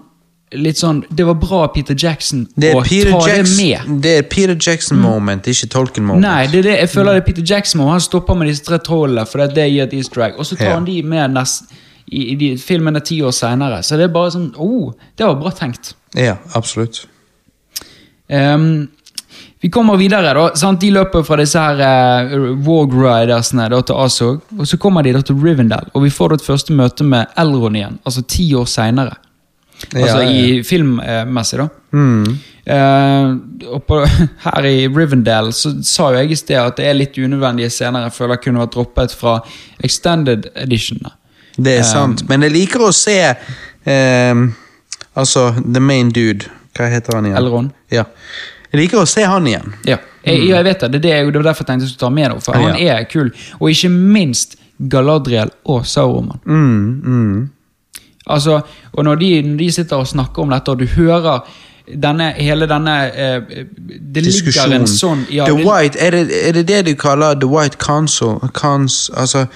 Litt sånn, Det var bra Peter Jackson Det å er Peter ta det med. det er Peter Jackson moment, ikke Tolkien moment. Nei, det er det, jeg føler det er Peter Jackson-moment. han stopper med disse tre trollene, for det, det gir et easter egg. Og så tar Ja. han de med nest, i, i de filmene ti år seinere. Så det er bare sånn oh, Det var bra tenkt. Ja, absolutt. Um, vi kommer videre, da. Sant? De løper fra disse her uh, Warg Ridersene da, til Azog. Og så kommer de da til Rivendell, og vi får da et første møte med Elron igjen. Altså ti år seinere. Altså Ja, ja. i filmmessig, da. Mm. Uh, og på, her i Rivendell så sa jo jeg i sted at det er litt unødvendige scener jeg føler kunne vært droppet fra extended editionene. Det er sant. Men jeg liker å se um, Altså, the main dude. Hva heter han igjen? Elrond. Ja. Jeg liker å se han igjen. Ja, jeg, jeg vet det. Det, er det, var derfor jeg tenkte jeg skulle ta med det, for han Ja. er kul. Og ikke minst Galadriel og Sauroman. Mm, mm. Altså, og når de, når de sitter og snakker om dette, og du hører denne, hele denne eh, Det ligger en sånn ja, White, er det, er det det du kaller The White Council? Cons, altså,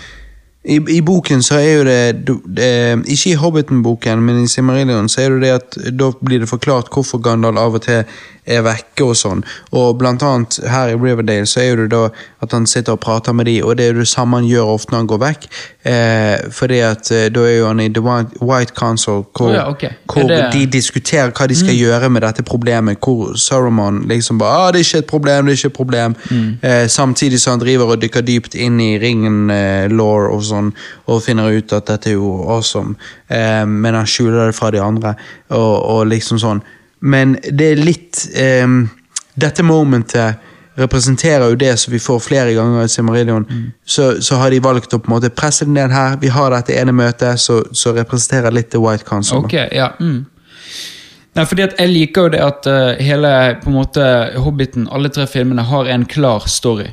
i, I boken så er jo det, det Ikke i Hobbiten-boken, men i Simmerillion så er det det at da blir det forklart hvorfor Gandalf av og til er vekke og sånn. Og blant annet her i Riverdale så er det da at han sitter og prater med de, og det er det samme han gjør ofte når han går vekk. Eh, fordi at eh, da er jo han i The White, Council, hvor, oh ja, okay. hvor det- Mm. de diskuterer hva de skal gjøre med dette problemet. Hvor Saruman liksom bare ah, 'Det er ikke et problem, det er ikke et problem'. Mm. Eh, samtidig som han driver og dykker dypt inn i ringen eh, og sånn, og finner ut at dette er jo awesome. Eh, men han skjuler det fra de andre, og, og liksom sånn. Men det er litt um, Dette momentet representerer jo det som vi får flere ganger i Silmarillion. Mm. Så, så har de valgt å på en måte presse det ned her. Vi har dette ene møtet, så, så representerer litt The White Council. Okay, Ok, ja. Mm. Nei, fordi at Jeg liker jo det at uh, hele på en måte Hobbiten, alle tre filmene, har en klar story.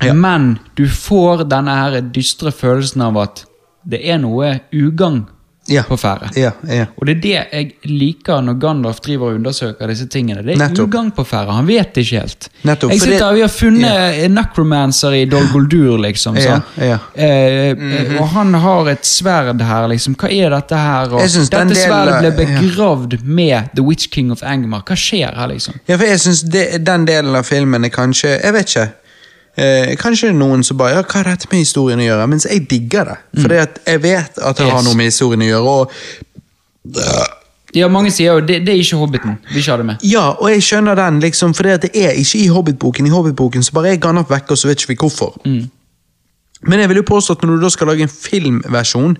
Ja. Men du får denne her dystre følelsen av at det er noe ugagn Ja. på ferde. Ja, ja. Og det er det jeg liker når Gandalf driver og undersøker disse tingene. Det er Nettopp. ugang på ferde. Han vet ikke helt. Nettopp, jeg sitter det- Vi har funnet ja. necromancer i Dol Guldur, liksom. Ja. Eh, eh, og han har et sverd her, liksom. Hva er dette her? Dette sverdet ble begravd med The Witch King of Angmar. Hva skjer her, liksom? Ja, for jeg syns den delen av filmen er kanskje Jeg vet ikke. Eh, kanskje noen som bare Ja, hva har dette med historien å gjøre? Mens jeg digger det. Fordi at jeg vet at det har noe med historien å gjøre. Og Ja, Mange sier jo det, det er ikke Hobbiten. Vi ikke har det med. ja, og jeg skjønner den, liksom, for det er ikke i Hobbit-boken. I Hobbit-boken så bare er Gandalf vekke, og så vet ikke vi hvorfor. Men jeg vil jo påstå at når du da skal lage en filmversjon,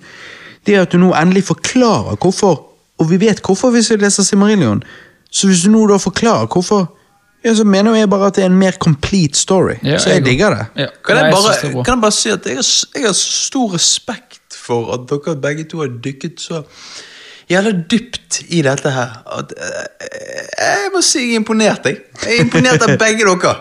det er at du nå endelig forklarer hvorfor. Og vi vet hvorfor hvis vi leser Simarillion. Så hvis du nå da forklarer hvorfor, ja, så mener jeg bare at det er en mer complete story. Ja, så jeg jeg digger det. Ja. Kan jeg, bare, det kan jeg bare si at jeg har, jeg har stor respekt for at dere begge to har dykket så jævla dypt i dette her. At, eh, jeg må si jeg er imponert, jeg. Jeg er imponert av begge dere.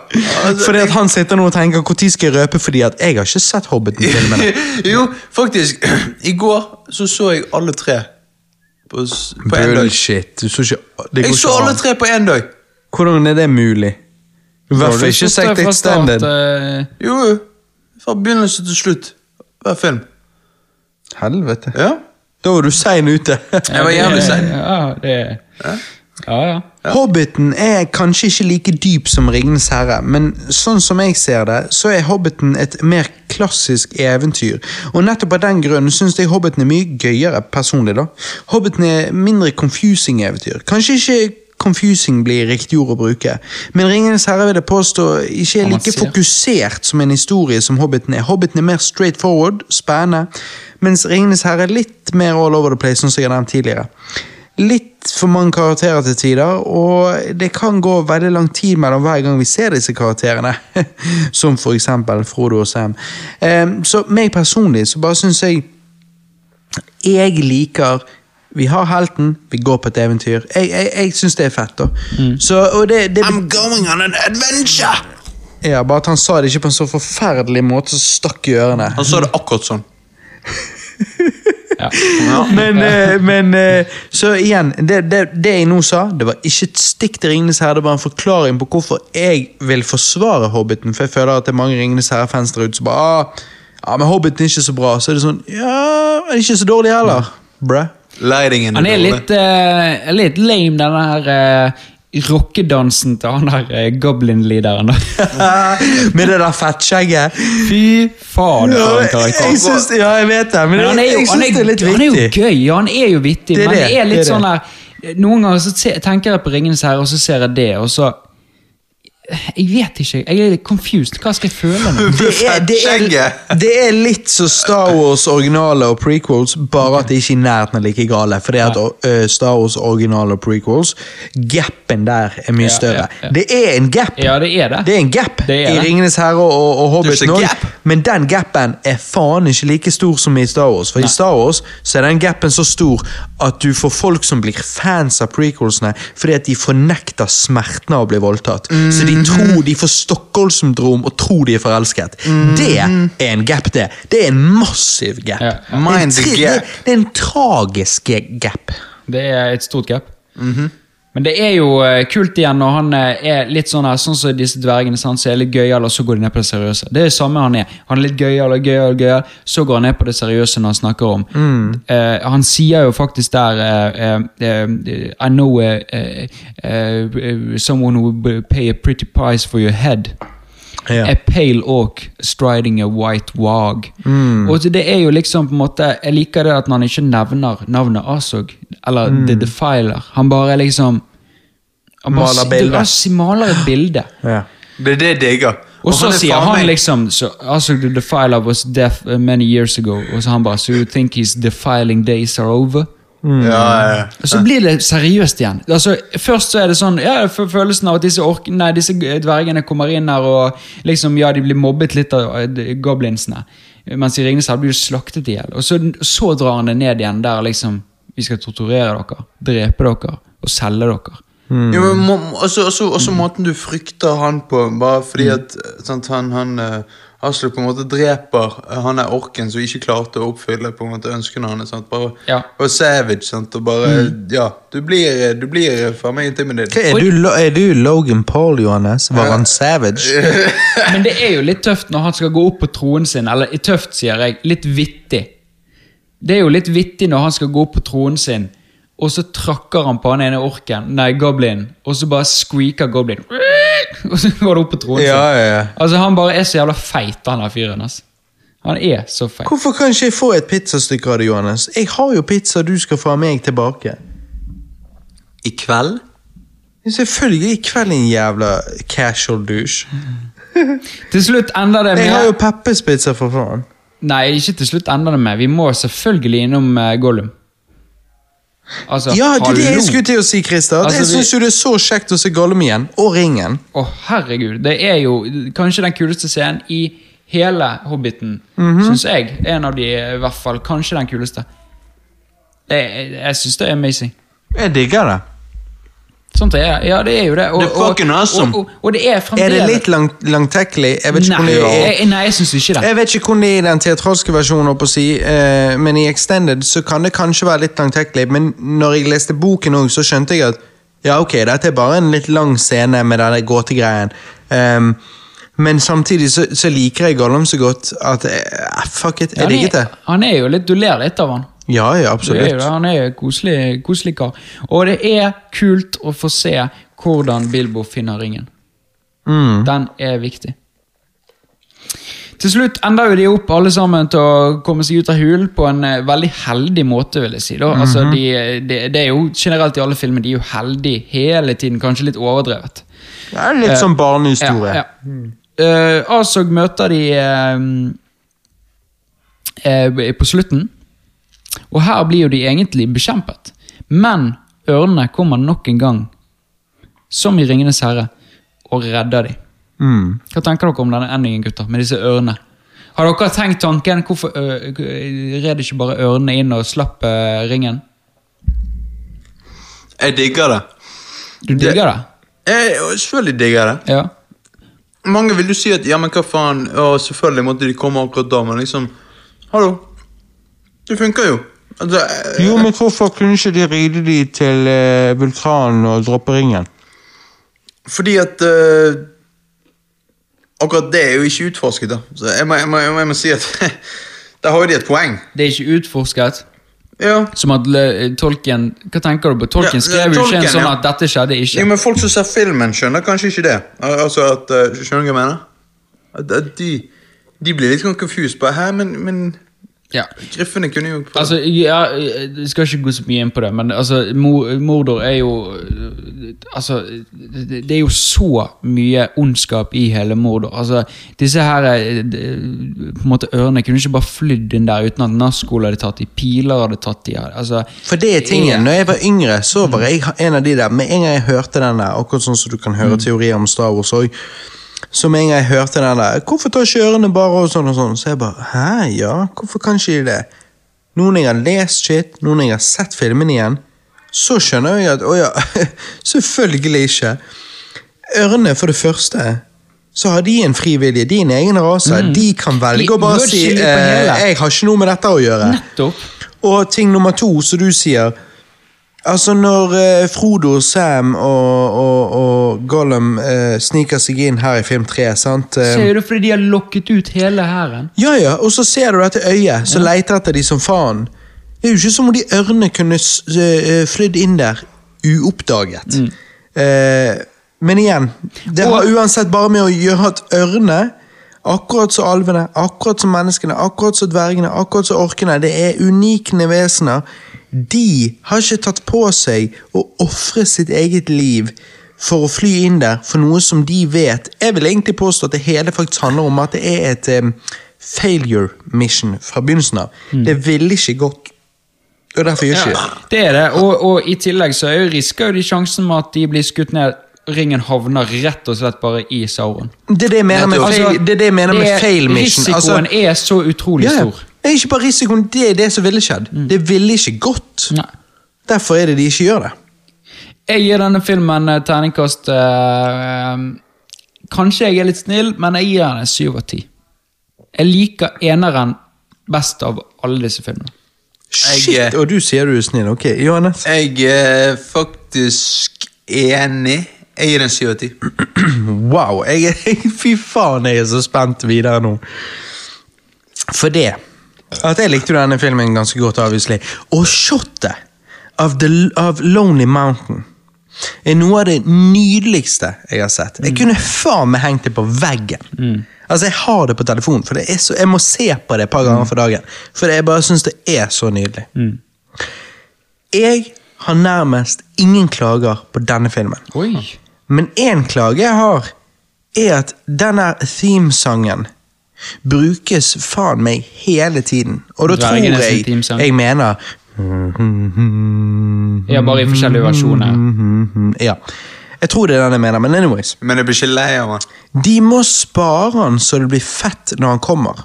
Altså, Fordi at han sitter nå og tenker når skal jeg røpe, fordi at jeg har ikke sett Hobbiten-filmene. jo, faktisk. I går så så jeg alle tre på, på en dag. Bullshit. Du så ikke det går Jeg så alle tre på én dag. Hvordan er det mulig? I hvert fall du ikke sagt Extended. eh, Jo, jo. Fra begynnelse til slutt. Hver film. Helvete. Ja. Da var du sein ute. Jeg var jævlig sein. Ja, det Ja, ja. Hobbiten er kanskje ikke like dyp som Ringenes herre, men sånn som jeg ser det, så er Hobbiten et mer klassisk eventyr. Og nettopp av den grunn syns jeg Hobbiten er mye gøyere personlig. da. Hobbiten er mindre confusing eventyr. Kanskje ikke confusing blir riktig ord å bruke, men Ringenes herre vil jeg påstå ikke er like fokusert som en historie som Hobbiten er. Hobbiten er mer straight forward, spennende, mens Ringenes herre er litt mer all over the place, som jeg har nevnt tidligere. litt for mange karakterer til tider, og det kan gå veldig lang tid mellom hver gang vi ser disse karakterene. Som for eksempel Frodo og Sam. Eh, så meg personlig så bare syns jeg Jeg liker vi har helten, vi går på et eventyr. Jeg, jeg, jeg syns det er fett. da. Så, og det, det, I'm going on an adventure! ja, Bare at han sa det ikke på en så forferdelig måte som stakk i ørene. Han sa det akkurat sånn. Ja. Men, eh, men eh, så igjen, det, det, det jeg nå sa, det var ikke et stikk til Ringenes herre, det var en forklaring på hvorfor jeg vil forsvare Hobbiten. For jeg føler at det er mange Ringenes herre-fans der ute som bare ah, ja, men Hobbiten er ikke så bra. Så er det sånn Ja, men ikke så dårlig heller, bruh. Han er dårlig. litt, uh, litt lame, den der uh, rockedansen til han der uh, goblin-leaderen. Med det der fettskjegget. Fy faen, for en karakter. jeg synes, ja, jeg vet det, men, Men han er jo, jeg syns det er litt han er jo gøy, han er jo vittig, Det er men det, det er det litt er sånn der Noen ganger så tenker jeg på Ringenes herre, og så ser jeg det, og så Jeg vet ikke. Jeg er litt confused. Hva skal jeg føle nå? Det er, det, er, det er litt så Star Wars originale og prequels, bare at det ikke er i nærheten av like gale. Fordi at øh, Star Wars originale og prequels, gapen der er mye større. ja, ja. Det er en gap. Ja, det er det. Det er en gap er i. Ringenes herre og, og Hobbiten òg, men den gapen er faen ikke like stor som i Star Wars. For i Star Wars så er den gapen så stor at du får folk som blir fans av prequelsene fordi at de fornekter smerten av å bli voldtatt. Så de tror de får Stockholm-syndrom og tror de er forelsket. Det er en gap, det. Det er en massiv gap. Ja. Det, er en gap. det, det er en tragisk gap. Det er et stort gap. Men det er jo eh, kult igjen når han eh, er litt sånn her, sånn som disse dvergene, sant, så er litt gøyal, og så går de ned på det seriøse. Det er det samme han er. Han er litt gøyal og gøyal, gøyal, så går han ned på det seriøse når han snakker om. Eh, han sier jo faktisk der uh, uh, I know someone who will pay a pretty price for your head. Ja. A pale oak striding a white wag. Og det er jo liksom på en måte Jeg liker det at han ikke nevner navnet Asog, eller The Defiler. Han bare liksom han bare, Maler si- Det, altså, maler et bilde. Ja. Det er det jeg digger. Og så er sier han meg- liksom so, Asog the Defiler was deaf many years ago. Og så han bare So you think his defiling days are over? Ja, ja, ja. Og så blir det seriøst igjen. Altså, først så er det sånn ja, jeg får følelsen av at disse, ork nei, disse dvergene kommer inn her og liksom, ja, de blir mobbet litt av eh, goblinsene. Mens i Ringenes herre blir de slaktet i hjel. Og så, så drar han det ned igjen der liksom Vi skal torturere dere, drepe dere og selge dere. Jo, men må, også, også, også måten du frykter han på, bare fordi at sant, han, han uh, Aslak på en måte dreper eh, han er orken som ikke klarte å oppfylle på en måte ønskene hans. Bare, Ja. bare savage, sant? og bare Ja, du blir, du blir for meg intimidert. Er, du, er du Logan Paul, Johannes? Var han savage? Men det er jo litt tøft når han skal gå opp på troen sin. Eller tøft, sier jeg. Litt vittig. Det er jo litt vittig når han skal gå opp på troen sin, og så trakker han på han ene orken, nei, goblin, og så bare squeaker goblin. Og så går det opp på tronen Ja, sin. ja, ja. Altså, han bare er så jævla feit, han der fyren. ass. Han er så feit. Hvorfor kan ikke jeg få et pizzastykke av det, Johannes? Jeg har jo pizza du skal få av meg tilbake. I kveld? Selvfølgelig i kveld, din jævla casual douche. Til slutt ender det med Jeg har jo Peppes pizza, for faen. Nei, ikke til slutt ender det med. Vi må selvfølgelig innom uh, Gollum. Altså, Ja, det er det jeg skulle til å si, Christer. Altså, jeg syns jo det er så kjekt å se Gollum igjen. Og Ringen. Å, herregud. Det er jo kanskje den kuleste scenen i hele Hobbiten, Mhm. syns jeg. En av de, i hvert fall. Kanskje den kuleste. Jeg, jeg syns det er amazing. Jeg digger det. Sånt det er. Ja, det er jo det. Og, er fucking og, awesome. Og, og, og det er Er det litt lang, langtekkelig? Jeg vet ikke Nei, hvordan det er. nei, jeg syns ikke det. Jeg vet ikke hvordan det er i den teatralske versjonen, å si, uh, men i Extended så kan det kanskje være litt langtekkelig. Men når jeg leste boken òg, så skjønte jeg at ja, ok, dette er bare en litt lang scene med denne gåtegreien. Um, men samtidig så, så liker jeg Gollum så godt at uh, fuck it, jeg digget det. han er jo litt Du ler litt av han. Ja, ja, Det er absolutt. han er jo koselig, koselig kar. Og det er kult å få se hvordan Bilbo finner ringen. Mm. Den er viktig. Til slutt ender jo de opp alle sammen til å komme seg ut av hulen på en eh, veldig heldig måte, vil jeg si. Da. altså, Mhm. de, de, det er jo generelt i alle filmer, de er jo heldige hele tiden, kanskje litt overdrevet. Det er litt som barnehistorie. Ja, ja. Uh, Asog møter de uh, på slutten, og her blir jo de egentlig bekjempet. Men ørnene kommer nok en gang, som i Ringenes herre, og redder de. Mm. Hva tenker dere om denne endingen, gutter? Med disse ørnene? Har dere tenkt tanken? Hvorfor øh, red ikke bare ørnene inn og slapp øh, ringen? Jeg digger det. Du digger det? Jeg selvfølgelig digger det. Ja. Mange vil jo si at ja, men hva faen, og selvfølgelig måtte de komme akkurat da, men liksom Hallo. Det funker jo. Altså, eh, Jo, men hvorfor kunne ikke de ride de til uh, vulkanen og droppe ringen? Fordi at uh, Akkurat det er jo ikke utforsket, da. Så jeg må, jeg må, jeg må, jeg må si at Der har jo de et poeng. Det er ikke utforsket. Ja. Som at Tolkien Hva tenker du på? Tolkien skrev jo ikke en sånn ja. at dette skjedde ikke. Jo, men folk som ser filmen, skjønner kanskje ikke det. Altså at, Skjønner du hva jeg mener? At, at de, de blir litt sånn confused på Hæ, men, men Ja. Griffene kunne jo Altså, ja, Jeg skal ikke gå så mye inn på det, men altså, Mo- Mordor er jo Altså, det er jo så mye ondskap i hele Mordor. Altså, Disse her øh, på en måte ørene kunne ikke bare flydd inn der uten at Nazgul hadde tatt de, piler hadde tatt de. Altså, For det er tingen, når jeg var yngre, så var jeg en av de der Med en gang jeg hørte den der, akkurat sånn som du kan høre teorier om Star Wars òg, så med en gang jeg hørte den der 'Hvorfor tar ikke ørene bare?' og sånn og sånn, så jeg bare 'Hæ, ja, hvorfor kan ikke de det?' Noen jeg har lest shit, noen jeg har sett filmen igjen, så skjønner jeg at å ja, selvfølgelig ikke. Ørene, for det første, så har de en fri vilje. De er en egen rase. De kan velge å bare si eh, 'Jeg har ikke noe med dette å gjøre'. nettopp. Og ting nummer to, som du sier Altså, når eh, Frodo, Sam og, og, og Gollum eh, sniker seg inn her i film tre, sant Eh, Ser du fordi de har lokket ut hele hæren? Ja, ja, og så ser du dette øyet som leter etter de som faen. Det er jo ikke som om de ørnene kunne s- eh, flydd inn der uoppdaget. Eh, men igjen, det har uansett bare med å gjøre at ørne Akkurat som alvene, akkurat som menneskene, akkurat som dvergene, akkurat som orkene. Det er unikne vesener. De har ikke tatt på seg å ofre sitt eget liv for å fly inn der for noe som de vet. Jeg vil egentlig påstå at det hele faktisk handler om at det er et um, failure mission fra begynnelsen av. Det ville ikke gått. Og derfor gjør ikke det. Det er det, og, og i tillegg så er jo risker jo de sjansen med at de blir skutt ned. Ringen havner rett og slett bare i Sauron. Det er det jeg mener med, Altså, fail, det det jeg mener med fail mission. Risikoen Altså, er så utrolig ja, ja. Det er ikke bare risikoen, det er det som ville skjedd. Det ville ikke gått. Nei. Derfor er det de ikke gjør det. Jeg gir denne filmen eh, terningkast eh, Kanskje jeg er litt snill, men jeg gir den en syv av ti. Jeg liker eneren best av alle disse filmene. Shit, jeg, og du sier du er snill. Ok, Johannes? Jeg er faktisk enig. Jeg gir den syv av ti. Wow, jeg fy faen, jeg er så spent videre nå. For det at jeg likte denne filmen ganske godt, obviously. Og shotet av, the, av Lonely Mountain er noe av det nydeligste jeg har sett. Jeg kunne faen meg hengt det på veggen. Altså, Jeg har det på telefonen, for det så, jeg må se på det et par ganger for dagen. For jeg bare syns det er så nydelig. Jeg har nærmest ingen klager på denne filmen. Oi. Men én klage jeg har, er at denne themesangen brukes faen meg hele tiden. Og da tror jeg jeg mener Ja, bare i forskjellige versjoner. Ja. Jeg tror det er den jeg mener, men anyways. Men jeg blir ikke lei av den. De må spare han så det blir fett når han kommer.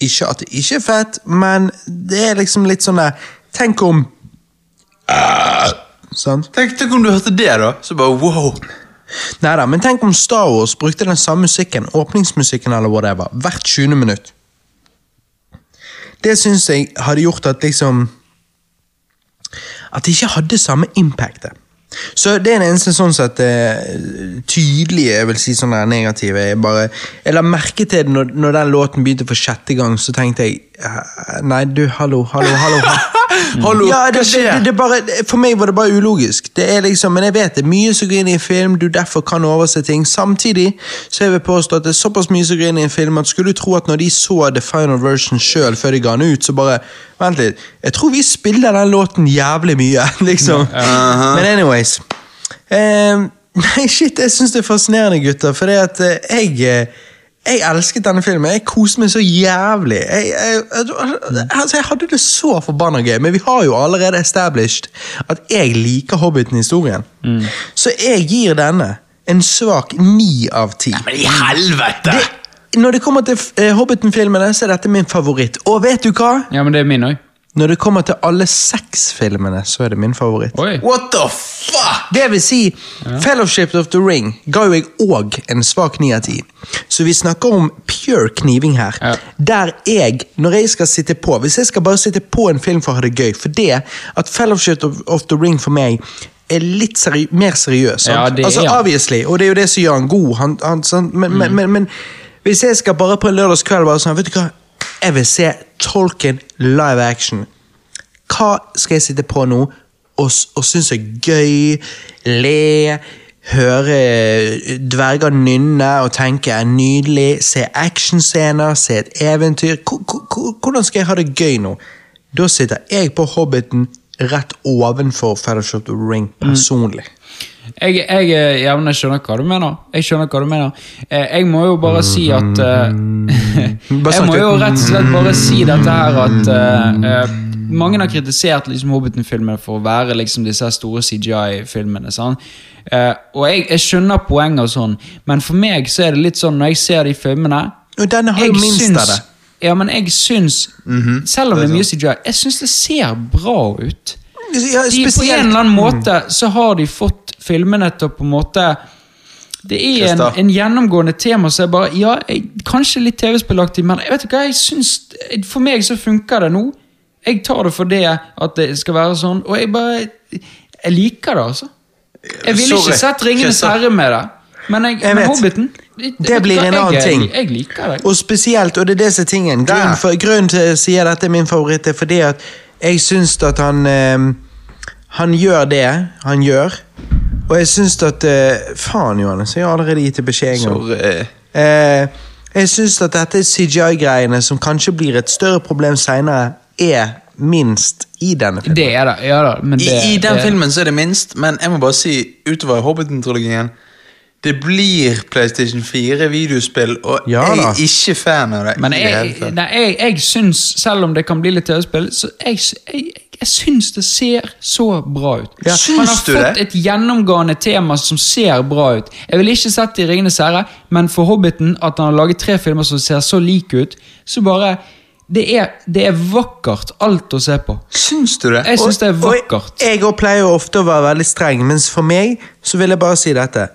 Ikke at det ikke er fett, men det er liksom litt sånn der Tenk om Sant? Tenk, tenk om du hørte det, da. Så bare wow. Neida, men tenk om Star Wars brukte den samme musikken, åpningsmusikken eller whatever, hvert 20. minutt. Det syns jeg hadde gjort at liksom At det ikke hadde samme impactet. Så det er det eneste sånn sett eh, tydelige, jeg vil si sånn der negative. Jeg bare, jeg la merke til det når, når den låten begynte for sjette gang, så tenkte jeg eh, Nei, du, hallo, hallo, hallo. Hallo, ja, det, hva skjer? det, det bare, for meg var det bare ulogisk. Det er liksom, men jeg vet det er mye som går inn i en film, du derfor kan overse ting. Samtidig så jeg vil påstå at det er såpass mye som går inn i en film at skulle du tro at når de så the final version sjøl før de ga den ut, så bare Vent litt, jeg tror vi spiller den låten jævlig mye, liksom. Men anyways. Eh, nei, shit, jeg syns det er fascinerende, gutter, for det at eh, jeg eh, jeg elsket denne filmen. Jeg koste meg så jævlig. Jeg, jeg, altså, jeg hadde det så forbanna gøy, men vi har jo allerede established at jeg liker Hobbiten-historien. Så jeg gir denne en svak ni av ti. Men i helvete! Det- Når det kommer til eh, Hobbiten-filmene, så er dette min favoritt. Og vet du hva? Ja, men det er min òg. Når det kommer til alle seks filmene, så er det min favoritt. Oi. What the fuck?! Det vil si, Fellowship of the Ring ga jo jeg òg en svak ni av ti. Så vi snakker om pure kniving her. Ja. Der jeg, når jeg skal sitte på Hvis jeg skal bare sitte på en film for å ha det gøy For det at Fellowship of, of the Ring for meg er litt seri mer seriøs. sant? Ja, det altså, ja. obviously, og det er jo det som gjør han god. Han, han? Men, Mm. men, men, men hvis jeg skal bare på en lørdagskveld bare sånn, vet du hva? Jeg vil se Tolkien live action. Hva skal jeg sitte på nå og, og synes er gøy, le, høre dverger nynne og tenke er nydelig, se actionscener, se et eventyr. Ko- Hvordan skal jeg ha det gøy nå? Da sitter jeg på Hobbiten rett ovenfor Fellowship of the Ring personlig. Jeg, jeg, eh, jeg skjønner hva du mener. Jeg skjønner hva du mener. Eh, Jeg må jo bare si at eh, Jeg må jo rett og slett bare si dette her at Mange har kritisert liksom Hobbiten-filmene for å være liksom disse store CGI-filmene. og jeg, jeg skjønner poenget og sånn, men for meg så er det litt sånn når jeg ser de filmene Og denne har jo minst syns- av det. Ja, men jeg syns Selv om det er mye CGI, jeg syns det ser bra ut. Ja, De, på en eller annen måte så har de fått filmene til å på en måte Det er en, en gjennomgående tema som er bare Ja, jeg, kanskje litt TV-spillaktig, men jeg vet du hva, jeg syns For meg så funker det nå. Jeg tar det for det at det skal være sånn, og jeg bare Jeg liker det, altså. Jeg ville ikke sett Ringenes herre med det, men, jeg, Jeg med. Hobbiten Det blir en annen ting. Jeg, liker det. Og spesielt, og det er disse som er tingen Grunnen, for, grunnen til at jeg sier dette er min favoritt, er fordi at jeg syns at han eh, Han gjør det han gjør. Og jeg syns at eh, Faen, Johannes, jeg har allerede gitt deg beskjed en gang. Eh, jeg syns at dette CGI-greiene, som kanskje blir et større problem seinere, er minst i denne filmen. Det er det, ja da. Men I, det, I den det, filmen så er det minst, men jeg må bare si utover Hobbiten-trilogien Det blir PlayStation 4-videospill, og Ja jeg er ikke fan av det. Men det jeg, tatt. nei, jeg, jeg syns, selv om det kan bli litt TV-spill, så jeg, jeg, jeg syns det ser så bra ut. Ja. Han har Syns du fått det? et gjennomgående tema som ser bra ut. Jeg ville ikke sett det i Ringenes herre, men for Hobbiten, at han har laget tre filmer som ser så like ut, så bare Det er, det er vakkert, alt å se på. Syns du det? Jeg syns det er Og- og vakkert. Jeg pleier ofte å være veldig streng, mens for meg så vil jeg bare si dette.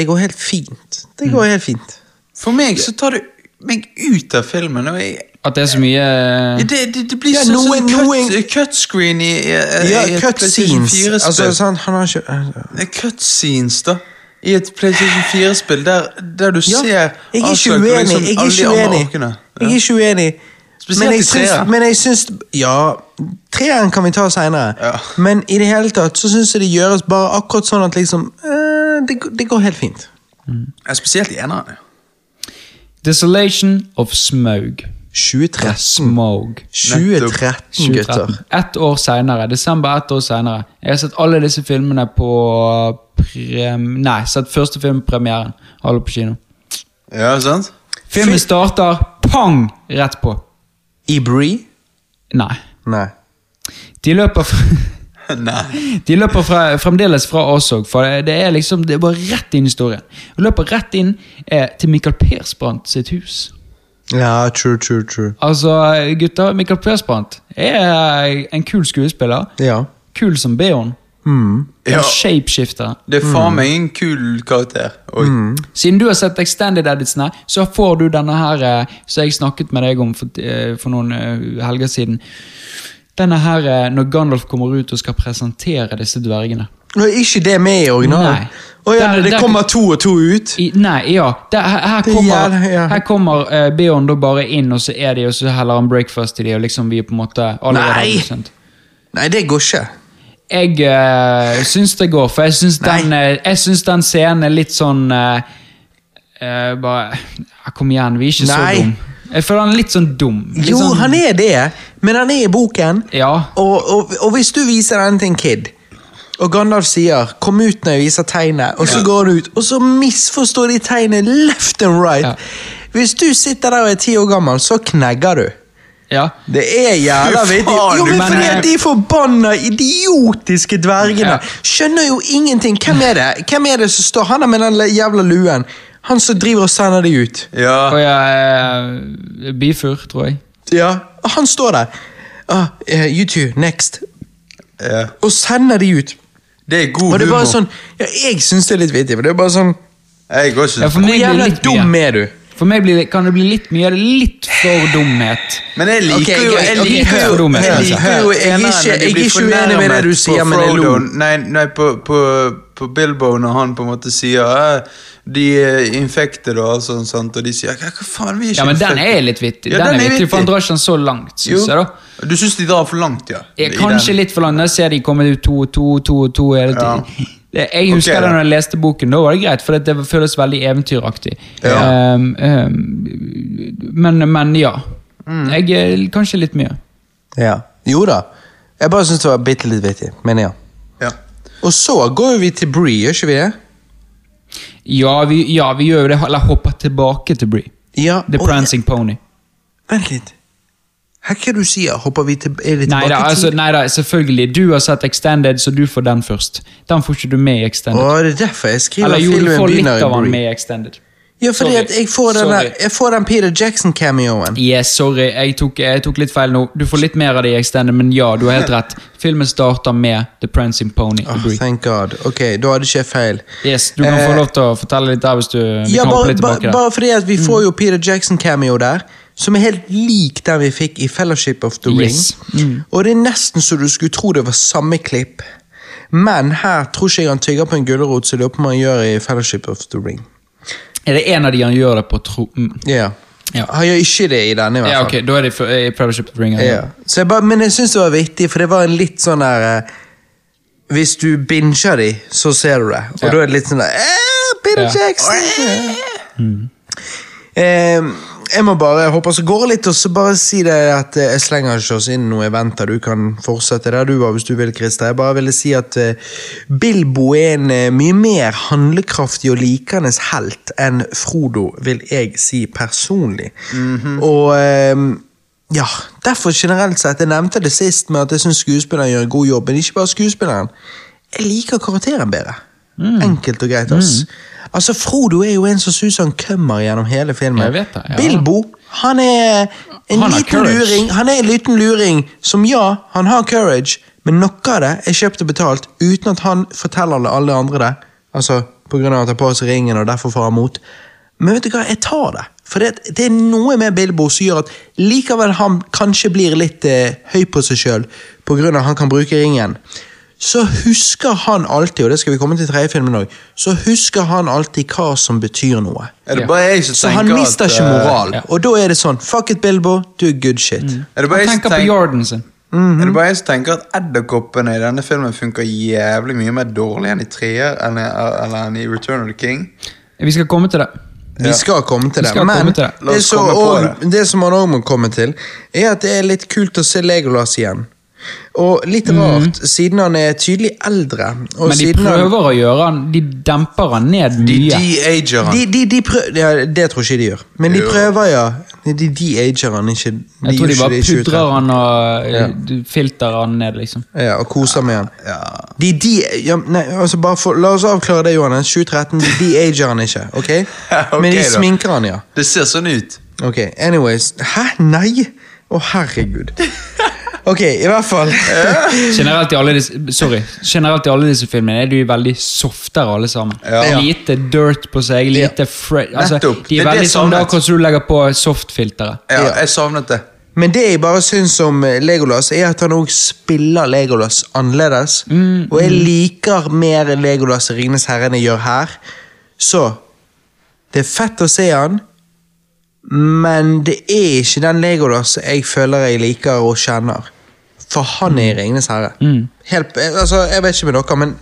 Det går helt fint. Det Mm. går helt fint. For meg så tar det meg ut av filmen. Og jeg, At det er så mye Ja, det, det, det blir Ja, sånn noen- sånn noen- cut, screen i, i, Ja, i cut PlayStation scenes. 4-spill. Altså, sånn, han har ikke Det er Cutscenes, da. I et PlayStation 4-spill der, der du Ja, ser jeg er ikke uenig. liksom Jeg er ikke uenig. Ja. Jeg er ikke uenig. Spesielt men jeg i syns, men jeg syns Ja, treeren kan vi ta seinere. Ja. Men i det hele tatt så syns jeg det gjøres bare akkurat sånn at liksom eh, det, det går helt fint. Ja, spesielt i eneren. Desolation of Smog. 2013. Smog. 2013, gutter. 2013. Ett år senere, desember ett år senere. Jeg har sett alle disse filmene på prem... Nei, sett første filmpremieren. Alle på kino. Ja, sant? Filmen starter pang! Rett på. I Bree? Nei. Nei. De løper Nei. De løper fra, fremdeles fra oss òg, for det er liksom Det er bare rett inn i historien. De løper rett inn eh, til Michael Persbrandt sitt hus. Ja, true, true, true. Altså, gutter, Michael Persbrandt er en kul skuespiller. Ja. Kul som Beon. Mm. Ja. Shapeshifter. Det er faen meg en kul karakter. Mm. Siden du har sett extended editsene, så får du denne her eh, som jeg snakket med deg om for, eh, for noen eh, helger siden. Denne her eh, når Gandalf kommer ut og skal presentere disse dvergene. Nå er ikke det med i originalen. Oh, ja, Der- det der- kommer to og to ut? I, nei, ja. Der, her, her kommer, ja. her kommer uh, Beon da bare inn, og så er de, og så heller han breakfast til de, og liksom vi er på en måte Nei. Nei, det går ikke. Jeg uh, syns det går, for jeg syns den, eh, syns den scenen er litt sånn uh, eh, Bare Kom igjen, vi er ikke Nei. så dum. Jeg føler han er litt sånn dum. Litt Jo, sånn, han er det, men han er i boken. Ja. Og, og, og hvis du viser den til en kid, og Gandalf sier 'kom ut når jeg viser tegnet', og så går du ut, og så misforstår de tegnet left and right Ja. Hvis du sitter der og er ti år gammel, så knegger du. Ja. Det er jævla vittig. Jo, men fordi at de forbanna idiotiske dvergene Ja. skjønner jo ingenting. Hvem er det Hvem er det som står Han er med den jævla luen. Han som driver og sender de ut. Ja. Og jeg eh, Bifur, tror jeg. Ja, Han står der. Ah, uh, YouTube, next. ja. Og sender de ut. Det er god Og det er humor. sånn Ja, jeg syns det er litt vittig, for det er bare sånn Jeg går ikke Ja, for Hvor meg blir det jævla dum mye. er du? For meg blir kan det bli litt mye. Litt for dumhet. Men jeg liker Ok, jo Jeg liker jo Jeg er ikke- uenig med det du sier, men jeg lo. Nei, nei på, på, på Bilbo når han på en måte sier «Ah, De er infected og alt sånt, sant? og de sier Hva faen, vi er ikke Ja, men den er litt vittig. Ja, den, den er er vittig, For han drar ikke den så langt, syns jeg. da Du syns de drar for langt, ja? Eh, Kanskje den. litt for langt. Når jeg ser de komme ut to, og to, to, to hele tiden. Ja. jeg husker okay, det da. når jeg leste boken. Da var det greit, for det, det føles veldig eventyraktig. Ja. Um, um, men, men ja. Mm. Jeg er kanskje litt mye. Ja. Jo da. Jeg bare syns det var bitte litt vittig. Men ja. Og så går vi til Bree, gjør ikke vi det? Ja, vi, ja, vi gjør det. Eller hopper tilbake til Bree. Ja. The Prancing Pony. Vent litt. Hva er det du sier? Hopper vi til, er vi Nei tilbake da, i altså, nei da, selvfølgelig. Du har sett Extended, så du får den først. Den får ikke du med i Extended. Å, det er derfor jeg skriver Eller jo, du filmen får litt begynner i av den Bree. med i Extended. Ja, fordi jeg får den, jeg får den Peter Jackson-cameoen. Yes, sorry, jeg tok, jeg tok litt feil nå. Du får litt mer av det i Extended, men ja, du har helt rett. Filmen starter med The Prancing Pony. Oh, thank God. Ok, da hadde ikke jeg feil. Yes, Du kan Eh, få lov til å fortelle litt der hvis du Ja, bare, litt tilbake der. bare fordi at vi får jo Peter Jackson-cameo der, som er helt lik den vi fikk i Fellowship of the Ring. Yes. Mm. Og det er nesten så du skulle tro det var samme klipp. Men her tror ikke jeg han tygger på en gulrot, så det lurer man gjør i Fellowship of the Ring. Er det en av de han gjør det på, tro... Mm. Ja. Ja. Han gjør ikke det i denne, i hvert fall. Ja, ok, da er det for- i Fellowship of the Ring. Ja. Så jeg bare, men jeg syns det var vittig, for det var en litt sånn der eh, Hvis du binger de, så ser du det. Og Ja. da er det litt sånn der eh, Peter Ja. Jackson! Eh, jeg må bare jeg håper så går litt, og så bare si det at eh, jeg slenger ikke oss inn i noen eventer. Du kan fortsette der du var hvis du vil, Christer. Jeg bare ville si at eh, Bilbo er en eh, mye mer handlekraftig og likende helt enn Frodo, vil jeg si personlig. Og eh, ja, derfor generelt sett. Jeg nevnte det sist med at jeg syns skuespilleren gjør en god jobb, men ikke bare skuespilleren. Jeg liker karakteren bedre. Enkelt og greit. ass. Altså, Frodo er jo en som ser ut han kømmer gjennom hele filmen. Jeg vet det, ja. Bilbo, han er en Han liten courage. luring. Han er en liten luring som ja, han har courage, men noe av det er kjøpt og betalt uten at han forteller alle andre det. Altså, på grunn av at han tar på seg ringen og derfor får han mot. Men vet du hva, jeg tar det. For det, det er noe med Bilbo som gjør at likevel han kanskje blir litt eh, høy på seg sjøl pga. han kan bruke ringen. Så husker han alltid, og det skal vi komme til i tredje filmen òg, så husker han alltid hva som betyr noe. Er det bare jeg som Så han mister at, ikke eh, moral. ja. Og da er det sånn Fuck it, Bilbo, du er good shit. Er det bare Han tenker på tenker, Jordan sin. er det bare jeg som tenker at edderkoppene i denne filmen funker jævlig mye mer dårlig enn i treer eller, eller enn i Return of the King? Vi skal komme til det. Vi skal komme til det. Men komme til det. Det, så, som det. på det som man òg må komme til, er at det er litt kult å se Legolas igjen. Og litt rart, siden han er tydelig eldre. Og. Men de siden han- prøver å gjøre han De demper han ned mye. de-ager han. de, de, de prøver, ja, Det tror ikke de gjør. Men de prøver, ja. De de-ager han ikke. De Jeg tror de bare det i 2013. pudrer han og Ja. filter han ned, liksom. Ja, og koser med han. Ja. De, de, ja, nei, altså bare for, La oss avklare det, Johannes. 2013, de de-ager han ikke. ok? Men de sminker han, ja. Det ser sånn ut. Ok, anyways. Hæ? Nei? Å, herregud. Ok, i hvert fall. Generelt i alle disse Sorry. Generelt i alle disse filmene er de veldig softere, alle sammen. Ja. Lite dirt på seg, lite fre... Altså, Nettopp. de er er veldig det sånn da, akkurat som du legger på softfilteret. Ja, jeg savnet det. Men det jeg bare syns om eh, Legolas, er at han òg spiller Legolas annerledes. Og jeg liker mer Legolas og Ringenes herre enn jeg gjør her. Så det er fett å se han, men det er ikke den Legolas jeg føler jeg liker og kjenner. For han er i Ringenes herre. Helt, eh, altså, jeg vet ikke med dere, men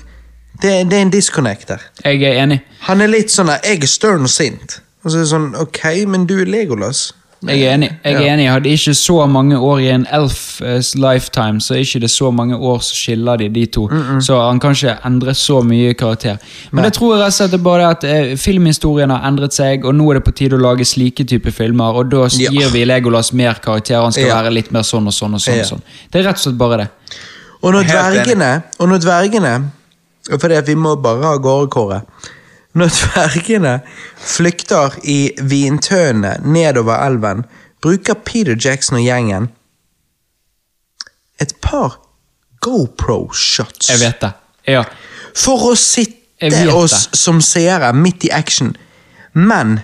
det, det er en disconnect der. Jeg er enig. Han er litt sånn der, jeg er stern og sint. Og så er det sånn, ok, men du er Legolas. Jeg er enig. jeg er Ja. enig. Jeg hadde ikke så mange år i en elfs lifetime, så er ikke det så mange år som skiller de, de to. Så han kan ikke endre så mye karakter. Men det tror jeg rett og slett er bare at eh, filmhistorien har endret seg, og nå er det på tide å lage slike typer filmer, og da Ja. gir vi Legolas mer karakter, han skal Ja. være litt mer sånn og sånn og sånn. Ja. og sånn. Det er rett og slett bare det. Og når dvergene Og når dvergene Fordi at vi må bare ha gårdekåret. Når dvergene flykter i vintønene nedover elven, bruker Peter Jackson og gjengen et par GoPro-shots. Jeg vet det. Ja. For å sitte oss som seere midt i action. Men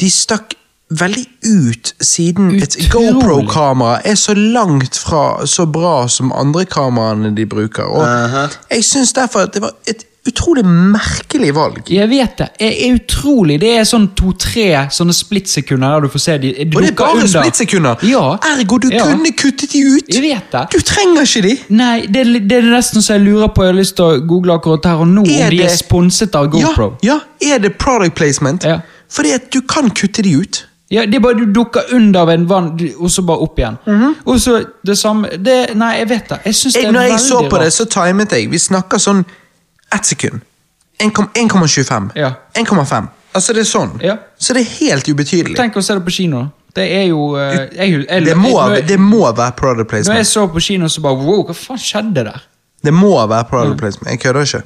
de stakk veldig ut, siden et GoPro-kamera er så langt fra så bra som andre kameraene de bruker. Og Aha. Jeg syns derfor at det var et utrolig merkelig valg. Jeg vet det. Det er utrolig. Det er sånn to-tre sånne splittsekunder der du får se de, Og det er bare under. splittsekunder! Ja. Ergo, du Ja. kunne kuttet de ut! Jeg vet det. Du trenger ikke de! Nei, det, det er nesten så jeg lurer på Jeg har lyst til å google akkurat her og nå Er om de er sponset av GoPro. Ja, ja, er det product placement? Ja. Fordi at du kan kutte de ut. Ja, Det er bare du dukker under ved en vann, og så bare opp igjen. Og så det samme det, Nei, jeg vet det. Jeg synes det Jeg, er når jeg så på det, så timet jeg. Vi snakker sånn ett sekund. 1,25. Ja. 1,5. Altså, det er sånn. Ja. Så det er helt ubetydelig. Tenk å se det på kino. Det er jo eh, jeg, jeg, det, må, jeg, når jeg- det må være product Når jeg så på kino, så bare wow, hva faen skjedde der? Det må være product placement. Jeg kødder ikke.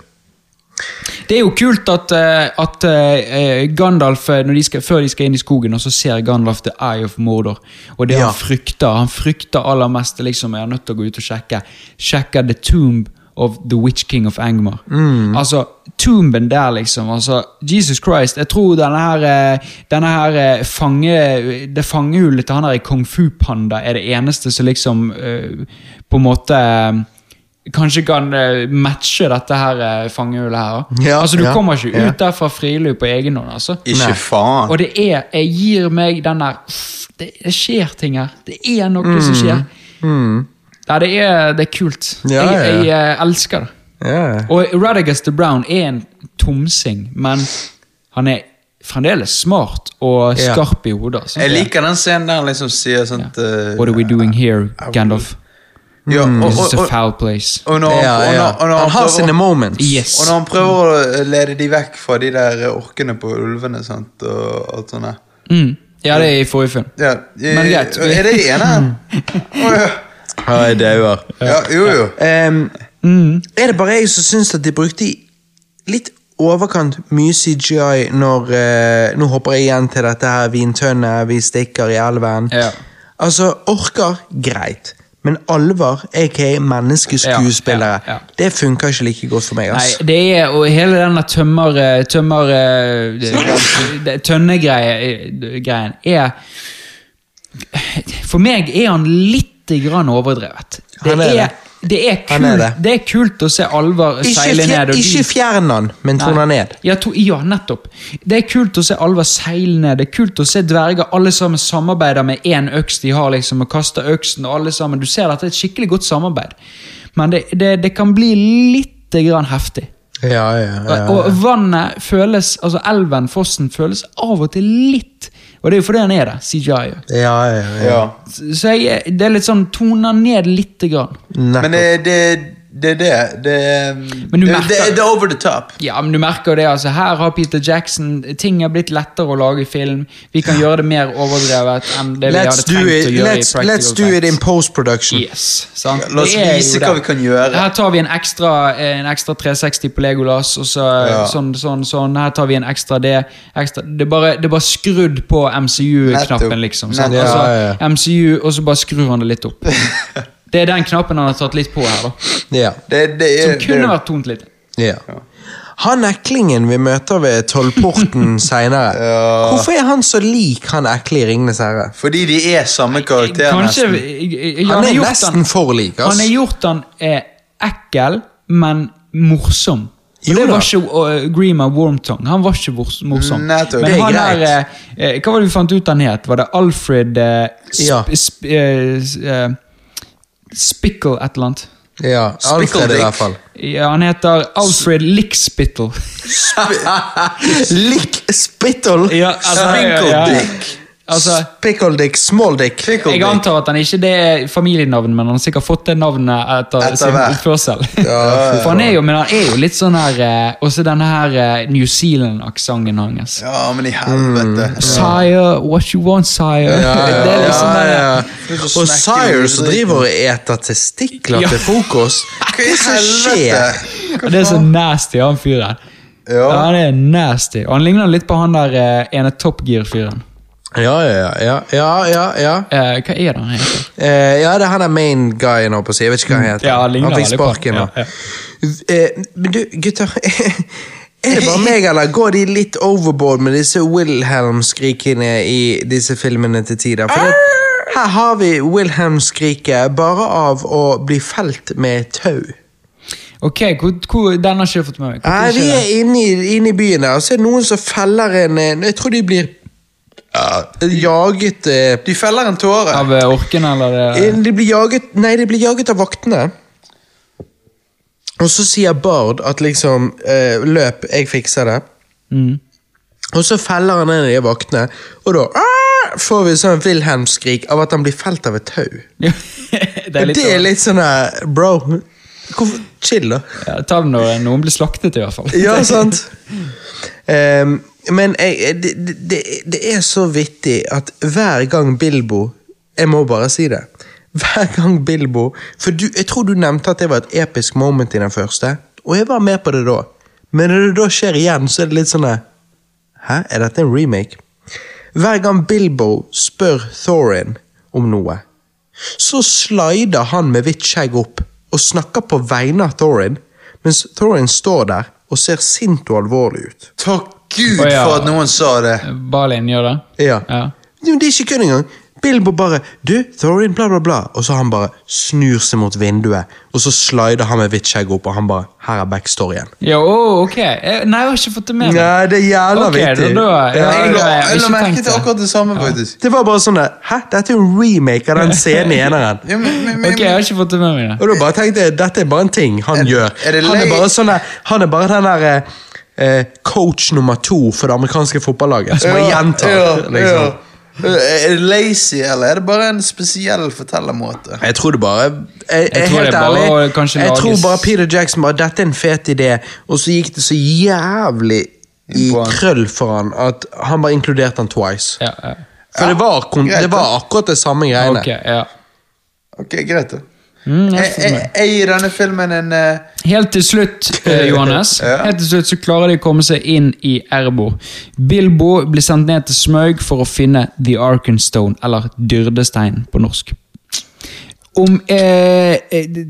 Det er jo kult at, eh, at eh, Gandalf, de skal, før de skal inn i skogen, og så ser Gandalf The Eye of Mordor. Og det Ja. han frykter han frykter aller mest liksom, Jeg er nødt til å gå ut og sjekke. Sjekke The Tomb of the Witch King of Angmar. Altså, Tomben der, liksom. altså, Jesus Christ. Jeg tror denne her, eh, denne her eh, fange, Det fangehullet til han her i Kung Fu Panda er det eneste som liksom uh, På en måte Kanskje kan matche dette her eh, fangehullet her. Ja, altså, Du ja, kommer ikke ja. ut der fra friluft på egen hånd. altså. Ikke Nei. faen. Og det er Jeg gir meg den der det, det skjer ting her. Det er noe som skjer. Ja, det er, det er kult. Mm. Ja, jeg jeg, jeg eh, elsker det. Ja. Og Radagast the Brown er en tomsing, men han er fremdeles smart og skarp i hodet. altså. Jeg liker den scenen der han liksom sier sånt uh, What are we doing here, Gandalf? Ja, og, is og, a og, foul place. og når, og når, Han har prøver- sine moments. Yes. Og når han prøver å lede de vekk fra de der orkene på ulvene sant, og alt sånt. Mm. Ja, det er i forrige film. Ja, Men greit. Er det eneren? oh, ja. Ja, er dauer. ja, jo, jo. Um, Mm. Er det bare jeg som syns at de brukte litt overkant mye CGI når uh, Nå hopper jeg igjen til dette her vintønnet, vi stikker i elven. Ja. Altså, orker, greit. Men alvor, aka menneskeskuespillere, Ja, ja, ja. det funker ikke like godt for meg. Nei, det er og hele denne tømmer... eh, tømmer eh, Tønnegreien er For meg er han litt grann overdrevet. Det Han er er, det. det er kult, er det. det er kult å se Alvar seile ned. ikke fjern han, men ton han ned. Ja, to, ja, nettopp. Det er kult å se alver seile ned. Det er kult å se dverger alle sammen samarbeider med én øks de har, liksom, og kaster øksen. og alle sammen. Du ser at det er et skikkelig godt samarbeid. Men det, det, kan bli litt grann heftig. Ja, ja, ja, og vannet føles, altså elven, fossen, føles av og til litt Og det er jo fordi han er det. CGI. ja, ja, ja. Ja. Så jeg, det er litt sånn toner ned lite grann. Men det det det er det. Det, merker- det, det er over the top. Ja, men du merker det, altså Her har Peter Jackson Ting har blitt lettere å lage film. Vi kan gjøre det mer overdrevet enn det vi Let's hadde do it, å gjøre let's, i practical let's do it in post-production. Yes, sant? La oss vise hva vi kan gjøre. Her tar vi en ekstra, en ekstra 360 på Legolas, og så Ja. sånn, sånn, sånn. Her tar vi en ekstra det. Ekstra. Det, er bare, det er bare skrudd på MCU-knappen, liksom. Sant? Altså, Ja, ja. MCU, og så bare skrur han det litt opp. Det er den knappen han har tatt litt på her, da. Ja. Det, det er, Som kunne det, vært tont litt. Ja. Han eklingen vi møter ved tollporten seinere, Ja. hvorfor er han så lik han ekle i Ringenes herre? Fordi de er samme karakter, Kanskje nesten. Han er nesten for lik, ass. Han har gjort han eh, ekkel, men morsom. For Jo det var ikke uh, Greema Wormtongue. Han var ikke morsom. Nettopp. Men Det han er eh, eh, Hva var det vi fant ut han het? Var det Alfred eh, sp Ja. sp eh, eh, Spickle et eller annet? Ja, Alfred i hvert fall. Ja, Han heter Alfred Lickspittle. Lickspittle? Ja, altså, Sprinkle ja, ja. dick. Altså, Pickle dick, small dick. Pickle jeg antar at han ikke det er familienavn, men han har sikkert fått det navnet etter, Etter sin hver. oppførsel. Ja, For han er jo, men han er jo litt sånn her eh, Også denne her eh, New Zealand-aksenten hans. Ja, men i helvete. Sire, what you want, sire? Ja, det er liksom ja, ja. Det er Og Sire som driver og eter testikler Ja. til frokost. Hva er det som skjer? Det er så nasty, han fyren. Ja. Ja. han er nasty. Og han ligner litt på han der eh, ene Top Gear-fyren. Ja, ja, ja. ja, ja, ja. Eh, hva er det han heter? Eh, ja, det er han er main guyen, holdt på å si. Jeg vet ikke hva han heter. Ja, han fikk sparken nå. Ja, Eh, men du, gutter. Er det bare meg, eller går de litt overboard med disse Wilhelm-skrikene i disse filmene til tider? For det, her har vi Wilhelm-skriket bare av å bli felt med tau. Ok, hvor, hvor, den har ikke fått med meg. Nei, vi er inne i, inne i byen der, og så er det noen som feller en en- Jeg tror de blir uh, jaget eh, De feller en tåre. Av eh, orken, eller? Eh, eh, De blir jaget Nei, de blir jaget av vaktene. Og så sier Bard at liksom eh, Løp, jeg fikser det. Mm. Og så feller han en av de vaktene, og da ah, får vi sånn Wilhelm-skrik av at han blir felt av et tau. Det er litt, det er litt sånn her Bro, hvorfor, chill, da. ja, Ta det når noen blir slaktet, i hvert fall. Ja, sant? Ehm, men jeg, det, det, det er så vittig at hver gang Bilbo Jeg må bare si det. Hver gang Bilbo For du, jeg tror du nevnte at det var et episk moment i den første, og jeg var med på det da. Men når det da skjer igjen, så er det litt sånn Hæ, er dette en remake? Hver gang Bilbo spør Thorin om noe, så slider han med hvitt skjegg opp og snakker på vegne av Thorin, mens Thorin står der og ser sint og alvorlig ut. Takk Gud ja. for at noen sa det. Balin gjør det? Ja. Ja. Det er ikke kødd engang. Bilbo bare 'Du, Thorin, bla, bla, bla', og så han bare snur seg mot vinduet, og så slider han med hvitt skjegg opp, og han bare 'Her er backstoryen'. Ja, å, ok. Eh, Nei, jeg har ikke fått det med meg. Nei, det er jævla Ok, vittig. da- da- Ja, jeg- la, jeg la merke til akkurat det samme, faktisk. Det var bare sånn der, Hæ, dette er jo en remake av den scenen i eneren. Ja, men, men, men, Ok, jeg har ikke fått det med meg. Da. Og da bare tenkte jeg, dette er bare en ting han Er- gjør. er han, er bare sånn der, han er bare den der eh, coach nummer to for det amerikanske fotballaget, som er gjentar. ja, liksom. ja. Er det lazy, eller er det bare en spesiell fortellermåte? Jeg tror det bare Jeg, jeg, tror Helt det ærlig, jeg lages- tror bare Peter Jackson bare Dette er en fet idé, og så gikk det så jævlig i krøll for han at han bare inkluderte han twice. Ja, ja. For det, var, det var akkurat det samme greiene. Ok, ja. okay greit da. Mm, jeg gir denne filmen en uh... Helt til slutt, eh, Johannes Ja. Helt til slutt så klarer de å komme seg inn i Erbo. Bilbo blir sendt ned til Smaug for å finne The Arkenstone, eller Dyrdestein på norsk. Om eh, eh,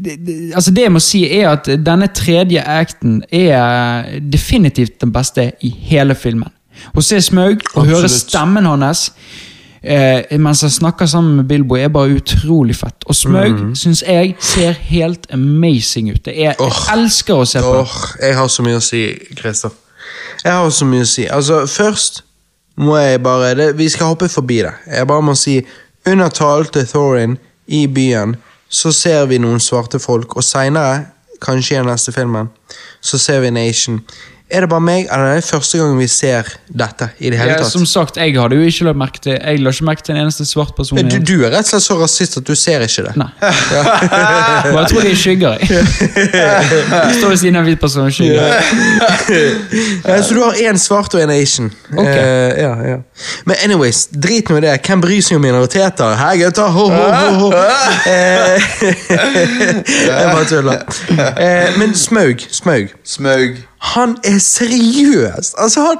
altså det jeg må si, er at denne tredje acten er definitivt den beste i hele filmen. Å se Smaug og høre stemmen hans eh, mens jeg snakker sammen med Bilbo, er bare utrolig fett. Og Smaug mm. syns jeg ser helt amazing ut. Det er, Jeg elsker å se på. Oh, jeg har så mye å si, Christer. Jeg har så mye å si. Altså, først må jeg bare det, Vi skal hoppe forbi det. Jeg bare må si Under talen til Thorin i byen så ser vi noen svarte folk, og seinere, kanskje i den neste filmen, så ser vi Nation. Er det bare meg, eller er det første gang vi ser dette i det hele Ja, tatt? som sagt, jeg hadde jo ikke lagt merke til Jeg la ikke merke til en eneste svart person. Du, du er rett og slett så rasist at du ser ikke det. Nei. Ja. jeg tror de er skygger. jeg. jeg står ved siden av en hvit person og skygger. Ja, så du har én svart og en Asian. Ok. Eh, ja, ja. Men anyways, drit nå i det. Hvem bryr seg om minoriteter? Hei, gutter! Ho, ho, ho, ho. Eh, jeg bare tuller. Eh, men Smaug, Smaug. Smaug. Han er seriøst Altså, han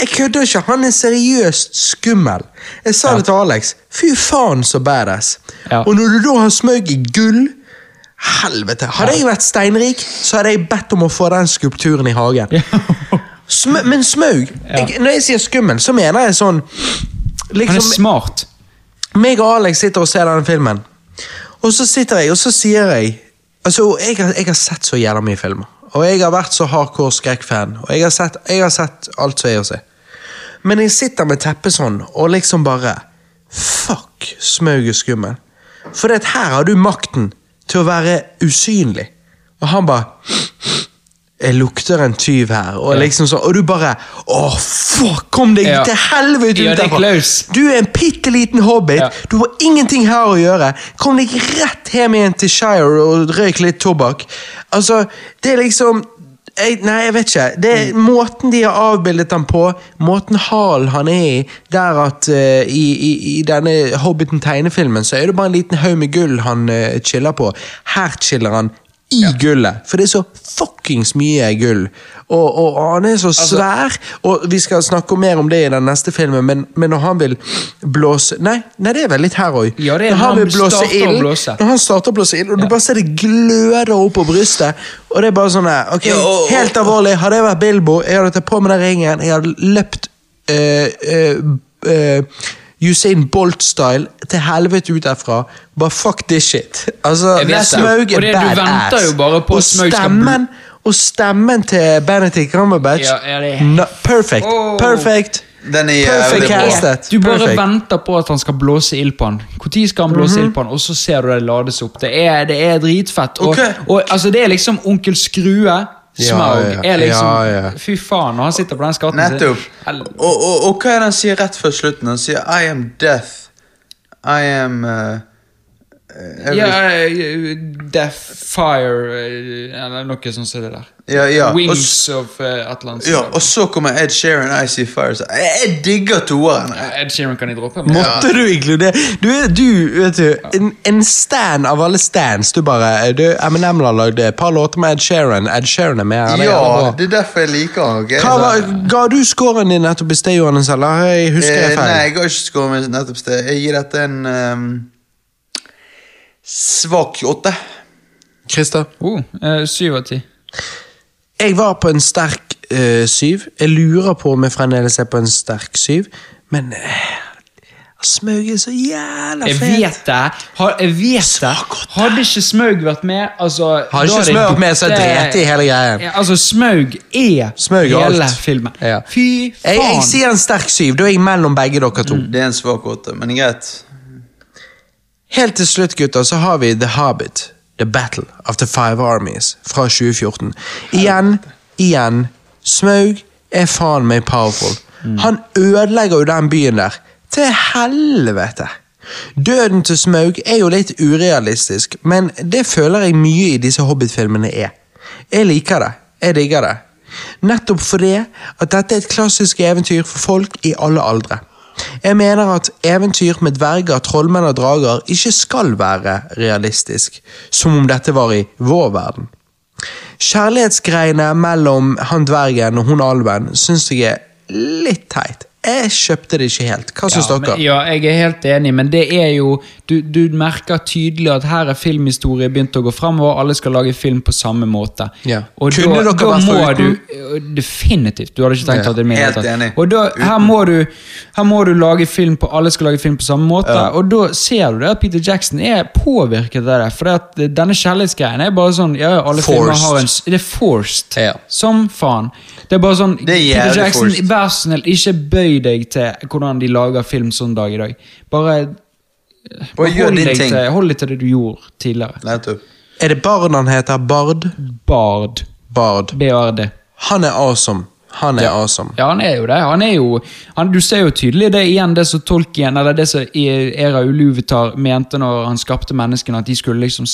Jeg kødder ikke. Han er seriøst skummel. Jeg sa det til Alex. Fy faen, så badass. Ja. Og når du da har smøg i gull Helvete. Hadde jeg vært steinrik, så hadde jeg bedt om å få den skulpturen i hagen. Sm men Smaug jeg, Når jeg sier skummel, så mener jeg sånn Han er Liksom, smart. meg og Alex sitter og ser denne filmen, og så sitter jeg og så sier jeg Altså, jeg har, jeg har sett så jævla mye filmer. Og jeg har vært så hardcore skrekkfan. Og jeg har, sett, jeg har sett alt som er å se. Men jeg sitter med teppet sånn og liksom bare Fuck, Smaug er skummel. For det her har du makten til å være usynlig. Og han bare jeg lukter en tyv her, og liksom sånn, og du bare Å, fuck! Kom deg Ja. til helvete Ja, ut er derfra! Du er en bitte liten hobbit, Ja. du har ingenting her å gjøre. Kom deg rett hjem igjen til Shire og røyk litt tobakk. Altså, det er liksom jeg, Nei, jeg vet ikke. Det er Måten de har avbildet han på, måten halen han er i, der at uh, i, i, i denne Hobbiten-tegnefilmen så er det bare en liten haug med gull han uh, chiller på. Her chiller han i gullet, for det er så fuckings mye gull. Og, og, og han er så svær, og vi skal snakke mer om det i den neste filmen, men, men når han vil blåse Nei, nei det er vel litt her òg. Ja, når han, han vil blåse ild. Når han starter å blåse ild, og du bare ser det gløder opp på brystet, og det er bare sånn ok, Ja, og- Helt alvorlig, hadde jeg vært Bilbo, jeg hadde tatt på meg den ringen, jeg hadde løpt øh, øh, eh, Usain Bolt-style til helvete ut derfra. Bare fuck this shit. Altså, Jeg vet det. Smaug Og er du badass. og stemmen, og stemmen til Benedict Cumberbatch Ja, ja, er- no, Perfect. Oh. Perfect. Den er Perfect castet. Du bare Perfect. venter på at han skal blåse ild på han. Når skal han blåse ild på han, og så ser du det lades opp. Det er, det er dritfett. Og, og altså, det er liksom Onkel Skrue. Smaug Ja, ja. er liksom Ja, ja. Fy faen, når han sitter på den skatten Nettopp. Og, og, og hva er det han sier rett før slutten? Han sier I am death. I am uh, every- Ja, eh, Death, Fire eh, Eller noe sånt som det der. ja, ja. Wings så, of uh, Atlantis. ja, og så kommer Ed Sheeran, I See Fire. Så jeg, jeg digger toeren. Ed Sheeran kan jeg droppe. men- Måtte du inkludere Du er du, vet du, en, en stand av alle stands. Du bare du, Eminem har lagd et par låter med Ed Sheeran. Ed Sheeran er med. han Ja, det er derfor jeg liker han. Okay? Hva var, ga du scoren din nettopp i sted, Johannes, eller jeg husker jeg feil. nei, jeg ga ikke scoren min nettopp i sted. Jeg gir dette en um, svak åtte. Christer? Oh, eh, Syv av ti. Jeg var på en sterk eh, syv. Jeg lurer på om jeg fremdeles er på en sterk syv, men uh, Smaug er så jævla Jeg vet det. Ha, jeg vet det. Hadde ikke Smaug vært med altså, Hadde ikke det Smaug vært med, så jeg eh, i hele greien. Ja, altså, Smaug er er hele alt. filmen. Ja. Fy Jeg, jeg sier en sterk syv. Da er jeg mellom begge dere to. Det er en svak åtte, men greit. Helt til slutt, gutter, så har vi The Hobbit. The Battle of the Five Armies fra 2014. Igjen, igjen. Smaug er faen meg powerful. Han ødelegger jo den byen der. Til helvete! Døden til Smaug er jo litt urealistisk, men det føler jeg mye i disse Hobbit-filmene er. Jeg liker det. Jeg digger det. Nettopp fordi at dette er et klassisk eventyr for folk i alle aldre. Jeg mener at eventyr med dverger, trollmenn og drager ikke skal være realistisk, som om dette var i vår verden. Kjærlighetsgreiene mellom han dvergen og hun alven syns jeg er litt teit. Jeg kjøpte det ikke helt. Hva syns ja, dere? men, ja, jeg er helt enig, men det er jo Du, du merker tydelig at her er filmhistorie begynt å gå framover. Alle skal lage film på samme måte. Ja. Og Kunne da, da må uten? du Definitivt. Du hadde ikke tenkt Ja, at det helt tatt. enig. Og da, her, må du, her må du lage film på Alle skal lage film på samme måte. Og da ser du det at Peter Jackson er påvirket av det. For denne kjærlighetsgreien er bare sånn Ja, alle filmer har en Det er forced. Som faen. Det er bare sånn er Peter Jackson, forced. vær så snill, ikke bøy deg til hvordan de lager film sånn dag i dag. Bare, hold, din deg ting. til, hold deg til det du gjorde tidligere. Nettopp. Er det Bard han heter? Bard? Bard. Bard. BARD. Han er awesome. Han er awesome. Ja, han er jo det. Han er jo, han, du ser jo tydelig det igjen, det som Tolkien, eller det som Era Uluvitar mente når han skapte menneskene, at de skulle liksom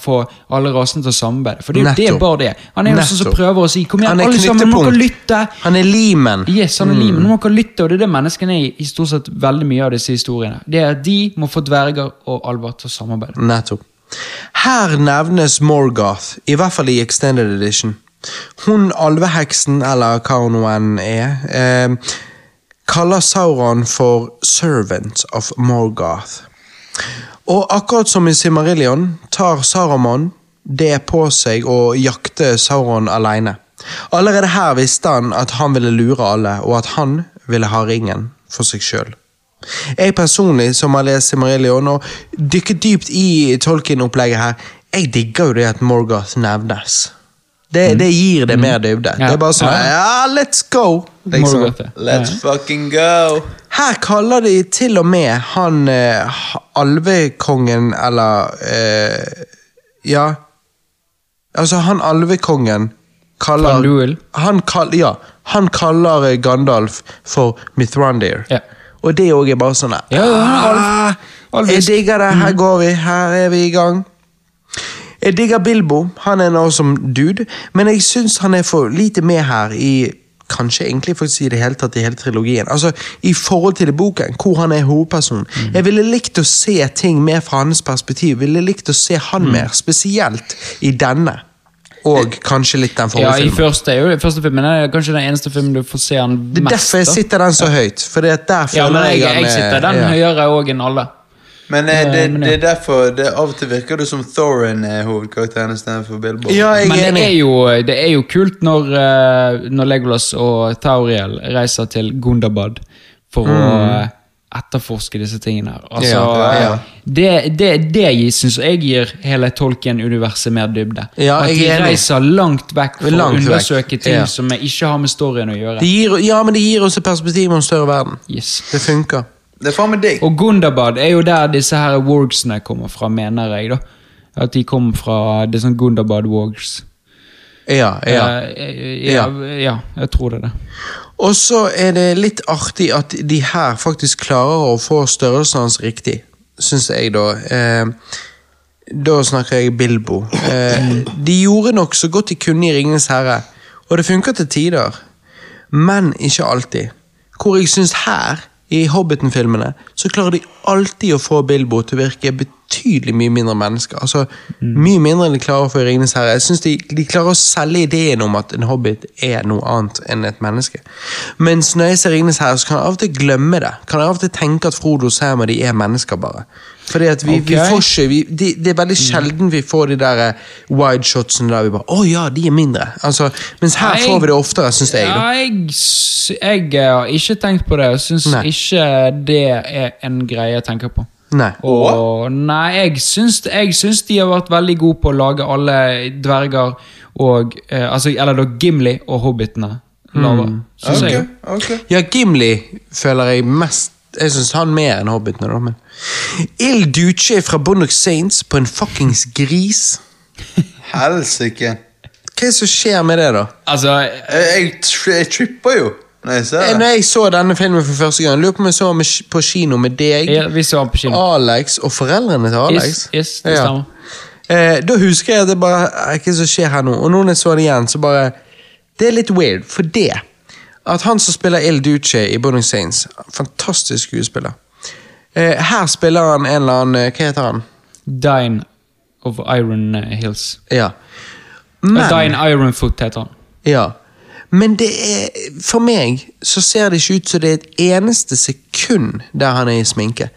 få alle rasene til å samarbeide. For det er jo det bare det. Han er jo sånn som prøver å si Kom igjen, alle sammen, nå må dere lytte! Han er limen. Yes, han er limen. Nå må dere lytte, og det er det menneskene er i- i stort sett veldig mye av disse historiene. Det er at De må få dverger og alver til å samarbeide. Nettopp. Her nevnes Morgoth, i hvert fall i Extended Edition. Hun alveheksen, eller hva hun nå enn er, eh, kaller Sauron for 'servant of Morgoth'. Og akkurat som i Simarillion tar Saramon det på seg å jakte Sauron alene. Allerede her visste han at han ville lure alle, og at han ville ha ringen for seg sjøl. Jeg personlig, som har lest Simarillion og dykket dypt i Tolkien-opplegget her, jeg digger jo det at Morgoth nevnes. Det, det gir det mer dybde. Mm. Det er bare sånn Ja. Let's go! Liksom. Let's fucking go! Her kaller de til og med han eh, alvekongen, eller eh, Ja. Altså, han alvekongen kaller han, kall, ja, han kaller eh, Gandalf for Mithrandir. Ja. Og det òg er bare sånn Ja, ah, alv- Jeg digger det, her går vi, her er vi i gang. Jeg digger Bilbo, han er nå som dude, men jeg syns han er for lite med her i Kanskje egentlig for å si det hele tatt i hele trilogien. Altså, I forhold til det boken, hvor han er hovedperson. Jeg ville likt å se ting mer fra hans perspektiv. Ville likt å se han mer, spesielt i denne. Og kanskje litt den Ja, forrige i filmen. første, jo, første filmen er kanskje den eneste filmen du får se han mest. Det er derfor jeg sitter den så høyt. For der Ja, føler ja, jeg, jeg, jeg er- sitter den ja. høyere òg enn alle. Men eh, det, men det ja. er derfor det av og til virker det som Thorin er hovedkarakteren istedenfor Bilbo. Ja, jeg Men det er jo, det er jo kult når, eh, når Legolas og Tauriel reiser til Gundabad for å eh, etterforske disse tingene. her. Altså, Mm. Ja, ja. Det, det, det syns jeg gir hele Tolkien-universet mer dybde. Ja, At de er reiser langt vekk for Langt å vekk, undersøke ting ja. som ikke har med storyen å gjøre. Det gir, ja, men det gir oss perspektiv om en større verden. Yes. Det funker. Det er faen meg digg. Og Gundabad er jo der disse her wargsene kommer fra, mener jeg. da. At de kommer fra det er sånn Gundabad wargs. Ja, ja. Eh, ja, ja, jeg tror det er det. Og så er det litt artig at de her faktisk klarer å få størrelsen hans riktig, syns jeg, da. Eh, da snakker jeg Bilbo. Eh, de gjorde nok så godt de kunne i Ringenes herre, og det funker til tider. Men ikke alltid. Hvor jeg syns her, i Hobbiten-filmene, så klarer de alltid å få Bilbo til å virke betydelig mye mindre menneske. Altså, Mye mindre enn de klarer å få i Ringenes herre. Jeg synes de, de klarer å selge ideen om at en hobbit er noe annet enn et menneske. Mens når jeg ser Ringenes herre, så kan jeg av og til glemme det. Kan jeg av og til tenke at Frodo og Sam og de er mennesker, bare. Fordi at vi, vi får ikke vi, de, Det er veldig sjelden vi får de der eh, wide shotsene der vi bare Å ja, de er mindre. Altså, mens her jeg, får vi det oftere, syns jeg. Da. jeg, jeg har ikke tenkt på det. Jeg syns ikke det er en greie jeg tenker på. Nei. Og, nei, jeg syns, jeg syns de har vært veldig gode på å lage alle dverger og eh, altså, Eller da Gimli og hobbitene lavere. Syns okay, jeg. ok. Ja, Gimli føler jeg mest Jeg syns han mer enn Hobbitene, da. Men Il Duce fra Bondock Saints på en fuckings gris. Helsike. Hva er det som skjer med det, da? Altså, Jeg, jeg, jeg tripper jo når jeg ser Eh, det. Når jeg så denne filmen for første gang, lurer på om jeg så den på kino med deg, Ja, vi så han på kino. Alex og foreldrene til Alex. Yes, yes, det Ja. stemmer. Eh, da husker jeg at det bare eh, Hva som skjer her nå? Og nå når jeg så den igjen, så bare Det er litt weird, for det at han som spiller Il Duce i Bonning Saints, fantastisk skuespiller eh, Her spiller han en eller annen eh, Hva heter han? Dine of Iron eh, Hills. Ja. Men, Men, Dine Ironfoot heter han. ja. Men det er For meg så ser det ikke ut som det er et eneste sekund der han er i sminke.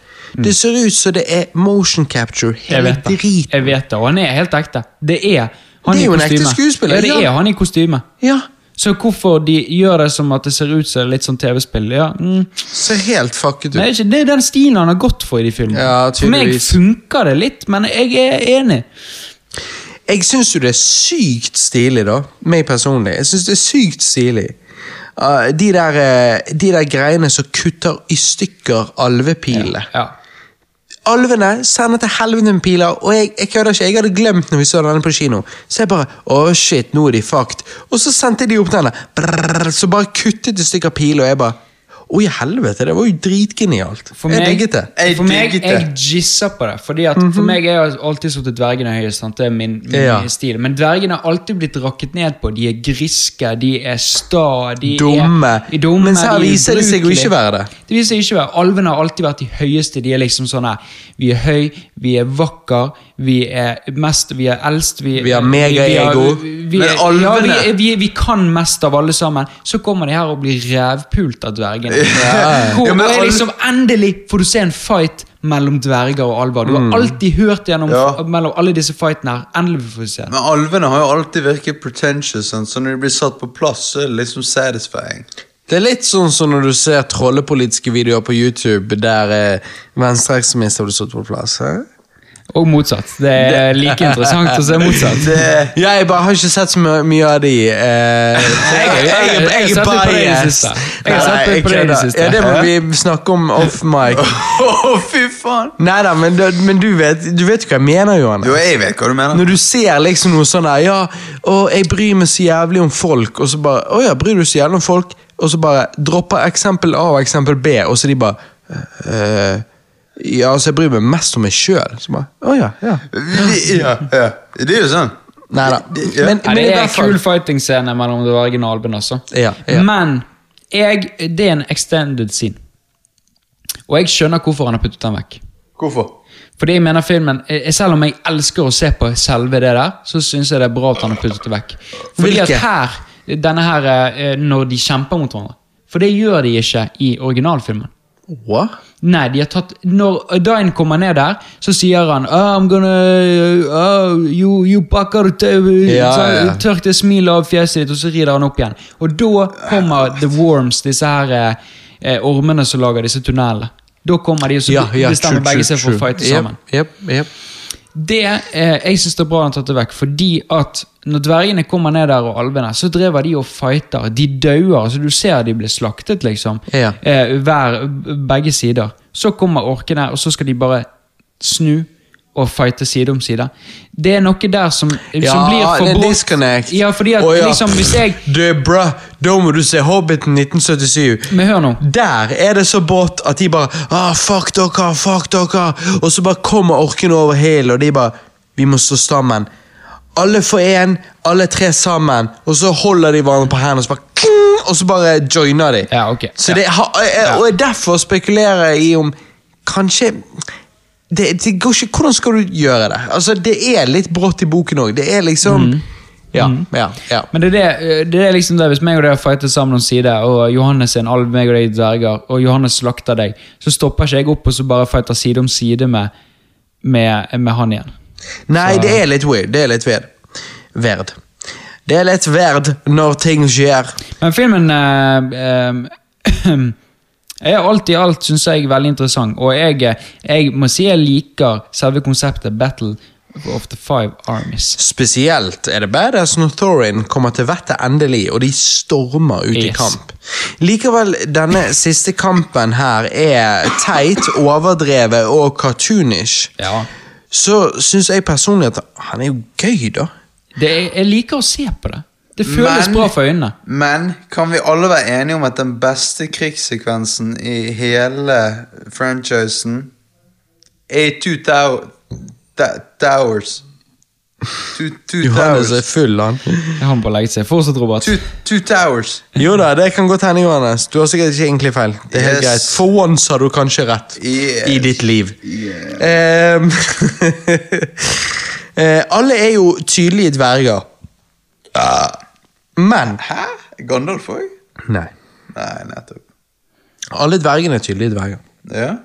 Det ser ut som det er motion capture, Mm. Hele driten. Jeg vet det, og han er helt ekte. Det er han Det er i jo en ekte skuespiller, Ja, det er han i kostyme. Ja, Så hvorfor de gjør det som at det ser ut som litt sånn TV-spill, ja. Mm. ser helt fucket ut. ikke, det er den stien han har gått for i de filmene. Ja, for meg funker det litt, men jeg er enig. Jeg syns jo det er sykt stilig, da. Meg personlig. Jeg syns det er sykt stilig. Uh, de, der, eh, de der greiene som kutter i stykker alvepilene. Ja. Alvene sender til helvete med piler, og jeg, jeg kødder ikke, jeg hadde glemt når vi så denne på kino. Så jeg bare Å, shit, nå er de fucked. Og så sendte de opp denne, brrr, så bare kuttet et stykker pil, og jeg bare Å, i helvete, det var jo dritgenialt. For jeg meg- digget det. Jeg for meg, jeg gisser på det. Fordi at For meg er jo alltid sittet dvergene høyest. Sant? Det er min, min Ja. stil. Men dvergene har alltid blitt rakket ned på. De er griske, de er sta, de Dumme. er dumme her de er viser det seg å ikke være det. Det viser seg ikke være. Alvene har alltid vært de høyeste. De er liksom sånn her Vi er høy, vi er vakker, vi er mest, vi er eldst Vi, Vi har mega-ego. Vi, vi, Men er- ja, vi, vi, vi kan mest av alle sammen. Så kommer de her og blir revpult av dvergene. Hvor Ja, er liksom Endelig får du se en fight mellom dverger og alver. Du har alltid hørt gjennom Ja. mellom alle disse fightene her. Endelig får vi se. Men alvene har jo alltid virket pretentious, sånn, så når de blir satt på plass, så er det liksom satisfying. Det er litt sånn som når du ser trollepolitiske videoer på YouTube der eh, venstreekstremister blir satt på plass. hæ? Og motsatt. Det er like interessant å se motsatt. Det, Ja, jeg bare har ikke sett så mye av de. eh, Jeg har- jeg jeg det det siste. Jeg har sett litt på det i det siste. Ja, det må vi snakke om off mic. Å, fy faen! Nei da, men, men du vet du vet hva jeg mener, Johanne. Jo, jeg vet hva du mener. Når du ser liksom noe sånn der Ja, og jeg bryr meg så jævlig om folk, og så bare Å ja, bryr du så jævlig om folk? Og så bare dropper eksempel A og eksempel B, og så de bare eh, Ja, altså, jeg bryr meg mest om meg sjøl. Oh, ja, ja. Ja, ja. Det er jo sånn. Nei da. Ja. Men, Ja, men det er en kul fighting-scene mellom det alvene også. Ja, ja. Men jeg, det er en extended scene. Og jeg skjønner hvorfor han har puttet den vekk. Hvorfor? Fordi jeg mener filmen, eh, Selv om jeg elsker å se på selve det der, så syns jeg det er bra at han har puttet det vekk. Fordi Hvilke? at her, denne her, eh, Når de kjemper mot hverandre. For det gjør de ikke i originalfilmen. What? Nei, de har tatt Når Dine kommer ned der, så sier han oh, I'm gonna oh, You, you bucker Ja, ja. Tørk det smilet av fjeset ditt, og så rider han opp igjen. Og da kommer The Worms, disse her eh, eh, ormene som lager disse tunnelene. Da kommer de, og så Ja, ja, bestemmer true, begge seg for å fighte fighte Yep, sammen. Yep, yep. Det, eh, Jeg syns det er bra han tatt det vekk, fordi at når dvergene kommer ned der og alvene, så driver de og fighter. De dauer. altså Du ser de blir slaktet, liksom. Ja. Eh, hver, begge sider. Så kommer orkene, og så skal de bare snu og fighte side om side. Det er noe der som, som blir det for er disconnect. Ja, fordi at oh, ja. liksom, hvis jeg Du, bra, da må du se Hobbiten 1977. Men hør nå. Der er det så brått at de bare ah, Fuck dere, fuck dere. Og så bare kommer orkene over hele, og de bare Vi må stå sammen. Alle for én, alle tre sammen. Og så holder de hverandre på hendene, og så bare Og så bare joiner de. Ja, ok. Så Ja. det, og derfor spekulerer jeg i om Kanskje det, det går ikke, Hvordan skal du gjøre det? Altså, Det er litt brått i boken òg. Det er liksom Ja, ja, ja. Men det er, det, det er liksom det, hvis meg og deg fighter sammen om side, og Johannes er en alv, meg og deg er dverger, og Johannes slakter deg, så stopper ikke jeg opp og så bare fighter side om side med, med, med han igjen. Nei, Så- det er litt weird. Det er litt weird. Verd. Det er litt verd når ting skjer. Men filmen eh, eh, er alt i alt synes jeg veldig interessant, og jeg, jeg må si jeg liker selve konseptet Battle of the Five Armies. Spesielt er det badass når Thorin kommer til vettet endelig, og de stormer ut i kamp. Likevel, denne siste kampen her er teit, overdrevet og cartoonish. Ja. Så syns jeg personlig at han er jo gøy, da. Det er, jeg liker å se på det. Det føles Men- bra for øynene. Men kan vi alle være enige om at den beste krigssekvensen i hele franchisen er Two tow Towers? Two, two Johannes er full, han. Han har legger seg. Fortsett, Robert. Two, two Towers. Jo da, det kan godt hende, Johannes. Du har sikkert ikke egentlig feil. Det er helt Yes. greit. For once har du kanskje rett Yes. i ditt liv. Yeah. Um, eh, alle er jo tydelige dverger. Men Hæ? Gandalf òg? Nei. Nei, nettopp. Alle dvergene er tydelige dverger. Ja.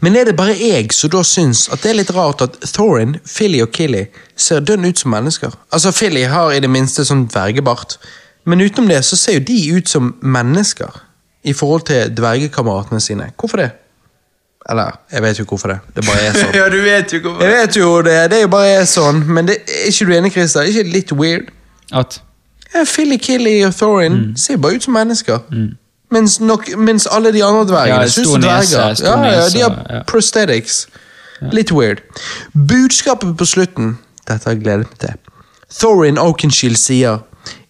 Men er det bare jeg som da syns at det er litt rart at Thorin, Philly og Killy ser dønn ut som mennesker? Altså, Philly har i det minste sånn dvergebart, men utenom det så ser jo de ut som mennesker i forhold til dvergekameratene sine. Hvorfor det? Eller, jeg vet jo hvorfor det. Det bare er sånn. ja, du vet jo hvorfor. Jeg vet jo det, det er jo bare er sånn, men det, er ikke du enig, Christer? Er ikke litt weird? At Ja, Philly, Killy og Thorin ser bare ut som mennesker. Mens, nok, mens alle de andre dvergene Ja, synes nese, dverger. Ja, ja, de har ja. prosthetics. Litt weird. Budskapet på slutten Dette har jeg gledet meg til. Thorin Oakenshield sier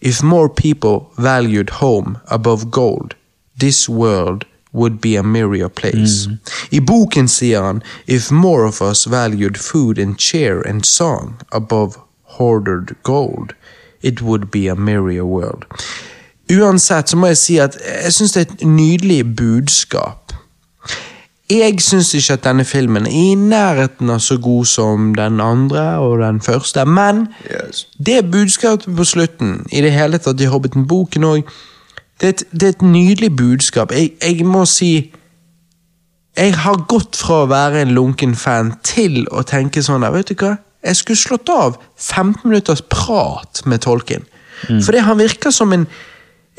If more people valued home above gold, this world would be a merrier place. I boken sier han If more of us valued food and cheer and song above hoarded gold, it would be a merrier world. Uansett så må jeg si at jeg syns det er et nydelig budskap. Jeg syns ikke at denne filmen er i nærheten av så god som den andre og den første, men Yes. det budskapet på slutten, i det hele tatt i Hobbiten-boken òg, det, et- det er et nydelig budskap. Jeg, jeg må si Jeg har gått fra å være en lunken fan til å tenke sånn der, vet du hva? Jeg skulle slått av 15 minutters prat med tolken. Fordi han virker som en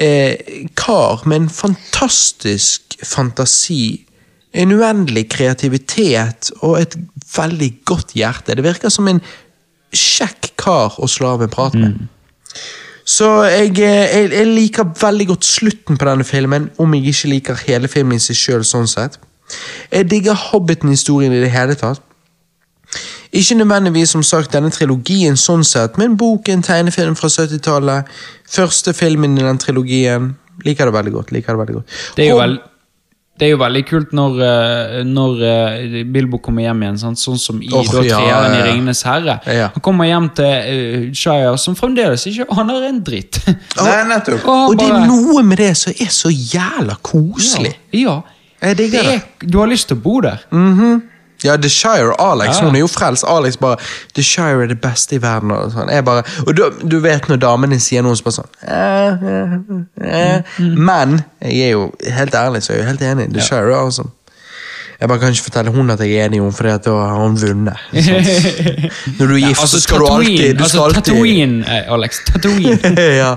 eh, kar med en fantastisk fantasi en uendelig kreativitet og et veldig godt hjerte. Det virker som en kjekk kar å slå av en prat med. Så jeg, eh, jeg, jeg liker veldig godt slutten på denne filmen, om jeg ikke liker hele filmen i seg sjøl. Sånn sett. jeg digger Hobbiten-historien i det hele tatt. Ikke nødvendigvis som sagt denne trilogien sånn sett, men boken, tegnefilm fra 70-tallet, første filmen i den trilogien. Liker det veldig godt. liker Det veldig godt. Det er jo, Hob- vel, det er jo veldig kult når, eh, når eh, Bilbo kommer hjem igjen, sant? sånn som i oh, da, ja, treeren ja, i ja. Ringenes herre. Ja. Han kommer hjem til uh, Shire, som fremdeles ikke aner en dritt. Nei, nettopp. Og Og det er noe med det som er så jævla koselig. Ja. Jeg Det digger det. er, du har lyst til å bo der. Ja, The Shire Alex, Ja. hun er jo frelst. Alex bare The Shire er det beste i verden. Og, sånn. jeg bare, og du, du vet når damene sier noe som bare sånn eh, eh, eh. Men jeg er jo helt ærlig, så er jeg jo helt enig. The Shire er awesome. Jeg bare kan ikke fortelle hun at jeg er enig med henne, for da har hun vunnet. Når du er gift, altså, så skal du alltid du altså, skal alltid- Tatooine, eh, Alex. Tatooine. ja.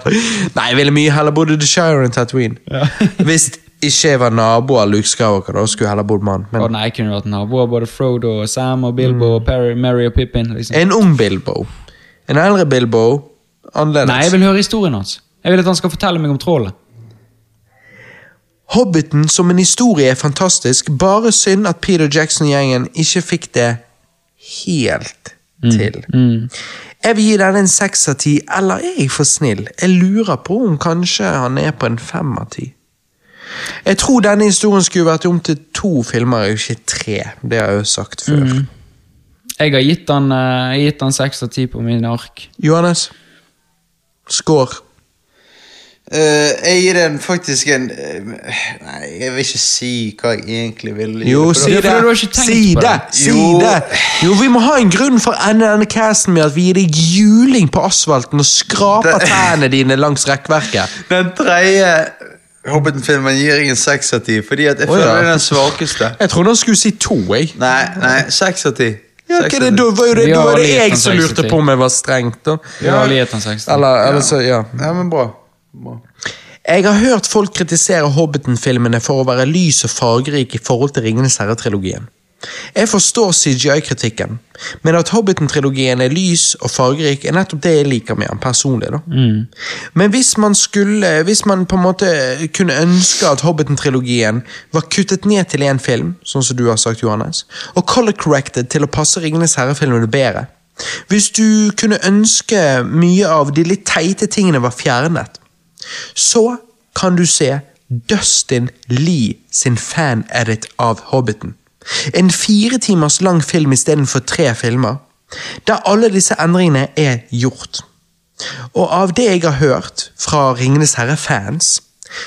Nei, jeg ville mye heller bodd i The Shire enn Tatooine. Hvis ikke jeg var nabo av Luke Skywalker, da skulle jeg heller bodd med han. Men... Oh, nei, jeg kunne vært nabo av både Frodo og Sam og Bilbo Mm. og Perry, Mary og Pippin. Liksom. en ung Bilbo. En eldre Bilbo. Annerledes. Nei, jeg vil høre historien hans. Jeg vil at han skal fortelle meg om trollet. Hobbiten som en historie er fantastisk, bare synd at Peter Jackson-gjengen ikke fikk det helt til. Jeg vil gi denne en seks av ti, eller er jeg for snill? Jeg lurer på om kanskje han er på en fem av ti. Jeg tror denne historien skulle vært om til to filmer, ikke tre. Det har jeg jo sagt før. Jeg har gitt han, eh, jeg har gitt han seks av ti på mine ark. Johannes? Score. Uh, jeg gir den faktisk en uh, Nei, jeg vil ikke si hva jeg egentlig vil Jo, si det! Si det! Si Jo. det! Jo, vi må ha en grunn for å ende denne casten med at vi gir deg juling på asfalten og skraper tærne dine langs rekkverket. Den tredje Hobbiten-filmen gir ingen en seks av ti, fordi at jeg Å, føler ja. det er den svakeste. Jeg trodde han skulle si to, jeg. Nei, nei, seks av ti. Ja, hva er det, da var jo det, Vi da har var det alle gitt jeg han som seks av lurte ti. på om jeg var strengt. da. Vi har alle gitt han seks. da. Eller, eller så, ja. Ja, men bra. bra. Jeg har hørt folk kritisere Hobbiten-filmene for å være lys og fargerik i forhold til Ringenes herre-trilogien. Jeg forstår CGI-kritikken, men at Hobbiten-trilogien er lys og fargerik, er nettopp det jeg liker med han personlig. da. Men hvis man skulle, hvis man på en måte kunne ønske at Hobbiten-trilogien var kuttet ned til én film, sånn som du har sagt, Johannes, og color-corrected til å passe Ringenes herre-filmene bedre Hvis du kunne ønske mye av de litt teite tingene var fjernet, så kan du se Dustin Lee sin fan-edit av Hobbiten. En fire timers lang film istedenfor tre filmer, der alle disse endringene er gjort. Og av det jeg har hørt fra Ringenes herre-fans,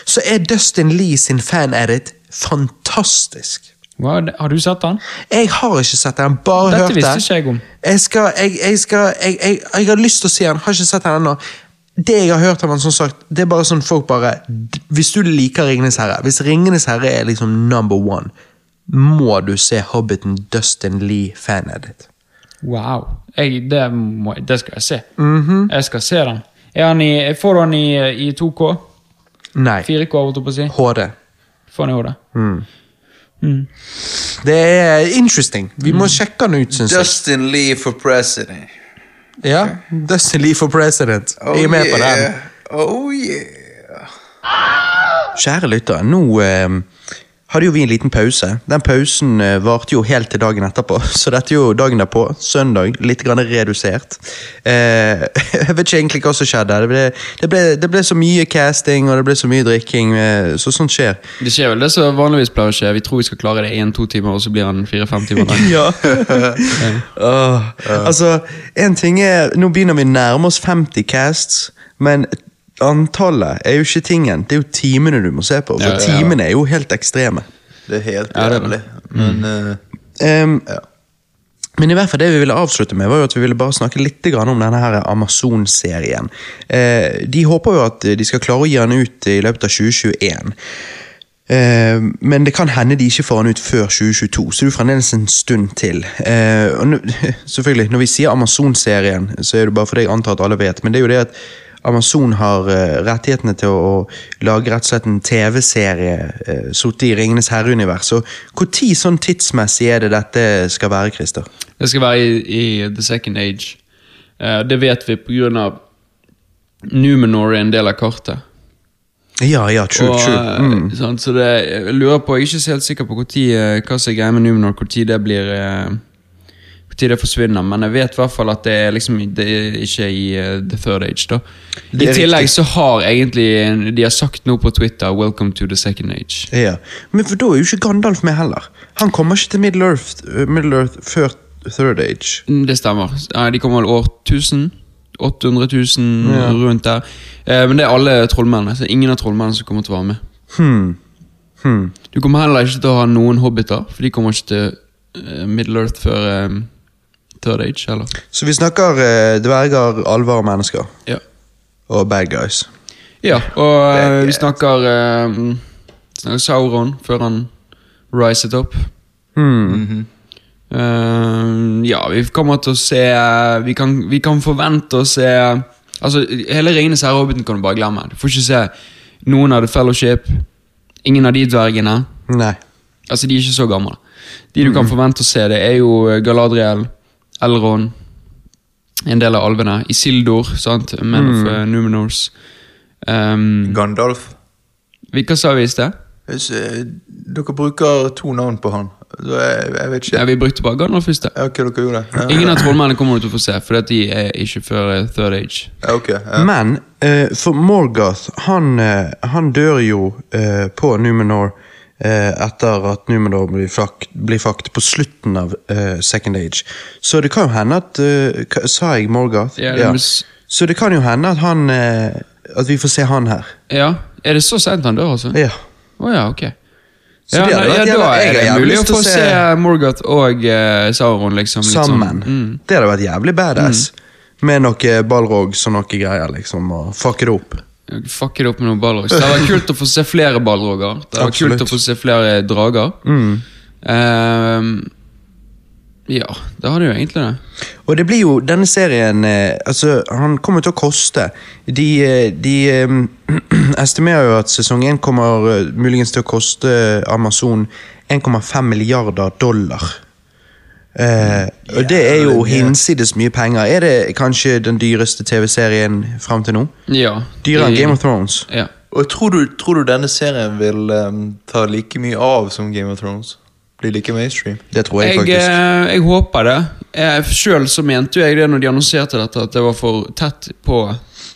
så er Dustin Lee sin fan-edit fantastisk. Hva, har du sett han? Jeg har ikke sett den, bare Dette hørt det. visste ikke jeg om. Jeg, skal, jeg, jeg, skal, jeg, har lyst til å se den, har ikke sett den ennå. Det jeg har hørt av han, som sagt, det er bare sånn folk bare Hvis du liker Ringenes herre, hvis Ringenes herre er liksom number one, må du se Hobbiten Dustin Lee fan-edit. Wow. Jeg, det, må, det skal jeg se. Mhm. Jeg skal se den. Er han i, får du den i, i 2K? Nei. 4K, holdt jeg på å si? HD. Får han i hodet? Det er interesting. Vi må sjekke den ut, syns jeg. Dustin Lee for president. Ja, Dustin Lee for president. Jeg er med på den. Oh yeah. Kjære lyttere, nå eh, hadde jo vi en liten pause. Den pausen eh, varte jo helt til dagen etterpå, så dette er jo dagen derpå, søndag, litt grann redusert. Eh, jeg vet ikke egentlig hva som skjedde. Det ble, det, ble, det ble så mye casting, og det ble så mye drikking, eh, så sånt skjer. Det skjer vel det som vanligvis pleier å skje. Vi tror vi skal klare det i en-to timer, og så blir han fire-fem timer lang. Ja. oh, Altså, en ting er Nå begynner vi å nærme oss 50 casts, men antallet er jo ikke tingen. Det er jo timene du må se på, for Ja, ja, ja. timene er jo helt ekstreme. Det er helt jævlig. Men uh, um, ja. Men i hvert fall det vi ville avslutte med, var jo at vi ville bare snakke litt om denne her Amazon-serien. Eh, de håper jo at de skal klare å gi den ut i løpet av 2021. Eh, men det kan hende de ikke får den ut før 2022, så det er fremdeles en stund til. Eh, og selvfølgelig, Når vi sier Amazon-serien, så er det bare fordi jeg antar at alle vet, men det er jo det at Amazon har eh, rettighetene til å, lage rett og slett en TV-serie uh, sittet i Ringenes herre-univers. Så Når sånn tidsmessig er det dette skal være, Christer? Det skal være i, i The Second Age. Uh, det vet vi av Numenor er en del av kartet. Ja, ja, true, Og, true. Mm. Sånn, så det, jeg lurer på, jeg er ikke helt sikker på hvor tid, hva som er greia med Numenor, tid det blir Hvor tid det forsvinner, men jeg vet i hvert fall at det er liksom det er ikke i uh, The Third Age. da I tillegg så har egentlig De har sagt noe på Twitter 'Welcome to the second age'. Ja. Men for da er jo ikke Gandalf med heller. Han kommer ikke til Middle Earth, uh, Middle Earth før Third Age. Mm, Det stemmer. De kommer vel år 1000? 800 000 Ja. rundt der. Eh, men det er alle trollmennene, så ingen av trollmennene som kommer til å være med. Hmm. Hmm. Du kommer heller ikke til å ha noen hobbiter, for de kommer ikke til eh, Middle Earth før eh, Third Age, eller? Så vi snakker eh, dverger, alver og mennesker. Ja. Og bad guys. Ja, og eh, vi snakker, eh, snakker Sauron før han riset opp. Hmm. Eh, ja, vi kommer til å se Vi kan, vi kan forvente å se Altså, Hele Ringenes herre-hobbiten kan du bare glemme. Du får ikke se noen av The Fellowship. Ingen av de dvergene. Nei. Altså, De er ikke så gamle. De du kan forvente å se, det er jo eh, Galadriel, Elron, en del av alvene. Isildur, sant? Men of eh, Numenors. Um, Gandalf. Hvilke hva sa vi i sted? Hvis, eh, dere bruker to navn på han. Jeg, jeg vet ikke. Ja, vi brukte bare Gandalf i sted. Okay, dere gjorde det. Ja. Ingen av trollmennene kommer du til å få se, for de er ikke før eh, Third Age. Okay. Ja. Men uh, for Morgoth, han, han dør jo uh, på Numenor etter at Numenor blir fakt, blir fakt på slutten av eh, Second Age. Så det kan jo hende at eh, Sa jeg Morgoth? Ja, ja. Så det kan jo hende at han eh, At vi får se han her. Ja, Er det så sent han dør, altså? Å Ja. ja, ok. Så ja, det nei, ja, da er det mulig å få se se- Morgoth og uh, Sauron liksom litt Sammen. Sånn. Mm. Det hadde vært jævlig badass. Med noe ballrogs og noe greier, liksom. Og fucke det opp. Fuck det opp med noen balrogs. Det hadde vært kult å få se flere ballroger. Det hadde vært kult å få se flere drager. Ehm, ja, det hadde jo egentlig det. Og det blir jo denne serien eh, Altså, han kommer til å koste. De, eh, de eh, estimerer jo at sesong 1 kommer muligens til å koste Amazon 1,5 milliarder dollar. Eh, og det er jo hinsides mye penger. Er det kanskje den dyreste TV-serien fram til nå? Ja. Dyrere enn Game of Thrones. Ja. Og tror du, tror du denne serien vil um, ta like mye av som Game of Thrones? Bli like mainstream? Det tror jeg, Jeg, faktisk. eh, jeg håper det. Jeg, selv så mente jo jeg det når de annonserte dette, at det var for tett på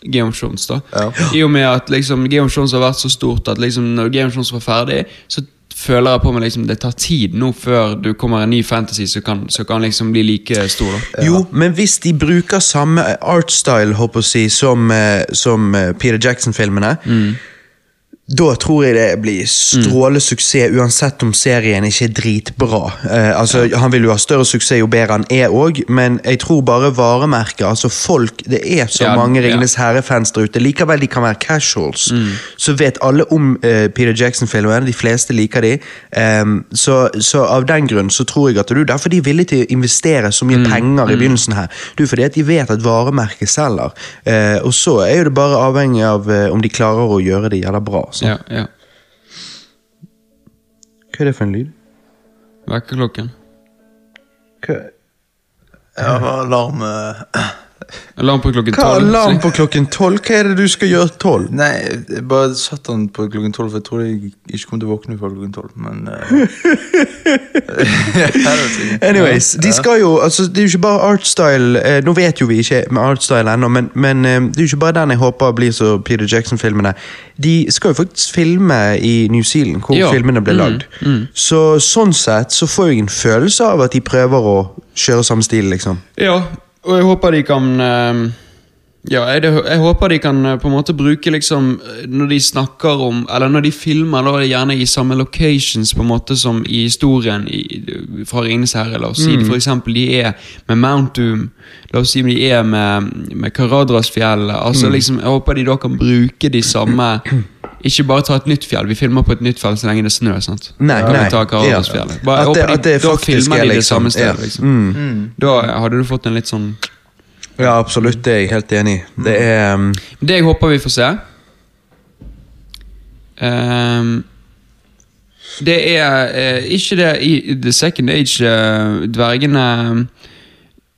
Game of Thrones. da Ja. I og med at liksom, Game of Thrones har vært så stort at liksom, når Game of Thrones var ferdig, så føler jeg på meg liksom, det tar tid nå før du kommer en ny fantasy som kan, så kan liksom bli like stor. da Jo, men hvis de bruker samme artstyle håper jeg som, eh, som eh, Peter Jackson-filmene, da tror jeg det blir strålende suksess, uansett om serien ikke er dritbra. Eh, altså, Han vil jo ha større suksess jo bedre han er òg, men jeg tror bare varemerket altså folk, Det er så Ja, mange ja. Ringenes herre-fans der ute. Likevel de kan være casuals. Så vet alle om eh, Peter Jackson-filmene. De fleste liker de. Em, så, så av den grunn så tror jeg at du derfor de er villige til å investere så mye penger i begynnelsen her. Du, fordi at de vet at varemerket selger. Eh, og så er jo det bare avhengig av eh, om de klarer å gjøre det jævla bra. Så. Ja, ja. Hva er det for en lyd? Vekkerklokken. Hva, Ja, alarm Alarm på klokken hva tolv. alarm på klokken tolv? Hva er det du skal gjøre tolv? Nei, jeg bare satt den på klokken tolv, for jeg trodde jeg ikke kom til å våkne før klokken tolv, men eh. Anyways, de skal jo, altså det er jo ikke bare artstyle eh, Nå vet jo vi ikke med artstyle ennå, men, men eh, det er jo ikke bare den jeg håper blir så Peter Jackson-filmene. De skal jo faktisk filme i New Zealand, hvor Ja. filmene ble Mm, lagd. Så sånn sett så får jeg en følelse av at de prøver å kjøre samme stil, liksom. Ja, og jeg håper de kan eh, Ja, jeg, jeg håper de kan eh, på en måte bruke liksom eh, Når de snakker om Eller når de filmer, da er det gjerne i samme locations på en måte som i historien i, fra Ringenes herre. La oss si Mm. eksempel de er med Mount Doom. La oss si de er med, med Karadrasfjellet. Altså Mm. liksom, Jeg håper de da kan bruke de samme Ikke bare ta et nytt fjell. Vi filmer på et nytt fjell så lenge det snør. sant? Nei, nei, ta ja. Bare, At det- håper at det de, da filmer er de det liksom- samme stedet. ja. Liksom. Mm. Da hadde du fått en litt sånn Ja, absolutt. Det er jeg helt enig i. Det er um, Det jeg håper vi får se um, Det er eh, ikke det i The Second Age eh, dvergene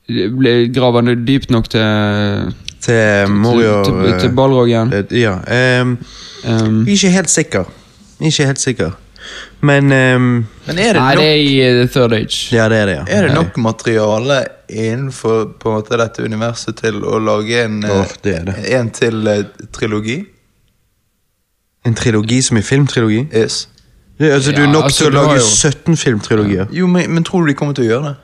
eh, ble graver dypt nok til til Morio til, til, til eh, Balrogen. eh, Ja. Um, Um, ikke helt sikker. Ikke helt sikker. Men um, Men er det, nei, det er i eh, The Third Age. Ja, det er det, ja. er det nok materiale innenfor på en måte dette universet til å lage en, oh, det er det. en til uh, trilogi? En trilogi som i filmtrilogi? Yes. Det, altså, du er nok altså, til å lage jo- 17 filmtrilogier. Jo, men, men tror du de kommer til å gjøre det?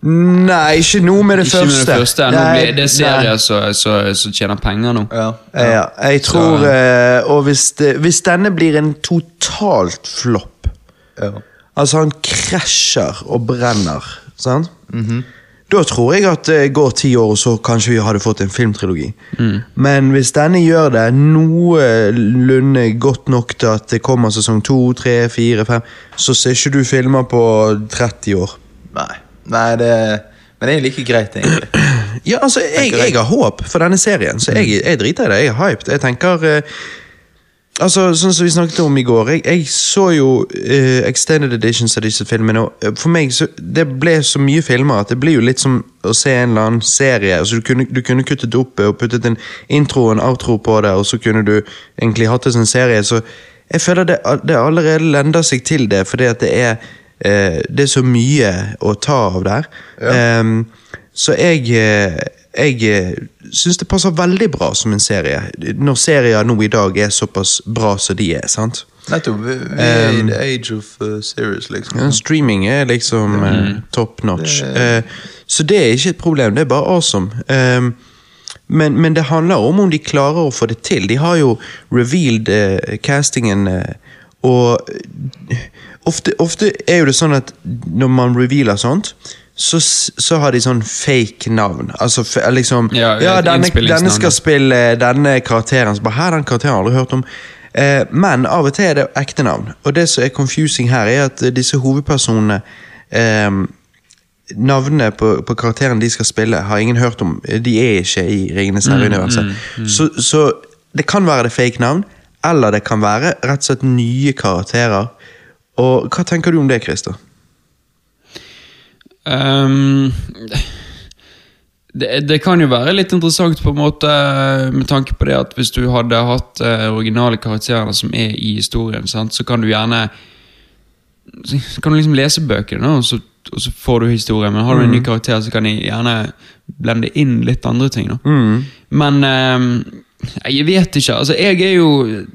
Nei, ikke nå med det Ikke med første. det første. Nå Nei, blir det serier som så, så tjener penger nå. Ja. Ja, jeg tror eh, Og hvis, det, hvis denne blir en totalt flopp ja. Altså, han krasjer og brenner, sant? Mhm. Da tror jeg at det går ti år, og så kanskje vi hadde fått en filmtrilogi. Mm. Men hvis denne gjør det noenlunde godt nok til at det kommer sesong to, tre, fire, fem, så ser ikke du filmer på 30 år. Nei. Nei, det Men det er like greit, egentlig. Ja, altså, jeg, jeg har håp for denne serien, så jeg, jeg driter i det. Jeg er hyped. Jeg tenker eh, Altså, Sånn som vi snakket om i går, jeg, jeg så jo eh, extended editions av disse filmene, og eh, for meg så det ble så mye filmer at det blir jo litt som å se en eller annen serie. altså Du kunne, du kunne kuttet opp og puttet en intro og en outro på det, og så kunne du egentlig hatt det som en serie. Så jeg føler det, det allerede lender seg til det, fordi at det er eh, det er så mye å ta av der. Ehm, så jeg eh, jeg eh, syns det passer veldig bra som en serie, når serier nå i dag er såpass bra som de er. sant? Nettopp. Vi, er i the age of uh, series, liksom. Ja, streaming er liksom eh, top notch. Eh, så det er ikke et problem, det er bare awesome. Um, men, men det handler om om de klarer å få det til. De har jo revealed eh, castingen, eh, og ofte, ofte er jo det sånn at når man revealer sånt, så, så har de sånn fake navn. Altså liksom Ja, Ja, denne, denne skal spille denne karakteren. Så bare, Hæ, den karakteren har jeg aldri hørt om. Eh, men av og til er det ekte navn. Og det som er confusing her, er at disse hovedpersonene eh, Navnene på, på karakteren de skal spille, har ingen hørt om. De er ikke i Ringenes herre-universet. Så, så det kan være det fake navn, eller det kan være rett og slett nye karakterer. Og hva tenker du om det, Christer? Um, det, det kan jo være litt interessant på en måte med tanke på det at hvis du hadde hatt eh, originale karakterer som er i historien, sant, så kan du gjerne så kan du liksom lese bøkene, da, og så, og så får du historien. Men har du en ny karakter, så kan de gjerne blende inn litt andre ting. Da. Men ehm, jeg vet ikke. altså Jeg er jo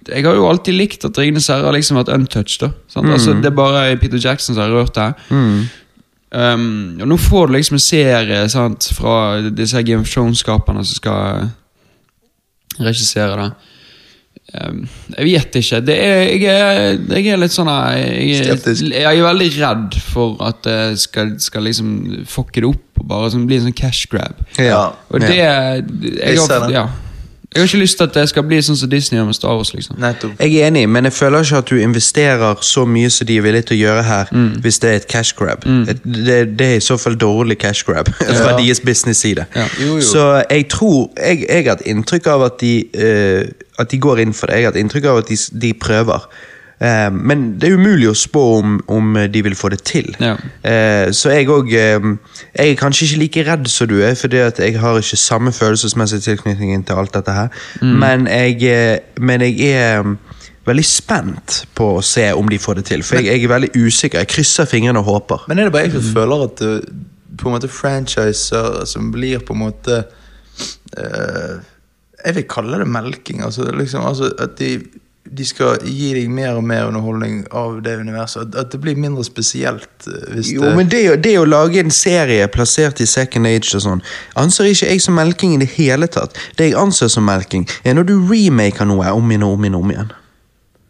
Jeg har jo alltid likt at Ringenes herre har liksom vært untouched. da sant? Altså Det er bare Peter Jackson som har rørt det. Um, og nå får du liksom en serie sant, fra disse Game of Thrones-skaperne som skal regissere det. Um, jeg vet ikke. Det er, jeg, er, jeg er litt sånn jeg, Skeptisk. jeg er veldig redd for at det skal, skal liksom fucke det opp og bare sånn, bli en sånn cash grab. Ja. Og det jeg, Jeg ser det. ja. Jeg har ikke lyst til at det skal bli sånn som Disney gjør med Star Wars. liksom Nettopp. Jeg er enig, men jeg føler ikke at du investerer så mye som de er villige til å gjøre her, hvis det er et cash grab. Det, det er i så fall dårlig cash grab fra Ja. deres business-side. Ja. Jo, jo. Så jeg tror Jeg, jeg har et inntrykk av at de, uh, at de går inn for det. Jeg har et inntrykk av at de, de prøver. Eh, men det er umulig å spå om, om de vil få det til. Ja. Eh, så jeg òg Jeg er kanskje ikke like redd som du er, fordi at jeg har ikke samme følelsesmessig tilknytning til alt dette her. Men, jeg, eh, men jeg er mm, veldig spent på å se om de får det til. For jeg, jeg er veldig usikker. Jeg krysser fingrene og håper. Men er det bare jeg som føler at du på en måte franchiser som blir på en måte uh, Jeg vil kalle det melking. Altså, liksom, altså At de, de skal gi deg mer og mer underholdning av det universet. At, det blir mindre spesielt. eh, Jo, det, men det, det å lage en serie plassert i second age og sånn, anser ikke jeg som melking i det hele tatt. Det jeg anser som melking, er når du remaker noe om igjen og om igjen om igjen.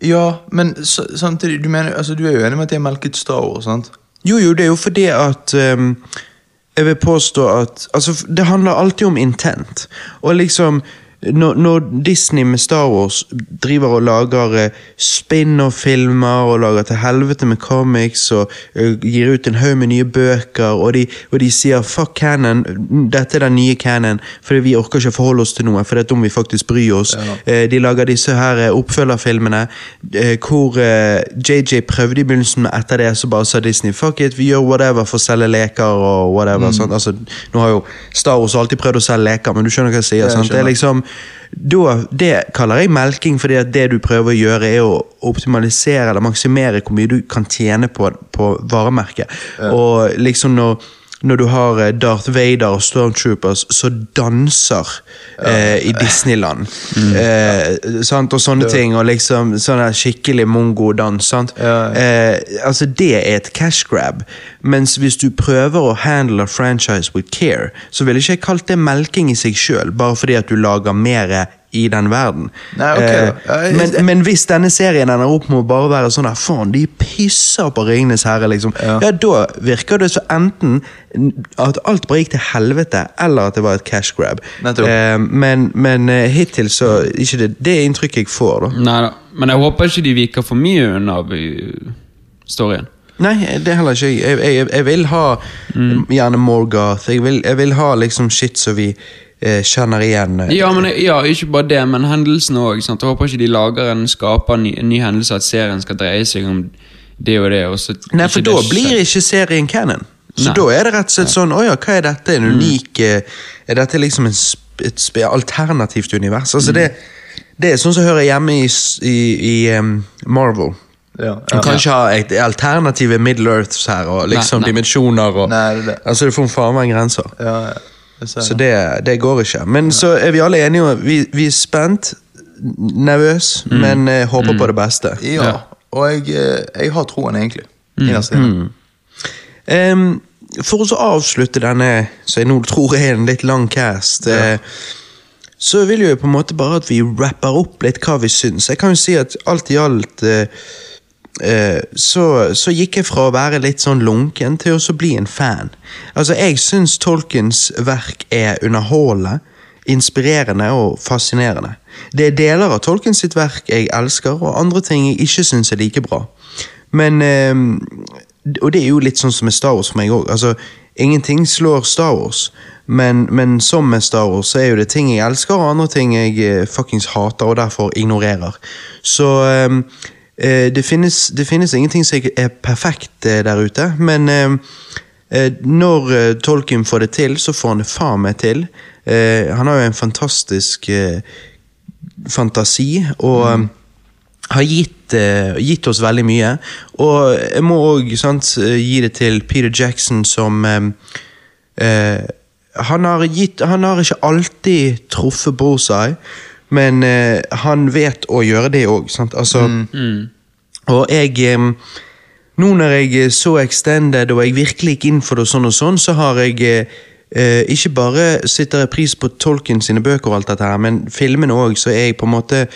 Ja, men så, samtidig du, mener, altså, du er jo enig med at de har melket Star Wars, sant? Jo, jo, det er jo fordi at um, Jeg vil påstå at Altså, det handler alltid om intent. Og liksom når, når Disney med Star Wars driver og lager eh, spin-off-filmer og lager til helvete med comics og eh, gir ut en haug med nye bøker, og de, og de sier 'fuck canon', dette er den nye canon, fordi vi orker ikke forholde oss til noe, for det er om vi faktisk bryr oss. Ja. de lager disse her eh, oppfølgerfilmene eh, hvor eh, JJ prøvde i begynnelsen, men etter det så bare sa Disney 'fuck it, vi gjør whatever for å selge leker' og whatever. Mm. Altså, nå har jo Star Wars alltid prøvd å selge leker, men du skjønner hva jeg sier. jeg? Det er liksom da, Det kaller jeg melking, fordi at det du prøver å gjøre, er å optimalisere eller maksimere hvor mye du kan tjene på, på varemerket. Og liksom når når du har eh, Darth Vader og Stormtroopers som danser eh, i Disneyland. Mm. Eh, sant? Og sånne ting. Og liksom sånn skikkelig mongo-dans. sant? Ja, Eh, altså Det er et cash grab. Mens hvis du prøver å handle a franchise with care, så ville ikke jeg kalt det melking i seg sjøl, bare fordi at du lager mer i den verden. Nei, okay, Eh, men, men hvis denne serien ender opp med å bare være sånn der, faen, de pisser på Ringenes herre, liksom, Ja. ja. da virker det så enten at alt bare gikk til helvete, eller at det var et cash grab. Eh, men men eh, hittil så ikke det, det er inntrykket jeg får, da. Nei da. Men jeg håper ikke de viker for mye unna storyen. Nei, det er heller ikke jeg. Jeg, jeg, jeg vil ha Mm. gjerne Morgoth. Jeg vil, jeg vil ha liksom shit som vi kjenner igjen. Ja, men ja, ikke bare det, men hendelsene òg. Jeg håper ikke de lager en skaper en ny, en ny hendelse, at serien skal dreie seg om det og det. Og så Nei, for da det blir ikke serien canon. Så Nei. da er det rett og slett sånn Å ja, hva er dette? En unik mm. Er dette liksom en, sp- et sp- alternativt univers? Altså det, det er sånn som hører hjemme i, i, i um, Marvel. Ja, Du ja. kan ikke ha et alternative Middle Earths her, og liksom Nei, nei. dimensjoner og Nei, det det. Altså, det får faen meg grenser. ja, ja. Så det. det, går ikke. Men så er vi alle enige om Vi, vi er spent, nervøs, men eh, håper på det beste. Ja, Ja. og jeg, eh, jeg har troen, egentlig. Mm. Um, for å så avslutte denne, som jeg nå tror er en litt lang cast, eh, så vil jo jeg på en måte bare at vi rapper opp litt hva vi syns. Jeg kan jo si at alt i alt eh, så, så gikk jeg fra å være litt sånn lunken til å bli en fan. Altså, jeg syns Tolkens verk er underholdende, inspirerende og fascinerende. Det er deler av Tolkens sitt verk jeg elsker, og andre ting jeg ikke syns er like bra. Men eh, Og det er jo litt sånn som med Star Wars for meg òg. Altså, ingenting slår Star Wars. Men, men som med Star Wars så er jo det ting jeg elsker, og andre ting jeg eh, fuckings hater og derfor ignorerer. Så eh, eh, det, finnes, det finnes ingenting som er perfekt eh, der ute, men eh, eh, når eh, Tolkien får det til, så får han det faen meg til. Eh, han har jo en fantastisk eh, fantasi, og mm. har gitt, eh, gitt oss veldig mye. Og jeg må òg gi det til Peter Jackson som eh, eh, han, har gitt, han har ikke alltid truffet bullseye, men eh, han vet å gjøre det òg. Altså, Og jeg eh, Nå når jeg så Extended og jeg virkelig gikk inn for det og sånn og sånn, så har jeg eh, eh, ikke bare sitter jeg pris på Tolkien sine bøker og alt dette her, men filmene òg, så er jeg på en måte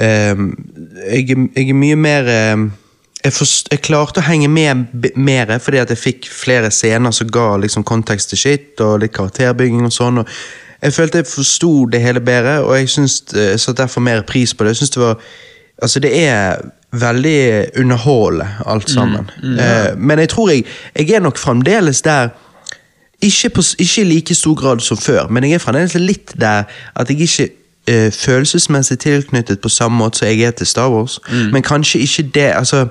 jeg, jeg er mye mer jeg, forst, jeg klarte å henge med mer, fordi at jeg fikk flere scener som ga liksom kontekst til shit, og litt karakterbygging og sånn. og Jeg følte jeg forsto det hele bedre, og jeg syns eh, jeg satte derfor mer pris på det. Jeg synes det var Altså, det er veldig underholdende, alt sammen. Eh, men jeg tror jeg Jeg er nok fremdeles der ikke, i like stor grad som før, men jeg er fremdeles litt der at jeg ikke eh, følelsesmessig tilknyttet på samme måte som jeg er til Star Wars. Men kanskje ikke det altså,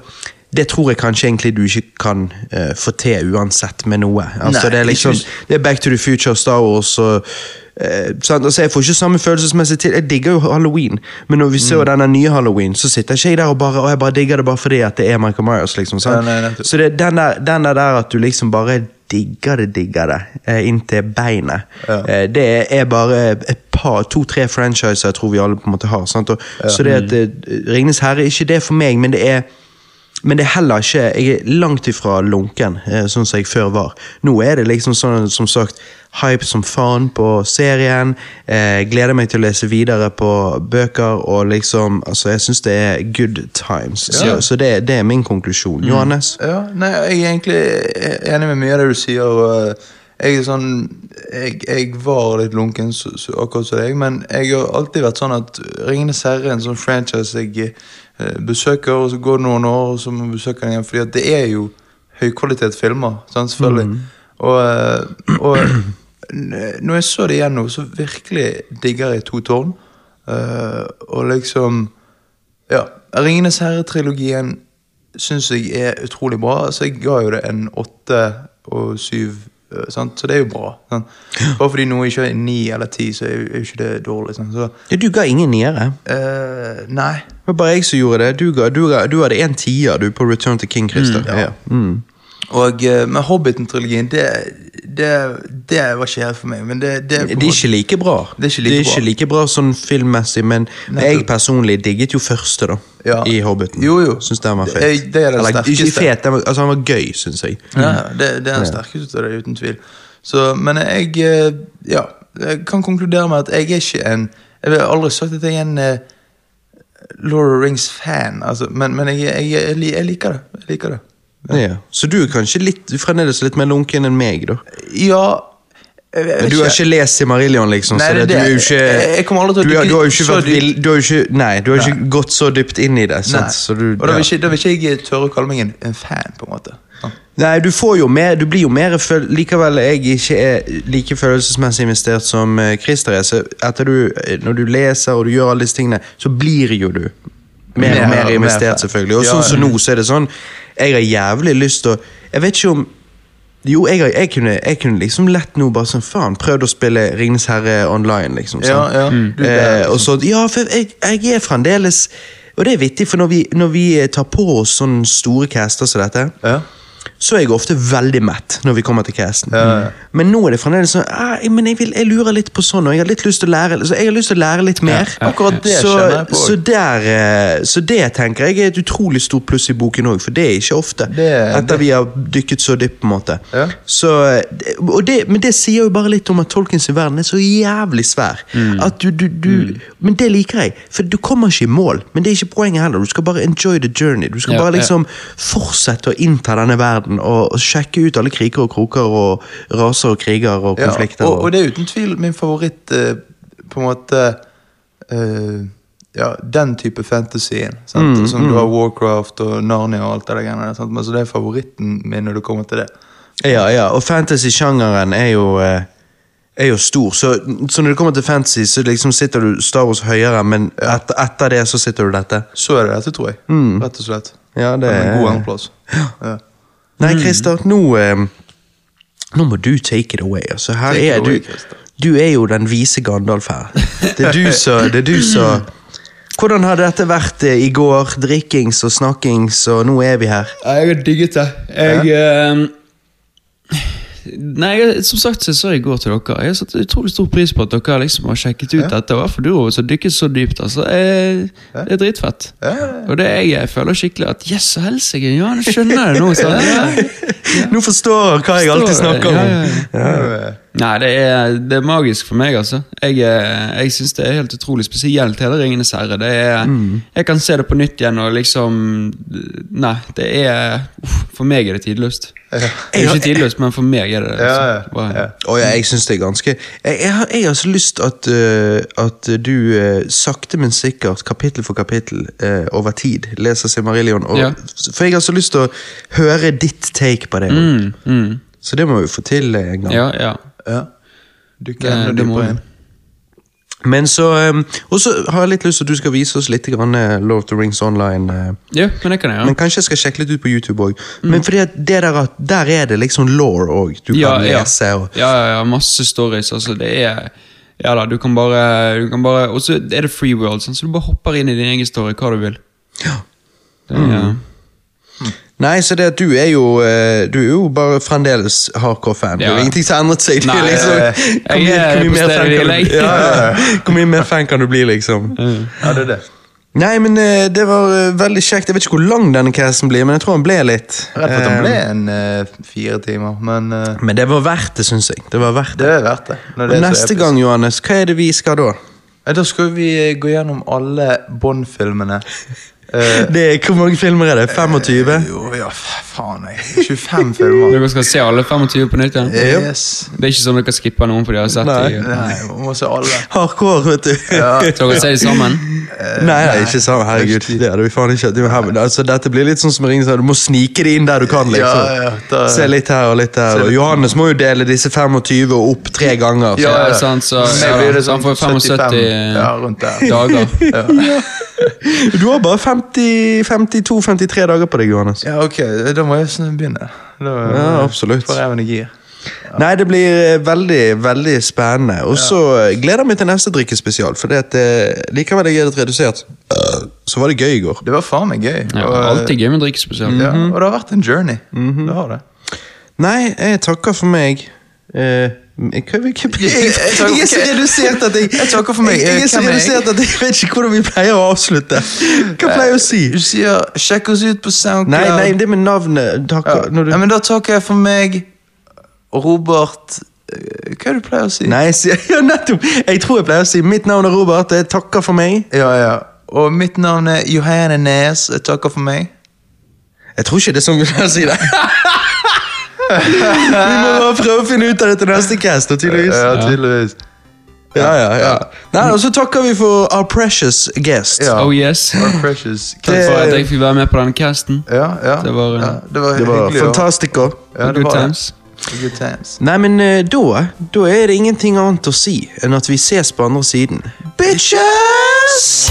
Det tror jeg kanskje egentlig du ikke kan uh, få til uansett med noe. Altså, Nei, det, er liksom, det er Back to the Future Star Wars og eh, sant? altså, Jeg får ikke samme følelsesmessig til Jeg digger jo Halloween, men når vi ser denne nye Halloween, så sitter ikke jeg der og bare Og jeg bare digger det bare fordi at det er Michael Myers. liksom? Ja, nei, nettopp. Så det den der, den der, at du liksom bare digger det, digger det, eh, inntil beinet. Ja. Eh, det er bare et par, to-tre franchiser jeg tror vi alle på en måte har. Og, Så det at eh, Ringenes herre er ikke det for meg, men det er men det er heller ikke Jeg er langt ifra lunken, eh, sånn som jeg før var. Nå er det liksom sånn, som sagt, hype som faen på serien. Eh, gleder meg til å lese videre på bøker, og liksom Altså, jeg syns det er good times. Ja. Så, så det, det er min konklusjon. Johannes? Ja, nei, jeg er egentlig enig med mye av det du sier. og jeg er sånn jeg, jeg var litt lunken, så, så, akkurat som deg, men jeg har alltid vært sånn at Ringenes herre er en sånn franchise jeg eh, besøker, og så går det noen år, og så må besøke den igjen. fordi det er jo høykvalitetsfilmer, sant, selvfølgelig. Og, eh, og når jeg så det igjen nå, så virkelig digger jeg To tårn. Uh, og liksom Ja. Ringenes herre-trilogien syns jeg er utrolig bra. Altså, jeg ga jo det en åtte og syv. Eh, Sant? Så det er jo bra. Sant? Bare fordi noe ikke er ni eller ti, så er jo ikke det dårlig. Så, Ja, du ga ingen niere. Uh, nei. Det var bare jeg som gjorde det. Du, ga, du, ga, du hadde en tier du på Return to King Christer. ja. ja. Mm. Og eh, med Hobbiten-trilogien, det, det, det var ikke helt for meg. Men det, det, Det er ikke like bra. Det er ikke like er bra. ikke like bra sånn filmmessig, men jeg personlig digget jo første, da. Ja. I Hobbiten. Jo, jo. Syns den var fet. Det, det er den Eller, ikke fet, den var, altså han var gøy, syns jeg. Ja, det, det er den sterkeste av det, uten tvil. Så, men jeg eh, Ja, jeg kan konkludere med at jeg er ikke en Jeg har aldri sagt at jeg er en uh, Lord Rings-fan, altså, men, men jeg, jeg, jeg, jeg liker det. Jeg liker det. Ja. Så du er kanskje litt, fremdeles litt mer lunken enn meg, da. Ja Men du har ikke lest Simarillion, liksom? Nei, så det det, du ikke Jeg- jeg du, har- du har jo ikke vært vill du har ikke, Nei, du har nei. ikke gått så dypt inn i det. Sant? Så du, og da vil, ikke, da vil ikke jeg tørre å kalle meg en, en fan, på en måte. Ja. Nei, du får jo mer Du blir jo mer Likevel jeg ikke er like følelsesmessig investert som eh, Christer er, så etter du Når du leser og du gjør alle disse tingene, så blir jo du mer Mer og mer investert, selvfølgelig. Og sånn som nå, så er det sånn Jeg har jævlig lyst til å Jeg vet ikke om jo, jeg, jeg, kunne, jeg kunne liksom lett nå bare sånn Faen, prøvd å spille Ringenes herre online, liksom. Ja, sånn. ja. ja. er Eh, og så, ja, for jeg, jeg er fremdeles Og det er vittig, for når vi, når vi tar på oss sånne store caster som dette, Ja. Så er jeg ofte veldig mett når vi kommer til casten. Ja, ja. Men nå er det fremdeles sånn ah, men jeg, vil, jeg lurer litt på sånn, og jeg har litt lyst til å lære så jeg har lyst til å lære litt mer. Akkurat det så, jeg på. Så, der, eh, så det tenker jeg er et utrolig stort pluss i boken òg, for det er ikke ofte. Det- etter vi har dykket så dypt, på en måte. Ja. Så, eh, det, men det sier jo bare litt om at Tolkiens verden er så jævlig svær. Mm. At du, du, du, Men det liker jeg, for du kommer ikke i mål. Men det er ikke poenget heller. Du skal bare enjoy the journey. Du skal Ja, bare ja. liksom fortsette å innta denne verden og, og sjekke ut alle kriger og kroker og raser og kriger og Ja, konflikter. og, og det er uten tvil min favoritt eh, på en måte eh, Ja, den type fantasyen. Sant? Mm, Som du har Warcraft og Narnia og alt det der greiene sant? Men så det er favoritten min når du kommer til det. Ja, ja, og fantasy-sjangeren er jo eh, er jo stor, så, så når det kommer til fantasy, så liksom sitter du Star Wars høyere, men etter, etter det så sitter du dette. Så er det dette, tror jeg. Rett og slett. Ja, det Det er en god andreplass. Ja. Nei, Christer, nå eh, Nå må du take it away. Altså, her Take er away, du. Du er jo den vise Gandalf her. Det er du som Det er du som Hvordan har dette vært eh, i går? Drikkings og snakkings, og nå er vi her. Jeg har digget det. Jeg eh, Nei, jeg, som sagt så sa jeg i går til dere Jeg har satt utrolig stor pris på at dere liksom har sjekket ut dette. og For du også dykket så dypt. altså jeg, Det er dritfett. Ja, ja, Og det jeg, jeg føler skikkelig at Yes, så helsike! Ja, nå skjønner jeg det nå. Ja. Nå forstår jeg hva jeg alltid snakker om. Ja, ja, ja. Nei, det er, det er magisk for meg, altså. Jeg, eh, jeg syns det er helt utrolig spesielt, hele Ringenes herre. Det er, Jeg kan se det på nytt igjen og liksom Nei, det er uff, For meg er det tidløst. Det er ikke tidløst, men for meg er det det. Ja, altså. ja, ja. Og ja, jeg syns det er ganske Jeg, jeg, har, jeg har så lyst at, uh, at du uh, sakte, men sikkert, kapittel for kapittel, uh, over tid, leser Simarillion. Og, Ja. For jeg har så lyst til å høre ditt take på det. Mm, mm. Så det må vi få til en gang. Ja, ja. Ja. Dykke Det- enda det inn. Men så um, Og så har jeg litt lyst til at du skal vise oss litt grann, uh, Love of the Rings online. Uh, ja, men det kan jeg Men kanskje jeg skal sjekke litt ut på YouTube òg. Men fordi det der, at der er det liksom law òg. Du kan Ja, ja. lese og Ja, ja, ja, masse stories. Altså, det er Ja da, du kan bare, du kan bare Og så er det free world, sånn, så du bare hopper inn i din egen story, hva du vil. Ja. Det er, Nei, så det at du er jo eh, Du er jo bare fremdeles hardcore fan. Det er Ja. ingenting som har endret seg. Nei, liksom, eh, hvor, mye, er på mer fan kan du, ja, ja. hvor mye mer fan kan du bli, liksom? Ja, det er det. Nei, men eh, det var veldig kjekt. Jeg vet ikke hvor lang denne casten blir, men jeg tror han ble litt. Rett og slett han ble en fire timer, men Men det var verdt det, syns jeg. Det var verdt det. det er verdt det. Og neste gang, Johannes, hva er det vi skal da? Da skal vi gå gjennom alle Bond-filmene Det er, Hvor mange filmer er det? 25? Jo, ja, faen, jeg. 25 filmer. Dere skal se alle 25 på nytt Ja? Yes. Det er ikke sånn dere skipper noen for de har sett Nei. de. Nei, vi må se alle. Hardcore, vet du. Så dere ser de sammen? Nei, nei, ikke sammen. Herregud. Det hadde vi faen ikke. Det, her, altså, dette blir litt sånn som ring, Du må snike det inn der du kan. liksom. Ja, ja, da- Se litt her og litt der. Og Johannes må jo dele disse 25 opp tre ganger. Ja, Ja, ja. sant, så, ja, så han får sånn 75 Ja, dager. Du har bare 50 52-53 dager på deg, Johannes. Ja, ok, da må jeg snu- begynne. Da, Ja, absolutt. Får jeg en Ja. Nei, det blir eh, veldig veldig spennende. Og så ja. gleder jeg meg til neste drikkespesial, for det at, eh, likevel jeg er litt redusert, så var det gøy i går. Det var faen meg gøy. Ja, og, alltid gøy med drikkespesial. ja, og det har vært en journey. Det har det. Nei, jeg takker for meg. Eh, jeg, er så redusert at jeg Jeg takker for meg. Jeg, er så er jeg? redusert at jeg vet ikke hvordan vi pleier å avslutte. Hva pleier jeg å si? Du sier 'sjekk oss ut på SoundCloud'. Nei, nei, det med navnet takker, du, ja, men da takker jeg for meg Robert eh, Hva er det du pleier å si? Nei, ja, nettopp! Jeg tror jeg pleier å si mitt navn er Robert, jeg takker for meg. Ja, ja. Og mitt navn er Johanne Nes. Jeg takker for meg. Jeg tror ikke det er sånn vi pleier å si det. vi må bare prøve å finne ut av det til neste cast, tydeligvis. Ja, tydeligvis. Ja, ja, ja. Nei, og så takker vi for our precious guest. Ja. Oh yes. Our precious. Takk for at jeg fikk være med på denne casten. Ja, ja. Det var en- ja, det var Det var hyggelig. fantastico. Ja, det Good var times. Good times. Nei, men eh, da Da er det ingenting annet å si enn at vi ses på andre siden. Bitches!